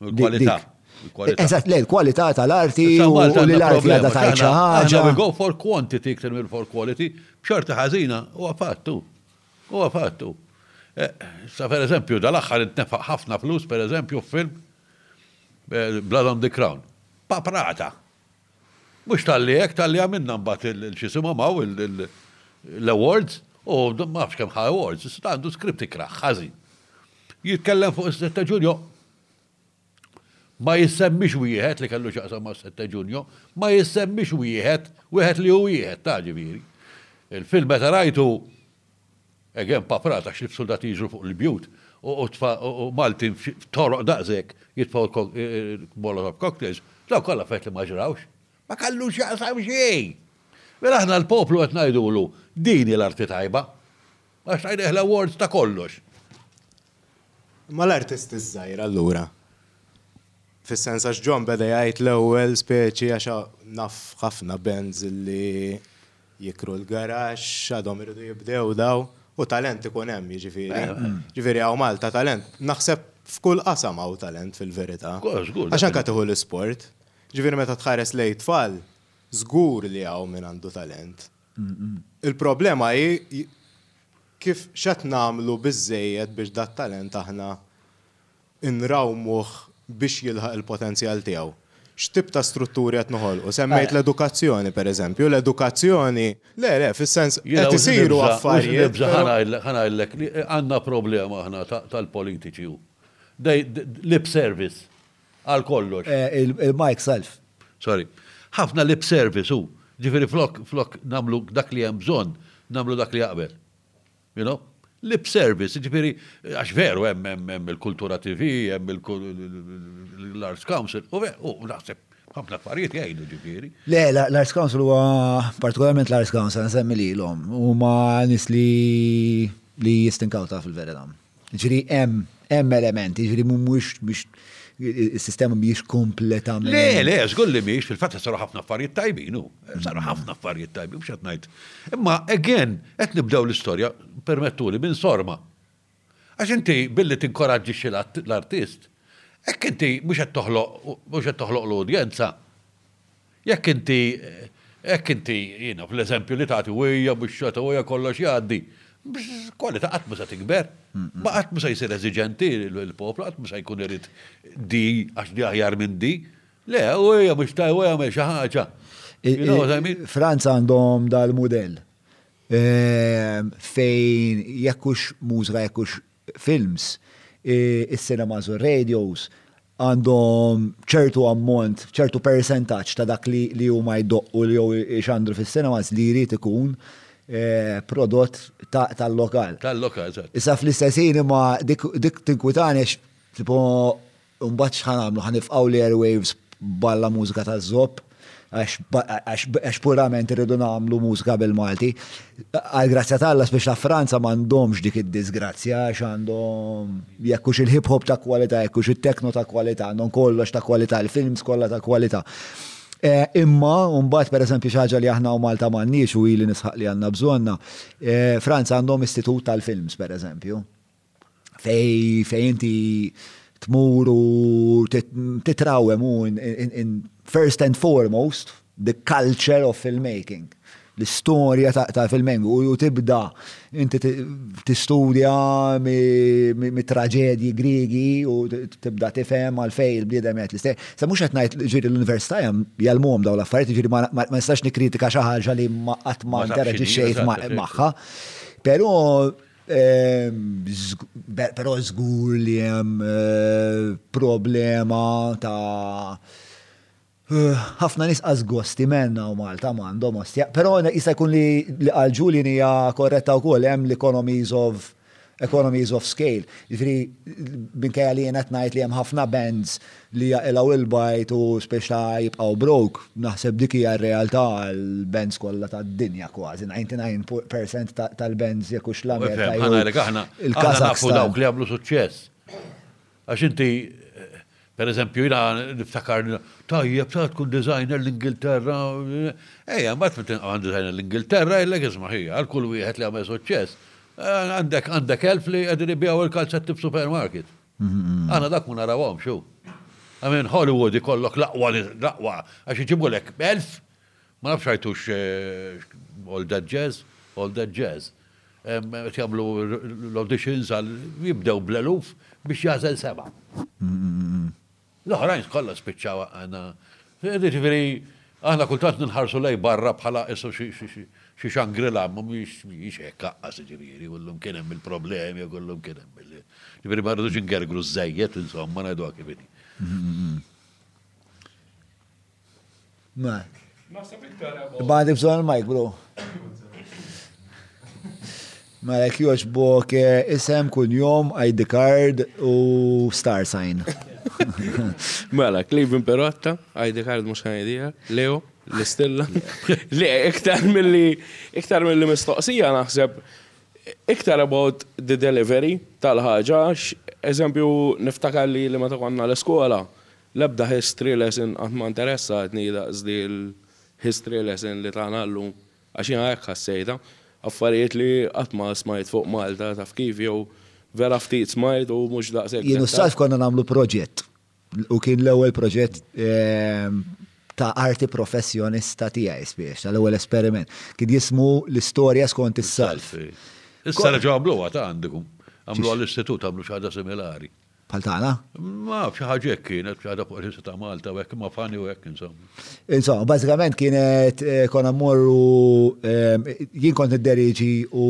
U l-kwalità. Il-kwalità. Eżatt, le, l-kwalità tal-arti Issa u Malta li għandna l-arti problema, għadha tgħid xi aħna- aħna ħaġa. we go for quantity iktar mill for quality, b'xorta ħażina, huwa fattu. Huwa fattu. Eh, Sa per eżempju, dal-aħħar intnefaq ħafna flus, per eżempju, f'film eh, Blood on the Crown. Paprata. Mhux talli hekk, talli għamilna mbagħad il-x'isimhom hawn l-awards, u ma nafx kemm ħa awards, issa għandu script ikrah, ħażin. Jitkellem fuq is-Sette Ġunju, ma jissemmix wieħed li kellu x'jaqsam mas-Sette Ġunju, ma jissemmix wieħed, wieħed li hu wieħed, ta' ġifieri. Il-film meta rajtu, Hekk hemm paprat għax l-bsuldati jiġru fuq l-bjut u u Maltin f'toroq daqshekk jitfgħu l-molotov cocktails, dawn kollha affarijiet li ma ġrawx. Ma kellu x'jaqsam xejn! Mela aħna l-poplu qed ngħidulu din hi l-arti tajba. Għax tajnieh l-awards ta' kollox. Imma l-artisti żgħir allura? Fis-sens għax John beda jgħid l-ewwel speċi għax naf ħafna bands li jikru l-garaxx, għadhom iridu jibdew dawn, u talent ikun hemm jiġifieri. Jiġifieri hawn Malta talent, naħseb f'kull qasam hawn talent fil-verità. Għax anke tieħu l-isport, jiġifieri meta tħares lejn it-tfal, żgur li hawn min għandu talent. Il-problema hi kif x'qed nagħmlu biżżejjed biex dat-talent aħna inrawmuh biex jilħaq il-potenzjal tiegħu. X'tip ta' strutturi qed noħolqu? Semmejt l-edukazzjoni, pereżempju. L-edukazzjoni, le, le, fis-sens, qed isiru affarijiet. Ħa ngħidlek li għandna problema aħna tal-politiċi hu. Lip service għal kollox. Il-mike self. Sorry. Ħafna lip service hu. Ġifieri flok nagħmlu dak li hemm bżonn, nagħmlu dak li jaqbel. You know? Lip service, ġifieri, għax veru hemm hemm hemm il-Kultura TV, hemm l-Arts Council, u veru, u naħseb ħafna affarijiet jgħinu ġifieri. Le, l-Arts Council huwa partikolarment l-Arts Council nsemmi lilhom, huma nies li li jistinkaw taf il-verità. Ġri hemm hemm elementi, ġri mhumiex biex is-sistema mhijiex kompletament. Le, le, żgur li mhix, fil-fatt saru ħafna affarijiet tajbin hu. Saru ħafna affarijiet tajbin biex qed ngħid. Imma again qed nibdew l-istorja permettuli minn sorma. Għax inti billi tinkoraġġixxi l-artist, hekk inti mhux qed toħloq mhux qed toħloqlu udjenza. Jekk inti, jekk inti, you know, fl-eżempju li tagħti wija biex xorta wija kollox jgħaddi, kwalità qatt mhu se tikber. Ma qatt mhu se jsir eżiġenti l-poplu, qatt mhu se jkun irid di għax di aħjar minn di. Le, wija biex tagħti wija għamel xi ħaġa. You know what I mean? Franza għandhom dal-mudell ehm, fejn jekkux mużika jekkux films, is-cinemas u radios għandhom ċertu ammont, ċertu persentaġġ ta' dak li li huma jdoqqu li jew ixandru fis-cinemas li jrid ikun eh, prodott tal-lokal. Tal-lokal, eżatt. Issa fl-istess ħin imma dik tinkwitani għax tipo mbagħad x'ħan nagħmlu ħanifqgħu l-airwaves balla mużika taż-żopp. għax purament irridu nagħmlu mużika bil-Malti. Għal grazzja tal-la biex ta' Franza m'għandhomx dik id-disgrazzja għax għandhom jekkux il-hip hop ta' kwalità, jekkux it-tekno ta' kwalità, għandhom kollox ta' kwalità, il-films kollha ta' kwalità. Eh, imma, mbagħad per eżempju xaġa li aħna u Malta m'għandniex u ili nisħaq li għandna bżonna, eh, Franza għandhom istitut tal-films per eżempju. fej fej inti tmur u titrawem u first and foremost the culture of filmmaking l-istorja ta' filmmaking u tibda inti tistudja mit-traġedji Griegi u tibda tifhem għalfej il-bniedem qed l-istej. Sa mhux qed ngħid ġiri l-università hemm jgħallmuhom dawn l-affarijiet, ġiri ma nistax nikkritika xi ħaġa li qatt ma interaġixxejt magħha. Però Però żgur li hemm problema ta' ħafna nies qas gosti m'għandna u Malta m'għandhom ostja. Però jista' jkun li li qal Julian hija korretta wkoll hemm l-economies of economies of scale. Jiġifieri minkejja li jien qed ngħid li hemm ħafna bands li jaqilgħu l-bajt u spiċċa jibqgħu broke, naħseb dik hija r-realtà għall-bands kollha tad-dinja kważi, 99 percent tal-bands jekk hux l-Amerika jew il-Kazakstan. Aħna nafu dawk li għamlu suċċess. Għax inti, per eżempju, jiena niftakar, tajjeb, ta' tkun designer l-Ingilterra, ejja, mbagħad meta inqaman designer l-Ingilterra, jgħidlek isma' ħija, għal kull wieħed li għamel suċċess, għandek elf li qegħdin ibiegħu l-kalzetti f'supermarket. Aħna dak ma narawhomx hu. I mean Hollywood ikollok l-aqwa l-aqwa għax iġibulek b'elf ma nafx jgħidux all that jazz, all that jazz. Qed jagħmlu l-auditions għal jibdew bl-eluf biex jagħżel seba'. L-oħrajn kollha spiċċaw għaqadna. Jiġifieri, aħna kultant ninħarsu lejn barra bħala qisu xi Shangri-La, imma mhijiex hekk aqqas, jiġifieri, kuljum kien hemm il-problemi jew kuljum kien hemm il-. Jiġifieri ma rridux ingergru żżejjed, insomma, ngħiduha kif inhi. Bandi bżon il-mike, bro. Mela jek joġbok eh, isem, kunjom, ID card u star sign. Mela, Cleveland Perotta, ID card mux ħanidija, Leo, l-istilla. Le, iktar mill-li, iktar mill-li mistoqsija naħseb, iktar about the delivery tal-ħagġa, eżempju, niftakar li li meta konna l-eskola, L-ebda history lesson qatt ma interessatni daqs dil history lesson li tana llum għax jiena hekk ħassejtha. Affarijiet li qatt ma smajt fuq Malta taf kif jew vera ftit smajt u mhux daqshekk. Jien u s-Salv konna nagħmlu proġett u kien l-ewwel proġett ta' arti professjonista tiegħi spiss, ta' l-ewwel esperiment. Kien jismu L-Istorja Skont is-Salv. Issa reġgħu għamluha ta' għandikom. Għamluha l-Istitut għamlu xi ħaġa similari. Bħal tagħna? Ma f'xi ħaġa hekk kienet, għadha fuq il-ħisa ta' Malta u hekk ma fani u hekk insomma. Insomma, bażikament kienet eh, konna mmorru eh, jien kont nidderiġi u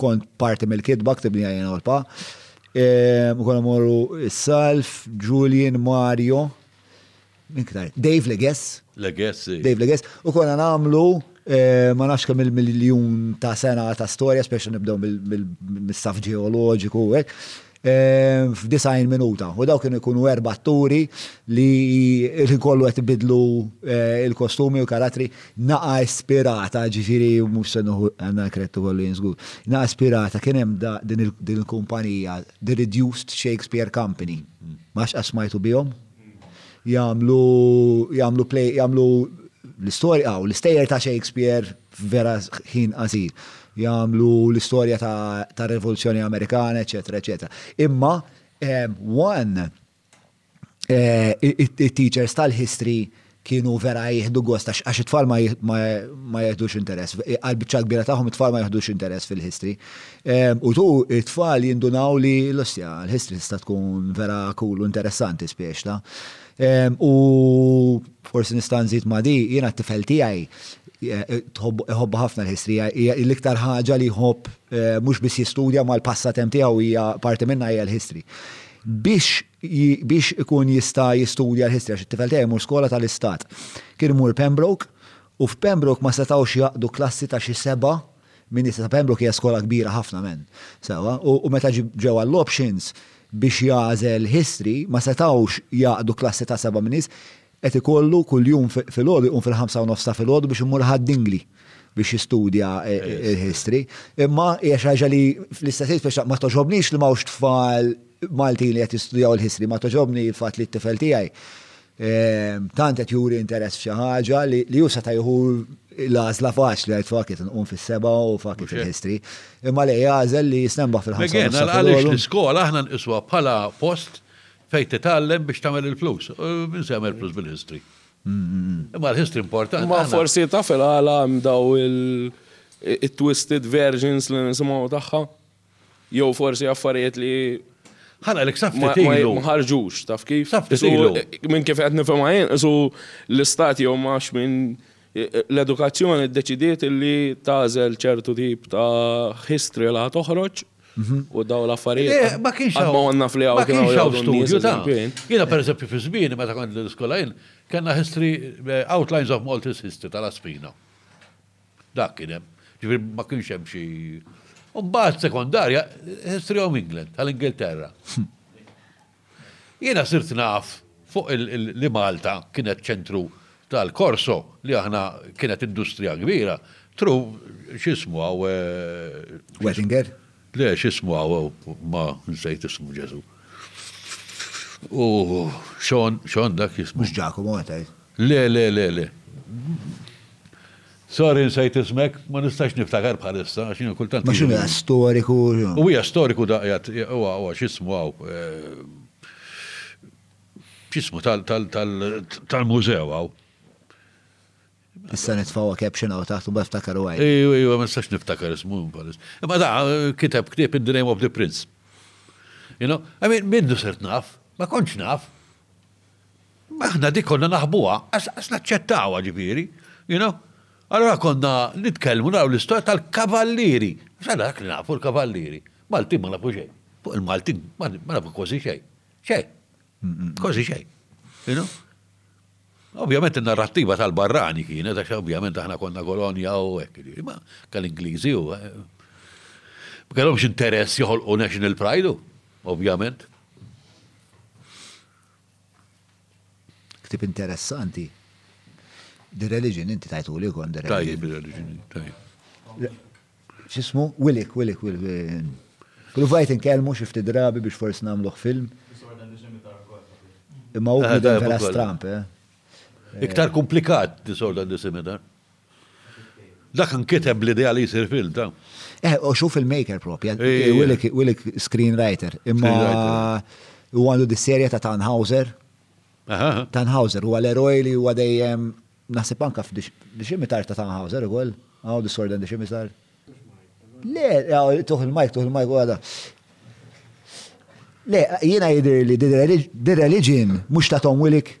kont parti mill-kidba ktibni għajjen għolpa. Eh, konna mmorru Salf, Julian, Mario, Minktar. Dave Leges. Leges, eh. Dave Leges. U konna namlu eh, ma nafx kemm il-miljun ta' sena ta' storja, speċi nibdew mill-saf ġeoloġiku u hekk. Eh, f'disajn minuta. U daw kienu jkunu erba' atturi li kollu qed ibidlu eh, il-kostumi u karatri naqa ispirata, ġifieri mhux se noħu għandna krettu kollu jinżgur. Naqa ispirata kien hemm din il-kumpanija The Reduced Shakespeare Company. Ma x'qas smajtu bihom? Jagħmlu jagħmlu play jagħmlu l-istorja hawn l-istejjer ta' Shakespeare f'vera ħin qasir. Jagħmlu l-istorja tar-Revoluzzjoni Amerikana, eċetera, eċetera. Imma one eh, it-teachers tal-history kienu vera jieħdu gost għax għax it-tfal ma jih- ma ma jieħdux interess. Għal biċċa l-kbira tagħhom it-tfal ma jieħdux interess fil-history. Ehm, U tu it-tfal jindunaw li l-ostja, l-history tista' tkun vera cool u interessanti spiex ta'. Ehm, U forsi nista' nżid ma' di, jiena t-tifel tiegħi eh, tħobb- iħobb ħafna l-history, hija- hija l-iktar ħaġa li jħobb eh, mhux biss jistudja ma l-passatemp tiegħu hija parti minnha hija l-history. Biex biex ikun jista' jistudja l-History għax it-tifel tiegħi jmur skola tal-istat. Kien imur Pembroke u f'Pembroke ma setgħux jgħaqqdu klassi ta' xi seba' minn nisa, Pembroke hija skola kbira ħafna men, sewwa, u meta ġew għall-options biex jagħżel History ma setgħux jgħaqqdu klassi ta' seba' minn nies, Qed ikollu kuljum filgħodu jqum fil-ħamsa u nofs ta' filgħodu biex imur Ħad Dingli biex jistudja l-history. Imma hija xi ħaġa li fl-istess ħin ma togħġobnix li m'hawnx tfal Maltin li qed jistudjaw l-history, ma togħġobni l-fatt li t-tifel tiegħi tant qed juri interess f'xi ħaġa li hu seta' jieħu l-għażla faċli jgħid fuck it inqum fis-sebgħa u fuck it il-history. Imma le jagħżel li jistenbaħ fil-ħamsa u nofs ta' filgħodu. Again, għaliex l-iskola aħna nqisuha bħala post Fejn titgħallem biex tagħmel il-flus. Min se jagħmel flus bil-history? Imma l-history importanti. Ma forsi taf il-għala hemm daw il-twisted versions li nisimgħu tagħha. Jew forsi affarijiet li ħana li ksab titilu. Ma ħarġux, taf kif? Ksab titilu. Minn kif qed nifhimha jien, isu l-istat jew max minn l-edukazzjoni ddeċidiet li tażel ċertu tip ta' history la toħroġ U daw l-affarijiet. Ma kienx hawn. Ma għandna fl-għaw. Ma kienx hawn studju ta' kien. Jiena pereżempju fi żmieni meta kont l-iskola jien kellna history eh, outlines of Maltese history tal-Aspina. Dak kien hemm. Ġifieri ma kienx hemm xi. U mbagħad sekondarja history of England tal-Ingilterra. Jiena sirt naf fuq li Malta kienet ċentru tal-korso li aħna kienet industrija kbira, tru x'ismu hawn. Wettinger? Le, x'ismu hawn ma nsejt ismu Ġesu'. U Sean, Sean dak jismu. Mhux Ġakomo qed tgħid? Le, le, le, le. Sorry nsejt ismek, ma nistax niftakar bħalissa għax jiena kultant. Ma x'inhu dan storiku? U hija storiku da qiegħed huwa huwa x'ismu hawn x'ismu tal-mużew hawn. Issa nitfgħuha caption hawn taħt u mbagħad ftakar u għid. Ejwa ejwa ma nistax niftakar ismu bħalissa. Imma da kiteb ktieb in the name of the prince. You know? I mean minnu sirt naf, ma kontx naf. Aħna dik konna naħbuha għax naċċettawha ġifieri, you know? Allura konna nitkellmu naraw l-istorja tal-kavallieri. Għax dak li nafu l-kavallieri. Maltin ma nafu xejn. Fuq il-Maltin ma nafu kważi xejn. Xejn. Kważi xejn. You know? Ovvjament in-narrattiva tal-barrani kienet għax ovvjament aħna konna kolonja u hekk ġifieri, ma tal-Ingliżi u eh, kellhomx interess joħolqu national pride, ovvjament. Ktieb interessanti. The Religion, inti tajtu li kon The Religion. Tajjeb, The Religion, tajjeb. Xismu? Willik, Willik, Willik. Kullu fajt nkellmu xifti drabi biex forsi namluħ film. Imma u eh, vera stramp, eh? Iktar komplikat disorder disimitar. Dak nkiteb bl-idea li jsir film ta'. Eh, u xu filmmaker propja, wilik screenwriter. Imma u għandu dis-serja ta' Tannhauser. Tannhauser huwa l-eroj li huwa dejjem naħseb anka f'diximitar ta' Tannhauser ukoll. Għaw disorder diximitar. Le, tuħ il-mike, tuħ il-mike u għada. Le, jiena jidir li The Religion mhux ta' Tom Willick.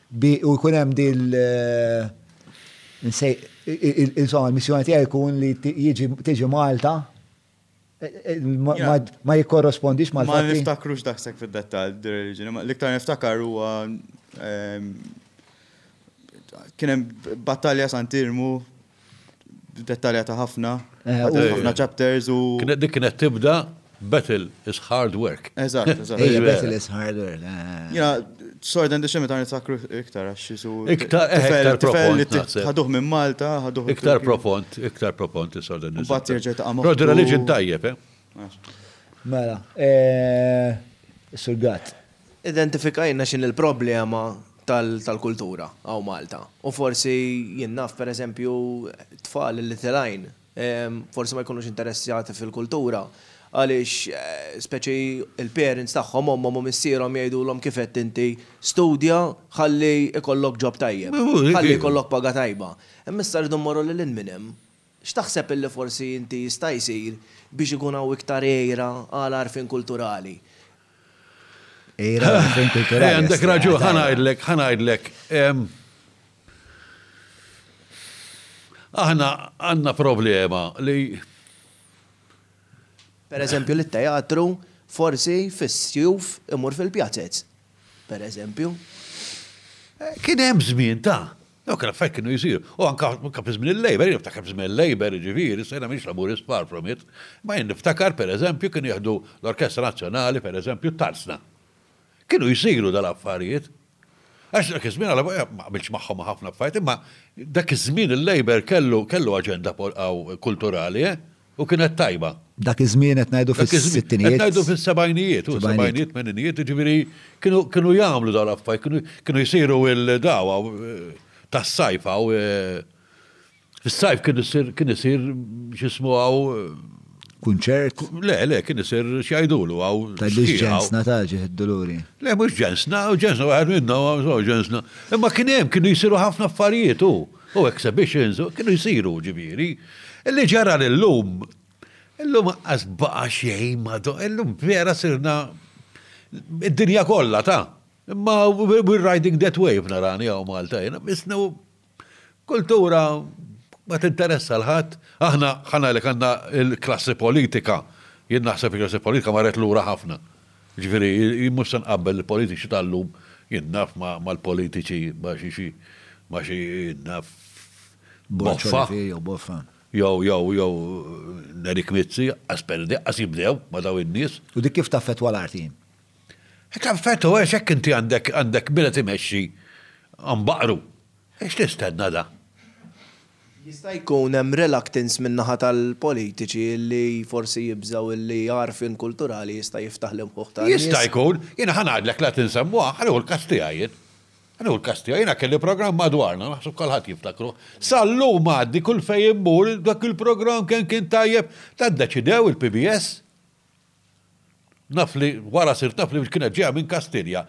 Bi u jkun hemm dil nsej insomma l-missjoni tiegħi jkun li tiġi Malta ma jikkorrespondix mal Ma niftakrux daqshekk fid-dettall dir-reliġjoni, l-iktar niftakar huwa kien hemm battalja Santirmu dettaljata ħafna, ħadet ħafna chapters u. Kienet dik kienet tibda Battle is hard work. Eżatt, eżatt. Ejja, battle is hard work. Ja, Sword and the Shimmy ta' nitfakru iktar għax jisu. Iktar, iktar profond. Ħaduh minn Malta, ħaduh. Iktar profond, iktar profond is Sword and the Shimmy. Bat jirġa ta' għamur. Rodra li ġin tajjeb, eh? Mela, surgat. Identifikajna x'inhi l-problema tal-kultura hawn Malta u forsi jien naf pereżempju tfal li tilgħin forsi ma jkunux interessjati fil-kultura għaliex speċi l-parents tagħhom, ommhom u missierhom jgħidulhom kif għedt inti studja ħalli jkollok job tajjeb, ħalli jkollok paga tajba. Imma issa rridu mmorru lil hinn minn hemm. X'taħseb li forsi inti jista' jsir biex ikun hawn iktar għira għal għarfien kulturali? Għira għal għarfien kulturali. Għandek raġun, ħa ngħidlek, ħa ngħidlek. Aħna għandna problema li Per eżempju, li t-teatru forsi fis-sjuf imur fil-pjazez. Per eżempju. Kien hemm żmien ta' Dawk kien affarijiet kienu jisir. U anka anka fi żmien il-Labour, niftakar fi żmien il-Labour, jiġifieri, sejna mhix Laburist far from it. Ma jien niftakar, per eżempju, kienu jieħdu l-Orkestra Nazzjonali, per eżempju, t-tarzna. Kienu jsiru dal-affarijiet. Għax dak iż-żmien għala volja ma qbiltx magħhom ma' ħafna affarijiet, imma dak iż-żmien il-Labour kellu kellu aġenda kulturali, eh? U kienet tajba. Dak iż-żmien qed ngħidu fis-sittinijiet. Qed ngħidu fis-sebgħinijiet, u sebgħinijiet, tmeninijiet, jiġifieri kienu jagħmlu dawn l-affarijiet, kienu jsiru l-daw tas-sajf hawn. Fis-sajf kien isir x'ismu hawn. Kunċert? Le, le, kien isir x'jgħidulu hawn. Tgħidlux ġensna ta' ġieħ id-duluri. Le, mhux ġensna, ġensna waħed minnhom, ġensna. Imma kien hemm, kienu jsiru ħafna affarijiet hu. u exhibitions u kienu jsiru ġifieri. Illi ġara li llum, illum aqqas baqa' xejn madu, illum vera sirna id-dinja kollha ta' imma we're riding that wave narani hawn Malta jiena misnu kultura ma tinteressa l-ħadd. Aħna ħanajlek għandna l-klassi politika. Jien naħseb il-klassi politika marret lura ħafna. Jiġifieri, jien mhux se nqabbel il-politiċi tal-lum, jien naf, mal-politiċi ma' xi xi, ma' xi, jien naf, Boffa, jew, jew, jew Nerik Mizzi, as perdi, as jibdew ma' dawn in-nies. U dik kif taffettwa l-arti? Taffettwa għax hekk inti għandek, għandek min qed imexxi għan baqru. X'tistenna da? Jista' jkun hemm reluctance min-naħa tal-politiċi li forsi jibżgħu li għarfien kulturali jista' jiftaħ l-imħuħ ta' nies. Jista' jkun. Jiena ħa ngħidlek la tinsemmuha, ħa nieħu l-każ tiegħi jien. Ħa nieħu l-każ tiegħi. Jiena kelli programm ma' Dwarna, naħseb kulħadd jiftakru. Sal-lum għaddi kull fejn immur dak il-programm kemm kien tajjeb. Dan ddeċidew il-PBS. Naf li wara sirt naf li kienet ġejja minn Kastilja.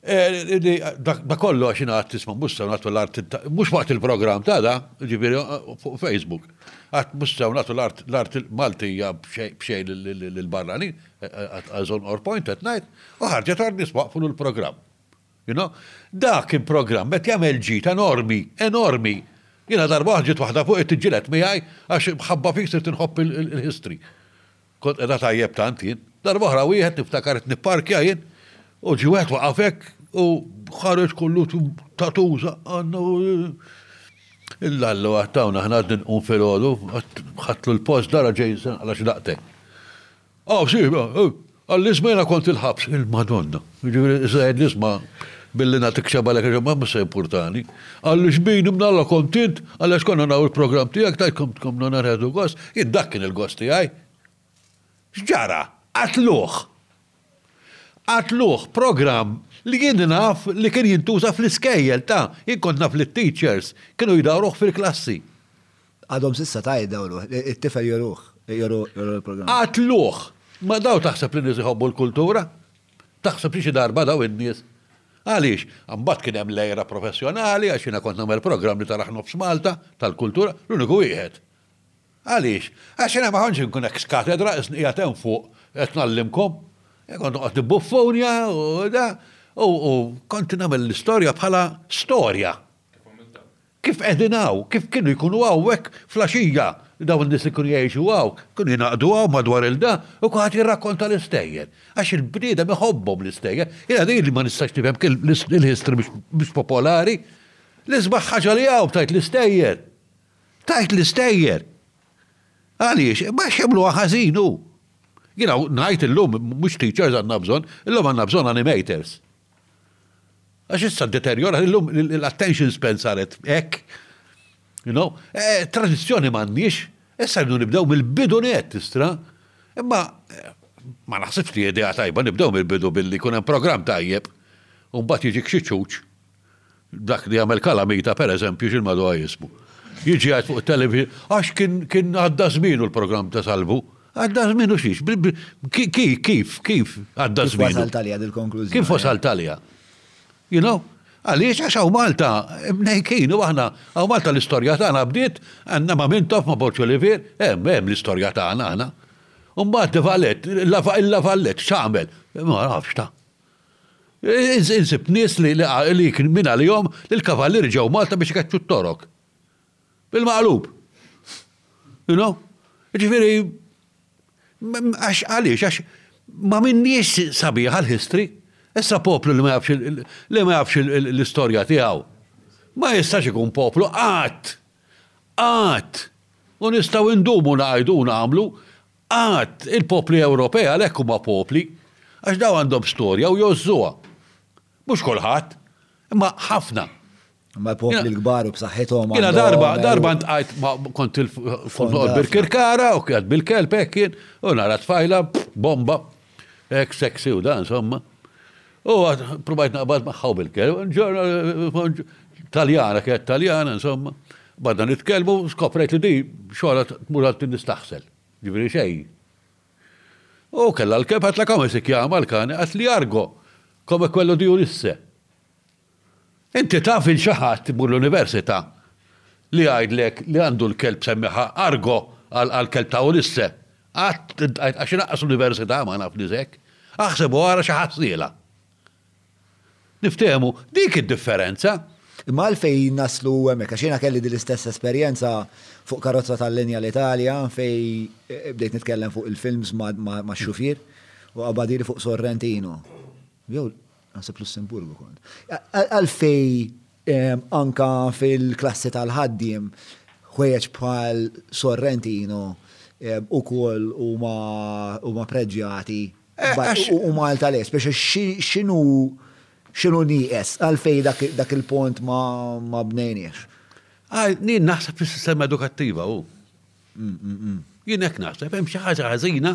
Da kollu għax jina għat tisma musta natu l-art, mux waqt il-program ta' da, ġifiri fuq Facebook, għat musta natu l-art l-art Maltija bxej l-barrani, għazon or point għat najt, u ħarġet għard nisma fuq l-program. You know, da kien program met jamel ġita enormi, enormi. Jina darba ħġit wahda fuq it-ġilet miħaj, għax bħabba fik sir tinħob il-history. Kont qiegħda tajjeb tant jien. Darba oħra wieħed niftakar qed nipparkja jien u ġie wieħed waqaf hekk u ħareġ kollu tattoos għandna u Il-lallu għad hawn aħna għad nqum filgħodu, ħadtlu l-post dara ġej għal xi daqtek. Aw, si, għall-iżma jiena kont il-ħabs, il-Madonna. Jiġifieri issa qed nisma' billi nagħtik xebgħa lek xebgħa mhux se jimpurtani. Qallu xbini mnalla kont int għaliex konna naraw il-programm tiegħek tajt komna nerħedu gost, jien dak kien il-gost tiegħi. X'ġara? Qatluh! Qatluh programm li jien naf li kien jintuża fl-iskejjel ta', jien kont naf li t-teachers kienu jdawruh fil-klassi. Għadhom s'issa ta' jdawruh, it-tifel joruh, joru l-programm. Qatluh! Ma daw taħseb li nies iħobbu l-kultura? Taħseb li xi darba dawn in-nies Għaliex, mbagħad kien hemm lejra professjonali għax jiena kont nagħmel programm li taraħ nofs Malta, tal-kultura, l-uniku wieħed. Għaliex? Għax jiena ma kontx inkun ex cathedra, isni qiegħed hemm fuq qed ngħallimkom. Kont noqgħod nibbuffunja u da, u kont nagħmel l-istorja bħala storja. Kif qegħdin hawn, kif kienu jkunu hawn hekk fl-għaxija, dawn in-nies li kienu jgħixu hawn, kienu jingħaqdu hawn madwar il-da u kulħadd jirrakkonta l-istejjer. Għax il-bniedem iħobbhom l-istejjer. Jiena din li ma nistax nifhem kif il-history mhux popolari. L-isbaħ ħaġa li hawn tgħid l-istejjer. Tgħid l-istejjer. Għaliex? Ma għax jagħmluha ħażin hu. Jiena ngħid illum mhux teachers għandna bżonn, illum għandna bżonn animators. Għax issa deterjora, l-attention span saret hekk. You know, eh, tradizzjoni m'għandniex, issa rridu nibdew mill-bidu net istra. Imma eh, ma naħsibx li idea tajba nibdew mill-bidu billi jkun hemm programm tajjeb u mbagħad jiġi xi ċuċ. Dak li għamel Calamita, per eżempju, x'inhu għadu jismu. Jiġi jgħid fuq it-television, għax kien għadda żmienu l-programm ta' Salvu. Għadda żmienu xiex? Kif, kif għadda żmienu? Kif wasalt għalija dil-konklużjoni? Kif wasalt għalija? You know? Għaliex għax għaw Malta, mnejkin u għahna, għaw Malta l-istoria tagħna bdiet, għanna ma mintof ma borċu li vir, hemm hemm l-istoria tagħna għana. Umbat valet, il-lavallet, xamel, ma nafx ta' Insib nies li minn għalihom li l-kavallieri ġew Malta biex ikeċċu t-Torok. Bil-maqlub. You know? Ġifieri, għax għaliex, għax ma minniex sabiħa l-history. Issa poplu li ma jafx li ma jafx l-istorja tiegħu. Ma jistax ikun poplu qatt. Qatt. U nistgħu indumu ngħidu u nagħmlu Għad, il-popli Ewropej għalhekk huma popli għax dawn għandhom storja u jgħożżuha. Mhux kulħadd, imma ħafna. Imma l-popli l-kbar u b'saħħithom. Jiena darba, darba ntqajt kont il-Birkirkara u kien bil-kelb hekk kien, u nara tfajla bomba. Hekk sexy u da, insomma. U provajt naqbad magħha bil-kelb, Taljana, kienet Taljana, insomma. Badna nitkellmu, skoprejt li di xogħla tmur għal tinnis taħsel. Ġifieri xejn. U kellha l-kelb għatla come si chiama l-kane, għatli Argo, come quello di Ulisse. Inti taf il xi ħadd imur l-università li jgħidlek li għandu l-kelb semmiħa argo għall-kelb ta' Ulisse? Qatt intqajt għax inaqqas l-università ma naf li zhekk. Aħseb u ara xi ħassiela. Niftehmu, dik id-differenza. Imma għalfejn naslu hemmhekk? Għax jiena kelli din l-istess esperjenza fuq karozza tal-linja l-Italja fejn bdejt nitkellem fuq il-films max-xufier u qabad ili fuq Sorrentino. Jew Naħseb Lussemburgu kont. Għalfej anka fil-klassi tal-ħaddiem ħwejjeġ bħal Sorrentino u kol u ma preġjati eh, u Malta les, biex xinu xinu nijes għalfej dak il-pont ma bnejniex. Għal, nien naħseb fis-sistema edukattiva u. Jien hekk naħseb, hemm xi ħaġa ħażina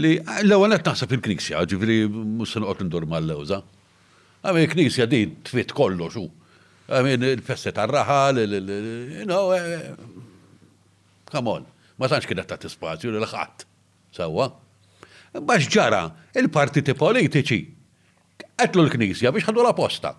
li l-ewwel qed naħseb il-Knisja, ġifieri mhux se noqgħod indur mal-lewża. Għamil il-Knisja din tfit kollox hu. Għamil il-festi tar-raħal, you know, eh, come on, ma tantx kienet ta' tispazju lil ħadd. Sewwa. Imma x'ġara? Il-partiti politiċi Qatlu l-Knisja biex ħaduha posta.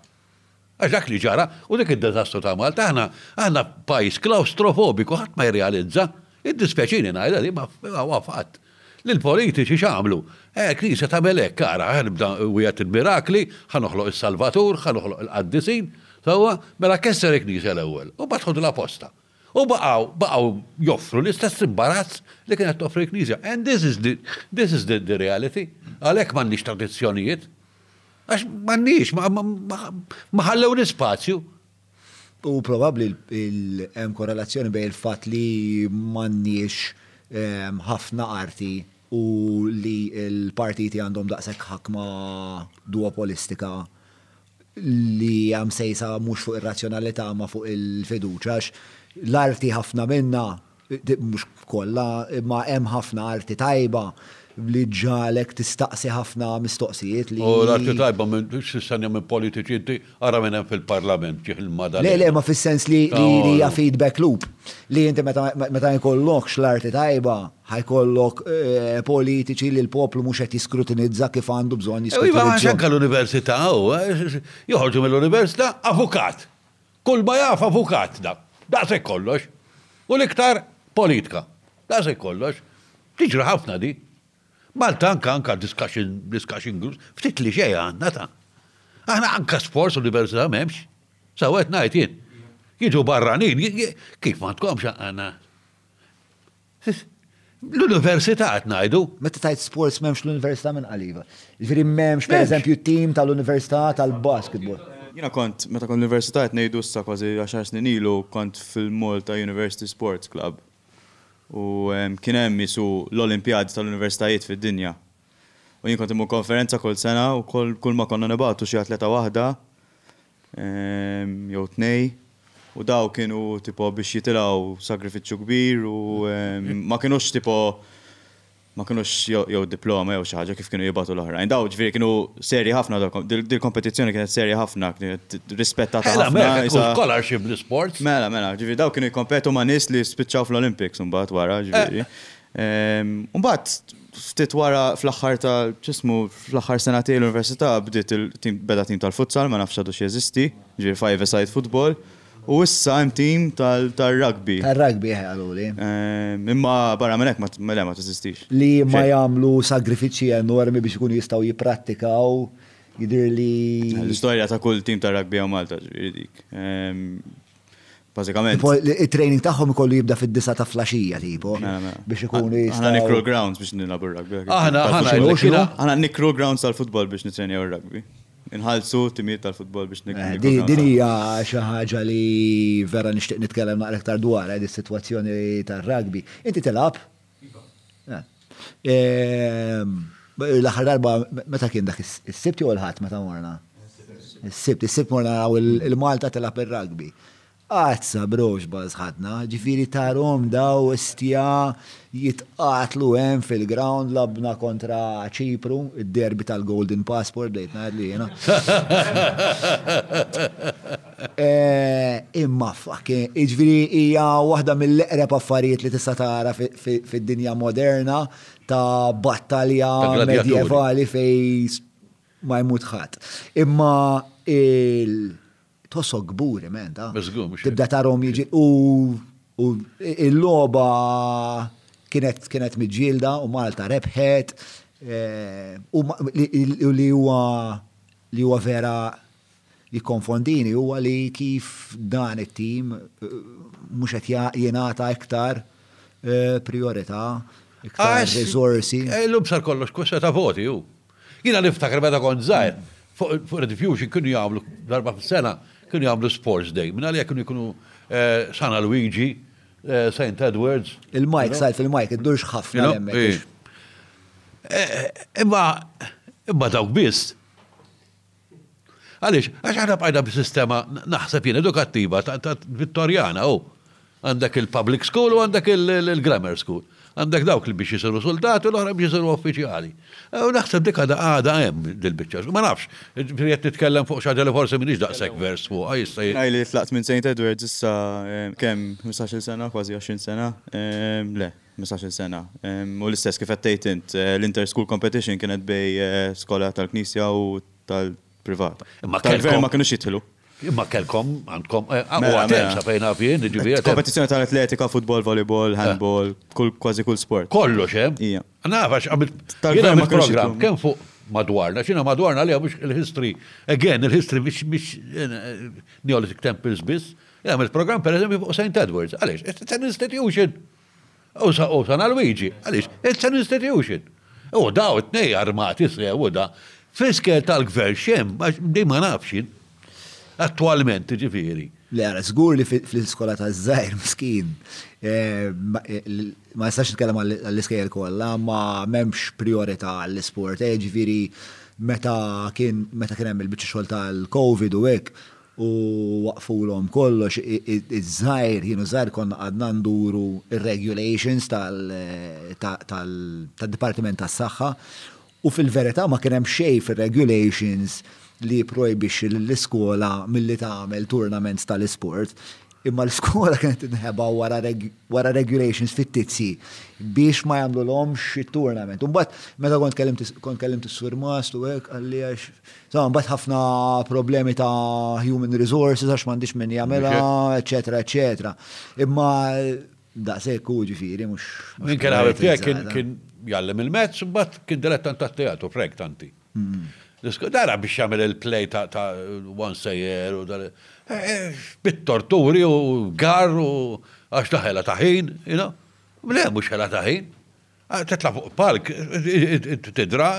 Għax dak li ġara u dik id-deżastru ta' Malta aħna aħna pajjiż klaustrofobiku ħadd ma jirrealizza. Iddispjaċini ngħidha li ma huwa fatt. Li l-politiċi x'għamlu? Eh, Knisja tagħmel hekk, ara, ħa nibda wieħed il-mirakli, ħa noħloq is-Salvatur, ħa noħloq il-qaddisin, sewwa, mela kesser il-Knisja l-ewwel, u mbagħad ħodilha posta. U baqgħu, baqgħu joffru l-istess imbarazz li kienet toffri l-Knisja. And this is the, this is the, the reality. Għalhekk m'għandniex tradizzjonijiet. Għax m'għandniex, ma, ma, ma, ma ħallewni spazju. U probabbli hemm korrelazzjoni bejn il-fatt li m'għandniex ehm, ħafna arti u li l-partiti għandhom daqshekk ħakma duopolistika li hija msejsa mhux fuq ir-razzjonalità ma fuq il-fiduċja għax l-arti ħafna minnha mhux kollha, imma hemm ħafna arti tajba li ġalek tistaqsi ħafna mistoqsijiet li. U l-arti tajba x'tistennija minn politiċi inti ara minn hemm fil-Parlament ġieħ il-Maddalena. Le, le, ma fis-sens li hija feedback loop. Li inti meta jkollokx l-arti tajba, Ħa jkollok politiċi li l-poplu mhux qed jiskrutinizza kif għandu bżonn jiskrutinizza. Iva, għax anke l-università u joħorġu mill-università avukat. Kull ma jaf avukat da. Daqshekk kollox. U l-iktar politika. Daqshekk kollox. Tiġri ħafna di. Malta anka anka discussion, discussion groups, ftit li xej għandna ta'. Aħna anka sforz università memx. Sawet najt jien. Jiġu barranin, kif ma tkomx għanna. L-università qed ngħidu. Meta tgħid sports m'hemmx l-università minn qalibha. Jiġifieri m'hemmx pereżempju tim tal-università tal-basketball. Jiena kont, meta kont l-università qed ngħidu issa kważi għaxar snin ilu, kont fil-Malta University Sports Club. U kien hemm qisu l-olimpjadi tal-universitajiet fid-dinja. U jien kont immur konferenza kull sena u kulma konna nibagħtu xi atleta waħda jew tnej u daw kienu tipo biex jitilgħu sagrifiċċju kbir u ma kinux tipo ma kinux jew diploma jew xi ħaġa kif kienu jibgħatu l-oħrajn. Daw ġifieri kienu serji ħafna dil-kompetizzjoni kienet serja ħafna, kienet rispettata ħafna. Mela, mela, kieku scholarship bl-isports. Mela, mela, ġifieri daw kienu jkompetu ma' nies li spiċċaw fl-Olympics imbagħad wara, ġifieri. Imbagħad ftit wara fl-aħħar ta' x'ismu fl-aħħar sena tiegħi l-università bdiet il-tim beda tim tal-futsal ma nafx għadux jeżisti, ġifieri five-a-side football, u issa hemm tim tar-rugby. Tar-rugby eħe qaluli. Imma barra minn hekk ma le ma teżistix. Li ma jagħmlu sagrifiċċji enormi biex ikunu jistgħu jipprattikaw jidhirli. L-istorja ta' kull tim tar-rugby hawn Malta ġifieri dik. Bażikament. Tipo, li- it-training tagħhom ikollu jibda fid-disa ta' flaxija tipo Mela, mela. biex ikunu Aħna jistgħu. nikru l-grounds biex nilagħbu r-rugby. Aħna- aħna- Tal-futbol. aħna- X'inhu? Aħna nikru l-grounds tal-futbol biex nitrenjaw r-rugby. Inħallsu timijiet tal-futbol biex nikru. Eh, Di din hija xi ħaġa li vera nixtieq nitkellem naqra iktar dwarha di s-sitwazzjoni tar-rugby. Inti tilgħab? Ehm, l-aħħar darba meta kien dak is-sibt jew il-ħadd meta morna? Is-sibt, is-sibt morna naraw il-Malta telab ir-rugby. Azza brox bażħadna, ġifieri tarom daw istja jitqatlu hemm fil-ground labna kontra Ċipru, id-derbi tal-Golden Passport bdejt ngħid li jiena. Immaffaq. Jiġifieri hija waħda mill-eqreb affarijiet li tista' tara fid-dinja moderna ta' battalja medjevali fejn ma jmut ħadd. Imma tħosshom kburi, man, ta'. Tibda tarahom jiġi u l-logħba kienet miġġielda u Malta rebħet u li huwa vera Jikkonfondini huwa li kif dan it-tim mhux qed jingħata iktar prijorità, iktar riżorsi. Għax illum sar kollox korsa ta' voti hu. Jiena niftakar meta kont żgħir, fuq Radio Fusion kienu jagħmlu darba fis-sena kienu jagħmlu Sports Day. Mingħalija kienu jkunu San Aloysiu, Saint Edwards. Il-mike, sar fil-mike, iddurx ħafna hemmhekk. Imma dawk biss. Għaliex? Għax aħna bqajna b'sistema, naħseb jien, edukattiva Vittorjana, hu. Għandek il-public school u għandek il-grammar school. Għandek dawk li biex jisiru soldati u l-oħra biex jisiru uffiċjali. Eh, u naħseb dik għada għada hemm dil-biċċa. Ma nafx, qed nitkellem fuq xaġa li forsi minix daqshekk vers fuq jista' jgħid. li tlaqt minn St. Edwards issa eh, kemm 15-il sena, kważi 20 sena, eh, le, 15-il sena. U l-istess kif qed tgħid int, l-inter school competition kienet bejn skola tal-Knisja u tal-privat. Imma kellkom. Tal-Gvern ma kinux jidħlu. Imma kellkom, għandkom, mela għatem sa fejn naf jien, jiġifieri. Kompetizzjoni tal-atletika, futbol, volleyball, handball, kważi kull sport. Kollox hemm? Ija. Naf għax għamilt. Tal-Gvern ma kinux jidħlu. Kemm fuq madwarna, x'inha madwarna għaliha mhux il-history, again, il-history mhix Neolithic temples biss. Jien għamilt programm pereżempju fuq St. Edwards. Għaliex? It's an institution. U sa u San Alwiġi, għaliex, it's an institution. U da u tnej armati sew u da. Fiskel tal-gvern xem, di ma nafxin. Attualment ġifiri. Le għara, zgur li fl-iskola ta' zaħir miskin, eh, eh, ma jistax nitkellem għall-iskejl kollha, ma memx priorita għall-isport, eh, ġifiri meta kien meta kien hemm il-biċċa xogħol tal-COVID u hekk, u waqqfulhom kollox, iż-żgħir, jien u ż-żgħir konna qgħadna nduru r-regulations tad-Dipartiment tas-Saħħa u fil-verità ma kien hemm xejn fir-regulations li jipprojbixxi lill-iskola milli tagħmel tournaments tal-isport. Imma l-iskola kienet tinħeba wara regulations fittizji biex ma jagħmlulhomx it-tournament. U mbagħad meta kont kellimt is-Sur Mast u hekk qalli għax sa mbagħad ħafna problemi ta' human resources għax m'għandix min jagħmilha, eċetera, eċetera. Imma daqshekk hu ġifieri mhux. Minn kien ħabib tiegħek kien jgħallem il-mezz u mbagħad kien dilettant tat-teatru, Frank Tanti. Dara biex jagħmel il-play ta' ta' one sejjer u dal. Eh, eh, Bit-torturi u gar u għax daħela taħin, you know? Le, mhux ħela taħin. Ah, Titla' fuq palk, tidra.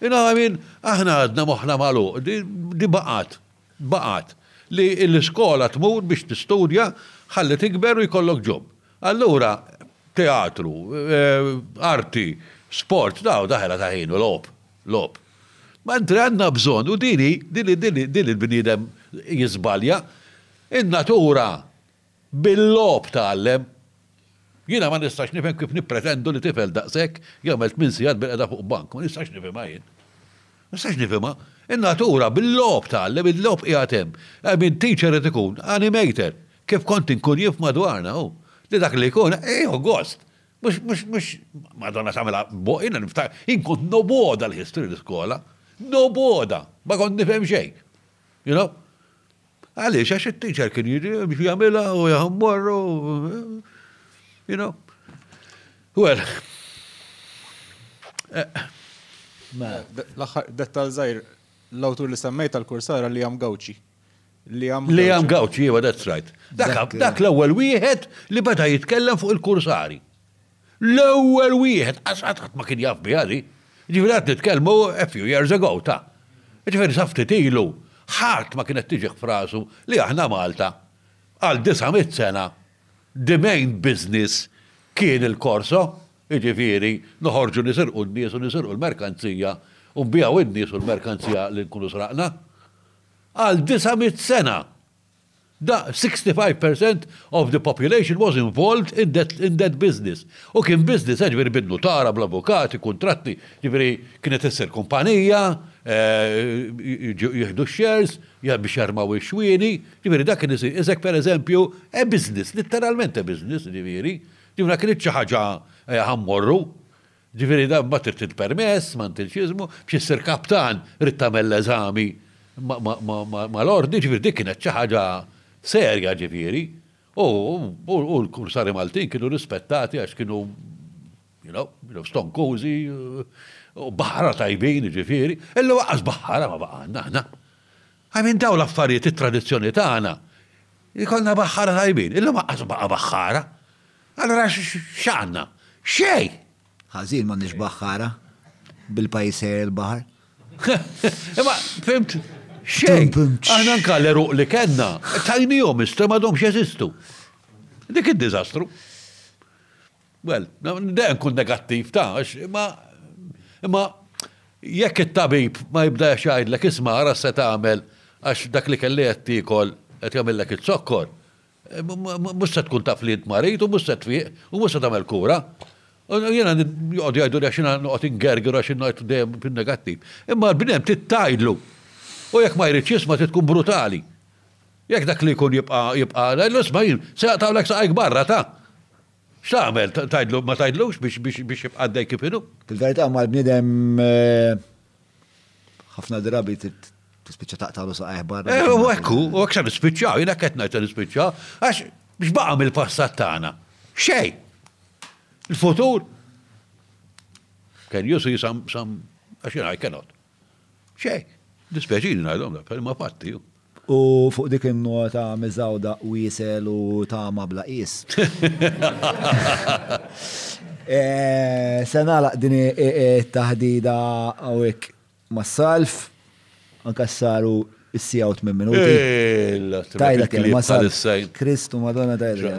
You know, I mean, aħna għadna moħħna magħluq, di baqgħet. baqgħet li l-iskola tmur biex tistudja ħalli tikber u jkollok ġob. Allura teatru, arti, sport, dawn daħela ta' ħin u logħob, logħob. Mentri għandna bżonn, u din hi, din hi, din hi, din il-bniedem jiżbalja, in-natura. Bil-logħob tgħallem! Jiena ma nistax nifhem kif nippretendu li tifel daqshekk jagħmel tmien sigħat bil-qegħda fuq bank. Ma nistax nifhimha jien. Ma nistax nifhimha. In-natura bil-logħob tgħallem, il-logħob qiegħed hemm. Hemm min teacher irid ikun, animator. Kif kont inkun jien f'madwarna hu, li dak li jkun, jieħu gost. Mhux, mhux, mhux, Madonna tagħmilha b'buq, jiena niftakar, jien kont nobgħodha l-history l-iskola. Nobgħodha. Ma kont nifhem xejn. You know? Għaliex? Għax it-teacher kien jiġi biex jagħmilha u jaħu morru. You know. Well. Eh, L-aħħar dettal żgħir l-awtur li semmejt tal-kursara li jam Gawċi. Li jam Li jam Gawċi, jiva, that's right. Dak l-ewwel wieħed li beda jitkellem fuq il-kursari. L-ewwel wieħed, għax ħadd ma kien jaf biha di. Jiġifieri qed nitkellmu a few years ago, ta'. Jiġifieri sa ftit ilu, ħadd ma kienet tiġih f'rasu li aħna Malta, għal disa' mitt sena, the main business kien il-Corso, jiġifieri noħorġu nisirqu n-nies u nisirqu l-merkanzija u nbigħu n-nies u l-merkanzija li nkunu sraqna. Għal disa' mitt sena! That 65 per cent of the population was involved in that in that business. U kien business eh, ġifieri bin-nutara, bl-avukati, kuntratti, ġifieri kienet issir kumpanija, jieħdu x-shares, biex jarmaw ix-xwieni, ġifieri dak kien isir, isek per eżempju, eh business, litteralment eh business, ġifieri. Ġifieri ma kinitx xi ħaġa eh ħa mmorru. Ġifieri dan mbagħad irid il-permess, mantilċiżmu, biex issir kaptan irid tagħmel l-eżami mal-Ordni, ġifieri dik kienet xi ħaġa serja ġifieri. U l-kursari Maltin kienu rispettati għax kienu you know, kienu stonkużi, u baħra tajbin ġifieri. Illum waqqas baħra ma baqgħanna aħna. Hi minn dawn l-affarijiet it-tradizzjoni tagħna jkollna baħħara tajbin. Illum anqas baqa' baħħara. Allura x'għandna? Xejn! Ħażin m'għandniex baħħara bil-pajjiż sejjer il-baħar. Imma fhimt? Xejn! Aħna anke l-għeruq li kellna tajniehom issa m'għadhomx jeżistu. Dik id-diżastru. Well, dejjem kun negattiv ta' għax imma imma jekk it-tabib ma jibdax jgħidlek isma' ara se tagħmel għax dak li kelli qed tiekol qed jagħmillek iz-zokkor, mhux se tkun taf li int marid u mhux se tfieq u mhux se tagħmel kura. U jiena joqgħodu jgħiduli għax jiena noqgħod ingerger għax ngħid dejjem fin-negattiv. Imma l-bniedem trid tgħidlu. U jekk ma jridx jisma' trid tkun brutali. Jekk dak li jkun jibqa' jibqa' ngħidlu isma' jien se jaqtgħulek saqajk barra ta'. X'tagħmel? Tgħidlu ma tgħidlux biex jibqa' għaddej kif inhu? Fil-verità mal-bniedem ħafna drabi tispiċċa taqtalu saqajh barra. Eh, u hekk hu, u hekk se nispiċċaw, jien hekk qed ngħid se nispiċċaw, għax x'baqa' mill-passat tagħna? Xejn. Il-futur? Can you see some, some, għax jien I cannot. Xejn. Dispjaċini ngħidhomlek, għax huma fatti. U fuq dik in-nota miżgħuda wiesel u tama bla qies. Se nagħlaq din it-taħdida hawnhekk mas-salf, anke s-saru. Is-siegħa u tmien minuti. Illa, tajla kelma sal-issajn. Kristu Madonna tajla.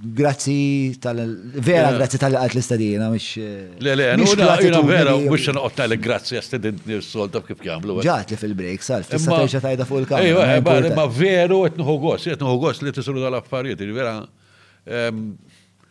Grazzi tal vera grazzi tal għalt l-istadina, mux. Le, le, mux grazzi tal vera, mux xan oqta li grazzi għastedin nir-sol ta' kif jamlu. Ġat li fil-break, sar, fissa terġa tajda fuq il-kamra. Ejwa, ma veru, etnuħu gos, etnuħu gos li tisru dal-affarijiet, vera.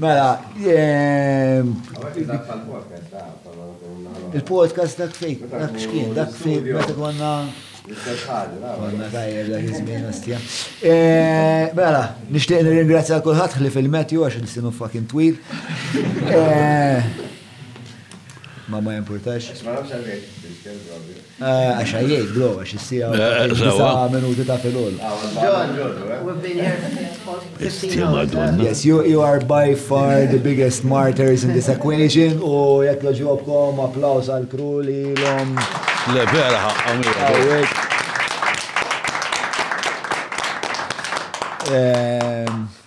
Mela, ehm, il-podcast dak fejk, dak xkien, dak fejk, meta konna. Konna tajja dak iż-żmien ostja. Eh, mela, nixtieq nirringrazzja kulħadd ħli fil-metju għax nistinu fucking twil. Eh, ma ma jimpurtax. Għax għajjejt, bro, għax issija disa minuti ta' filol. Yes, you, you are by far the biggest martyrs in this equation u jek joġobkom applaus għal kru li l-om. Le, vera, għamil.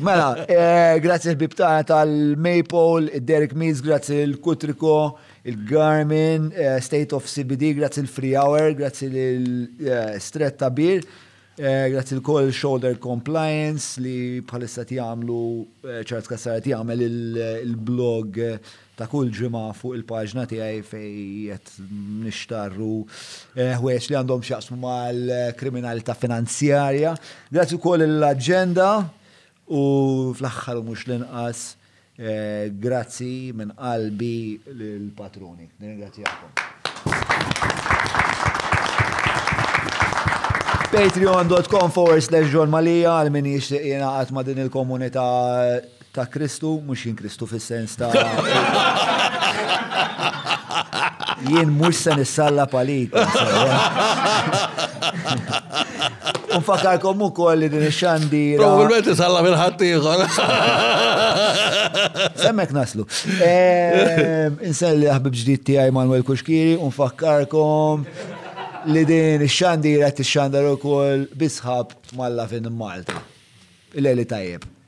Mela, eh, grazzi l-bib tagħna tal-Maple, id-Derek Meads, grazzi l-Kutriko, il-Garmin, eh, State of CBD, grazzi l-Free Hour, grazzi l-Stret eh, Tabir, grazzi l-Call Shoulder Compliance li bħalissa ti għamlu ċart kassara ti għamel il-blog ta' kull ġimgħa fuq il-paġna tiegħi fejn qed nixtarru eh, ħwejjeġ li għandhom x'jaqsmu mal-kriminalità finanzjarja. Grazzi wkoll l-aġenda u fl-aħħar mhux l-inqas eh, grazzi minn qalbi lill-patruni. Nirringrazzjakom. Patreon.com forward slash John Malija għal min jixtieq jingħaqad ma' din il-komunità Ta' Kristu, mhux jien Kristu fis-sens ta' jien mhux se nissallab għalikom. U fakarkom ukoll li din ix-xandira. Probabbilment isallab il-ħadd ieħor. Semmek naslu. Ehm, Inselli ħbib ġdid tiegħi Manuel Kuxkiri u nfakkarkom li din ix-xandira tixxandar ukoll bisħab mal-lavin Malta. Il-lejli tajjeb.